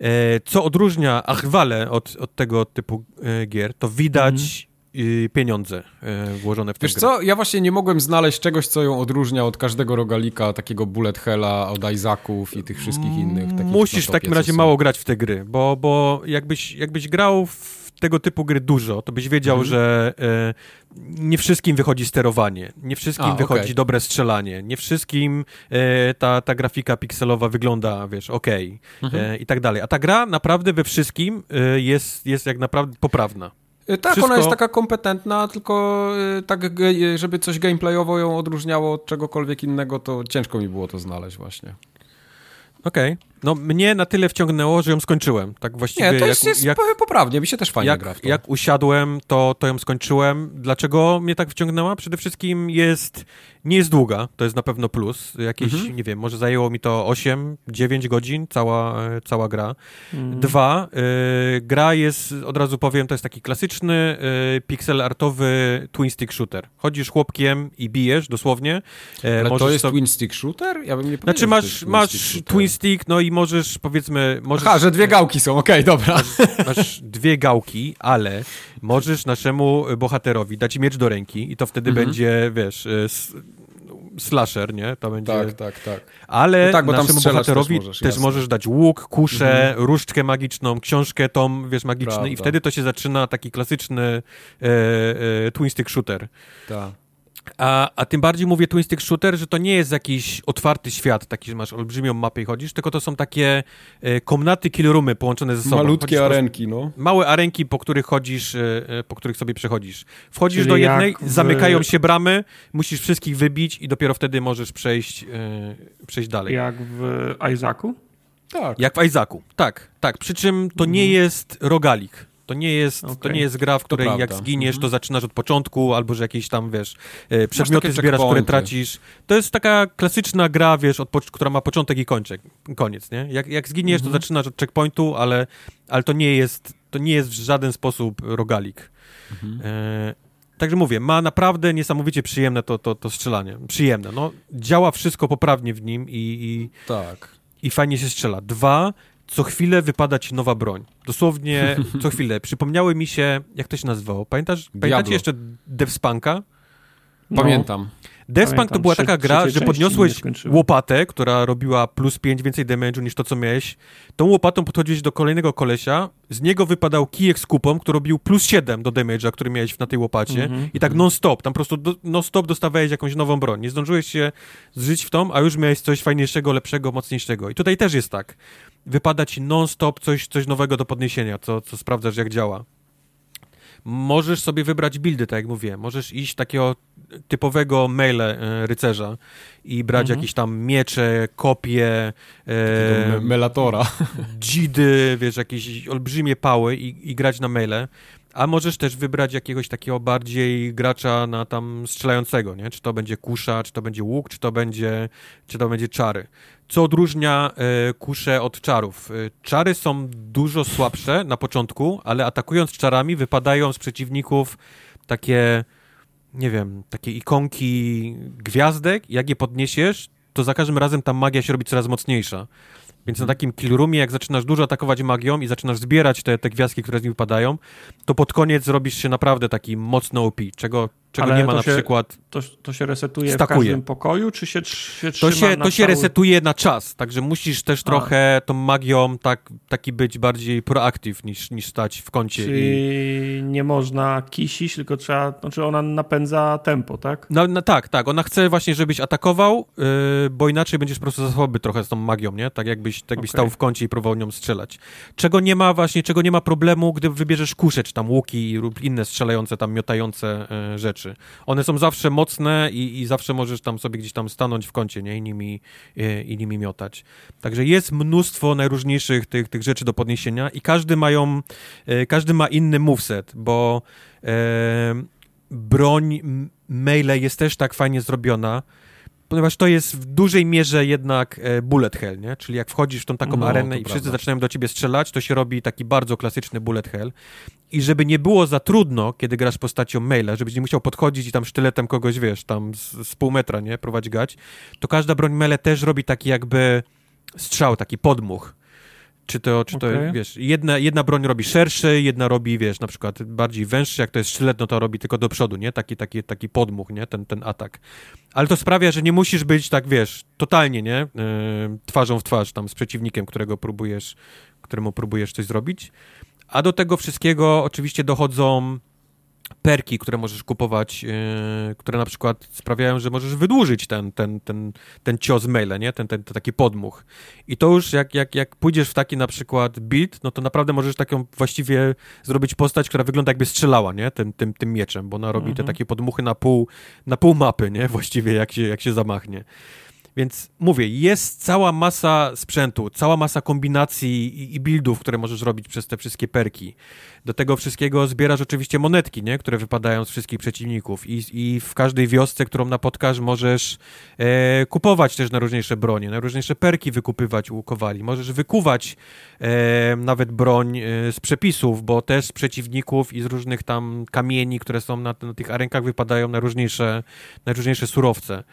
E, co odróżnia Achwale od, od tego typu e, gier, to widać y, pieniądze e, włożone w tę Wiesz grę. co, ja właśnie nie mogłem znaleźć czegoś, co ją odróżnia od każdego rogalika, takiego bullet hella, od Isaaków i tych wszystkich innych. Musisz w takim razie mało grać w te gry, bo, bo jakbyś, jakbyś grał w tego typu gry dużo, to byś wiedział, Mhm. że e, nie wszystkim wychodzi sterowanie, nie wszystkim A, wychodzi okej. dobre strzelanie, nie wszystkim e, ta, ta grafika pikselowa wygląda, wiesz, okej Mhm. e, i tak dalej. A ta gra naprawdę we wszystkim e, jest, jest jak naprawdę poprawna. Y, Tak, Wszystko- ona jest taka kompetentna, tylko tak, żeby coś gameplayowo ją odróżniało od czegokolwiek innego, to ciężko mi było to znaleźć właśnie. Okej. No mnie na tyle wciągnęło, że ją skończyłem. Tak właściwie Nie, to jest, jak, jest jak, poprawnie, mi się też fajnie jak, gra w to. jak usiadłem, to, to ją skończyłem. Dlaczego mnie tak wciągnęła? Przede wszystkim jest, nie jest długa, to jest na pewno plus. Jakieś, Mhm. nie wiem, może zajęło mi to 8-9 godzin, cała, e, cała gra. Mm. Dwa, y, gra jest, od razu powiem, to jest taki klasyczny y, pixel artowy twin stick shooter. Chodzisz chłopkiem i bijesz, dosłownie. E, Ale to jest sobie- twin stick shooter? Ja bym nie powiedział, Znaczy że to masz, twin masz stick twin stick, no i możesz, powiedzmy... Możesz, Aha, że dwie gałki są, okej, dobra. masz dwie gałki, ale możesz naszemu bohaterowi dać miecz do ręki i to wtedy Mhm. będzie, wiesz, s- slasher, nie? To będzie... Tak, tak, tak. Ale No tak, bo naszemu bohaterowi też też, możesz, jasne. możesz dać łuk, kuszę, różdżkę magiczną, książkę tom, wiesz, magiczny i wtedy to się zaczyna taki klasyczny e, e, twin stick shooter. tak. A, a tym bardziej mówię twin stick shooter, że to nie jest jakiś otwarty świat, taki, że masz olbrzymią mapę i chodzisz, tylko to są takie e, komnaty, killroomy połączone ze sobą. Chodzisz Malutkie po- arenki, no. Małe arenki, po których chodzisz, e, e, po których sobie przechodzisz. Wchodzisz Czyli do jednej, w- zamykają się bramy, musisz wszystkich wybić i dopiero wtedy możesz przejść, e, przejść dalej. Jak w Isaacu? Tak. Jak w Isaacu. Tak, tak. Przy czym to nie jest rogalik. To nie jest, to Okej. nie jest gra, w której jak zginiesz, Mhm. to zaczynasz od początku, albo że jakieś tam, wiesz, e, przedmioty zbierasz, które tracisz. To jest taka klasyczna gra, wiesz, która ma początek i kończek, koniec, nie? Jak, jak zginiesz, Mhm. to zaczynasz od checkpointu, ale, ale to nie jest, to nie jest w żaden sposób rogalik. Mhm. E, Także mówię, ma naprawdę niesamowicie przyjemne to, to, to strzelanie. Przyjemne. No, działa wszystko poprawnie w nim i, i, Tak. i fajnie się strzela. Dwa, co chwilę wypada ci nowa broń. Dosłownie co chwilę. Przypomniały mi się, jak to się nazywało? Pamiętasz, pamiętacie jeszcze Devspanka? No. Pamiętam. Deathpunk to była taka gra, że podniosłeś łopatę, która robiła plus 5 więcej damage'u niż to, co miałeś. Tą łopatą podchodziłeś do kolejnego kolesia, z niego wypadał kijek z kupą, który robił plus 7 do damage'a, który miałeś na tej łopacie mm -hmm. i tak non-stop, tam po prostu non-stop dostawałeś jakąś nową broń. Nie zdążyłeś się zżyć w tą, a już miałeś coś fajniejszego, lepszego, mocniejszego. I tutaj też jest tak. Wypada ci non-stop coś, coś nowego do podniesienia, co, co sprawdzasz, jak działa. Możesz sobie wybrać buildy, tak jak mówię. Możesz iść takiego typowego maile e, rycerza i brać mhm. jakieś tam miecze, kopie, e, melatora, dzidy, wiesz, jakieś olbrzymie pały i, i grać na maile. A możesz też wybrać jakiegoś takiego bardziej gracza na tam strzelającego, nie? Czy to będzie kusza, czy to będzie łuk, czy to będzie, czy to będzie czary. Co odróżnia e, kusze od czarów? E, czary są dużo słabsze na początku, ale atakując czarami wypadają z przeciwników takie, nie wiem, takie ikonki gwiazdek. Jak je podniesiesz, to za każdym razem ta magia się robi coraz mocniejsza. Więc na mhm. takim killroomie, jak zaczynasz dużo atakować magią i zaczynasz zbierać te, te gwiazdki, które z nim wypadają, to pod koniec zrobisz się naprawdę taki mocno OP, czego czego Ale nie ma na się, przykład. To, to się resetuje stakuje. w każdym pokoju, czy się, się To się, to się resetuje na czas, także musisz też A. trochę tą magią tak, taki być bardziej proaktyw niż, niż stać w kącie. Czyli i... nie można kisić, tylko trzeba, znaczy ona napędza tempo, tak? No, no tak, tak. Ona chce właśnie, żebyś atakował, yy, bo inaczej będziesz po prostu za słaby trochę z tą magią, nie? Tak jakbyś, tak jakbyś okay. stał w kącie i próbował nią strzelać. Czego nie ma właśnie, czego nie ma problemu, gdy wybierzesz kusze, czy tam łuki lub inne strzelające, tam miotające yy, rzeczy rzeczy. One są zawsze mocne i, i zawsze możesz tam sobie gdzieś tam stanąć w kącie, nie? I nimi, i, i nimi miotać. Także jest mnóstwo najróżniejszych tych, tych rzeczy do podniesienia i każdy mają, e, każdy ma inny moveset, bo e, broń maile jest też tak fajnie zrobiona, ponieważ to jest w dużej mierze jednak e, bullet hell, nie? Czyli jak wchodzisz w tą taką no, arenę i wszyscy prawda. zaczynają do ciebie strzelać, to się robi taki bardzo klasyczny bullet hell. I żeby nie było za trudno, kiedy grasz postacią maila, żebyś nie musiał podchodzić i tam sztyletem kogoś, wiesz, tam z, z pół metra, nie? Prowadź gać, to każda broń mele też robi taki jakby strzał, taki podmuch. Czy to, czy to okay. wiesz, jedna, jedna broń robi szerszy, jedna robi, wiesz, na przykład bardziej węższy, jak to jest sztylet, no to robi tylko do przodu, nie? Taki, taki, taki podmuch, nie? Ten, ten atak. Ale to sprawia, że nie musisz być tak, wiesz, totalnie, nie? Yy, twarzą w twarz tam z przeciwnikiem, którego próbujesz, któremu próbujesz coś zrobić. A do tego wszystkiego oczywiście dochodzą perki, które możesz kupować, yy, które na przykład sprawiają, że możesz wydłużyć ten, ten, ten, ten cios maile, nie? Ten, ten, ten taki podmuch. I to już jak, jak, jak pójdziesz w taki na przykład beat, no to naprawdę możesz taką właściwie zrobić postać, która wygląda jakby strzelała, nie? Tym, tym, tym mieczem, bo ona robi mhm. te takie podmuchy na pół, na pół mapy, nie? Właściwie jak się, jak się zamachnie. Więc mówię, jest cała masa sprzętu, cała masa kombinacji i, buildów, które możesz robić przez te wszystkie perki. Do tego wszystkiego zbierasz oczywiście monetki, nie? które wypadają z wszystkich przeciwników i, i w każdej wiosce, którą napotkasz, możesz e, kupować też najróżniejsze bronie, najróżniejsze perki wykupywać u kowali. Możesz wykuwać e, nawet broń e, z przepisów, bo też z przeciwników i z różnych tam kamieni, które są na, na tych arenkach wypadają najróżniejsze, najróżniejsze surowce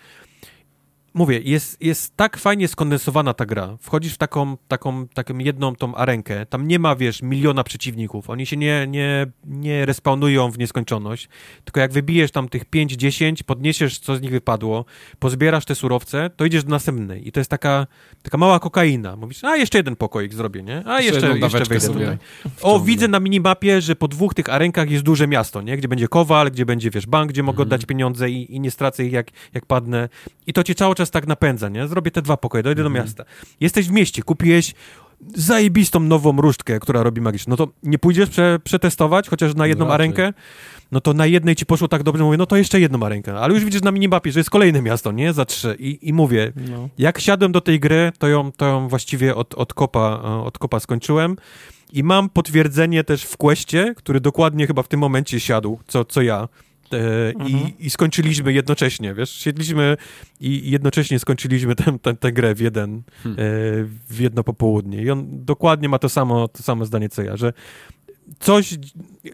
mówię, jest, jest tak fajnie skondensowana ta gra. Wchodzisz w taką, taką, taką jedną tą arenkę, tam nie ma, wiesz, miliona przeciwników. Oni się nie, nie, nie respawnują w nieskończoność, tylko jak wybijesz tam tych 5-10, podniesiesz, co z nich wypadło, pozbierasz te surowce, to idziesz do następnej. I to jest taka, taka mała kokaina. Mówisz, a jeszcze jeden pokoik zrobię, nie? A jeszcze, jeszcze, jeszcze wejdę tutaj. O, widzę na minimapie, że po dwóch tych arenkach jest duże miasto, nie? Gdzie będzie kowal, gdzie będzie, wiesz, bank, gdzie mogę mhm. oddać pieniądze i, i nie stracę ich, jak, jak padnę. I to cię cały czas czas tak napędza, nie? Zrobię te dwa pokoje, dojdę mhm. do miasta. Jesteś w mieście, kupiłeś zajebistą nową różdżkę, która robi magiczną. No to nie pójdziesz prze, przetestować, chociaż na jedną Raczej. arenkę? No to na jednej ci poszło tak dobrze, mówię, no to jeszcze jedną arenkę. Ale już widzisz na minimapie, że jest kolejne miasto, nie? Za trzy. I, i mówię, no. jak siadłem do tej gry, to ją, to ją właściwie od, od, kopa, od kopa skończyłem. I mam potwierdzenie też w Questie, który dokładnie chyba w tym momencie siadł, co, co ja. E, mhm. i, i, skończyliśmy jednocześnie, wiesz, siedliśmy i jednocześnie skończyliśmy tę grę w jeden, hmm. e, w jedno popołudnie i on dokładnie ma to samo, to samo zdanie co ja, że coś,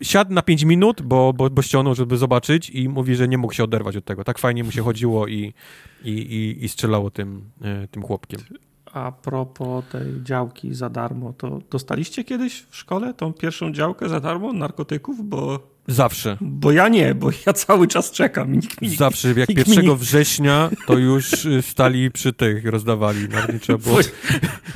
siadł na 5 minut, bo, bo, bo ściągnął, żeby zobaczyć i mówi, że nie mógł się oderwać od tego. Tak fajnie mu się chodziło i, i, i, i strzelało tym, e, tym chłopkiem. A propos tej działki za darmo, to dostaliście kiedyś w szkole tą pierwszą działkę za darmo narkotyków? Bo Zawsze. Bo ja nie, bo ja cały czas czekam. Nikt, nikt, Zawsze, jak 1 września, to już y, stali przy tych, rozdawali. Nawet nie trzeba było... Bo,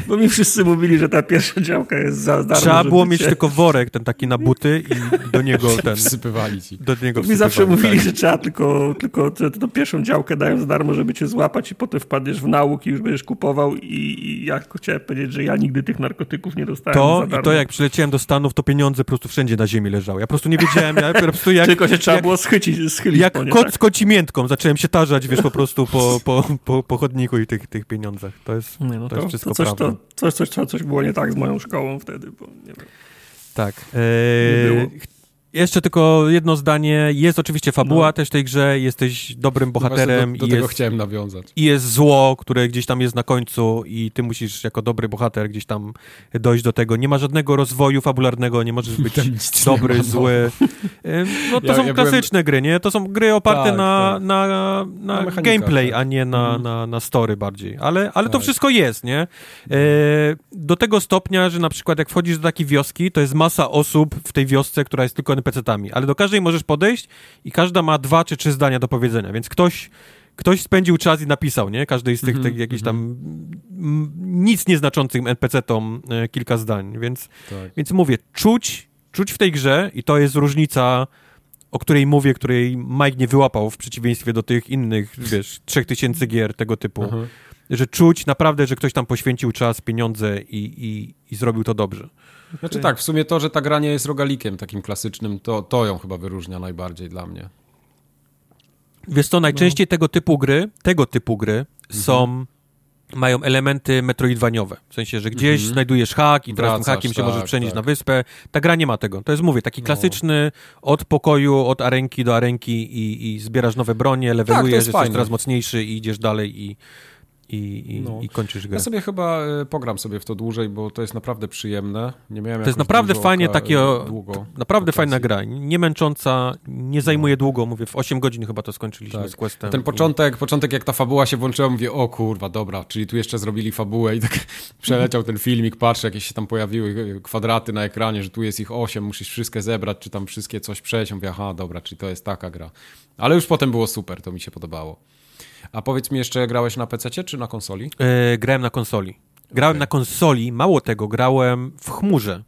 bo mi wszyscy mówili, że ta pierwsza działka jest za darmo. Trzeba było mieć tylko worek ten taki na buty i do niego ten... Wsypywali ci. Do niego Mi zawsze mówili, tak. że trzeba tylko, tylko tę pierwszą działkę dają za darmo, żeby cię złapać i potem wpadniesz w nauk i już będziesz kupował i, i ja chciałem powiedzieć, że ja nigdy tych narkotyków nie dostałem To i to jak przyleciałem do Stanów, to pieniądze po prostu wszędzie na ziemi leżały. Ja po prostu nie wiedziałem, ja po prostu jak... Tylko się trzeba jak, było schycić, schylić Jak po nie, kot tak? z kocimiętką. Zacząłem się tarzać, wiesz, po prostu po, po, po, po chodniku i tych, tych pieniądzach. To jest, nie, no to, to, jest wszystko to coś, prawda. To, coś, coś, coś, coś było nie tak z moją szkołą wtedy, bo nie wiem. Tak. Eee, jeszcze tylko jedno zdanie. Jest oczywiście fabuła No. też w tej grze, jesteś dobrym bohaterem do, do i, tego jest, chciałem nawiązać. i jest zło, które gdzieś tam jest na końcu i ty musisz jako dobry bohater gdzieś tam dojść do tego. Nie ma żadnego rozwoju fabularnego, nie możesz być dobry, ma, no. zły. No to Ja- są ja klasyczne gry, nie? To są gry oparte Tak, na, tak. na, na, Na gameplay, tak. a nie na, Mhm. na, na story bardziej. Ale, ale to Tak. wszystko jest, nie? E, do tego stopnia, że na przykład jak wchodzisz do takiej wioski, to jest masa osób w tej wiosce, która jest tylko NPC-tami, ale do każdej możesz podejść i każda ma dwa czy trzy zdania do powiedzenia, więc ktoś ktoś spędził czas i napisał, nie? Każdej z tych, Mhm, tych jakichś tam mm, nic nieznaczących NPC-tom e, kilka zdań, więc Tak. więc mówię, czuć, czuć w tej grze i to jest różnica, o której mówię, której Mike nie wyłapał w przeciwieństwie do tych innych, wiesz, 3000 gier tego typu, Aha. że czuć naprawdę, że ktoś tam poświęcił czas, pieniądze i, i, i zrobił to dobrze. Znaczy tak, w sumie to, że ta gra nie jest rogalikiem takim klasycznym, to, to ją chyba wyróżnia najbardziej dla mnie. Wiesz co, najczęściej tego typu gry, tego typu gry są, mają elementy metroidwaniowe. W sensie, że gdzieś Mhm. znajdujesz hak i teraz tym Wracasz, hakiem się tak, możesz przenieść tak. na wyspę. Ta gra nie ma tego. To jest, mówię, taki No. klasyczny od pokoju, od arenki do arenki i, i zbierasz nowe bronie, levelujesz, jest jesteś coraz mocniejszy i idziesz dalej i, i, i, No. i kończysz grę. Ja sobie chyba e, pogram sobie w to dłużej, bo to jest naprawdę przyjemne. Nie miałem To jest naprawdę fajnie oka- takie, długo. naprawdę okazji. fajna gra, nie męcząca, nie zajmuje długo, mówię, w 8 godzin chyba to skończyliśmy Tak. z questem. Ten i- początek, początek jak ta fabuła się włączyła, mówię, o kurwa, dobra, czyli tu jeszcze zrobili fabułę i tak przeleciał ten filmik, patrzę, jakieś się tam pojawiły kwadraty na ekranie, że tu jest ich osiem, musisz wszystkie zebrać, czy tam wszystkie coś przejść. Mówię, aha, dobra, czyli to jest taka gra. Ale już potem było super, to mi się podobało. A powiedz mi jeszcze, grałeś na PC czy na konsoli? E, grałem na konsoli. Grałem Okej. na konsoli, mało tego, grałem w chmurze.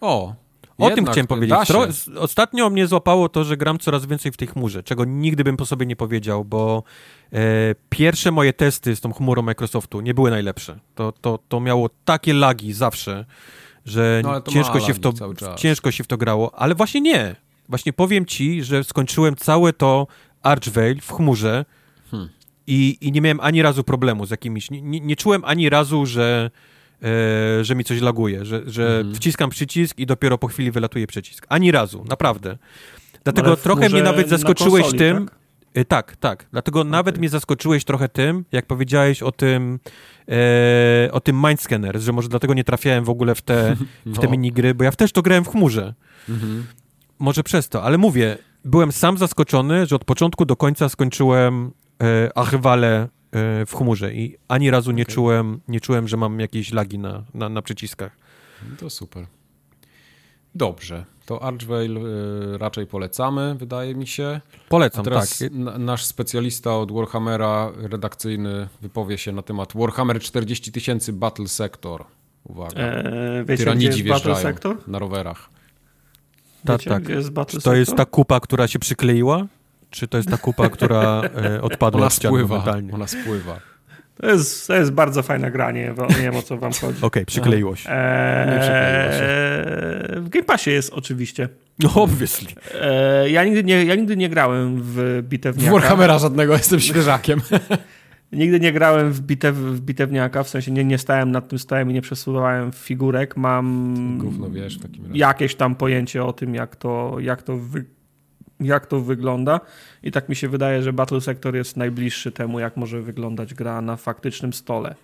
O, O tym jednak chciałem powiedzieć. Tro, ostatnio mnie złapało to, że gram coraz więcej w tej chmurze, czego nigdy bym po sobie nie powiedział, bo e, pierwsze moje testy z tą chmurą Microsoftu nie były najlepsze. To, to, to miało takie lagi zawsze, że No, ciężko, się w to, ciężko się w to grało, ale właśnie nie. Właśnie powiem ci, że skończyłem całe to Archvale w chmurze Hmm. I, i nie miałem ani razu problemu z jakimiś... Nie, nie, nie czułem ani razu, że, e, że mi coś laguje, że, że Mhm. wciskam przycisk i dopiero po chwili wylatuje przycisk. Ani razu, naprawdę. Dlatego Ale trochę mnie nawet na zaskoczyłeś konsoli, tym... tak? E, Tak, tak. Dlatego nawet mnie zaskoczyłeś trochę tym, jak powiedziałeś o tym, e, o tym Mindscanner, że może dlatego nie trafiałem w ogóle w te, w te No. minigry, bo ja też to grałem w chmurze. Mhm. Może przez to, ale mówię, byłem sam zaskoczony, że od początku do końca skończyłem e, Archivale e, w chmurze i ani razu nie, Okej. czułem, nie czułem, że mam jakieś lagi na, na, na przyciskach. No To super. Dobrze, to Archvale y, raczej polecamy, wydaje mi się. A Polecam, teraz tak. na, nasz specjalista od Warhammera redakcyjny wypowie się na temat Warhammer 40 tysięcy Battle Sector. Uwaga. E, wiecie, Tyranidzi Battle Sector? na rowerach. Tak, tak. gdzie jest Battle Czy to jest ta Sector? kupa, która się przykleiła? Czy to jest ta kupa, która e, odpadła Ona spływa, momentalnie? ona spływa. To jest, to jest bardzo fajna granie, bo nie wiem o co wam chodzi. Okej, przykleiło się. Eee, Nie przykleiło się. w Game Passie jest oczywiście. No, obviously. Eee, ja, nigdy nie, ja nigdy nie grałem w W bitewniaka. Warhammera żadnego, jestem świeżakiem. Nigdy nie grałem w, bitew, w bitewniaka, w sensie nie, nie stałem nad tym stołem i nie przesuwałem figurek. Mam Gówno wiesz w takim razie. jakieś tam pojęcie o tym, jak to, jak to, wy, jak to wygląda. I tak mi się wydaje, że Battle Sector jest najbliższy temu, jak może wyglądać gra na faktycznym stole.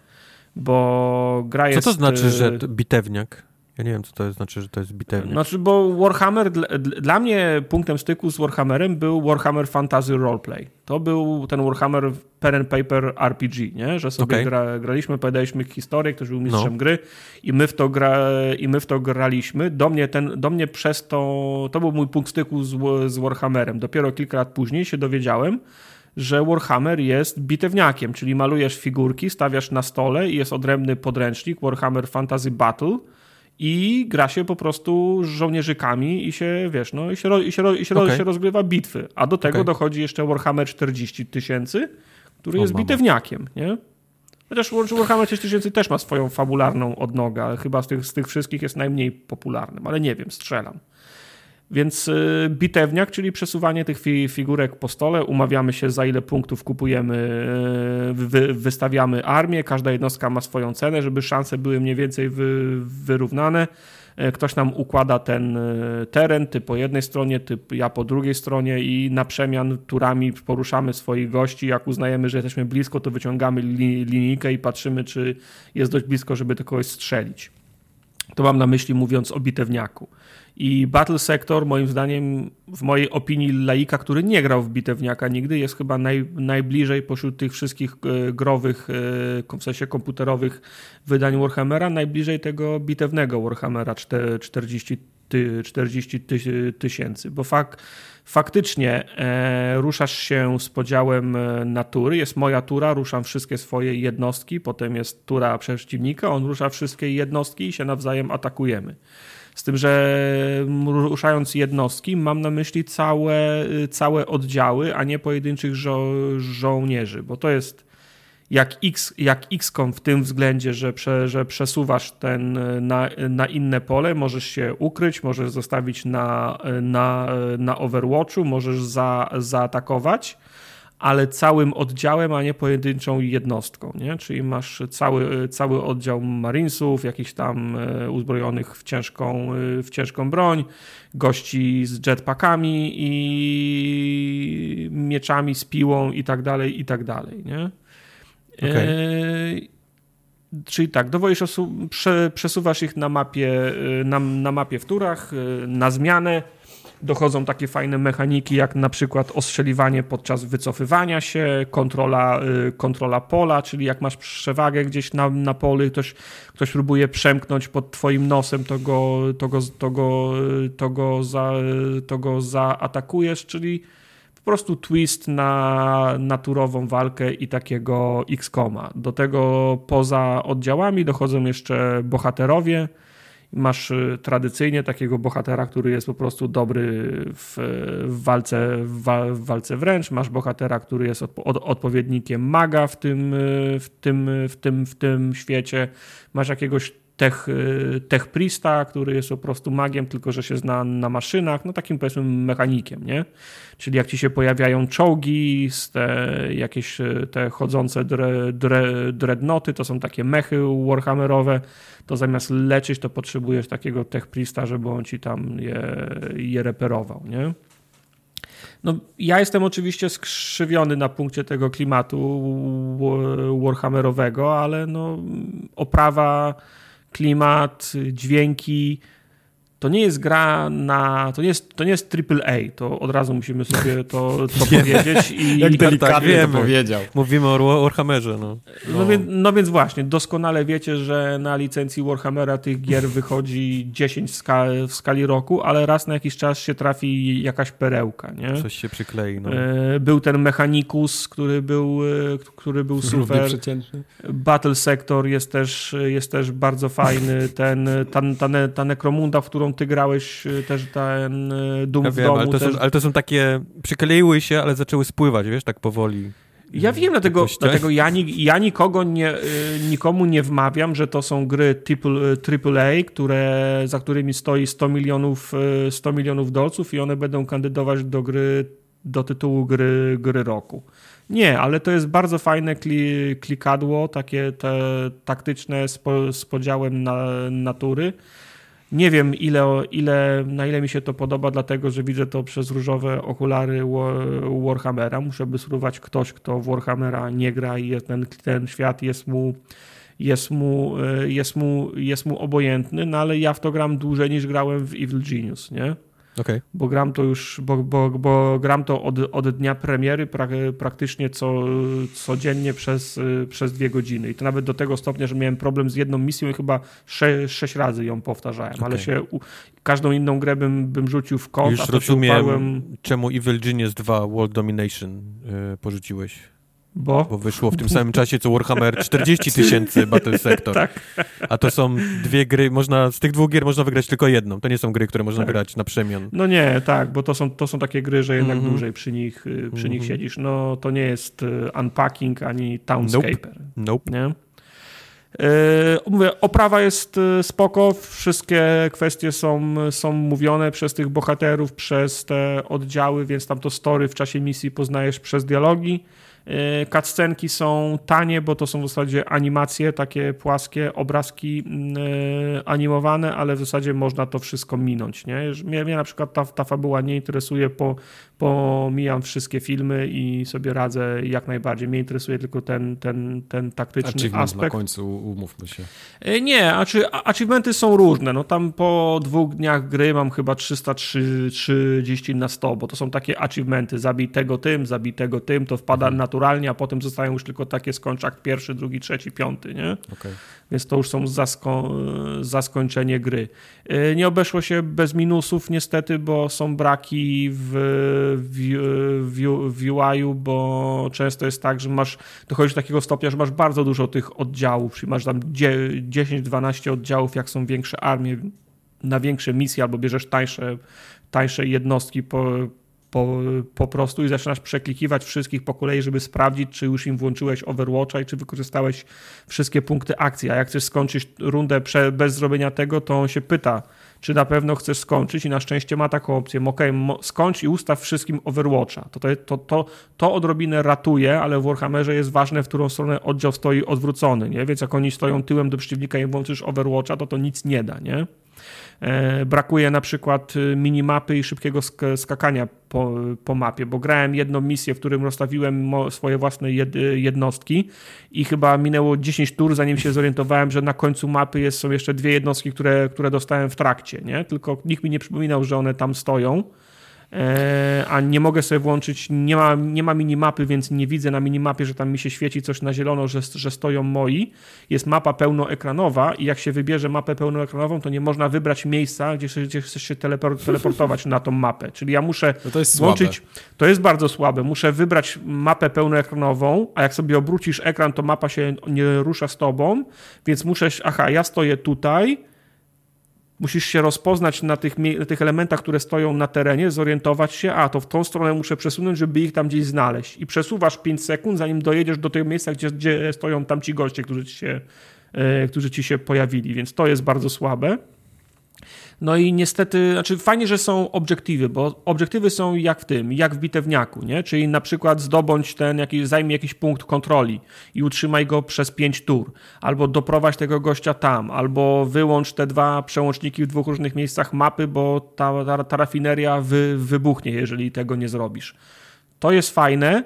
Bo gra Co jest... to znaczy, że e, to bitewniak? Ja nie wiem, co to znaczy, że to jest bitewnik. Znaczy, bo Warhammer, dla, dla, mnie punktem styku z Warhammerem był Warhammer Fantasy Roleplay. To był ten Warhammer pen and paper RPG, nie? że sobie okay. gra, graliśmy, opowiadaliśmy historię, ktoś był mistrzem no. gry i my, w to gra, i my w to graliśmy. Do mnie, ten, do mnie przez to, to był mój punkt styku z, z Warhammerem. Dopiero kilka lat później się dowiedziałem, że Warhammer jest bitewniakiem, czyli malujesz figurki, stawiasz na stole i jest odrębny podręcznik Warhammer Fantasy Battle i gra się po prostu z żołnierzykami i się, wiesz, no i się, i się, i się, okay. się rozgrywa bitwy. A do tego okay. dochodzi jeszcze Warhammer 40 tysięcy, który o, jest mama. bitewniakiem, nie? Chociaż Warhammer 40 tysięcy też ma swoją fabularną odnogę, ale chyba z tych, z tych wszystkich jest najmniej popularnym, ale nie wiem, strzelam. Więc y, bitewniak, czyli przesuwanie tych figurek po stole, umawiamy się za ile punktów kupujemy, y, wystawiamy armię, każda jednostka ma swoją cenę, żeby szanse były mniej więcej wyrównane. Y, ktoś nam układa ten teren, ty po jednej stronie, ty ja po drugiej stronie i na przemian turami poruszamy swoich gości. Jak uznajemy, że jesteśmy blisko, to wyciągamy linijkę i patrzymy, czy jest dość blisko, żeby do kogoś strzelić. To mam na myśli mówiąc o bitewniaku. I Battle Sector, moim zdaniem, w mojej opinii laika, który nie grał w bitewniaka nigdy, jest chyba naj, najbliżej pośród tych wszystkich e, growych, e, w sensie komputerowych wydań Warhammera, najbliżej tego bitewnego Warhammera 40 40 tysięcy, bo fakt, faktycznie e, ruszasz się z podziałem e, natury, jest moja tura, ruszam wszystkie swoje jednostki, potem jest tura przeciwnika, on rusza wszystkie jednostki i się nawzajem atakujemy. Z tym, że ruszając jednostki, mam na myśli całe, całe oddziały, a nie pojedynczych żo żołnierzy, bo to jest jak, X, jak XCOM w tym względzie, że, prze, że przesuwasz ten na, na inne pole, możesz się ukryć, możesz zostawić na, na, na Overwatchu, możesz za, zaatakować ale całym oddziałem, a nie pojedynczą jednostką, nie? Czyli masz cały, cały oddział marinesów, jakichś tam e, uzbrojonych w ciężką, e, w ciężką broń, gości z jetpackami i mieczami, z piłą i tak dalej, i tak dalej, nie? Okay. E, czyli tak, dowoisz osób, prze, przesuwasz ich na mapie, e, na, na mapie w turach, na zmianę, dochodzą takie fajne mechaniki, jak na przykład ostrzeliwanie podczas wycofywania się, kontrola, y, kontrola pola, czyli jak masz przewagę gdzieś na, na polu, ktoś, ktoś próbuje przemknąć pod twoim nosem, to go, to go, to go, to go, za, to go zaatakujesz, czyli po prostu twist na naturową walkę i takiego X-Koma. Do tego poza oddziałami dochodzą jeszcze bohaterowie, masz y, tradycyjnie takiego bohatera, który jest po prostu dobry w, w walce, w, w, walce wręcz, masz bohatera, który jest od, odpowiednikiem maga w tym, y, w, tym, w, tym, w tym świecie, masz jakiegoś tech, y, tech Prista, który jest po prostu magiem, tylko że się zna na maszynach, no takim powiedzmy mechanikiem, nie? Czyli jak ci się pojawiają czołgi, te jakieś te chodzące dre, dre, dreadnoty, to są takie mechy warhammerowe, to zamiast leczyć, to potrzebujesz takiego tech Prista, żeby on ci tam je, je reperował, nie? No, ja jestem oczywiście skrzywiony na punkcie tego klimatu warhammerowego, ale no, oprawa klimat, dźwięki. To nie jest gra na. To nie jest, to nie jest AAA. To od razu musimy sobie to, to powiedzieć. I, Jak delikatnie tak, to powiedział. Mówimy o Warhammerze. No. No. No, więc, no więc właśnie, doskonale wiecie, że na licencji Warhammera tych gier wychodzi 10 w, skali, w skali roku, ale raz na jakiś czas się trafi jakaś perełka. Nie? Coś się przyklei. No. E, był ten Mechanicus, który był, e, który był super. Battle Sector jest też, jest też bardzo fajny. Ten, ta, ta, ta Necromunda, w którą ty grałeś, e, też ten Doom ja w wiem, domu. Ale to, też... są, ale to są takie, przykleiły się, ale zaczęły spływać, wiesz, tak powoli. Ja wiem, dlatego, dlatego ja, ja nikogo nie, nikomu nie wmawiam, że to są gry AAA, które, za którymi stoi 100 milionów, 100 milionów dolców i one będą kandydować do gry do tytułu gry, gry roku. Nie, ale to jest bardzo fajne kli, klikadło, takie te taktyczne z, po, z podziałem na, natury. Nie wiem, ile, ile, na ile mi się to podoba, dlatego że widzę to przez różowe okulary Warhammera. Muszę by spróbować ktoś, kto w Warhammera nie gra i ten, ten świat jest mu, jest mu, jest mu, jest mu obojętny, no ale ja w to gram dłużej niż grałem w Evil Genius, nie? Okay. Bo gram to już, bo, bo, bo gram to od, od dnia premiery pra, praktycznie co, codziennie przez, przez dwie godziny. I to nawet do tego stopnia, że miałem problem z jedną misją i chyba sze, sześć razy ją powtarzałem, okay. ale się u, każdą inną grę bym, bym rzucił w kąt. Już a to rozumiem, uparłem... czemu Evil Genius 2 World Domination yy, porzuciłeś. Bo? Bo wyszło w tym samym czasie co Warhammer 40 tysięcy Battle Sector. tak. A to są dwie gry, można, z tych dwóch gier można wygrać tylko jedną. To nie są gry, które można tak. grać na przemian. No nie, tak, bo to są, to są takie gry, że jednak mm -hmm. dłużej przy nich, y, przy mm -hmm. nich mhm. siedzisz. No to nie jest y, Unpacking ani Townscaper. Nope. nope. Nie? Yy, mówię, oprawa jest spoko, wszystkie kwestie są, są mówione przez tych bohaterów, przez te oddziały, więc tam to story w czasie misji poznajesz przez dialogi. E, cutscenki są tanie, bo to są w zasadzie animacje, takie płaskie obrazki e, animowane, ale w zasadzie można to wszystko minąć. Nie? Mnie, mnie na przykład ta, ta fabuła nie interesuje, po, pomijam wszystkie filmy i sobie radzę jak najbardziej. Mnie interesuje tylko ten, ten, ten taktyczny Achievement aspekt. na końcu, umówmy się. E, nie, achievementy są różne. No tam po dwóch dniach gry mam chyba 330 na 100, bo to są takie achievementy. Zabij tego tym, zabij tego tym, to wpada mhm. na naturalnie, a potem zostają już tylko takie skończ akt pierwszy, drugi, trzeci, piąty, nie? Okay. Więc to już są za, sko za skończenie gry. Y, nie obeszło się bez minusów niestety, bo są braki w, w, w, w UI-u, bo często jest tak, że masz, dochodzisz do takiego stopnia, że masz bardzo dużo tych oddziałów, czyli masz tam 10-12 oddziałów, jak są większe armie, na większe misje, albo bierzesz tańsze, tańsze jednostki po, po, po prostu i zaczynasz przeklikiwać wszystkich po kolei, żeby sprawdzić, czy już im włączyłeś Overwatcha i czy wykorzystałeś wszystkie punkty akcji. A jak chcesz skończyć rundę bez zrobienia tego, to on się pyta, czy na pewno chcesz skończyć i na szczęście ma taką opcję, ok, skończ i ustaw wszystkim Overwatcha. To, to, to, to odrobinę ratuje, ale w Warhammerze jest ważne, w którą stronę oddział stoi odwrócony, nie? Więc jak oni stoją tyłem do przeciwnika i włączysz Overwatcha, to to nic nie da, nie? E, brakuje na przykład y, minimapy i szybkiego skakania po, po mapie, bo grałem jedną misję, w którym rozstawiłem swoje własne jednostki i chyba minęło 10 tur, zanim się zorientowałem, że na końcu mapy jest, są jeszcze dwie jednostki, które, które dostałem w trakcie, nie? Tylko nikt mi nie przypominał, że one tam stoją. E, a nie mogę sobie włączyć, nie ma, nie ma minimapy, więc nie widzę na minimapie, że tam mi się świeci coś na zielono, że, że stoją moi. Jest mapa pełnoekranowa i jak się wybierze mapę pełnoekranową, to nie można wybrać miejsca, gdzie, gdzie chcesz się teleportować na tą mapę. Czyli ja muszę no to jest włączyć. Słabe. To jest bardzo słabe. Muszę wybrać mapę pełnoekranową, a jak sobie obrócisz ekran, to mapa się nie rusza z tobą, więc muszę, aha, ja stoję tutaj musisz się rozpoznać na tych, na tych elementach, które stoją na terenie, zorientować się, a to w tą stronę muszę przesunąć, żeby ich tam gdzieś znaleźć. I przesuwasz 5 sekund, zanim dojedziesz do tego miejsca, gdzie, gdzie stoją tam ci goście, którzy ci się, e, którzy ci się pojawili. Więc to jest bardzo słabe. No i niestety, znaczy fajnie, że są obiektywy, bo obiektywy są jak w tym, jak w bitewniaku, nie? Czyli na przykład zdobądź ten, jakiś, zajmij jakiś punkt kontroli i utrzymaj go przez pięć tur, albo doprowadź tego gościa tam, albo wyłącz te dwa przełączniki w dwóch różnych miejscach mapy, bo ta, ta, ta rafineria wy, wybuchnie, jeżeli tego nie zrobisz. To jest fajne,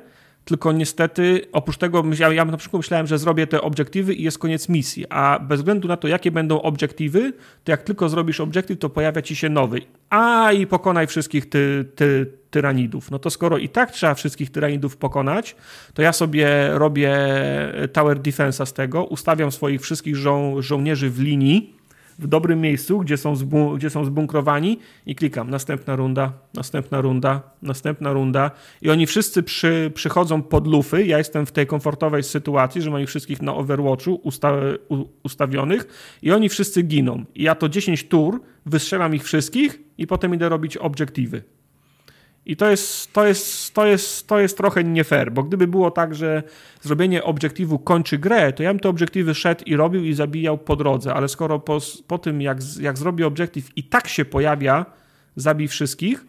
tylko niestety oprócz tego ja, ja na przykład myślałem, że zrobię te obiektywy i jest koniec misji, a bez względu na to, jakie będą obiektywy, to jak tylko zrobisz obiektyw, to pojawia ci się nowy. A i pokonaj wszystkich ty, ty, tyranidów. No to skoro i tak trzeba wszystkich tyranidów pokonać, to ja sobie robię tower defensa z tego, ustawiam swoich wszystkich żo żołnierzy w linii, w dobrym miejscu, gdzie są, gdzie są zbunkrowani i klikam następna runda, następna runda, następna runda i oni wszyscy przy, przychodzą pod lufy. Ja jestem w tej komfortowej sytuacji, że mam ich wszystkich na Overwatchu usta, ustawionych i oni wszyscy giną. I ja to 10 tur wystrzelam ich wszystkich i potem idę robić obiektywy. I to jest, to, jest, to, jest, to jest trochę nie fair, bo gdyby było tak, że zrobienie obiektywu kończy grę, to ja bym te obiektywy szedł i robił i zabijał po drodze, ale skoro po, po tym, jak, jak zrobię obiektyw i tak się pojawia, zabij wszystkich,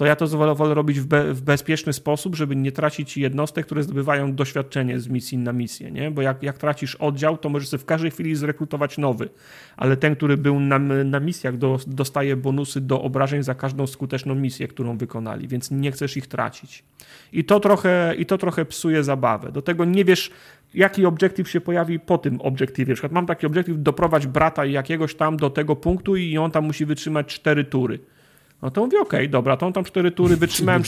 to ja to wolę, robić w, be, w, bezpieczny sposób, żeby nie tracić jednostek, które zdobywają doświadczenie z misji na misję, nie? Bo jak, jak tracisz oddział, to możesz sobie w każdej chwili zrekrutować nowy, ale ten, który był na, na misjach, do, dostaje bonusy do obrażeń za każdą skuteczną misję, którą wykonali, więc nie chcesz ich tracić. I to trochę, i to trochę psuje zabawę. Do tego nie wiesz, jaki obiektyw się pojawi po tym obiektywie. Na przykład mam taki obiektyw, doprowadź brata jakiegoś tam do tego punktu i on tam musi wytrzymać cztery tury. No to mówię, okej, okay, dobra, to on tam cztery tury, wytrzymałem,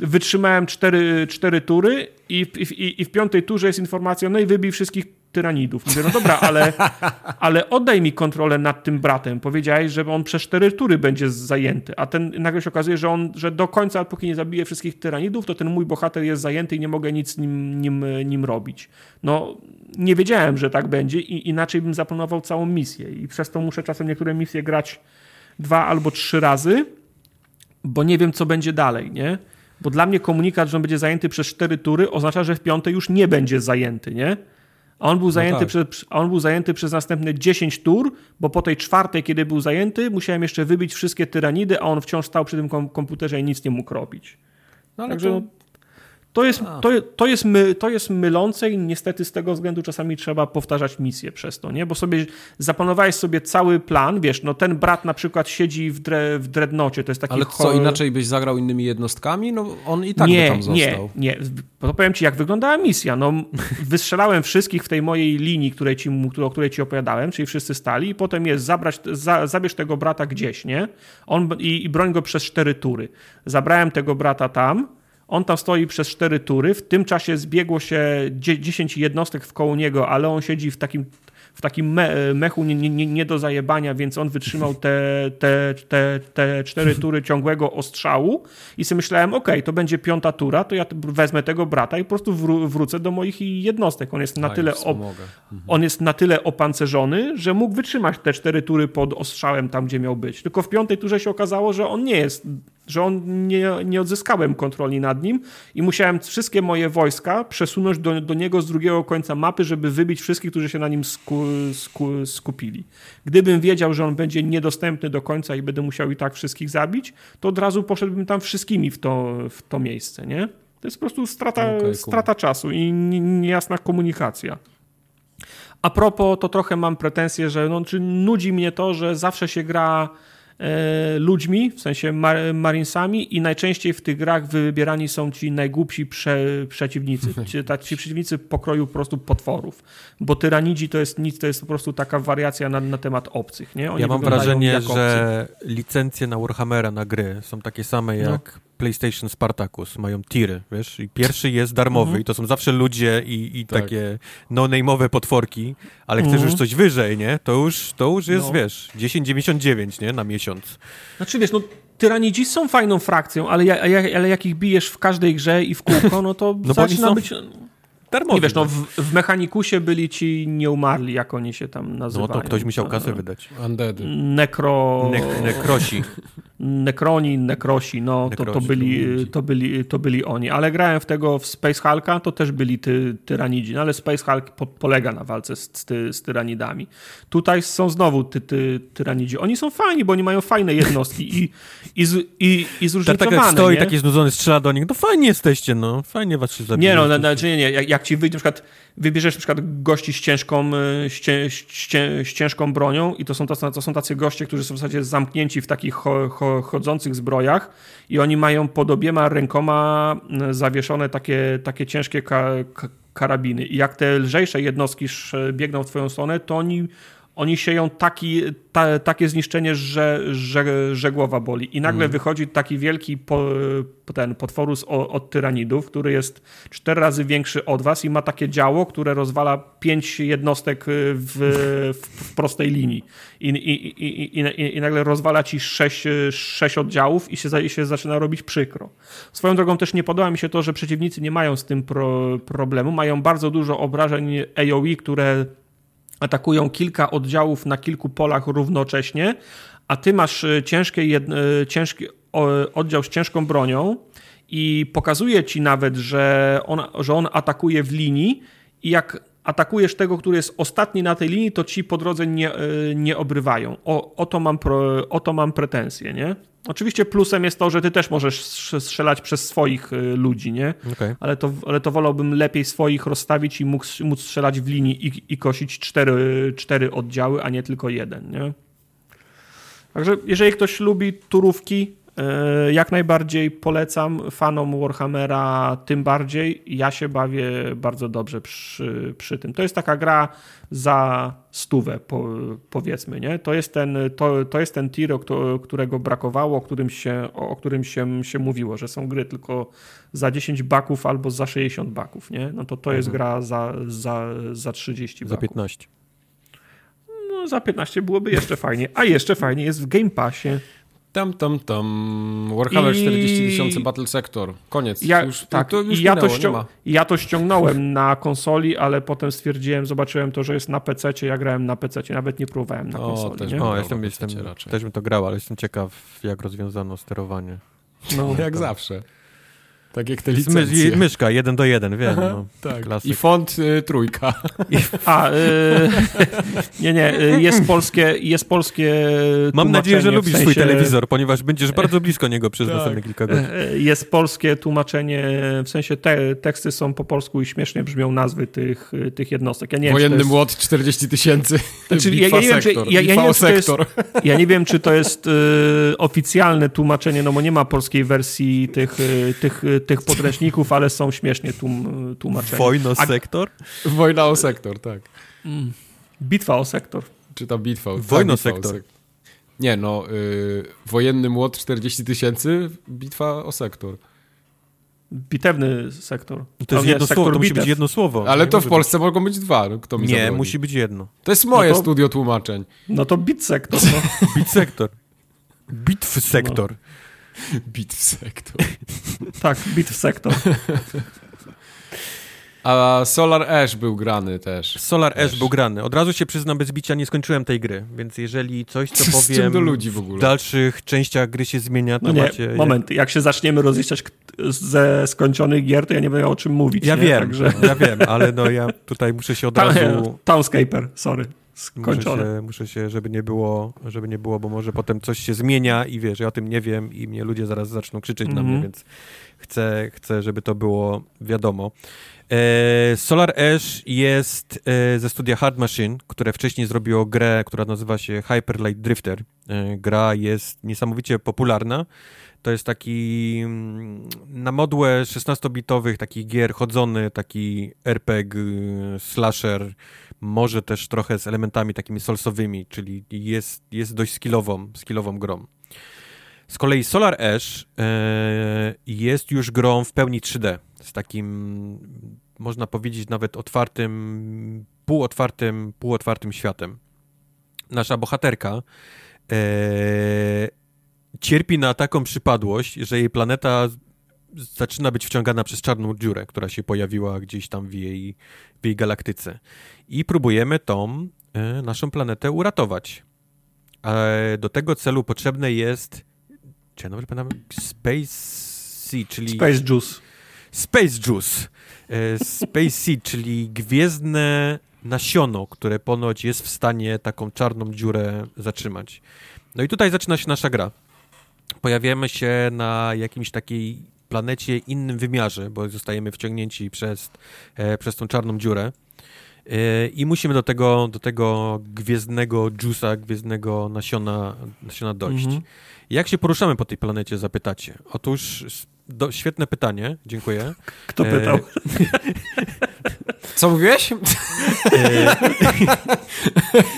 wytrzymałem cztery, cztery tury i, i, i w piątej turze jest informacja, no i wybij wszystkich tyranidów. Mówię, no dobra, ale, ale oddaj mi kontrolę nad tym bratem. Powiedziałeś, że on przez cztery tury będzie zajęty, a ten nagle się okazuje, że on, że do końca, póki nie zabije wszystkich tyranidów, to ten mój bohater jest zajęty i nie mogę nic nim, nim, nim robić. No, nie wiedziałem, że tak będzie i inaczej bym zaplanował całą misję i przez to muszę czasem niektóre misje grać dwa albo trzy razy, bo nie wiem, co będzie dalej, nie? Bo dla mnie komunikat, że on będzie zajęty przez cztery tury, oznacza, że w piątej już nie będzie zajęty, nie? A on był, no zajęty tak. przez, on był zajęty przez następne 10 tur, bo po tej czwartej, kiedy był zajęty, musiałem jeszcze wybić wszystkie tyranidy, a on wciąż stał przy tym komputerze i nic nie mógł robić. No, Także to... To jest, to, to, jest my, to jest mylące i niestety z tego względu czasami trzeba powtarzać misję przez to, nie? Bo sobie zaplanowałeś sobie cały plan, wiesz, no ten brat na przykład siedzi w, dre, w dreadnocie, to jest taki... Ale co, inaczej byś zagrał innymi jednostkami? No on i tak nie, by tam został. Nie, nie, to powiem ci, jak wyglądała misja. No, wystrzelałem wszystkich w tej mojej linii, której ci, o której ci opowiadałem, czyli wszyscy stali i potem jest zabrać, za, zabierz tego brata gdzieś, nie? On, i, I broń go przez cztery tury. Zabrałem tego brata tam, on tam stoi przez cztery tury, w tym czasie zbiegło się 10 jednostek w koło niego, ale on siedzi w takim w takim me, mechu nie, nie, nie, do zajebania, więc on wytrzymał te, te, te, te cztery tury ciągłego ostrzału i sobie myślałem, ok, to będzie piąta tura, to ja wezmę tego brata i po prostu wró wrócę do moich jednostek. On jest na, tyle, mhm. on jest na tyle opancerzony, że mógł wytrzymać te cztery tury pod ostrzałem tam, gdzie miał być. Tylko w piątej turze się okazało, że on nie jest że on nie, nie odzyskałem kontroli nad nim i musiałem wszystkie moje wojska przesunąć do, do niego z drugiego końca mapy, żeby wybić wszystkich, którzy się na nim sku, sku, skupili. Gdybym wiedział, że on będzie niedostępny do końca i będę musiał i tak wszystkich zabić, to od razu poszedłbym tam wszystkimi w to, w to miejsce, nie? To jest po prostu strata, okay, cool. strata czasu i niejasna komunikacja. A propos, to trochę mam pretensję, że no, czy nudzi mnie to, że zawsze się gra ludźmi, w sensie mar marinesami i najczęściej w tych grach wybierani są ci najgłupsi prze przeciwnicy, ci, ta, ci przeciwnicy pokroju po prostu potworów, bo tyranidzi to jest nic, to jest po prostu taka wariacja na, na temat obcych, nie? Oni ja mam wrażenie, że licencje na Warhammera na gry są takie same no. jak no PlayStation Spartacus, mają tiry, wiesz, i pierwszy jest darmowy mhm. i to są zawsze ludzie i, i tak. takie no-name'owe potworki, ale chcesz mhm. już coś wyżej, nie? To już, to już jest, no. wiesz, 10,99, nie? Na miesiąc. Znaczy, wiesz, no tyranidzi są fajną frakcją, ale, ja, ale jak ich bijesz w każdej grze i w kółko, no to no zaczyna są... być darmowy. Nie wiesz, no w, w Mechanikusie byli ci nieumarli, jak oni się tam nazywają. No to ktoś musiał kasę wydać. Undeady. Nekro... Ne nekrosi. Nekroni, Nekrosi, no to, to, byli, to, byli, to byli oni. Ale grałem w tego w Space Hulka, to też byli ty, tyranidzi, no ale Space Hulk po, polega na walce z, z, z tyranidami. Tutaj są znowu ty, ty, tyranidzi. Oni są fajni, bo oni mają fajne jednostki i, i, z, i, i zróżnicowane. Tak, tak stoi nie? taki znudzony, strzela do nich, no fajnie jesteście, no, fajnie was się zabije. Nie no, znaczy nie, nie, jak, jak ci wyjdzie na przykład wybierzesz na przykład gości z ciężką, e, z ciężką bronią i to są, tacy, to są tacy goście, którzy są w zasadzie zamknięci w takich cho, cho, chodzących zbrojach i oni mają pod obiema rękoma zawieszone takie, takie ciężkie ka, ka, karabiny. I jak te lżejsze jednostki biegną w twoją stronę, to oni oni sieją taki, ta, takie zniszczenie, że, że, że głowa boli. I nagle mm. wychodzi taki wielki po, ten potworus od, od tyranidów, który jest cztery razy większy od was i ma takie działo, które rozwala pięć jednostek w, w, w prostej linii. I, i, i, i, I nagle rozwala ci sześć, sześć oddziałów i się, i się zaczyna robić przykro. Swoją drogą też nie podoba mi się to, że przeciwnicy nie mają z tym pro, problemu. Mają bardzo dużo obrażeń AOE, które atakują kilka oddziałów na kilku polach równocześnie, a ty masz e, ciężkie, e, ciężki oddział z ciężką bronią i pokazuje ci nawet, że on, że on atakuje w linii i jak atakujesz tego, który jest ostatni na tej linii, to ci po drodze nie, y, nie obrywają. O, o, to mam pro, o to mam pretensje, nie? Oczywiście plusem jest to, że ty też możesz strzelać przez swoich y, ludzi, nie? Okay. Ale, to, ale to wolałbym lepiej swoich rozstawić i móc, móc strzelać w linii i, i kosić cztery, cztery oddziały, a nie tylko jeden, nie? Także jeżeli ktoś lubi turówki, E, jak najbardziej polecam fanom Warhammera, tym bardziej. Ja się bawię bardzo dobrze przy, przy tym. To jest taka gra za stówę, po, powiedzmy. Nie? To, jest ten, to, to jest ten tier, którego brakowało, o którym, się, o którym się, się mówiło, że są gry tylko za 10 baków albo za 60 baków. Nie? No to to mhm. jest gra za, za, za 30 baków. Za 15. No, za 15 byłoby jeszcze fajnie. A jeszcze fajnie jest w Game Passie. Tam, tam, tam. Warhammer I... 40 tysięcy Battle Sector. Koniec. Ja, już, tak, to już ja, minęło, to ścią... ja to ściągnąłem na konsoli, ale potem stwierdziłem, zobaczyłem to, że jest na PC, ja grałem na PC, nawet nie próbowałem na konsoli. O, też nie? O, jestem, jestem, też bym to grał, ale jestem ciekaw, jak rozwiązano sterowanie. No, jak zawsze. Tak jak te licencje. My, myszka, jeden do jeden, wiem. No, tak. I font y, trójka. A, y, nie, nie, y, jest polskie, jest polskie Mam nadzieję, że lubisz w sensie... swój telewizor, ponieważ będziesz bardzo blisko niego przez tak. następne kilka godzin. E, jest polskie tłumaczenie, w sensie te, teksty są po polsku i śmiesznie brzmią nazwy tych, tych jednostek. Ja nie Wojenny wiem, młot 40 tysięcy, znaczy, ja, ja, nie wiem, czy, ja, ja, nie wiem, czy jest, ja nie wiem, czy to jest y, oficjalne tłumaczenie, no bo nie ma polskiej wersji tych, tych tych podręczników, ale są śmiesznie tłum, tłumaczeni. Wojna o sektor? Wojna o sektor, tak. Mm. Bitwa o sektor. Czy ta bitwa? Wojna o sektor. Nie, no, y, wojenny młot 40 tysięcy, bitwa o sektor. Bitewny sektor. To jest jedno słowo, to musi być jedno słowo. Ale to w Polsce być. mogą być dwa. No, kto mi Nie, zabroni? musi być jedno. To jest moje no to, studio tłumaczeń. No to bit sektor. No. bit sektor. Bitw sektor. No. Bit w sektor. tak, bit w sektor. A Solar Ash był grany też. Solar. Ash był grany. Od razu się przyznam, bez bicia nie skończyłem tej gry, więc jeżeli coś, co powiem do ludzi w, ogóle? w dalszych częściach gry się zmienia, to no nie, macie... Moment, jak się zaczniemy rozliczać ze skończonych gier, to ja nie będę o czym mówić. Ja nie? wiem, Także... ja wiem, ale no ja tutaj muszę się od razu... Townscaper, sorry skończone. Muszę się, muszę się, żeby nie było, żeby nie było, bo może potem coś się zmienia i wiesz, ja o tym nie wiem i mnie ludzie zaraz zaczną krzyczeć mm -hmm. na mnie, mhm. więc chcę, chcę, żeby to było wiadomo. E, Solar Ash jest e, ze studia Hard Machine, które wcześniej zrobiło grę, która nazywa się Hyper Light Drifter. E, gra jest niesamowicie popularna. To jest taki mm, na modłę 16-bitowych takich gier chodzony, taki RPG, slasher, może też trochę z elementami takimi solsowymi, czyli jest, jest dość skillową, skillową grą. Z kolei Solar Ash e, jest już grą w pełni 3D, z takim, można powiedzieć, nawet otwartym, półotwartym, półotwartym światem. Nasza bohaterka e, cierpi na taką przypadłość, że jej planeta zaczyna być wciągana przez czarną dziurę, która się pojawiła gdzieś tam w jej, w jej galaktyce. I próbujemy tą e, naszą planetę uratować. E, do tego celu potrzebne jest czy ja dobrze pamiętam? Space Sea, czyli... Space Juice. Space Juice. E, Space Sea, czyli gwiezdne nasiono, które ponoć jest w stanie taką czarną dziurę zatrzymać. No i tutaj zaczyna się nasza gra. Pojawiamy się na jakimś takiej planecie, innym wymiarze, bo zostajemy wciągnięci przez, e, przez tą czarną dziurę. E, I musimy do tego, do tego gwiezdnego dżusa, gwiezdnego nasiona, nasiona dojść. Mhm. Jak się poruszamy po tej planecie, zapytacie? Otóż do, świetne pytanie, dziękuję. Kto pytał? E... Co mówiłeś? E...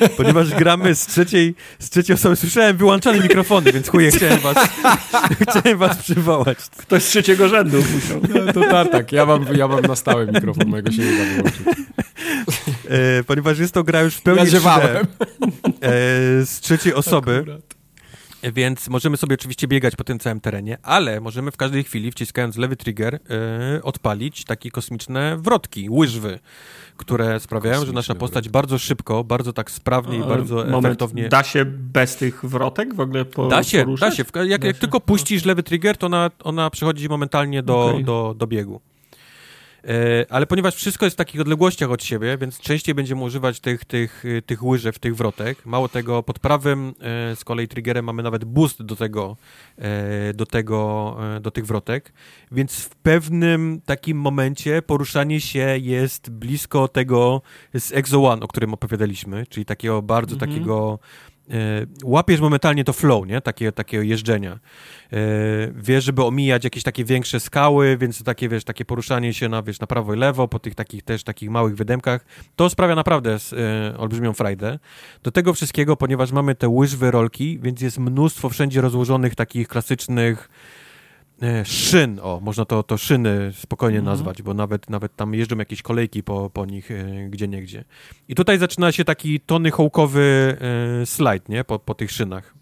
Ponieważ gramy z trzeciej, z trzeciej osoby, słyszałem wyłączane mikrofony, więc chuje, chciałem was, chciałem was przywołać. Ktoś z trzeciego rzędu musiał. No, to tak, tak. Ja mam, ja mam na stałe mikrofon, mojego się nie da wyłączyć. E, ponieważ jest to gra już w pełni ja 3D, e, z trzeciej osoby. Akurat. Więc możemy sobie oczywiście biegać po tym całym terenie, ale możemy w każdej chwili, wciskając lewy trigger, yy, odpalić takie kosmiczne wrotki, łyżwy, które sprawiają, Kosmiczne że nasza postać wrotki. bardzo szybko, bardzo tak sprawnie i bardzo Moment, efektownie... Da się bez tych wrotek w ogóle po, Da się, poruszać? da się. Jak, jak tylko puścisz lewy trigger, to ona, ona przechodzi momentalnie do, okay. do, do biegu. E, ale ponieważ wszystko jest w takich odległościach od siebie, więc częściej będziemy używać tych, tych, tych łyżew, tych wrotek. Mało tego, pod prawym e, z kolei triggerem mamy nawet boost do tego, e, do tego, do tych wrotek, więc w pewnym takim momencie poruszanie się jest blisko tego z Exo One, o którym opowiadaliśmy, czyli takiego bardzo mhm. takiego łapiesz momentalnie to flow, nie? Takie, takiego jeżdżenia. E, wiesz, żeby omijać jakieś takie większe skały, więc takie, wiesz, takie poruszanie się na, wiesz, na prawo i lewo, po tych takich też takich małych wydemkach, to sprawia naprawdę e, olbrzymią frajdę. Do tego wszystkiego, ponieważ mamy te łyżwy rolki, więc jest mnóstwo wszędzie rozłożonych takich klasycznych E, szyn, o, można to, to szyny spokojnie mhm. nazwać, bo nawet, nawet tam jeżdżą jakieś kolejki po, po nich e, gdzie niegdzie. I tutaj zaczyna się taki tony hołkowy e, slajd, nie, po, po tych szynach.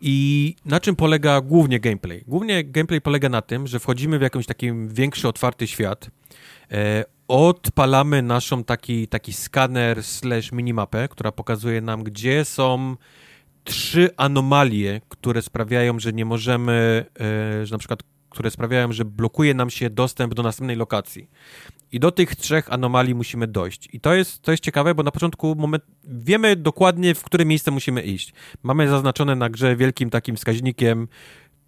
I na czym polega głównie gameplay? Głównie gameplay polega na tym, że wchodzimy w jakiś taki większy, otwarty świat, e, odpalamy naszą taki, taki skaner slash minimapę, która pokazuje nam, gdzie są trzy anomalie, które sprawiają, że nie możemy, e, że na przykład, które sprawiają, że blokuje nam się dostęp do następnej lokacji. I do tych trzech anomalii musimy dojść. I to jest, to jest ciekawe, bo na początku moment, wiemy dokładnie, w które miejsce musimy iść. Mamy zaznaczone na grze wielkim takim wskaźnikiem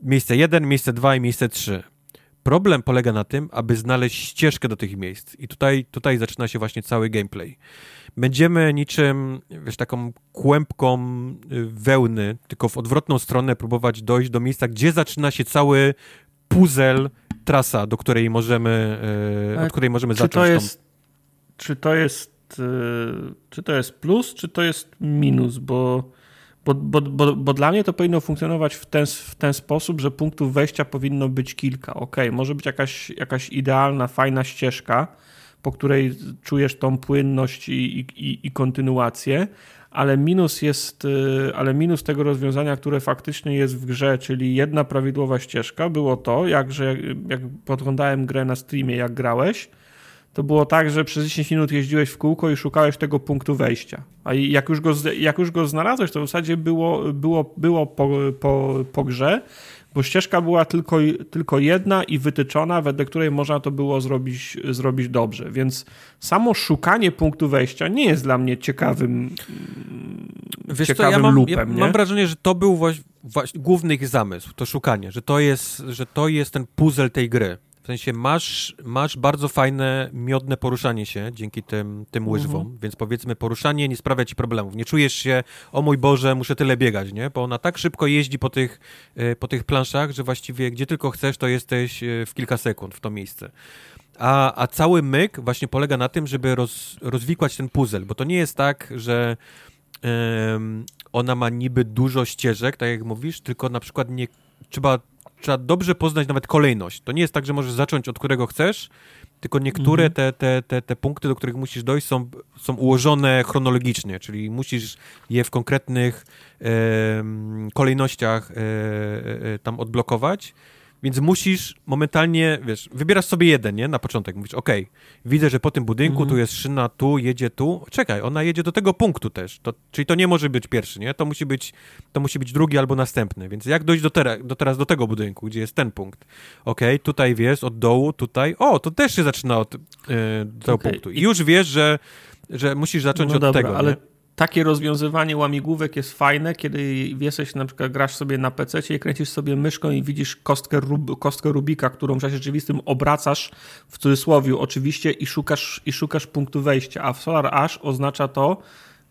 miejsce 1, miejsce 2 i miejsce 3. Problem polega na tym, aby znaleźć ścieżkę do tych miejsc. I tutaj, tutaj zaczyna się właśnie cały gameplay będziemy niczym, wiesz, taką kłębką y, wełny, tylko w odwrotną stronę próbować dojść do miejsca, gdzie zaczyna się cały puzzle, trasa, do której możemy, y, od której możemy czy zacząć. To jest, tą... Czy to jest y, czy to jest plus, czy to jest minus, bo bo, bo, bo, bo, dla mnie to powinno funkcjonować w ten, w ten sposób, że punktów wejścia powinno być kilka. Ok, może być jakaś, jakaś idealna, fajna ścieżka, po której czujesz tą płynność i, i, i kontynuację, ale minus jest, y, ale minus tego rozwiązania, które faktycznie jest w grze, czyli jedna prawidłowa ścieżka, było to, jak, że jak podglądałem grę na streamie, jak grałeś, to było tak, że przez 10 minut jeździłeś w kółko i szukałeś tego punktu wejścia. A jak już go, jak już go znalazłeś, to w zasadzie było, było, było po, po, po grze bo ścieżka była tylko, tylko jedna i wytyczona, wedle której można to było zrobić, zrobić dobrze. Więc samo szukanie punktu wejścia nie jest dla mnie ciekawym, Wiesz ciekawym co, ja mam, lupem. Ja mam wrażenie, że to był właśnie, właśnie główny ich zamysł, to szukanie, że to jest, że to jest ten puzzle tej gry. W sensie masz, masz bardzo fajne, miodne poruszanie się dzięki tym, tym łyżwom, mhm. więc powiedzmy poruszanie nie sprawia ci problemów. Nie czujesz się, o mój Boże, muszę tyle biegać, nie? Bo ona tak szybko jeździ po tych, e, po tych planszach, że właściwie gdzie tylko chcesz, to jesteś e, w kilka sekund w to miejsce. A, a cały myk właśnie polega na tym, żeby roz, rozwikłać ten puzzle, bo to nie jest tak, że um, ona ma niby dużo ścieżek, tak jak mówisz, tylko na przykład nie trzeba trzeba dobrze poznać nawet kolejność. To nie jest tak, że możesz zacząć od którego chcesz, tylko niektóre mhm. te, te, te, te punkty, do których musisz dojść, są, są ułożone chronologicznie, czyli musisz je w konkretnych e, kolejnościach e, e, tam odblokować więc musisz momentalnie, wiesz, wybierasz sobie jeden, nie? Na początek mówisz, ok, widzę, że po tym budynku, tu jest szyna, tu, jedzie tu. Czekaj, ona jedzie do tego punktu też. To, czyli to nie może być pierwszy, nie? To musi być, to musi być drugi albo następny. Więc jak dojść do, tera, do teraz do tego budynku, gdzie jest ten punkt? Ok, tutaj wiesz, od dołu, tutaj. O, to też się zaczyna od yy, tego okay. punktu. I już wiesz, że, że musisz zacząć no od dobra, tego. Ale... Nie? Takie rozwiązywanie łamigłówek jest fajne, kiedy jesteś, na przykład grasz sobie na PC i kręcisz sobie myszką i widzisz kostkę, Rub kostkę Rubika, którą w czasie rzeczywistym obracasz w cudzysłowie oczywiście i szukasz, i szukasz punktu wejścia, a w Solar Ash oznacza to,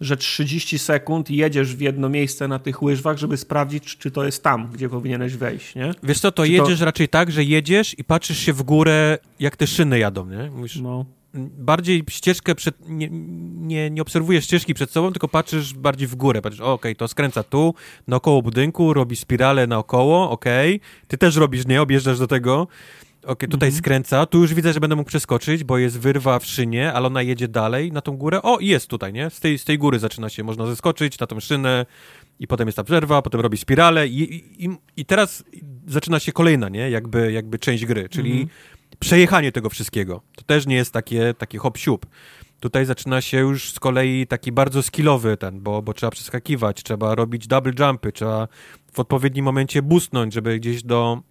że 30 sekund jedziesz w jedno miejsce na tych łyżwach, żeby sprawdzić, czy to jest tam, gdzie powinieneś wejść, nie? Wiesz co, to czy jedziesz to... raczej tak, że jedziesz i patrzysz się w górę, jak te szyny jadą, nie? Mówisz, no bardziej ścieżkę przed, nie, nie, nie obserwujesz ścieżki przed sobą, tylko patrzysz bardziej w górę. Patrzysz, okej, okay, to skręca tu, naokoło budynku, robi spiralę naokoło, okej. Okay. Ty też robisz, nie? Objeżdżasz do tego. Okej, okay, tutaj mhm. skręca. Tu już widzę, że będę mógł przeskoczyć, bo jest wyrwa w szynie, ale ona jedzie dalej na tą górę. O, jest tutaj, nie? Z tej, z tej góry zaczyna się, można zeskoczyć na tą szynę i potem jest ta przerwa, potem robi spiralę i, i, i teraz zaczyna się kolejna, nie? Jakby, jakby część gry, czyli mhm przejechanie tego wszystkiego. To też nie jest takie, taki hop siup. Tutaj zaczyna się już z kolei taki bardzo skillowy ten, bo, bo trzeba przeskakiwać, trzeba robić double jumpy, trzeba w odpowiednim momencie boostnąć, żeby gdzieś do,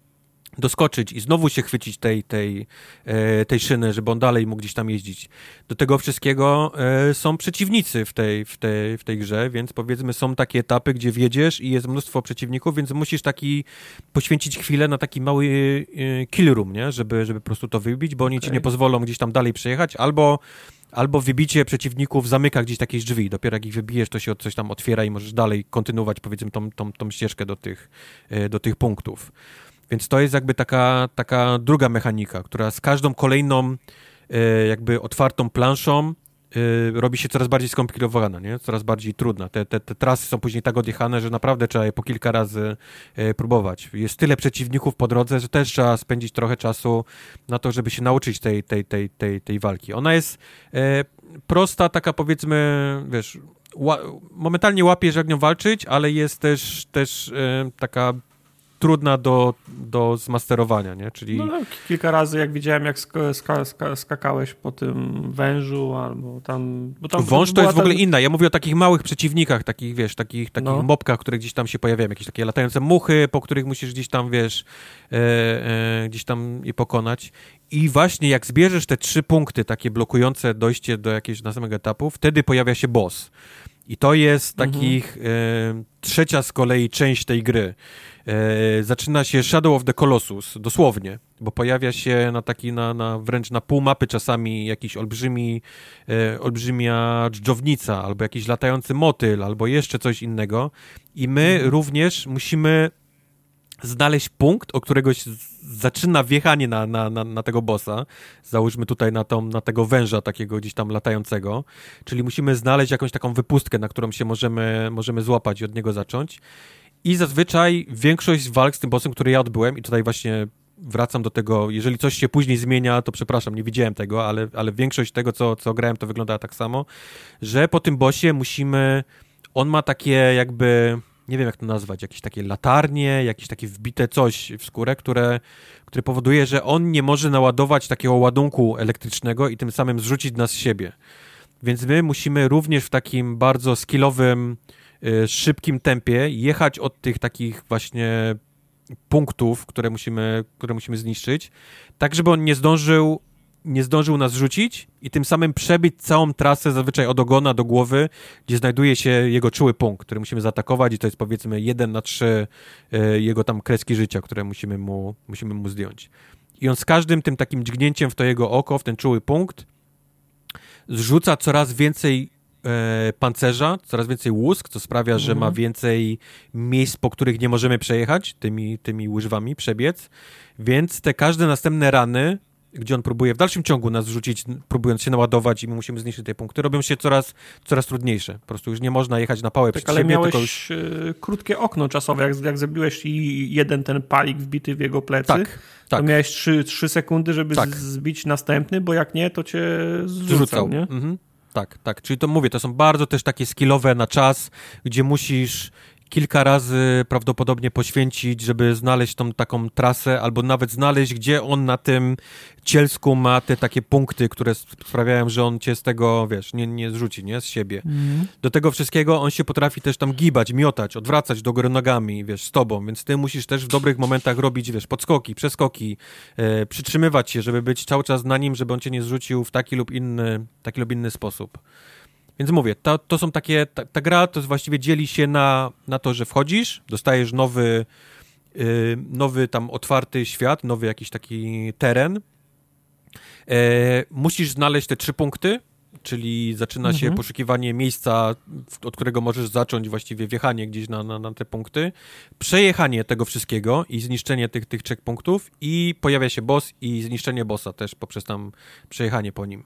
doskoczyć i znowu się chwycić tej, tej, e, tej szyny, żeby on dalej mógł gdzieś tam jeździć. Do tego wszystkiego e, są przeciwnicy w tej, w, tej, w tej grze, więc powiedzmy są takie etapy, gdzie wjedziesz i jest mnóstwo przeciwników, więc musisz taki poświęcić chwilę na taki mały e, kill room, nie? Żeby, żeby po prostu to wybić, bo oni okay. ci nie pozwolą gdzieś tam dalej przejechać, albo albo wybicie przeciwników zamyka gdzieś takie drzwi. Dopiero jak ich wybijesz, to się coś tam otwiera i możesz dalej kontynuować, powiedzmy, tą, tą, tą ścieżkę do tych, do tych punktów. Więc to jest jakby taka, taka druga mechanika, która z każdą kolejną e, jakby otwartą planszą e, robi się coraz bardziej skomplikowana, nie? coraz bardziej trudna. Te, te, te trasy są później tak odjechane, że naprawdę trzeba je po kilka razy e, próbować. Jest tyle przeciwników po drodze, że też trzeba spędzić trochę czasu na to, żeby się nauczyć tej, tej, tej, tej, tej walki. Ona jest prosta, taka powiedzmy, wiesz, momentalnie łapiesz jak nią walczyć, ale jest też, też taka trudna do, do zmasterowania, nie? Czyli... No, no, kilka razy jak widziałem, jak ska, ska, skakałeś po tym wężu albo tam... Bo tam Wąż to jest w ogóle inna. Ja mówię o takich małych przeciwnikach, takich, wiesz, takich, takich no. mopkach, które gdzieś tam się pojawiają, jakieś takie latające muchy, po których musisz gdzieś tam, wiesz, e, e, gdzieś tam je pokonać. I właśnie jak zbierzesz te trzy punkty takie blokujące dojście do jakiegoś następnego etapu, wtedy pojawia się boss. I to jest mhm. takich e, trzecia z kolei część tej gry. E, zaczyna się Shadow of the Colossus, dosłownie, bo pojawia się na taki, na, na wręcz na pół mapy czasami jakiś olbrzymi, e, olbrzymia dżdżownica, albo jakiś latający motyl, albo jeszcze coś innego. I my również musimy znaleźć punkt, o którego zaczyna wjechanie na, na, na, na, tego bossa. Załóżmy tutaj na, tą, na tego węża takiego gdzieś tam latającego. Czyli musimy znaleźć jakąś taką wypustkę, na którą się możemy, możemy złapać i od niego zacząć. I zazwyczaj większość walk z tym bossem, który ja odbyłem, i tutaj właśnie wracam do tego, jeżeli coś się później zmienia, to przepraszam, nie widziałem tego, ale, ale większość tego, co, co grałem, to wygląda tak samo, że po tym bossie musimy, on ma takie jakby, nie wiem jak to nazwać, jakieś takie latarnie, jakieś takie wbite coś w skórę, które, które powoduje, że on nie może naładować takiego ładunku elektrycznego i tym samym zrzucić nas z siebie. Więc my musimy również w takim bardzo skillowym szybkim tempie jechać od tych takich właśnie punktów, które musimy, które musimy zniszczyć, tak żeby on nie zdążył nie zdążył nas rzucić i tym samym przebić całą trasę zazwyczaj od ogona do głowy, gdzie znajduje się jego czuły punkt, który musimy zaatakować i to jest powiedzmy jeden na trzy y, jego tam kreski życia, które musimy mu, musimy mu zdjąć. I on z każdym tym takim dźgnięciem w to jego oko, w ten czuły punkt, zrzuca coraz więcej e, pancerza, coraz więcej łusk, co sprawia, że ma mhm. więcej miejsc, po których nie możemy przejechać tymi, tymi łyżwami, przebiec, więc te każde następne rany gdzie on próbuje w dalszym ciągu nas wrzucić, próbując się naładować i my musimy zniszczyć te punkty, robią się coraz, coraz trudniejsze. Po prostu już nie można jechać na pałę tak, ale siebie, miałeś już... E, krótkie okno czasowe, jak, jak zabiłeś i jeden ten palik wbity w jego plecy, tak, tak. to miałeś 3, 3 sekundy, żeby tak. zbić następny, bo jak nie, to cię zrzucał, zrzucał. nie? Mhm. Tak, tak. Czyli to mówię, to są bardzo też takie skillowe na czas, gdzie musisz kilka razy prawdopodobnie poświęcić, żeby znaleźć tą taką trasę, albo nawet znaleźć, gdzie on na tym cielsku ma te takie punkty, które sprawiają, że on cię z tego, wiesz, nie, nie zrzuci, nie, z siebie. Mm. Do tego wszystkiego on się potrafi też tam gibać, miotać, odwracać do góry nogami, wiesz, z tobą, więc ty musisz też w dobrych momentach robić, wiesz, podskoki, przeskoki, e, przytrzymywać się, żeby być cały czas na nim, żeby on cię nie zrzucił w taki lub inny, taki lub inny sposób. Więc mówię, to, to są takie, ta, ta, gra to właściwie dzieli się na, na to, że wchodzisz, dostajesz nowy, yy, nowy tam otwarty świat, nowy jakiś taki teren. E, musisz znaleźć te trzy punkty, czyli zaczyna mhm. się poszukiwanie miejsca, od którego możesz zacząć właściwie wjechanie gdzieś na, na, na, te punkty, przejechanie tego wszystkiego i zniszczenie tych, tych trzech punktów i pojawia się boss i zniszczenie bossa też poprzez tam przejechanie po nim.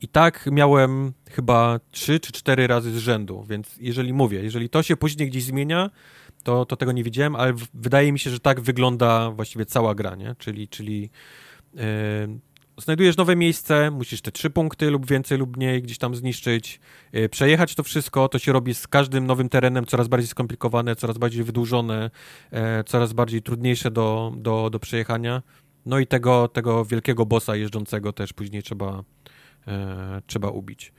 I tak miałem chyba trzy czy cztery razy z rzędu, więc jeżeli mówię, jeżeli to się później gdzieś zmienia, to, to tego nie widziałem, ale w, wydaje mi się, że tak wygląda właściwie cała gra, nie? Czyli, czyli yy, znajdujesz nowe miejsce, musisz te trzy punkty lub więcej lub mniej gdzieś tam zniszczyć, yy, przejechać to wszystko, to się robi z każdym nowym terenem coraz bardziej skomplikowane, coraz bardziej wydłużone, yy, coraz bardziej trudniejsze do, do, do przejechania. No i tego, tego wielkiego bossa jeżdżącego też później trzeba trzeba ubić.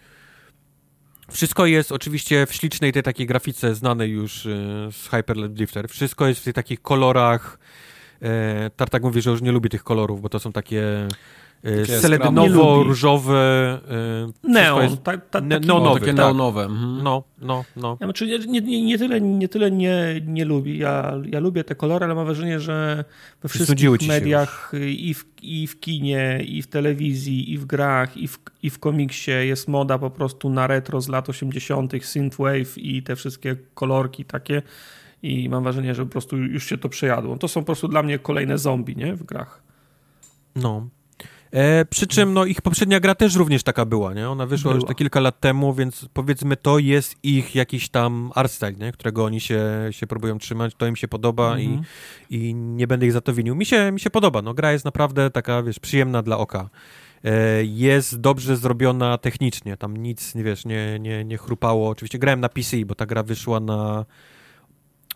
Wszystko jest oczywiście w ślicznej tej takiej grafice znanej już e, z Hyper Drifter. Wszystko jest w tych takich kolorach E, Tartak mówi, że już nie lubi tych kolorów, bo to są Takie seledynowo-różowe... E, Neon, jest- ta, ta, ne- taki- no, No, nowy, takie tak. neonowe. Mhm. No, no, no. Ja, znaczy, nie, nie, nie tyle, nie, tyle nie, nie lubi. Ja, ja lubię te kolory, ale mam wrażenie, że we wszystkich mediach i w, i w kinie, i w telewizji, i w grach, i w, i w komiksie jest moda po prostu na retro z lat 80., synthwave i te wszystkie kolorki takie. I mam wrażenie, że po prostu już się to przejadło. To są po prostu dla mnie kolejne zombie nie? w grach. No. E, przy czym no, ich poprzednia gra też również taka była, nie? Ona wyszła już Była. te kilka lat temu, więc powiedzmy to jest ich jakiś tam art style, nie? którego oni się, się próbują trzymać, to im się podoba Mhm. i, i nie będę ich za to winił. Mi się, mi się podoba, no gra jest naprawdę taka, wiesz, przyjemna dla oka. E, jest dobrze zrobiona technicznie, tam nic, nie wiesz, nie, nie, nie chrupało. Oczywiście grałem na PC, bo ta gra wyszła na...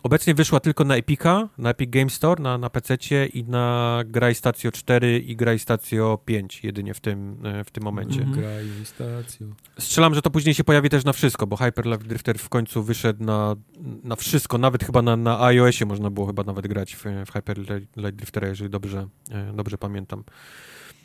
Obecnie wyszła tylko na Epica, na Epic Game Store, na, na PC i na Graj Stacio 4 i Graj Stacio 5 jedynie w tym, e, w tym momencie. Mhm. Graj stacją. Strzelam, że to później się pojawi też na wszystko, bo Hyper Light Drifter w końcu wyszedł na, na wszystko, nawet chyba na, na iOSie można było chyba nawet grać w, w Hyper Light Driftera, jeżeli dobrze, e, dobrze pamiętam.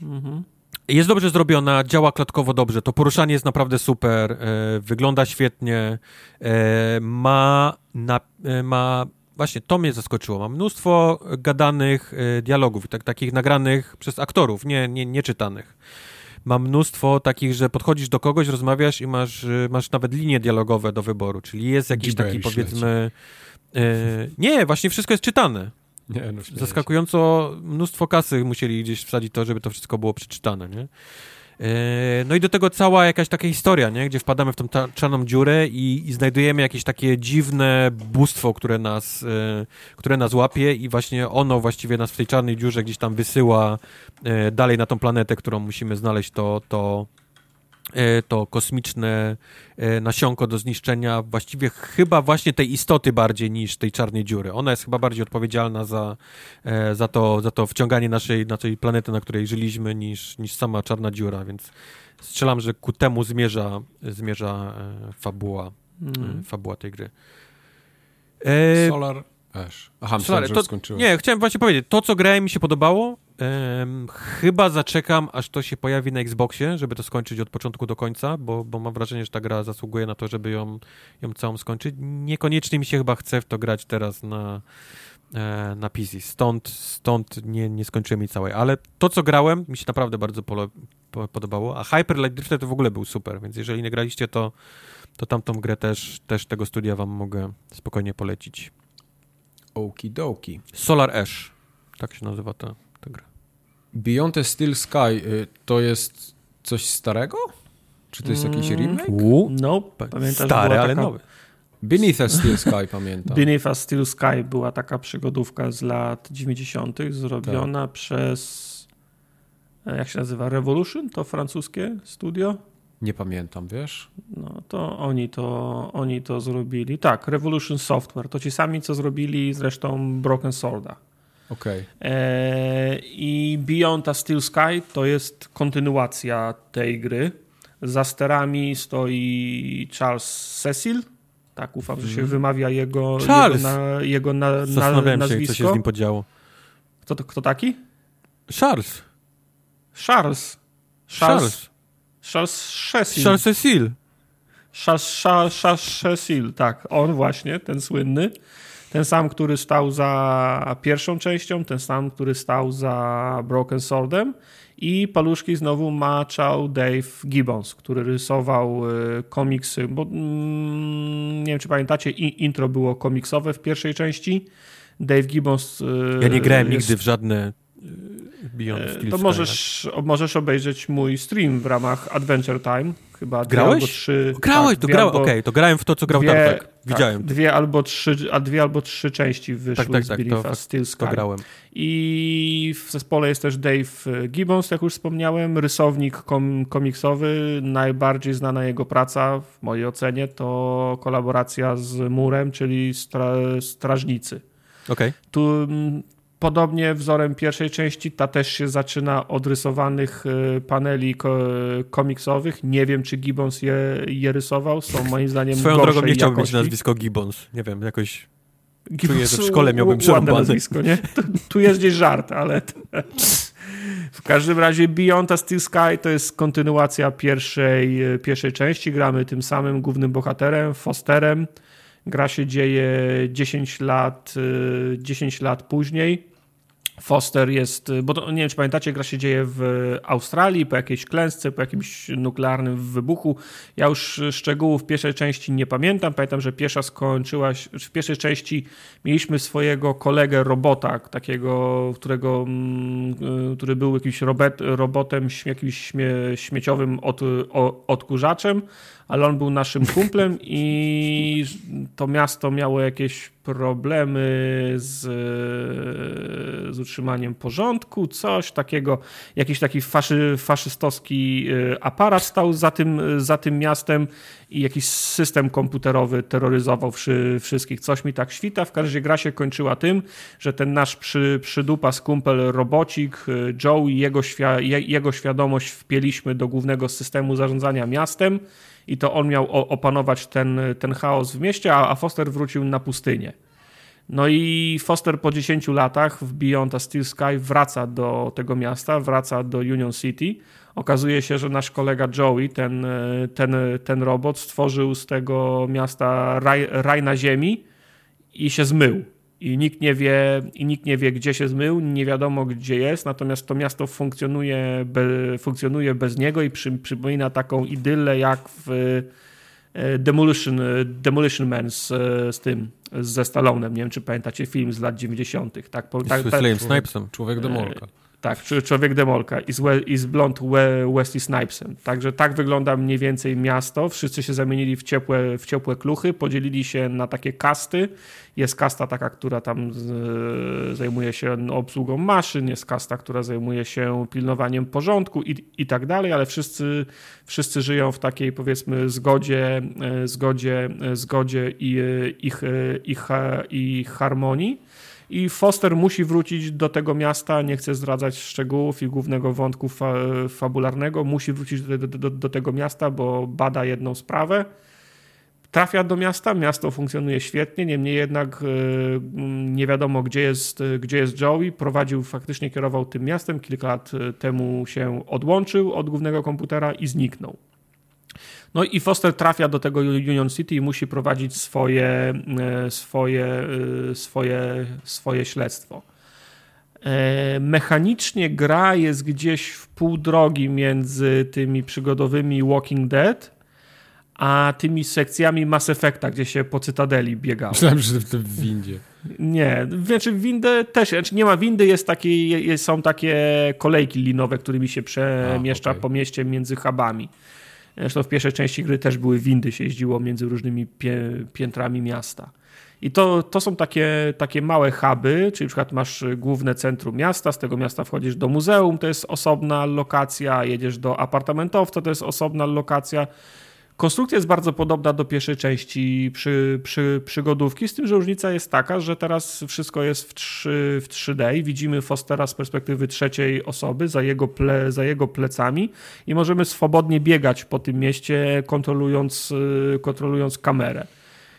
Mhm. Jest dobrze zrobiona, działa klatkowo dobrze, to poruszanie jest naprawdę super, e, wygląda świetnie, e, ma, na, e, ma, właśnie to mnie zaskoczyło, ma mnóstwo gadanych dialogów, tak, takich nagranych przez aktorów, nie, nie, nie czytanych. Ma mnóstwo takich, że podchodzisz do kogoś, rozmawiasz i masz, masz nawet linie dialogowe do wyboru, czyli jest jakiś taki powiedzmy... Nie, właśnie wszystko jest czytane. Nie, no. Zaskakująco mnóstwo kasy musieli gdzieś wsadzić to, żeby to wszystko było przeczytane, nie? E, No i do tego cała jakaś taka historia, nie? Gdzie wpadamy w tą czarną dziurę i, i znajdujemy jakieś takie dziwne bóstwo, które nas, e, które nas łapie i właśnie ono właściwie nas w tej czarnej dziurze gdzieś tam wysyła e, dalej na tą planetę, którą musimy znaleźć to, to, to kosmiczne e, nasionko do zniszczenia właściwie chyba właśnie tej istoty bardziej niż tej czarnej dziury. Ona jest chyba bardziej odpowiedzialna za, e, za, to, za to wciąganie naszej, naszej planety, na której żyliśmy, niż, niż sama czarna dziura, więc strzelam, że ku temu zmierza, zmierza e, fabuła, e, fabuła tej gry. E, Solar Ash. Aha, myślałem, że to, skończyłem. nie, chciałem właśnie powiedzieć, to co grałem mi się podobało, chyba zaczekam, aż to się pojawi na Xboxie, żeby to skończyć od początku do końca, bo, bo mam wrażenie, że ta gra zasługuje na to, żeby ją, ją całą skończyć. Niekoniecznie mi się chyba chce w to grać teraz na, e, na PC, stąd, stąd nie, nie skończyłem jej całej, ale to co grałem mi się naprawdę bardzo pole, po, podobało, a Hyper Light Drifter to w ogóle był super, więc jeżeli nie graliście, to, to tamtą grę też, też tego studia wam mogę spokojnie polecić. Okidoki. Solar Ash. Tak się nazywa ta, ta gra. Beyond the Steel Sky y, to jest coś starego? Czy to jest jakiś Mm. remake? Nope. Pamiętasz, Stary, ale taka, nowy. Beneath a Steel Sky pamiętam. Beneath a Steel Sky była taka przygodówka z lat 90. zrobiona Tak. przez e, jak się nazywa? Revolution? To francuskie studio? Nie pamiętam, wiesz? No to oni to, oni to zrobili. Tak, Revolution Software. To ci sami, co zrobili zresztą Broken Sworda. Okej. E, I Beyond a Steel Sky to jest kontynuacja tej gry. Za sterami stoi Charles Cecil. Tak, ufam, że się wymawia jego, jego, Charles! na, jego na, na, Zastanawiałem się, nazwisko. co się z nim podziało. Kto, to- kto taki? Charles. Charles. Charles. Charles Cecil. Charles Cecil. Charles, Charles, Charles Cecil, tak, on właśnie, ten słynny. Ten sam, który stał za pierwszą częścią, ten sam, który stał za Broken Swordem i paluszki znowu maczał Dave Gibbons, który rysował y, komiksy, bo mm, nie wiem, czy pamiętacie, intro było komiksowe w pierwszej części. Dave Gibbons... y, Ja nie grałem jest- nigdy w żadne Beyond E, Steel To możesz, o- możesz obejrzeć mój stream w ramach Adventure Time. Chyba dwie Grałeś? albo trzy. Grałeś, to dwie grałem, okej, to grałem w to, co grał dwie- Tartak. tak, Widziałem. Dwie albo trzy, a dwie albo trzy części wyszły Tak, tak, z tak, Beneath to Steel To Sky. grałem. I w zespole jest też Dave Gibbons, jak już wspomniałem, rysownik kom, komiksowy. Najbardziej znana jego praca, w mojej ocenie, to kolaboracja z Murem, czyli stra, Strażnicy. Okej. Tu podobnie wzorem pierwszej części, ta też się zaczyna od rysowanych y, paneli ko komiksowych. Nie wiem, czy Gibbons je, je rysował. Są moim zdaniem Swoją drogą nie chciałbym mieć nazwisko Gibbons. Nie wiem, jakoś Czuję, że w szkole miałbym przerąbane. nazwisko, nie? Tu, tu jest gdzieś żart, ale... W każdym razie Beyond a Steel Sky to jest kontynuacja pierwszej, pierwszej części. Gramy tym samym głównym bohaterem, Fosterem. Gra się dzieje 10 lat, 10 lat później. Foster jest, bo to, nie wiem czy pamiętacie, gra się dzieje w Australii po jakiejś klęsce, po jakimś nuklearnym wybuchu. Ja już szczegółów pierwszej części nie pamiętam. Pamiętam, że pierwsza skończyła się, w pierwszej części mieliśmy swojego kolegę robota, takiego, którego, mm, który był jakimś robot, robotem, jakimś śmie, śmieciowym od, odkurzaczem, ale on był naszym kumplem i to miasto miało jakieś problemy z, z utrzymaniem porządku, coś takiego, jakiś taki faszy, faszystowski e, aparat stał za tym, za tym miastem i jakiś system komputerowy terroryzował wszy, wszystkich. Coś mi tak świta. W każdym razie gra się kończyła tym, że ten nasz przy, przydupa skumpel robocik e, Joe i jego, jego świadomość wpieliśmy do głównego systemu zarządzania miastem i to on miał opanować ten, ten chaos w mieście, a, Foster wrócił na pustynię. No i Foster po 10 latach w Beyond a Steel Sky wraca do tego miasta, wraca do Union City. Okazuje się, że nasz kolega Joey, ten, ten, ten robot, stworzył z tego miasta raj, raj na ziemi i się zmył i nikt nie wie, i nikt nie wie gdzie się zmył, nie wiadomo gdzie jest, natomiast to miasto funkcjonuje, be, funkcjonuje bez niego i przy, przypomina taką idylę jak w e, Demolition, Demolition Man z, z tym, ze Stallonem. Nie wiem, czy pamiętacie film z lat 90. Tak, po, tak, tak, Snipesem. Człowiek Demolka. Tak, Człowiek Demolka i z, i z Blond Wesley Snipesem. Także tak wygląda mniej więcej miasto. Wszyscy się zamienili w ciepłe, w ciepłe kluchy, podzielili się na takie kasty. Jest kasta taka, która tam z, zajmuje się obsługą maszyn, jest kasta, która zajmuje się pilnowaniem porządku i, i tak dalej, ale wszyscy, wszyscy żyją w takiej powiedzmy zgodzie, zgodzie, zgodzie i, ich, ich, ich harmonii i Foster musi wrócić do tego miasta, nie chcę zdradzać szczegółów i głównego wątku fa fabularnego, musi wrócić do, do, do, tego miasta, bo bada jedną sprawę. Trafia do miasta, miasto funkcjonuje świetnie, niemniej jednak yy, nie wiadomo, gdzie jest, gdzie jest Joey. Prowadził, faktycznie kierował tym miastem, kilka lat temu się odłączył od głównego komputera i zniknął. No i Foster trafia do tego Union City i musi prowadzić swoje, e, swoje, e, swoje, swoje śledztwo. E, mechanicznie gra jest gdzieś w pół drogi między tymi przygodowymi Walking Dead, a tymi sekcjami Mass Effecta, gdzie się po Cytadeli biegało. Myślałem, że w windzie. Nie, znaczy windę też, znaczy nie ma windy, jest taki, są takie kolejki linowe, którymi się przemieszcza a, okay. po mieście między hubami. Zresztą w pierwszej części gry też były windy, się jeździło między różnymi piętrami miasta. I to, to są takie, takie małe huby, czyli na przykład masz główne centrum miasta, z tego miasta wchodzisz do muzeum, to jest osobna lokacja, jedziesz do apartamentowca, to jest osobna lokacja. Konstrukcja jest bardzo podobna do pierwszej części przy, przy, przygodówki, z tym, że różnica jest taka, że teraz wszystko jest w, 3, w 3D. Widzimy Fostera z perspektywy trzeciej osoby za jego, ple, za jego plecami i możemy swobodnie biegać po tym mieście, kontrolując, kontrolując kamerę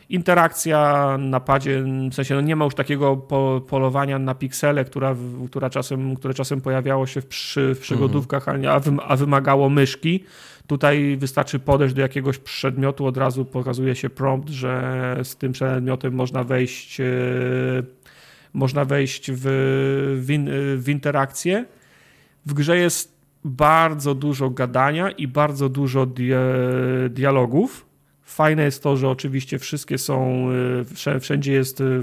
interakcja na padzie, w sensie no nie ma już takiego po, polowania na piksele, która, która czasem, które czasem pojawiało się w, przy, w przygodówkach, a, a wymagało myszki. Tutaj wystarczy podejść do jakiegoś przedmiotu, od razu pokazuje się prompt, że z tym przedmiotem można wejść, e, można wejść w, w, in, w interakcję. W grze jest bardzo dużo gadania i bardzo dużo dialogów Fajne jest to, że oczywiście wszystkie są, y, wszędzie jest y,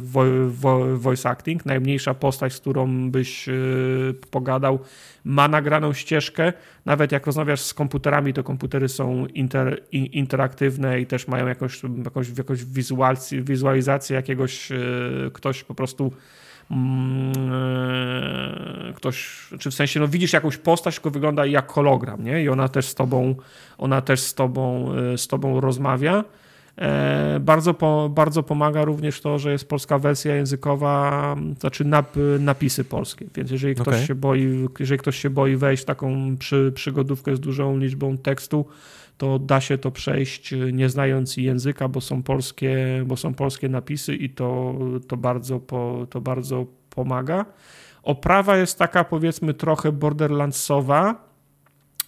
voice acting. Najmniejsza postać, z którą byś y, pogadał, ma nagraną ścieżkę. Nawet jak rozmawiasz z komputerami, to komputery są inter, interaktywne i też mają jakąś, jakąś, jakąś wizualizację jakiegoś, ktoś po prostu ktoś, czy w sensie, no widzisz jakąś postać, tylko wygląda jak hologram, nie? I ona też z tobą, ona też z tobą, z tobą rozmawia. E, bardzo, po, bardzo pomaga również to, że jest polska wersja językowa, znaczy nap, napisy polskie, więc jeżeli ktoś, okay. się boi, jeżeli ktoś się boi wejść w taką przy, przygodówkę z dużą liczbą tekstu, to da się to przejść nie znając języka, bo są polskie, bo są polskie napisy i to, to, bardzo, po, to bardzo pomaga. Oprawa jest taka powiedzmy trochę borderlandsowa,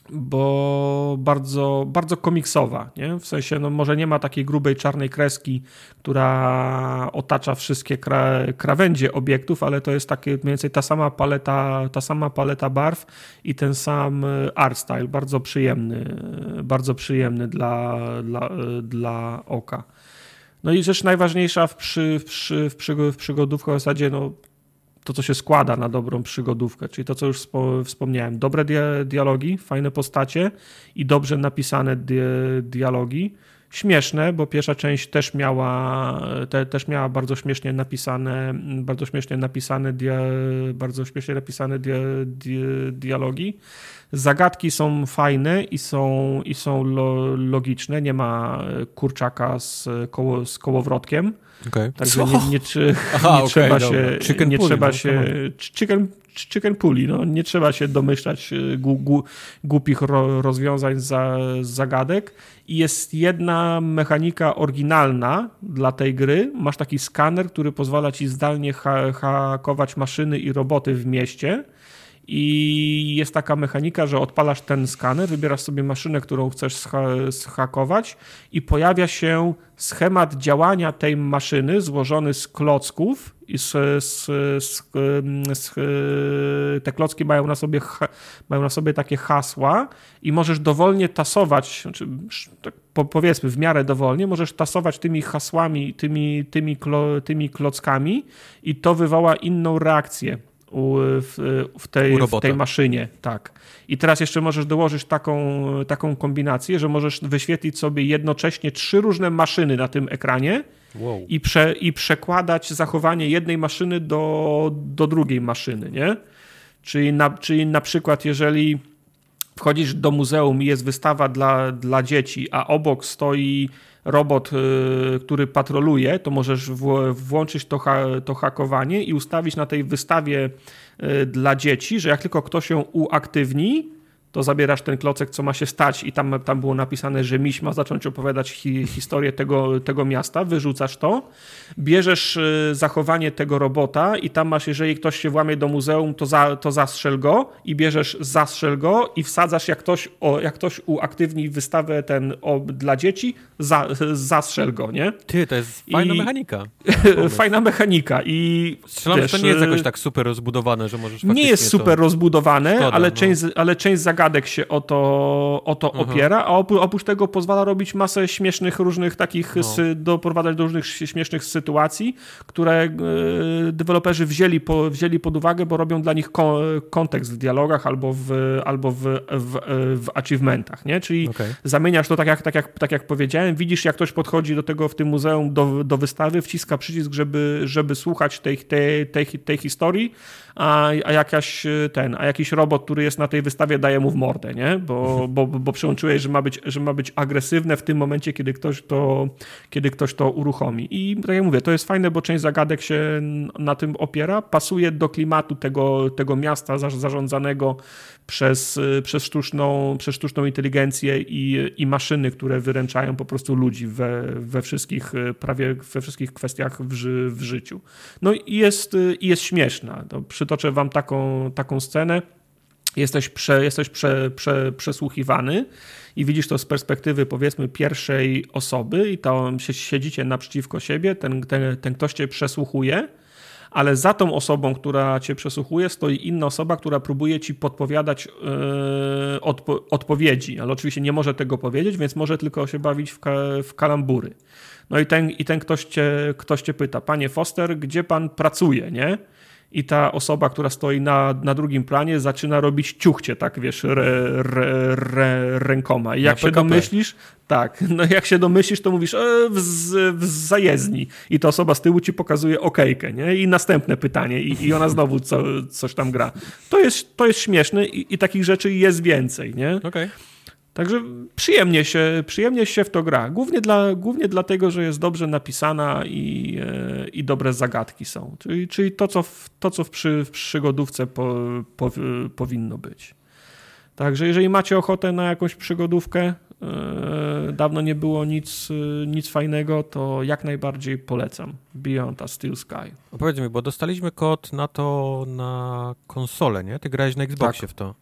bo bardzo, bardzo komiksowa, nie? w sensie no może nie ma takiej grubej czarnej kreski, która otacza wszystkie kra krawędzie obiektów, ale to jest takie mniej więcej ta sama paleta, ta sama paleta barw i ten sam art style, bardzo przyjemny, bardzo przyjemny dla, dla, dla oka. No i rzecz najważniejsza w, przy, w, przy, w przygodówkach w zasadzie no, to, co się składa na dobrą przygodówkę, czyli to, co już wspomniałem. Dobre dialogi, fajne postacie i dobrze napisane dialogi. Śmieszne, bo pierwsza część też miała, te, też miała bardzo śmiesznie napisane, bardzo śmiesznie napisane, dia, bardzo śmiesznie napisane dia, dia, dialogi. Zagadki są fajne i są, i są lo, logiczne. Nie ma kurczaka z, koło, z kołowrotkiem Okay. Także nie, nie, nie, Aha, nie okay, trzeba dobra. się. Chicken nie trzeba no, się. Chicken, chicken puli, no, nie trzeba się domyślać y, gu, gu, głupich ro, rozwiązań za, zagadek. I jest jedna mechanika oryginalna dla tej gry. Masz taki skaner, który pozwala ci zdalnie ha hakować maszyny i roboty w mieście i jest taka mechanika, że odpalasz ten skaner, wybierasz sobie maszynę, którą chcesz zhakować i pojawia się schemat działania tej maszyny złożony z klocków i z, z, z, te klocki mają na, sobie, mają na sobie takie hasła i możesz dowolnie tasować, znaczy, tak powiedzmy w miarę dowolnie, możesz tasować tymi hasłami, tymi, tymi, tymi klockami i to wywoła inną reakcję w, w, tej, w tej maszynie. Tak. I teraz jeszcze możesz dołożyć taką, taką kombinację, że możesz wyświetlić sobie jednocześnie trzy różne maszyny na tym ekranie wow. i, prze, i przekładać zachowanie jednej maszyny do, do drugiej maszyny, nie? Czyli na, czyli na przykład, jeżeli wchodzisz do muzeum i jest wystawa dla, dla dzieci, a obok stoi robot, y, który patroluje, to możesz włączyć to, ha to hakowanie i ustawić na tej wystawie y, dla dzieci, że jak tylko ktoś się uaktywni, to zabierasz ten klocek, co ma się stać i tam, tam było napisane, że miś ma zacząć opowiadać hi, historię tego, tego miasta, wyrzucasz to, bierzesz y, zachowanie tego robota i tam masz, jeżeli ktoś się włamie do muzeum, to, za, to zastrzel go i bierzesz zastrzel go i wsadzasz, jak ktoś, o, jak ktoś uaktywni wystawę ten o, dla dzieci, za, zastrzel go, nie? Ty, to jest fajna I... mechanika. fajna mechanika i Strzelam, wiesz, to nie jest jakoś tak super rozbudowane, że możesz Nie jest super to... rozbudowane, Szkoda, ale, no. część, ale część zagadnień zagadek się o to, o to opiera, a oprócz tego pozwala robić masę śmiesznych różnych takich, no. sy, doprowadzać do różnych śmiesznych sytuacji, które y, deweloperzy wzięli, po, wzięli pod uwagę, bo robią dla nich ko, kontekst w dialogach albo w, albo w, w, w achievementach, nie? Czyli okay. zamieniasz to tak jak, tak, jak, tak jak powiedziałem, widzisz jak ktoś podchodzi do tego w tym muzeum, do, do wystawy, wciska przycisk, żeby, żeby słuchać tej, tej, tej, tej historii, a, a, jakaś ten, a jakiś robot, który jest na tej wystawie daje mu w mordę, nie? Bo, bo, bo przełączyłeś, że ma, być, że ma być agresywne w tym momencie, kiedy ktoś, to, kiedy ktoś to uruchomi. I tak jak mówię, to jest fajne, bo część zagadek się na tym opiera, pasuje do klimatu tego, tego miasta zarządzanego przez, przez, sztuczną, przez sztuczną inteligencję i, i maszyny, które wyręczają po prostu ludzi we, we wszystkich, prawie we wszystkich kwestiach w, ży, w życiu. No i jest, i jest śmieszna. To przytoczę wam taką, taką scenę jesteś, prze, jesteś prze, prze, przesłuchiwany i widzisz to z perspektywy powiedzmy pierwszej osoby i to siedzicie naprzeciwko siebie, ten, ten, ten ktoś cię przesłuchuje, ale za tą osobą, która cię przesłuchuje, stoi inna osoba, która próbuje ci podpowiadać yy, odpo odpowiedzi, ale oczywiście nie może tego powiedzieć, więc może tylko się bawić w, ka w kalambury. No i ten, i ten ktoś, cię, ktoś cię pyta, panie Foster, gdzie pan pracuje, nie? I ta osoba, która stoi na, na drugim planie, zaczyna robić ciuchcie, tak wiesz, re, re, re, rękoma. I jak się domyślisz, tak, no jak się domyślisz, to mówisz e, w, w zajezdni i ta osoba z tyłu ci pokazuje okejkę, nie? I następne pytanie i, i ona znowu co, coś tam gra. To jest, to jest śmieszne i, i takich rzeczy jest więcej, nie? Okay. Także przyjemnie się, przyjemnie się w to gra. Głównie, dla, głównie dlatego, że jest dobrze napisana i, e, i dobre zagadki są. Czyli, czyli to, co w, to, co w, przy, w przygodówce po, po, powinno być. Także jeżeli macie ochotę na jakąś przygodówkę, e, dawno nie było nic, nic fajnego, to jak najbardziej polecam. Beyond a Steel Sky. Opowiedz mi, bo dostaliśmy kod na to na konsolę, nie? Ty grałeś na Xboxie tak. w to.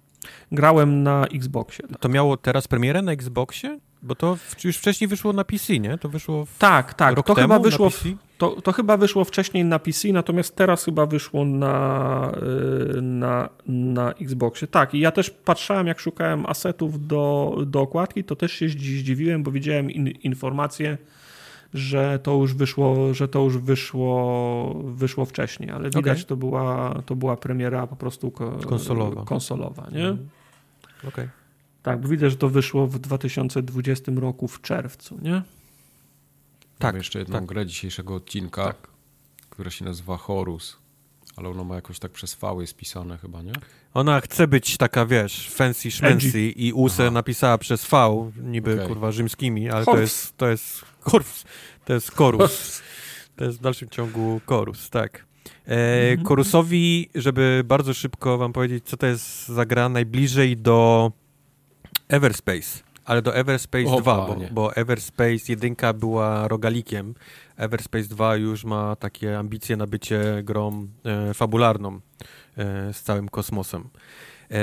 Grałem na Xboxie. Tak. To miało teraz premierę na Xboxie? Bo to już wcześniej wyszło na PC, nie? To wyszło w... Tak, tak. Rok to temu chyba wyszło na w, to, to chyba wyszło wcześniej na PC, natomiast teraz chyba wyszło na, y, na, na Xboxie. Tak, i ja też patrzałem, jak szukałem asetów do, do okładki, to też się zdziwiłem, bo widziałem in, informację, że to już wyszło, że to już wyszło, wyszło wcześniej, ale widać, Okay. to, była, to była premiera po prostu ko, Konsolowa. konsolowa nie? Mhm. Okej. Tak, bo widzę, że to wyszło w 2020 roku w czerwcu, nie? Tak. Tak, jeszcze jedną tak. grę dzisiejszego odcinka, Tak. która się nazywa Horus. Ale ono ma jakoś tak przez V jest pisane chyba, nie? Ona chce być taka, wiesz, fancy szmancy i USE Aha. napisała przez V, niby Okej. kurwa rzymskimi, ale to jest, to jest Korus, to jest Korus. To jest w dalszym ciągu Korus, tak. E, Mhm. Korusowi, żeby bardzo szybko wam powiedzieć, co to jest za gra, najbliżej do Everspace, ale do Everspace O, 2, bo, bo Everspace 1 była rogalikiem, Everspace 2 już ma takie ambicje na bycie grą e, fabularną e, z całym kosmosem. E,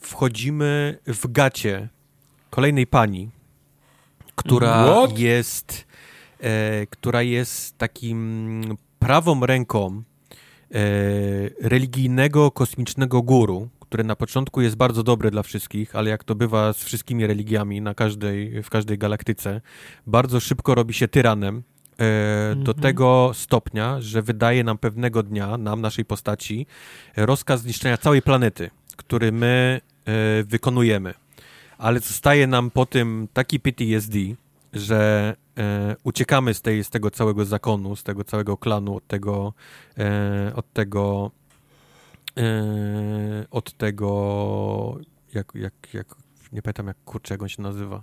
wchodzimy w gacie kolejnej pani, która What? jest e, która jest takim prawą ręką e, religijnego kosmicznego guru, który na początku jest bardzo dobry dla wszystkich, ale jak to bywa z wszystkimi religiami na każdej, w każdej galaktyce, bardzo szybko robi się tyranem. E, do Mhm. tego stopnia, że wydaje nam pewnego dnia, nam, naszej postaci, rozkaz zniszczenia całej planety, który my e, wykonujemy. Ale zostaje nam po tym taki PTSD, że e, uciekamy z, tej, z tego całego zakonu, z tego całego klanu, od tego, e, od tego, e, od tego, jak, jak, jak, nie pamiętam jak kurczę, jak on się nazywa.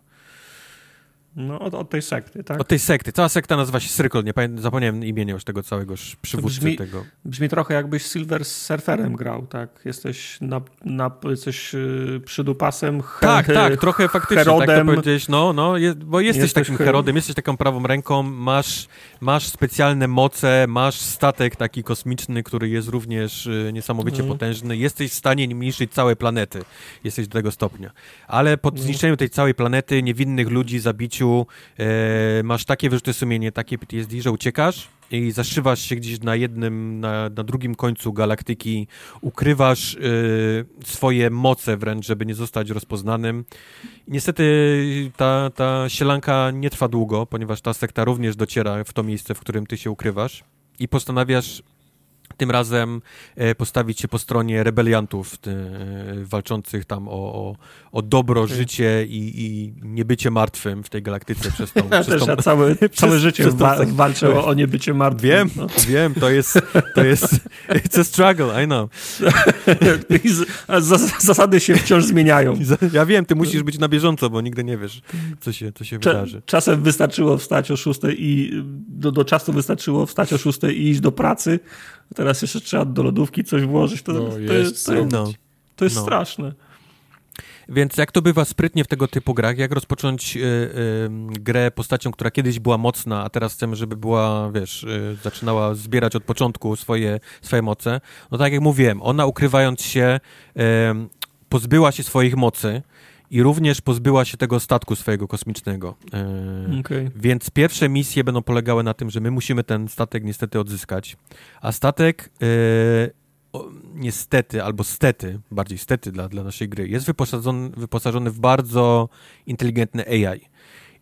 No, od, od tej sekty, tak? Od tej sekty. Cała sekta nazywa się Cyrcle, nie pamiętam, zapomniałem imienia już tego całego przywódcy brzmi- tego. Brzmi trochę jakbyś Silver Surferem grał, tak? Jesteś na, na jesteś yy, przydupasem. He, Tak, tak, trochę faktycznie, tak Herodem. to powiedziałeś, no, no, bo jesteś, Jesteś takim he- Herodem, jesteś taką prawą ręką, masz, masz specjalne moce, masz statek taki kosmiczny, który jest również y, niesamowicie Mhm. potężny, jesteś w stanie niszczyć całe planety, jesteś do tego stopnia. Ale po No. zniszczeniu tej całej planety, niewinnych ludzi, zabiciu, e, masz takie wyrzuty sumienie, takie PTSD, że uciekasz i zaszywasz się gdzieś na jednym, na, na drugim końcu galaktyki, ukrywasz y, swoje moce wręcz, żeby nie zostać rozpoznanym. I niestety ta, ta sielanka nie trwa długo, ponieważ ta sekta również dociera w to miejsce, w którym ty się ukrywasz i postanawiasz tym razem e, postawić się po stronie rebeliantów e, walczących tam o, o, o dobro, życie i, i niebycie martwym w tej galaktyce przez tą... Ja przez też tą ja całe, całe życie przez wa- walczę o, o niebycie martwym. Wiem, No. wiem, to jest, to jest, it's a struggle, I know. Zas- zasady się wciąż zmieniają. Ja wiem, ty musisz być na bieżąco, bo nigdy nie wiesz, co się, co się wydarzy. czasem wystarczyło wstać o 6 i do, do czasu wystarczyło wstać o 6 i iść do pracy. Teraz jeszcze trzeba do lodówki coś włożyć. To, No, to, jest to, jest, No. to jest no. straszne. Więc jak to bywa sprytnie w tego typu grach, jak rozpocząć y, y, grę postacią, która kiedyś była mocna, a teraz chcemy, żeby była, wiesz, y, zaczynała zbierać od początku swoje, swoje moce, no tak jak mówiłem, ona ukrywając się y, pozbyła się swoich mocy i również pozbyła się tego statku swojego kosmicznego. Y, Okej. Więc pierwsze misje będą polegały na tym, że my musimy ten statek niestety odzyskać, a statek e, o, niestety, albo stety, bardziej stety dla, dla naszej gry, jest wyposażony, wyposażony w bardzo inteligentny AI.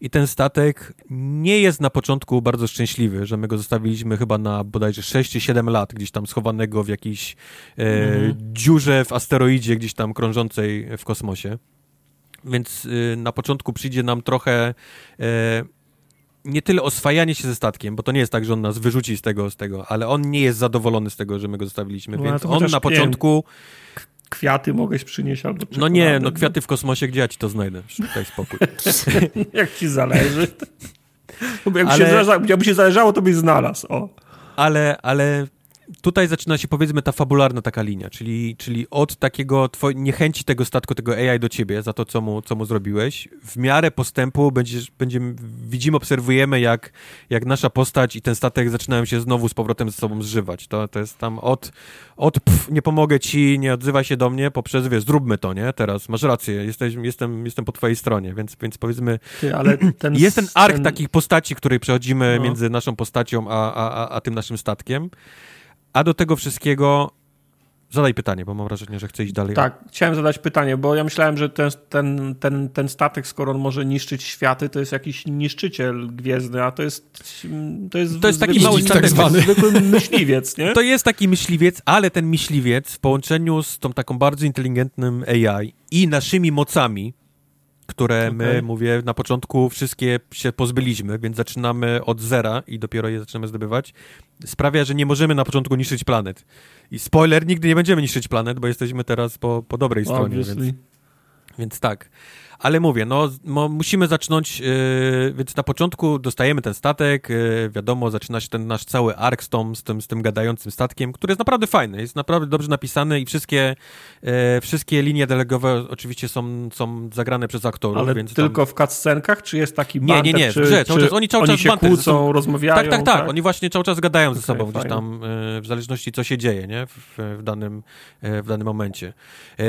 I ten statek nie jest na początku bardzo szczęśliwy, że my go zostawiliśmy chyba na bodajże 6 czy 7 lat, gdzieś tam schowanego w jakiejś e, Mhm. dziurze w asteroidzie, gdzieś tam krążącej w kosmosie. Więc y, na początku przyjdzie nam trochę e, nie tyle oswajanie się ze statkiem, bo to nie jest tak, że on nas wyrzuci z tego, z tego, ale on nie jest zadowolony z tego, że my go zostawiliśmy, No, więc on na początku kwiaty mogłeś przynieść albo czekoladę. No nie, no kwiaty w kosmosie, gdzie ja ci to znajdę? Daj spokój. Jak ci zależy. Jakby, ale... się zależało, jakby się zależało, to byś znalazł. O. Ale, ale tutaj zaczyna się powiedzmy ta fabularna taka linia, czyli, czyli od takiego twoj, niechęci tego statku, tego AI do ciebie za to, co mu, co mu zrobiłeś, w miarę postępu będziesz, będziemy, widzimy, obserwujemy, jak, jak nasza postać i ten statek zaczynają się znowu z powrotem ze sobą zżywać. To, to jest tam od, od pff, nie pomogę ci, nie odzywaj się do mnie, poprzez, wiesz, zróbmy to, nie? Teraz, masz rację, jesteś, jestem, jestem po twojej stronie, więc, więc powiedzmy, Ty, ale ten, jest ten ark ten... takich postaci, której przechodzimy no. między naszą postacią a, a, a, a tym naszym statkiem. A do tego wszystkiego Zadaj pytanie, bo mam wrażenie, że chcę iść dalej. Tak, chciałem zadać pytanie, bo ja myślałem, że ten, ten, ten, ten statek, skoro on może niszczyć światy, to jest jakiś niszczyciel gwiezdny, a to jest to jest, to jest taki mały statek, tak zwany. zwykły myśliwiec, nie? To jest taki myśliwiec, ale ten myśliwiec w połączeniu z tą taką bardzo inteligentnym AI i naszymi mocami, które okay. my, mówię, na początku wszystkie się pozbyliśmy, więc zaczynamy od zera i dopiero je zaczynamy zdobywać, sprawia, że nie możemy na początku niszczyć planet. I spoiler, nigdy nie będziemy niszczyć planet, bo jesteśmy teraz po, po dobrej stronie, więc, więc tak. Ale mówię, no, no musimy zacząć, yy, więc na początku dostajemy ten statek, yy, wiadomo, zaczyna się ten nasz cały ark z, tą, z, tym, z tym gadającym statkiem, który jest naprawdę fajny, jest naprawdę dobrze napisany i wszystkie, yy, wszystkie linie dialogowe oczywiście są, są zagrane przez aktorów. Ale więc tylko tam... w cutscenkach, czy jest taki banter, Nie, nie, nie, czy, grze, cały czas, oni cały oni czas się banter, kłócą, są... rozmawiają. Tak, tak, tak, tak, oni właśnie cały czas gadają ze okay, sobą gdzieś tam, w zależności co się dzieje, nie, w, w, danym, w danym momencie.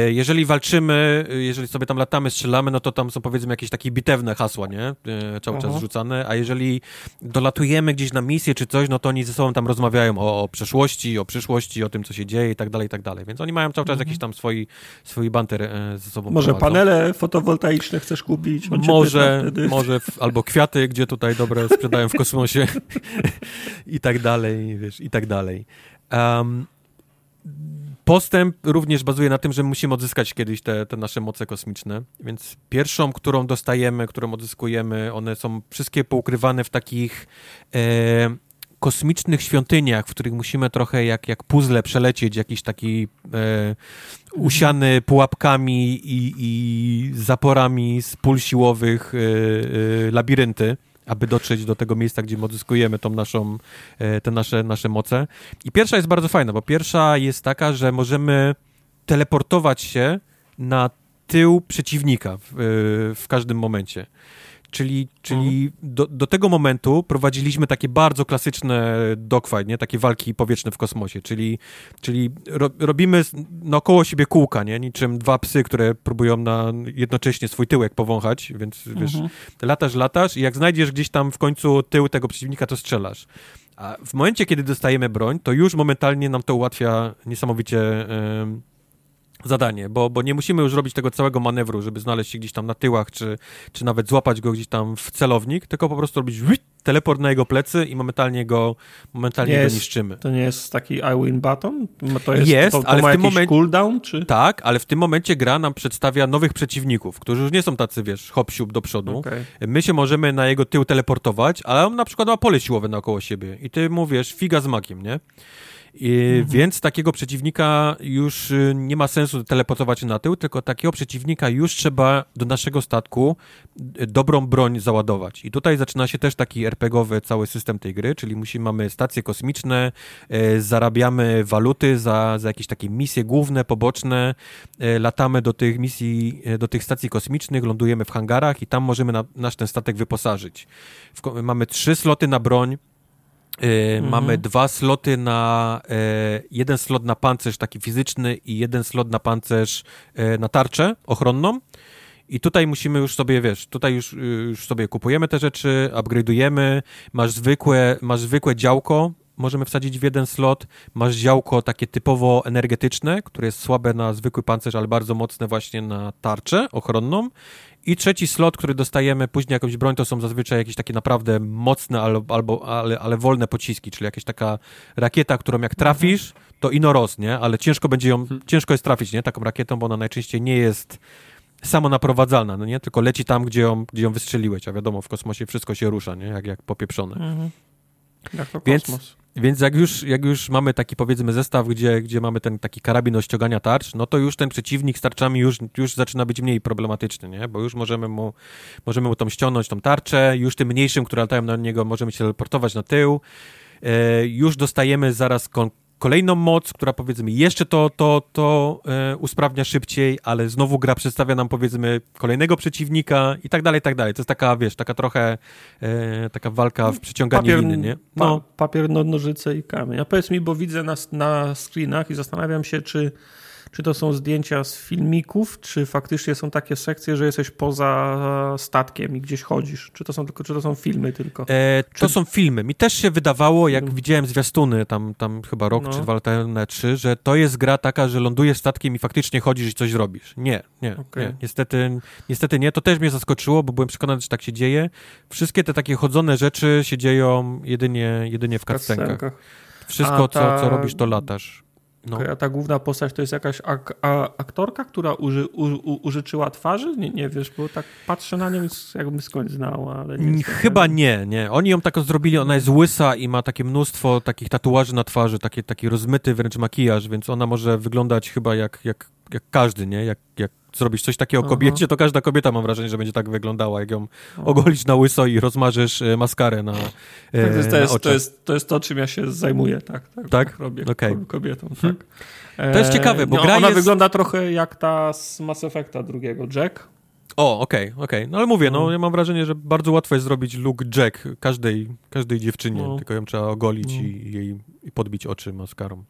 Jeżeli walczymy, jeżeli sobie tam latamy, strzelamy, no to tam są powiedzmy jakieś takie bitewne hasła, nie? E, cały czas rzucane, a jeżeli dolatujemy gdzieś na misję czy coś, no to oni ze sobą tam rozmawiają o, o przeszłości, o przyszłości, o tym, co się dzieje i tak dalej, i tak dalej. Więc oni mają cały czas mhm. jakiś tam swój, swój banter e, ze sobą Może prowadzą. panele fotowoltaiczne chcesz kupić? może, może w, albo kwiaty, gdzie tutaj dobre sprzedają w kosmosie i tak dalej, wiesz, i tak dalej. Um, Postęp również bazuje na tym, że musimy odzyskać kiedyś te, te nasze moce kosmiczne, więc pierwszą, którą dostajemy, którą odzyskujemy, one są wszystkie poukrywane w takich e, kosmicznych świątyniach, w których musimy trochę jak, jak puzzle przelecieć, jakiś taki e, usiany pułapkami i, i zaporami z pól siłowych e, e labirynty aby dotrzeć do tego miejsca, gdzie odzyskujemy tą naszą, e, te nasze, nasze moce. I pierwsza jest bardzo fajna, bo pierwsza jest taka, że możemy teleportować się na tył przeciwnika w, e, w każdym momencie. Czyli, czyli mhm. do, do tego momentu prowadziliśmy takie bardzo klasyczne dogfight, nie? Takie walki powietrzne w kosmosie, czyli, czyli ro, robimy naokoło siebie kółka, nie? Niczym dwa psy, które próbują na jednocześnie swój tyłek powąchać, więc mhm. wiesz, latasz, latasz i jak znajdziesz gdzieś tam w końcu tył tego przeciwnika, to strzelasz. A w momencie, kiedy dostajemy broń, to już momentalnie nam to ułatwia niesamowicie... Yy, zadanie, bo, bo nie musimy już robić tego całego manewru, żeby znaleźć się gdzieś tam na tyłach, czy, czy nawet złapać go gdzieś tam w celownik, tylko po prostu robić teleport na jego plecy i momentalnie go, momentalnie go jest, niszczymy. To nie jest taki I win button? To jest, jest to, to ale w tym momencie... cooldown, czy? Tak, ale w tym momencie gra nam przedstawia nowych przeciwników, którzy już nie są tacy, wiesz, hop do przodu. Okay. My się możemy na jego tył teleportować, ale on na przykład ma pole siłowe naokoło siebie i ty mówisz figa z makiem, nie? Mhm. Więc takiego przeciwnika już y, nie ma sensu teleportować na tył, tylko takiego przeciwnika już trzeba do naszego statku y, dobrą broń załadować. I tutaj zaczyna się też taki RPGowy cały system tej gry, czyli musimy, mamy stacje kosmiczne, y, zarabiamy waluty za, za jakieś takie misje główne, poboczne, latamy do tych misji, do tych stacji kosmicznych, lądujemy w hangarach i tam możemy na, nasz ten statek wyposażyć. W, mamy trzy sloty na broń, mhm. Mamy dwa sloty na. E, jeden slot na pancerz taki fizyczny i jeden slot na pancerz e, na tarczę ochronną. I tutaj musimy już sobie, wiesz, tutaj już, już sobie kupujemy te rzeczy, upgrade'ujemy, masz zwykłe, masz zwykłe działko, możemy wsadzić w jeden slot, masz działko takie typowo energetyczne, które jest słabe na zwykły pancerz, ale bardzo mocne właśnie na tarczę ochronną i trzeci slot, który dostajemy później jakąś broń, to są zazwyczaj jakieś takie naprawdę mocne albo, albo ale, ale wolne pociski, czyli jakaś taka rakieta, którą jak trafisz, to ino roz, nie? Ale ciężko będzie ją, hmm. ciężko jest trafić, nie? Taką rakietą, bo ona najczęściej nie jest samonaprowadzalna, no nie? Tylko leci tam, gdzie ją, gdzie ją wystrzeliłeś, a wiadomo, w kosmosie wszystko się rusza, nie? Jak, jak popieprzone. Mhm. Jak to Więc, kosmos. Więc jak już, jak już mamy taki powiedzmy zestaw, gdzie, gdzie mamy ten taki karabin do ściągania tarcz, no to już ten przeciwnik z tarczami już, już zaczyna być mniej problematyczny, nie? Bo już możemy mu, możemy mu tą ściągnąć tą tarczę, już tym mniejszym, które latają na niego, możemy się teleportować na tył. E, już dostajemy zaraz kon kolejną moc, która powiedzmy jeszcze to, to, to e, usprawnia szybciej, ale znowu gra przedstawia nam powiedzmy kolejnego przeciwnika i tak dalej, i tak dalej. To jest taka, wiesz, taka trochę e, taka walka w przeciąganiu papier, liny, nie? No. Pa, papier, no, nożyce i kamień. A powiedz mi, bo widzę na, na screenach i zastanawiam się, czy czy to są zdjęcia z filmików, czy faktycznie są takie sekcje, że jesteś poza statkiem i gdzieś chodzisz? Czy to są tylko, czy to są filmy tylko? E, czy... To są filmy. Mi też się wydawało, jak hmm. widziałem zwiastuny tam, tam chyba rok no. czy dwa lata na trzy, że to jest gra taka, że lądujesz statkiem i faktycznie chodzisz i coś robisz. Nie, nie, okay. nie. Niestety, niestety nie. To też mnie zaskoczyło, bo byłem przekonany, że tak się dzieje. Wszystkie te takie chodzone rzeczy się dzieją jedynie, jedynie w cutscenkach. Wszystko, ta... co, co robisz, to latasz. No. A ta główna postać to jest jakaś ak aktorka, która uży, użyczyła twarzy? Nie, nie wiesz, bo tak patrzę na nią, jakbym skądś znała, ale nie Chyba nie, nie. Oni ją tak zrobili, ona jest łysa i ma takie mnóstwo takich tatuaży na twarzy, taki, taki rozmyty wręcz makijaż, więc ona może wyglądać chyba jak, jak, jak każdy, nie? Jak, jak zrobisz coś takiego Aha. kobiecie, to każda kobieta mam wrażenie, że będzie tak wyglądała, jak ją ogolić na łyso i rozmarzysz e, maskarę na, tak, to, jest, to, jest, to, jest, to jest to, czym ja się zajmuję, tak? Tak? tak? Robię okay. kobietą, tak. To jest ciekawe, bo no, gra Ona jest... wygląda trochę jak ta z Mass Effecta drugiego, Jack. O, okej, okay, okej. Okay. No ale mówię, no, no ja mam wrażenie, że bardzo łatwo jest zrobić look Jack każdej, każdej dziewczynie, no. tylko ją trzeba ogolić no. i, jej, i podbić oczy maskarą.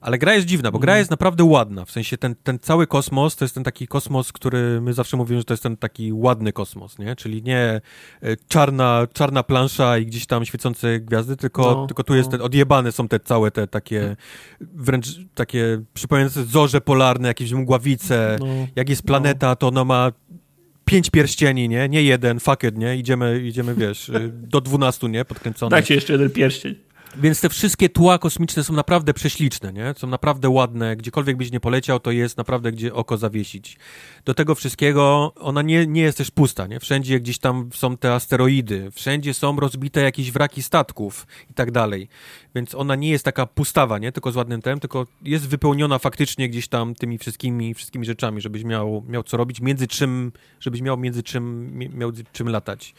Ale gra jest dziwna, bo gra mhm. jest naprawdę ładna. W sensie ten, ten cały kosmos to jest ten taki kosmos, który my zawsze mówimy, że to jest ten taki ładny kosmos, nie? Czyli nie e, czarna, czarna plansza i gdzieś tam świecące gwiazdy, tylko, no, tylko tu no. jest ten, odjebane są te całe te takie wręcz takie przypominające zorze polarne, jakieś mgławice. No, Jak jest planeta, no. to ona ma pięć pierścieni, nie? Nie jeden, fuck it, nie? Idziemy, idziemy wiesz, do dwunastu, nie? Podkręcone. Dajcie jeszcze jeden pierścień. Więc te wszystkie tła kosmiczne są naprawdę prześliczne, nie? Są naprawdę ładne. Gdziekolwiek byś nie poleciał, to jest naprawdę gdzie oko zawiesić. Do tego wszystkiego ona nie, nie jest też pusta, nie? Wszędzie gdzieś tam są te asteroidy, wszędzie są rozbite jakieś wraki statków i tak dalej. Więc ona nie jest taka pustawa, nie? Tylko z ładnym tem, tylko jest wypełniona faktycznie gdzieś tam tymi wszystkimi, wszystkimi rzeczami, żebyś miał, miał co robić, między czym, żebyś miał między czym, miał czym latać.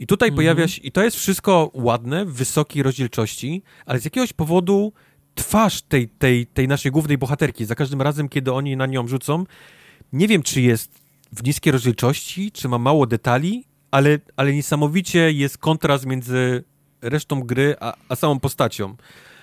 I tutaj mhm. pojawia się, i to jest wszystko ładne, w wysokiej rozdzielczości, ale z jakiegoś powodu twarz tej, tej, tej naszej głównej bohaterki, za każdym razem, kiedy oni na nią rzucą, nie wiem, czy jest w niskiej rozdzielczości, czy ma mało detali, ale, ale niesamowicie jest kontrast między resztą gry, a, a samą postacią.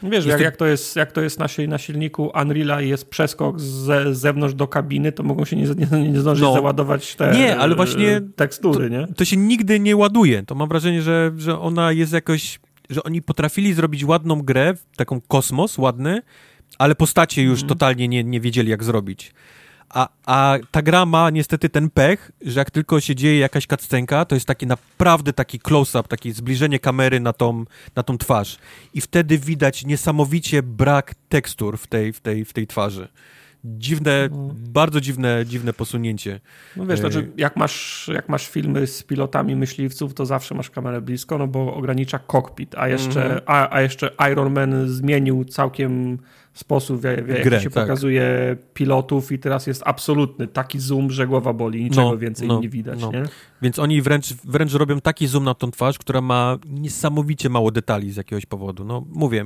Wiesz, jak, to... jak, to jest, jak to jest na, na silniku Unreal'a i jest przeskok z, z zewnątrz do kabiny, to mogą się nie, nie, nie zdążyć no. załadować te nie, ale właśnie tekstury, to, nie? To się nigdy nie ładuje. To mam wrażenie, że, że ona jest jakoś... Że oni potrafili zrobić ładną grę, taką kosmos ładny, ale postacie już mm. totalnie nie, nie wiedzieli, jak zrobić. A, a ta gra ma niestety ten pech, że jak tylko się dzieje jakaś cutscenka, to jest taki naprawdę taki close-up, takie zbliżenie kamery na tą, na tą twarz. I wtedy widać niesamowicie brak tekstur w tej, w tej, w tej twarzy. Dziwne, no. bardzo dziwne, dziwne posunięcie. No wiesz, to, znaczy, jak masz, jak masz filmy z pilotami myśliwców, to zawsze masz kamerę blisko, no bo ogranicza kokpit, a jeszcze, mm -hmm. a, a jeszcze Iron Man zmienił całkiem sposób, w jaki Grę, się tak. pokazuje pilotów i teraz jest absolutny taki zoom, że głowa boli, niczego no, więcej no, nie widać. No. Nie? Więc oni wręcz, wręcz robią taki zoom na tą twarz, która ma niesamowicie mało detali z jakiegoś powodu. No mówię,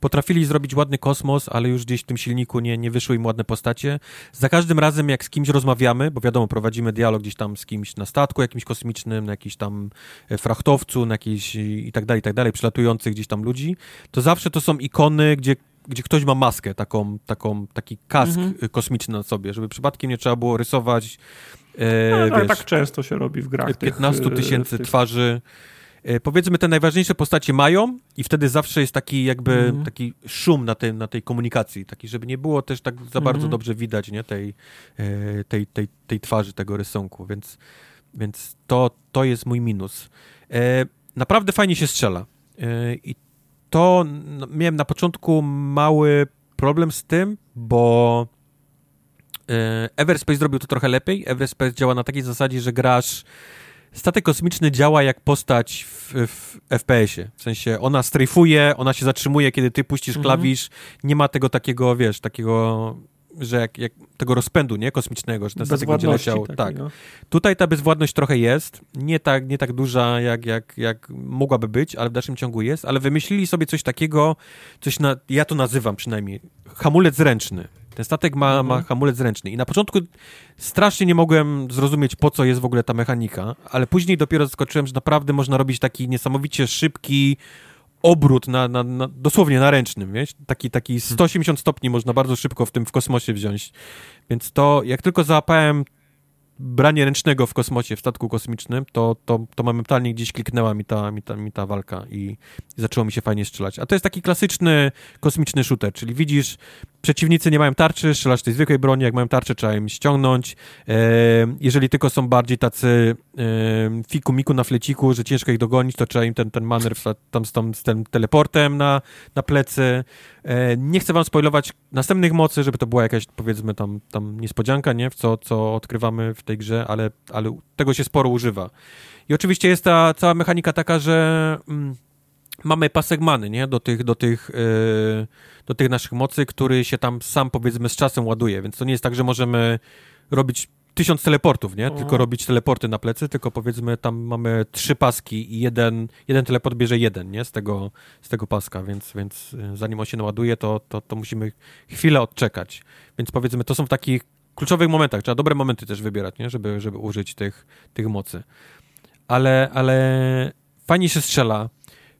potrafili zrobić ładny kosmos, ale już gdzieś w tym silniku nie, nie wyszły im ładne postacie. Za każdym razem, jak z kimś rozmawiamy, bo wiadomo, prowadzimy dialog gdzieś tam z kimś na statku jakimś kosmicznym, na jakimś tam e, frachtowcu, na jakiś i tak dalej, i tak dalej, przylatujących gdzieś tam ludzi, to zawsze to są ikony, gdzie gdzie ktoś ma maskę, taką, taką, taki kask mhm. kosmiczny na sobie, żeby przypadkiem nie trzeba było rysować e, no, wiesz, tak często się robi w grach 15 e, tysięcy tych... twarzy. E, powiedzmy, te najważniejsze postacie mają i wtedy zawsze jest taki jakby mhm. taki szum na, tej, na tej komunikacji, taki, żeby nie było też tak za bardzo mhm. dobrze widać nie, tej, e, tej, tej, tej twarzy, tego rysunku, więc, więc to, to jest mój minus. E, naprawdę fajnie się strzela e, i to miałem na początku mały problem z tym, bo e, Everspace zrobił to trochę lepiej. Everspace działa na takiej zasadzie, że grasz statek kosmiczny działa jak postać w, w FPS-ie. W sensie ona strajfuje, ona się zatrzymuje, kiedy ty puścisz mhm. klawisz. Nie ma tego takiego, wiesz, takiego że jak, jak, tego rozpędu nie kosmicznego, że ten statek będzie leciał. Tak. No. Tutaj ta bezwładność trochę jest, nie tak, nie tak duża, jak, jak, jak mogłaby być, ale w dalszym ciągu jest, ale wymyślili sobie coś takiego, coś na, ja to nazywam przynajmniej, hamulec ręczny. Ten statek ma, mhm. ma hamulec ręczny i na początku strasznie nie mogłem zrozumieć, po co jest w ogóle ta mechanika, ale później dopiero zaskoczyłem, że naprawdę można robić taki niesamowicie szybki, obrót na, na, na, dosłownie na ręcznym, wiesz? Taki, taki 180 hmm. stopni można bardzo szybko w tym w kosmosie wziąć. Więc to, jak tylko załapałem branie ręcznego w kosmosie, w statku kosmicznym, to, to, to momentalnie gdzieś kliknęła mi ta, mi ta, mi ta walka i, zaczęło mi się fajnie strzelać. A to jest taki klasyczny kosmiczny shooter, czyli widzisz przeciwnicy nie mają tarczy, strzelasz tej zwykłej broni, jak mają tarczę, trzeba im ściągnąć. E, jeżeli tylko są bardziej tacy e, fiku miku na fleciku, że ciężko ich dogonić, to trzeba im ten, ten manewr tam z, tam, z tym teleportem na, na plecy. E, nie chcę wam spoilować następnych mocy, żeby to była jakaś, powiedzmy, tam, tam niespodzianka, nie? W co, co odkrywamy w tej grze, ale, ale tego się sporo używa. I oczywiście jest ta cała mechanika taka, że... Mm, mamy pasek many, nie? Do tych, do tych, yy, do tych naszych mocy, który się tam sam, powiedzmy, z czasem ładuje, więc to nie jest tak, że możemy robić tysiąc teleportów, nie? Tylko robić teleporty na plecy, tylko powiedzmy tam mamy trzy paski i jeden, jeden teleport bierze jeden, nie? Z tego, z tego paska, więc, więc y, zanim on się naładuje, to, to, to musimy chwilę odczekać. Więc powiedzmy, to są w takich kluczowych momentach, trzeba dobre momenty też wybierać, nie? Żeby, żeby użyć tych, tych mocy. Ale, ale fajnie się strzela,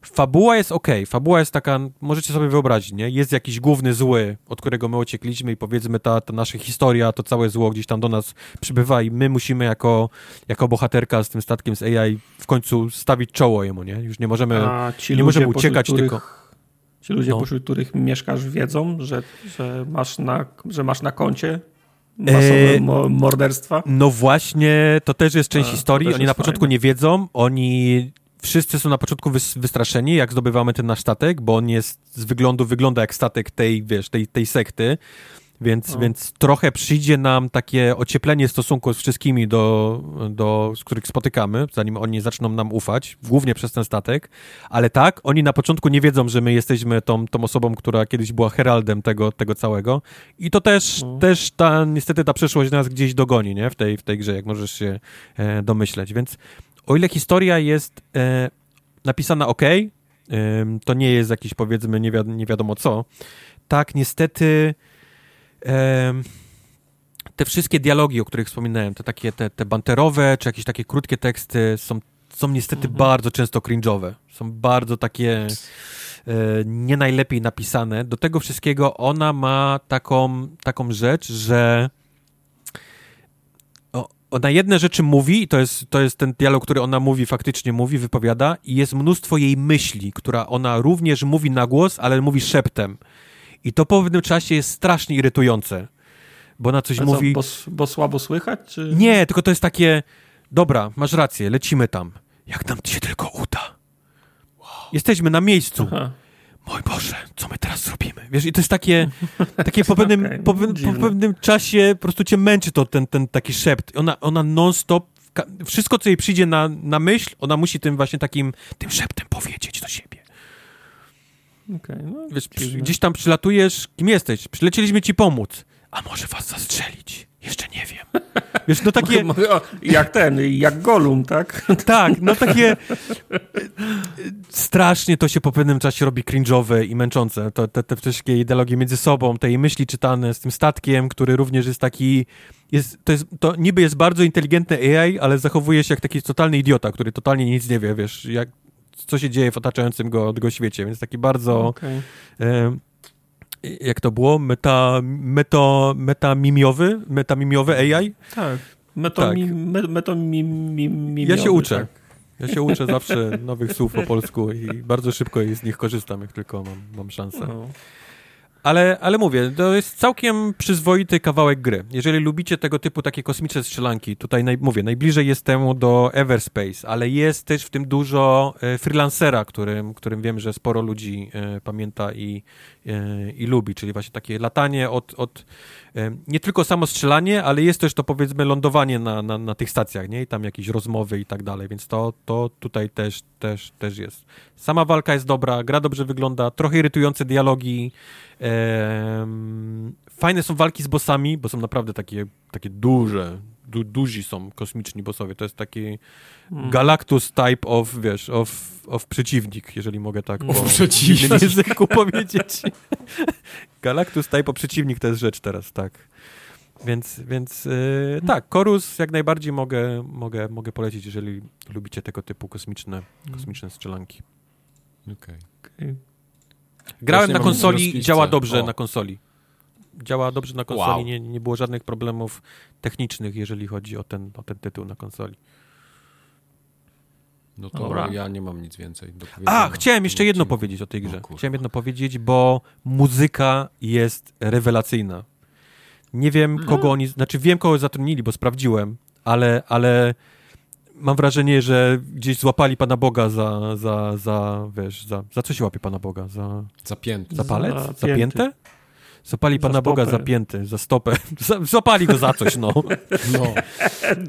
Fabuła jest ok, fabuła jest taka, możecie sobie wyobrazić, nie? Jest jakiś główny zły, od którego my uciekliśmy i powiedzmy ta, ta nasza historia, to całe zło gdzieś tam do nas przybywa i my musimy jako, jako bohaterka z tym statkiem z AI w końcu stawić czoło jemu, nie? Już nie możemy, nie możemy uciekać, których, tylko... Ci ludzie, no. pośród których mieszkasz, wiedzą, że, że, masz, na, że masz na koncie masowe e, morderstwa? No właśnie, to też jest część A, historii. Oni na początku fajne. nie wiedzą, oni wszyscy są na początku wystraszeni, jak zdobywamy ten nasz statek, bo on jest z wyglądu, wygląda jak statek tej, wiesz, tej, tej sekty, więc, więc trochę przyjdzie nam takie ocieplenie stosunku z wszystkimi, do, do, z których spotykamy, zanim oni zaczną nam ufać, głównie przez ten statek, ale tak, oni na początku nie wiedzą, że my jesteśmy tą, tą osobą, która kiedyś była heraldem tego, tego całego. I to też, no. też ta, niestety ta przyszłość nas gdzieś dogoni, nie, w tej, w tej grze, jak możesz się e, domyśleć, więc o ile historia jest e, napisana ok, e, to nie jest jakiś powiedzmy nie, wi nie wiadomo co, tak niestety te wszystkie dialogi, o których wspominałem, te takie te, te banterowe, czy jakieś takie krótkie teksty są, są niestety mhm. bardzo często cringe'owe. Są bardzo takie e, nie najlepiej napisane. Do tego wszystkiego ona ma taką, taką rzecz, że ona jedne rzeczy mówi, to jest, to jest ten dialog, który ona mówi, faktycznie mówi, wypowiada, i jest mnóstwo jej myśli, która ona również mówi na głos, ale mówi szeptem. I to po pewnym czasie jest strasznie irytujące, bo ona coś mówi... Bo, bo, słabo słychać? Czy... Nie, tylko to jest takie, dobra, masz rację, lecimy tam. Jak nam się tylko uda. Wow. Jesteśmy na miejscu. Aha mój Boże, co my teraz zrobimy? Wiesz, i to jest takie, takie po, pewnym, okay, po, po, pewnym czasie po prostu cię męczy to, ten, ten taki szept. Ona, ona non-stop, wszystko, co jej przyjdzie na, na myśl, ona musi tym właśnie takim, tym szeptem powiedzieć do siebie. Okay, no, Wiesz, gdzieś tam przylatujesz, kim jesteś? Przylecieliśmy ci pomóc. A może was zastrzelić? Jeszcze nie wiem. Wiesz, no takie... Jak ten, jak Golum, tak? Tak, no takie... Strasznie to się po pewnym czasie robi cringe'owe i męczące. To, te, te wszystkie ideologie między sobą, te myśli czytane z tym statkiem, który również jest taki... Jest, to, jest, to niby jest bardzo inteligentny AI, ale zachowuje się jak taki totalny idiota, który totalnie nic nie wie, wiesz, jak, co się dzieje w otaczającym go, go świecie, więc taki bardzo... Okay. E, jak to było? Meta, meto, metamimiowy? Metamimiowy AI? Tak. Meto, tak. Mi, mi, ja się uczę. Tak. Ja się uczę zawsze nowych słów po polsku i bardzo szybko z nich korzystam, jak tylko mam, mam szansę. No. Ale, ale mówię, to jest całkiem przyzwoity kawałek gry. Jeżeli lubicie tego typu takie kosmiczne strzelanki, tutaj naj, mówię, najbliżej jest temu do Everspace, ale jest też w tym dużo e, freelancera, którym, którym wiem, że sporo ludzi e, pamięta i, e, i lubi, czyli właśnie takie latanie od, od nie tylko samo strzelanie, ale jest też to powiedzmy lądowanie na, na, na tych stacjach, nie? I tam jakieś rozmowy i tak dalej, więc to, to tutaj też, też, też jest. Sama walka jest dobra, gra dobrze wygląda, trochę irytujące dialogi, Ehm, fajne są walki z bossami, bo są naprawdę takie, takie duże, du, duzi są kosmiczni bossowie. To jest taki Mm. Galactus type of, wiesz, of, of przeciwnik, jeżeli mogę tak po przeciwnik. dziwnym języku powiedzieć. Galactus type of przeciwnik to jest rzecz teraz, tak. Więc, więc yy, tak, Chorus jak najbardziej mogę, mogę, mogę polecić, jeżeli lubicie tego typu kosmiczne, kosmiczne strzelanki. Okej. Okej. Grałem na konsoli działa dobrze O. na konsoli. Działa dobrze na konsoli, Wow. nie, nie było żadnych problemów technicznych, jeżeli chodzi o ten, o ten tytuł na konsoli. No to Dobra. ja nie mam nic więcej do A, powiedzenia. chciałem jeszcze jedno Odcinku. powiedzieć o tej grze. O. Chciałem jedno powiedzieć, bo muzyka jest rewelacyjna. Nie wiem, Mhm. kogo oni, znaczy wiem, kogo zatrudnili, bo sprawdziłem, ale, ale mam wrażenie, że gdzieś złapali Pana Boga za, za, za wiesz, za, za co się łapie Pana Boga? Za, Zapięty. za palec? Za Za, pięty. Piętę? Złapali Za Pana Boga stopę. za pięty, za stopę. Za- Złapali go za coś, no. No.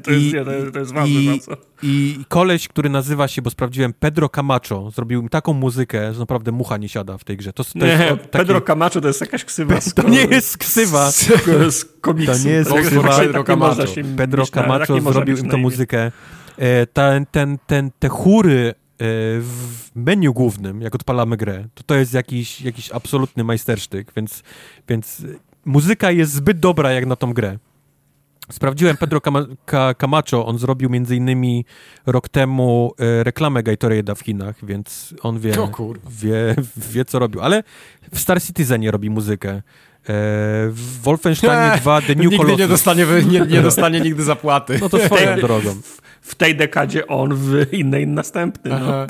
To jest, I- nie, to jest, to jest ważne i- bardzo. I koleś, który nazywa się, bo sprawdziłem, Pedro Camacho, zrobił taką muzykę, że naprawdę mucha nie siada w tej grze. To, to Nie, jest o- taki- Pedro Camacho to jest jakaś ksywa. To nie jest ksywa. Z, z komiksu. To nie jest ksywa. Pedro Camacho. Pedro Camacho zrobił im imię. muzykę. E, ten, ten, ten, te chóry w menu głównym, jak odpalamy grę, to to jest jakiś, jakiś absolutny majstersztyk, więc, więc muzyka jest zbyt dobra jak na tą grę. Sprawdziłem Pedro Cama Ca- Camacho, on zrobił między innymi rok temu e, reklamę Gatorade'a w Chinach, więc on wie, wie, wie co robił, ale w Star Citizenie robi muzykę. E, w Wolfensteinie 2 The New Nigdy Colossus. nie dostanie, nie, nie dostanie nigdy zapłaty. No to swoją drogą. W tej dekadzie on, w innej następny. No.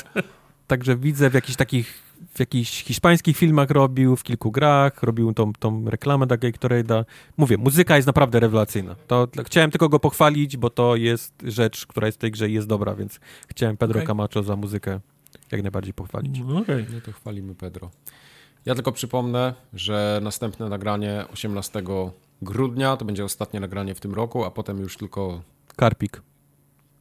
Także widzę w jakichś takich, w jakichś hiszpańskich filmach robił, w kilku grach, robił tą, tą reklamę dla Gatorade'a. Mówię, muzyka jest naprawdę rewelacyjna. To dla- chciałem tylko go pochwalić, bo to jest rzecz, która jest w tej grze i jest dobra, więc chciałem Pedro Okej. Camacho za muzykę jak najbardziej pochwalić. No, Okej. No to chwalimy Pedro. Ja tylko przypomnę, że następne nagranie 18 grudnia to będzie ostatnie nagranie w tym roku, a potem już tylko Karpik.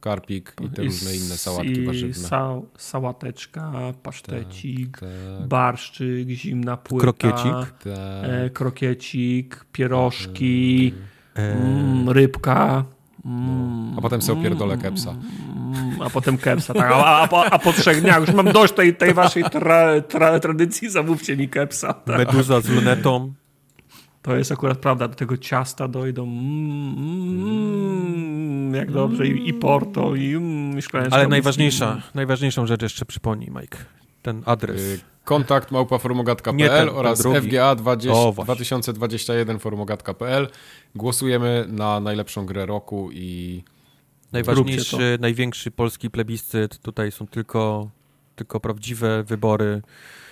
Karpik i te I różne inne sałatki warzywne. Sa sałateczka, pasztecik, Tak, barszczyk, zimna płyta. Krokiecik. tak. E, krokiecik, pierożki, E, mm, rybka. Mm, A potem sobie opierdolę kepsa. mm, a potem kepsa, tak. A, a, po, a po trzech dniach już mam dość tej, tej waszej tra, tra, tradycji, zamówcie mi kepsa. Tak. meduza z lunetą. To jest akurat prawda, do tego ciasta dojdą mm, mm, jak dobrze i, i porto i, mm, szklaneczka Ale najważniejsza, najważniejszą rzecz jeszcze przypomnij, Mike. Ten adres. Y, Kontakt małpaformogatka.pl ten, ten oraz drugi. FGA 20, O, właśnie. 2021 formogatka.pl. Głosujemy na najlepszą grę roku i Najważniejszy, największy polski plebiscyt. Tutaj są tylko, tylko prawdziwe wybory.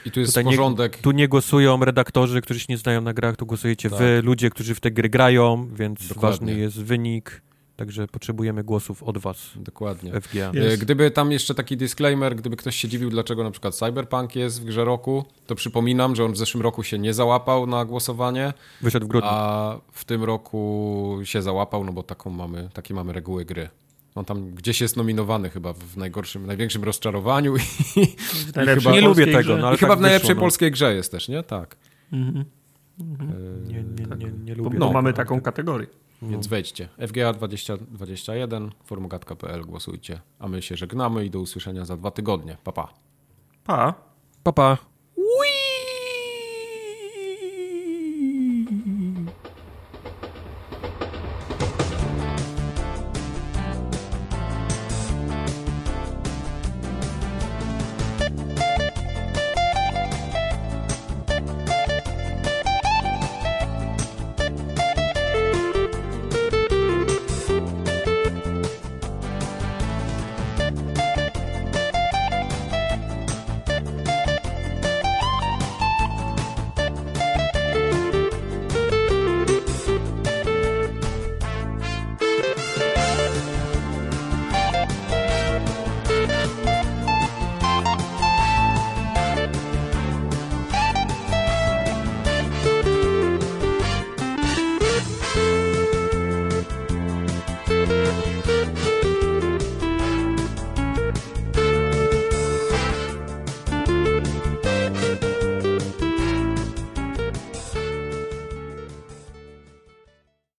I tu jest Tutaj nie- porządek. Tu nie głosują redaktorzy, którzy się nie znają na grach, tu głosujecie Tak. wy, ludzie, którzy w te gry grają, więc Dokładnie. ważny jest wynik. Także potrzebujemy głosów od was, Dokładnie. FGA. Jest. E, Gdyby tam jeszcze taki disclaimer, gdyby ktoś się dziwił, dlaczego na przykład Cyberpunk jest w grze roku, to przypominam, że on w zeszłym roku się nie załapał na głosowanie, Wyszedł w grudniu. a w tym roku się załapał, no bo taką mamy, takie mamy reguły gry. On tam gdzieś jest nominowany chyba w najgorszym, największym rozczarowaniu i, najlepszej chyba- nie lubię tego, grze. no ale i chyba tak w najlepszej wyszło, no. polskiej grze jest też, nie? Tak. Mhm. E, Nie, nie, nie, nie Bo, lubię tego. mamy taką kategorię. Więc wejdźcie. FGA 2021, formogatka.pl, głosujcie. A my się żegnamy i do usłyszenia za dwa tygodnie. Pa, pa. Pa. Pa, pa.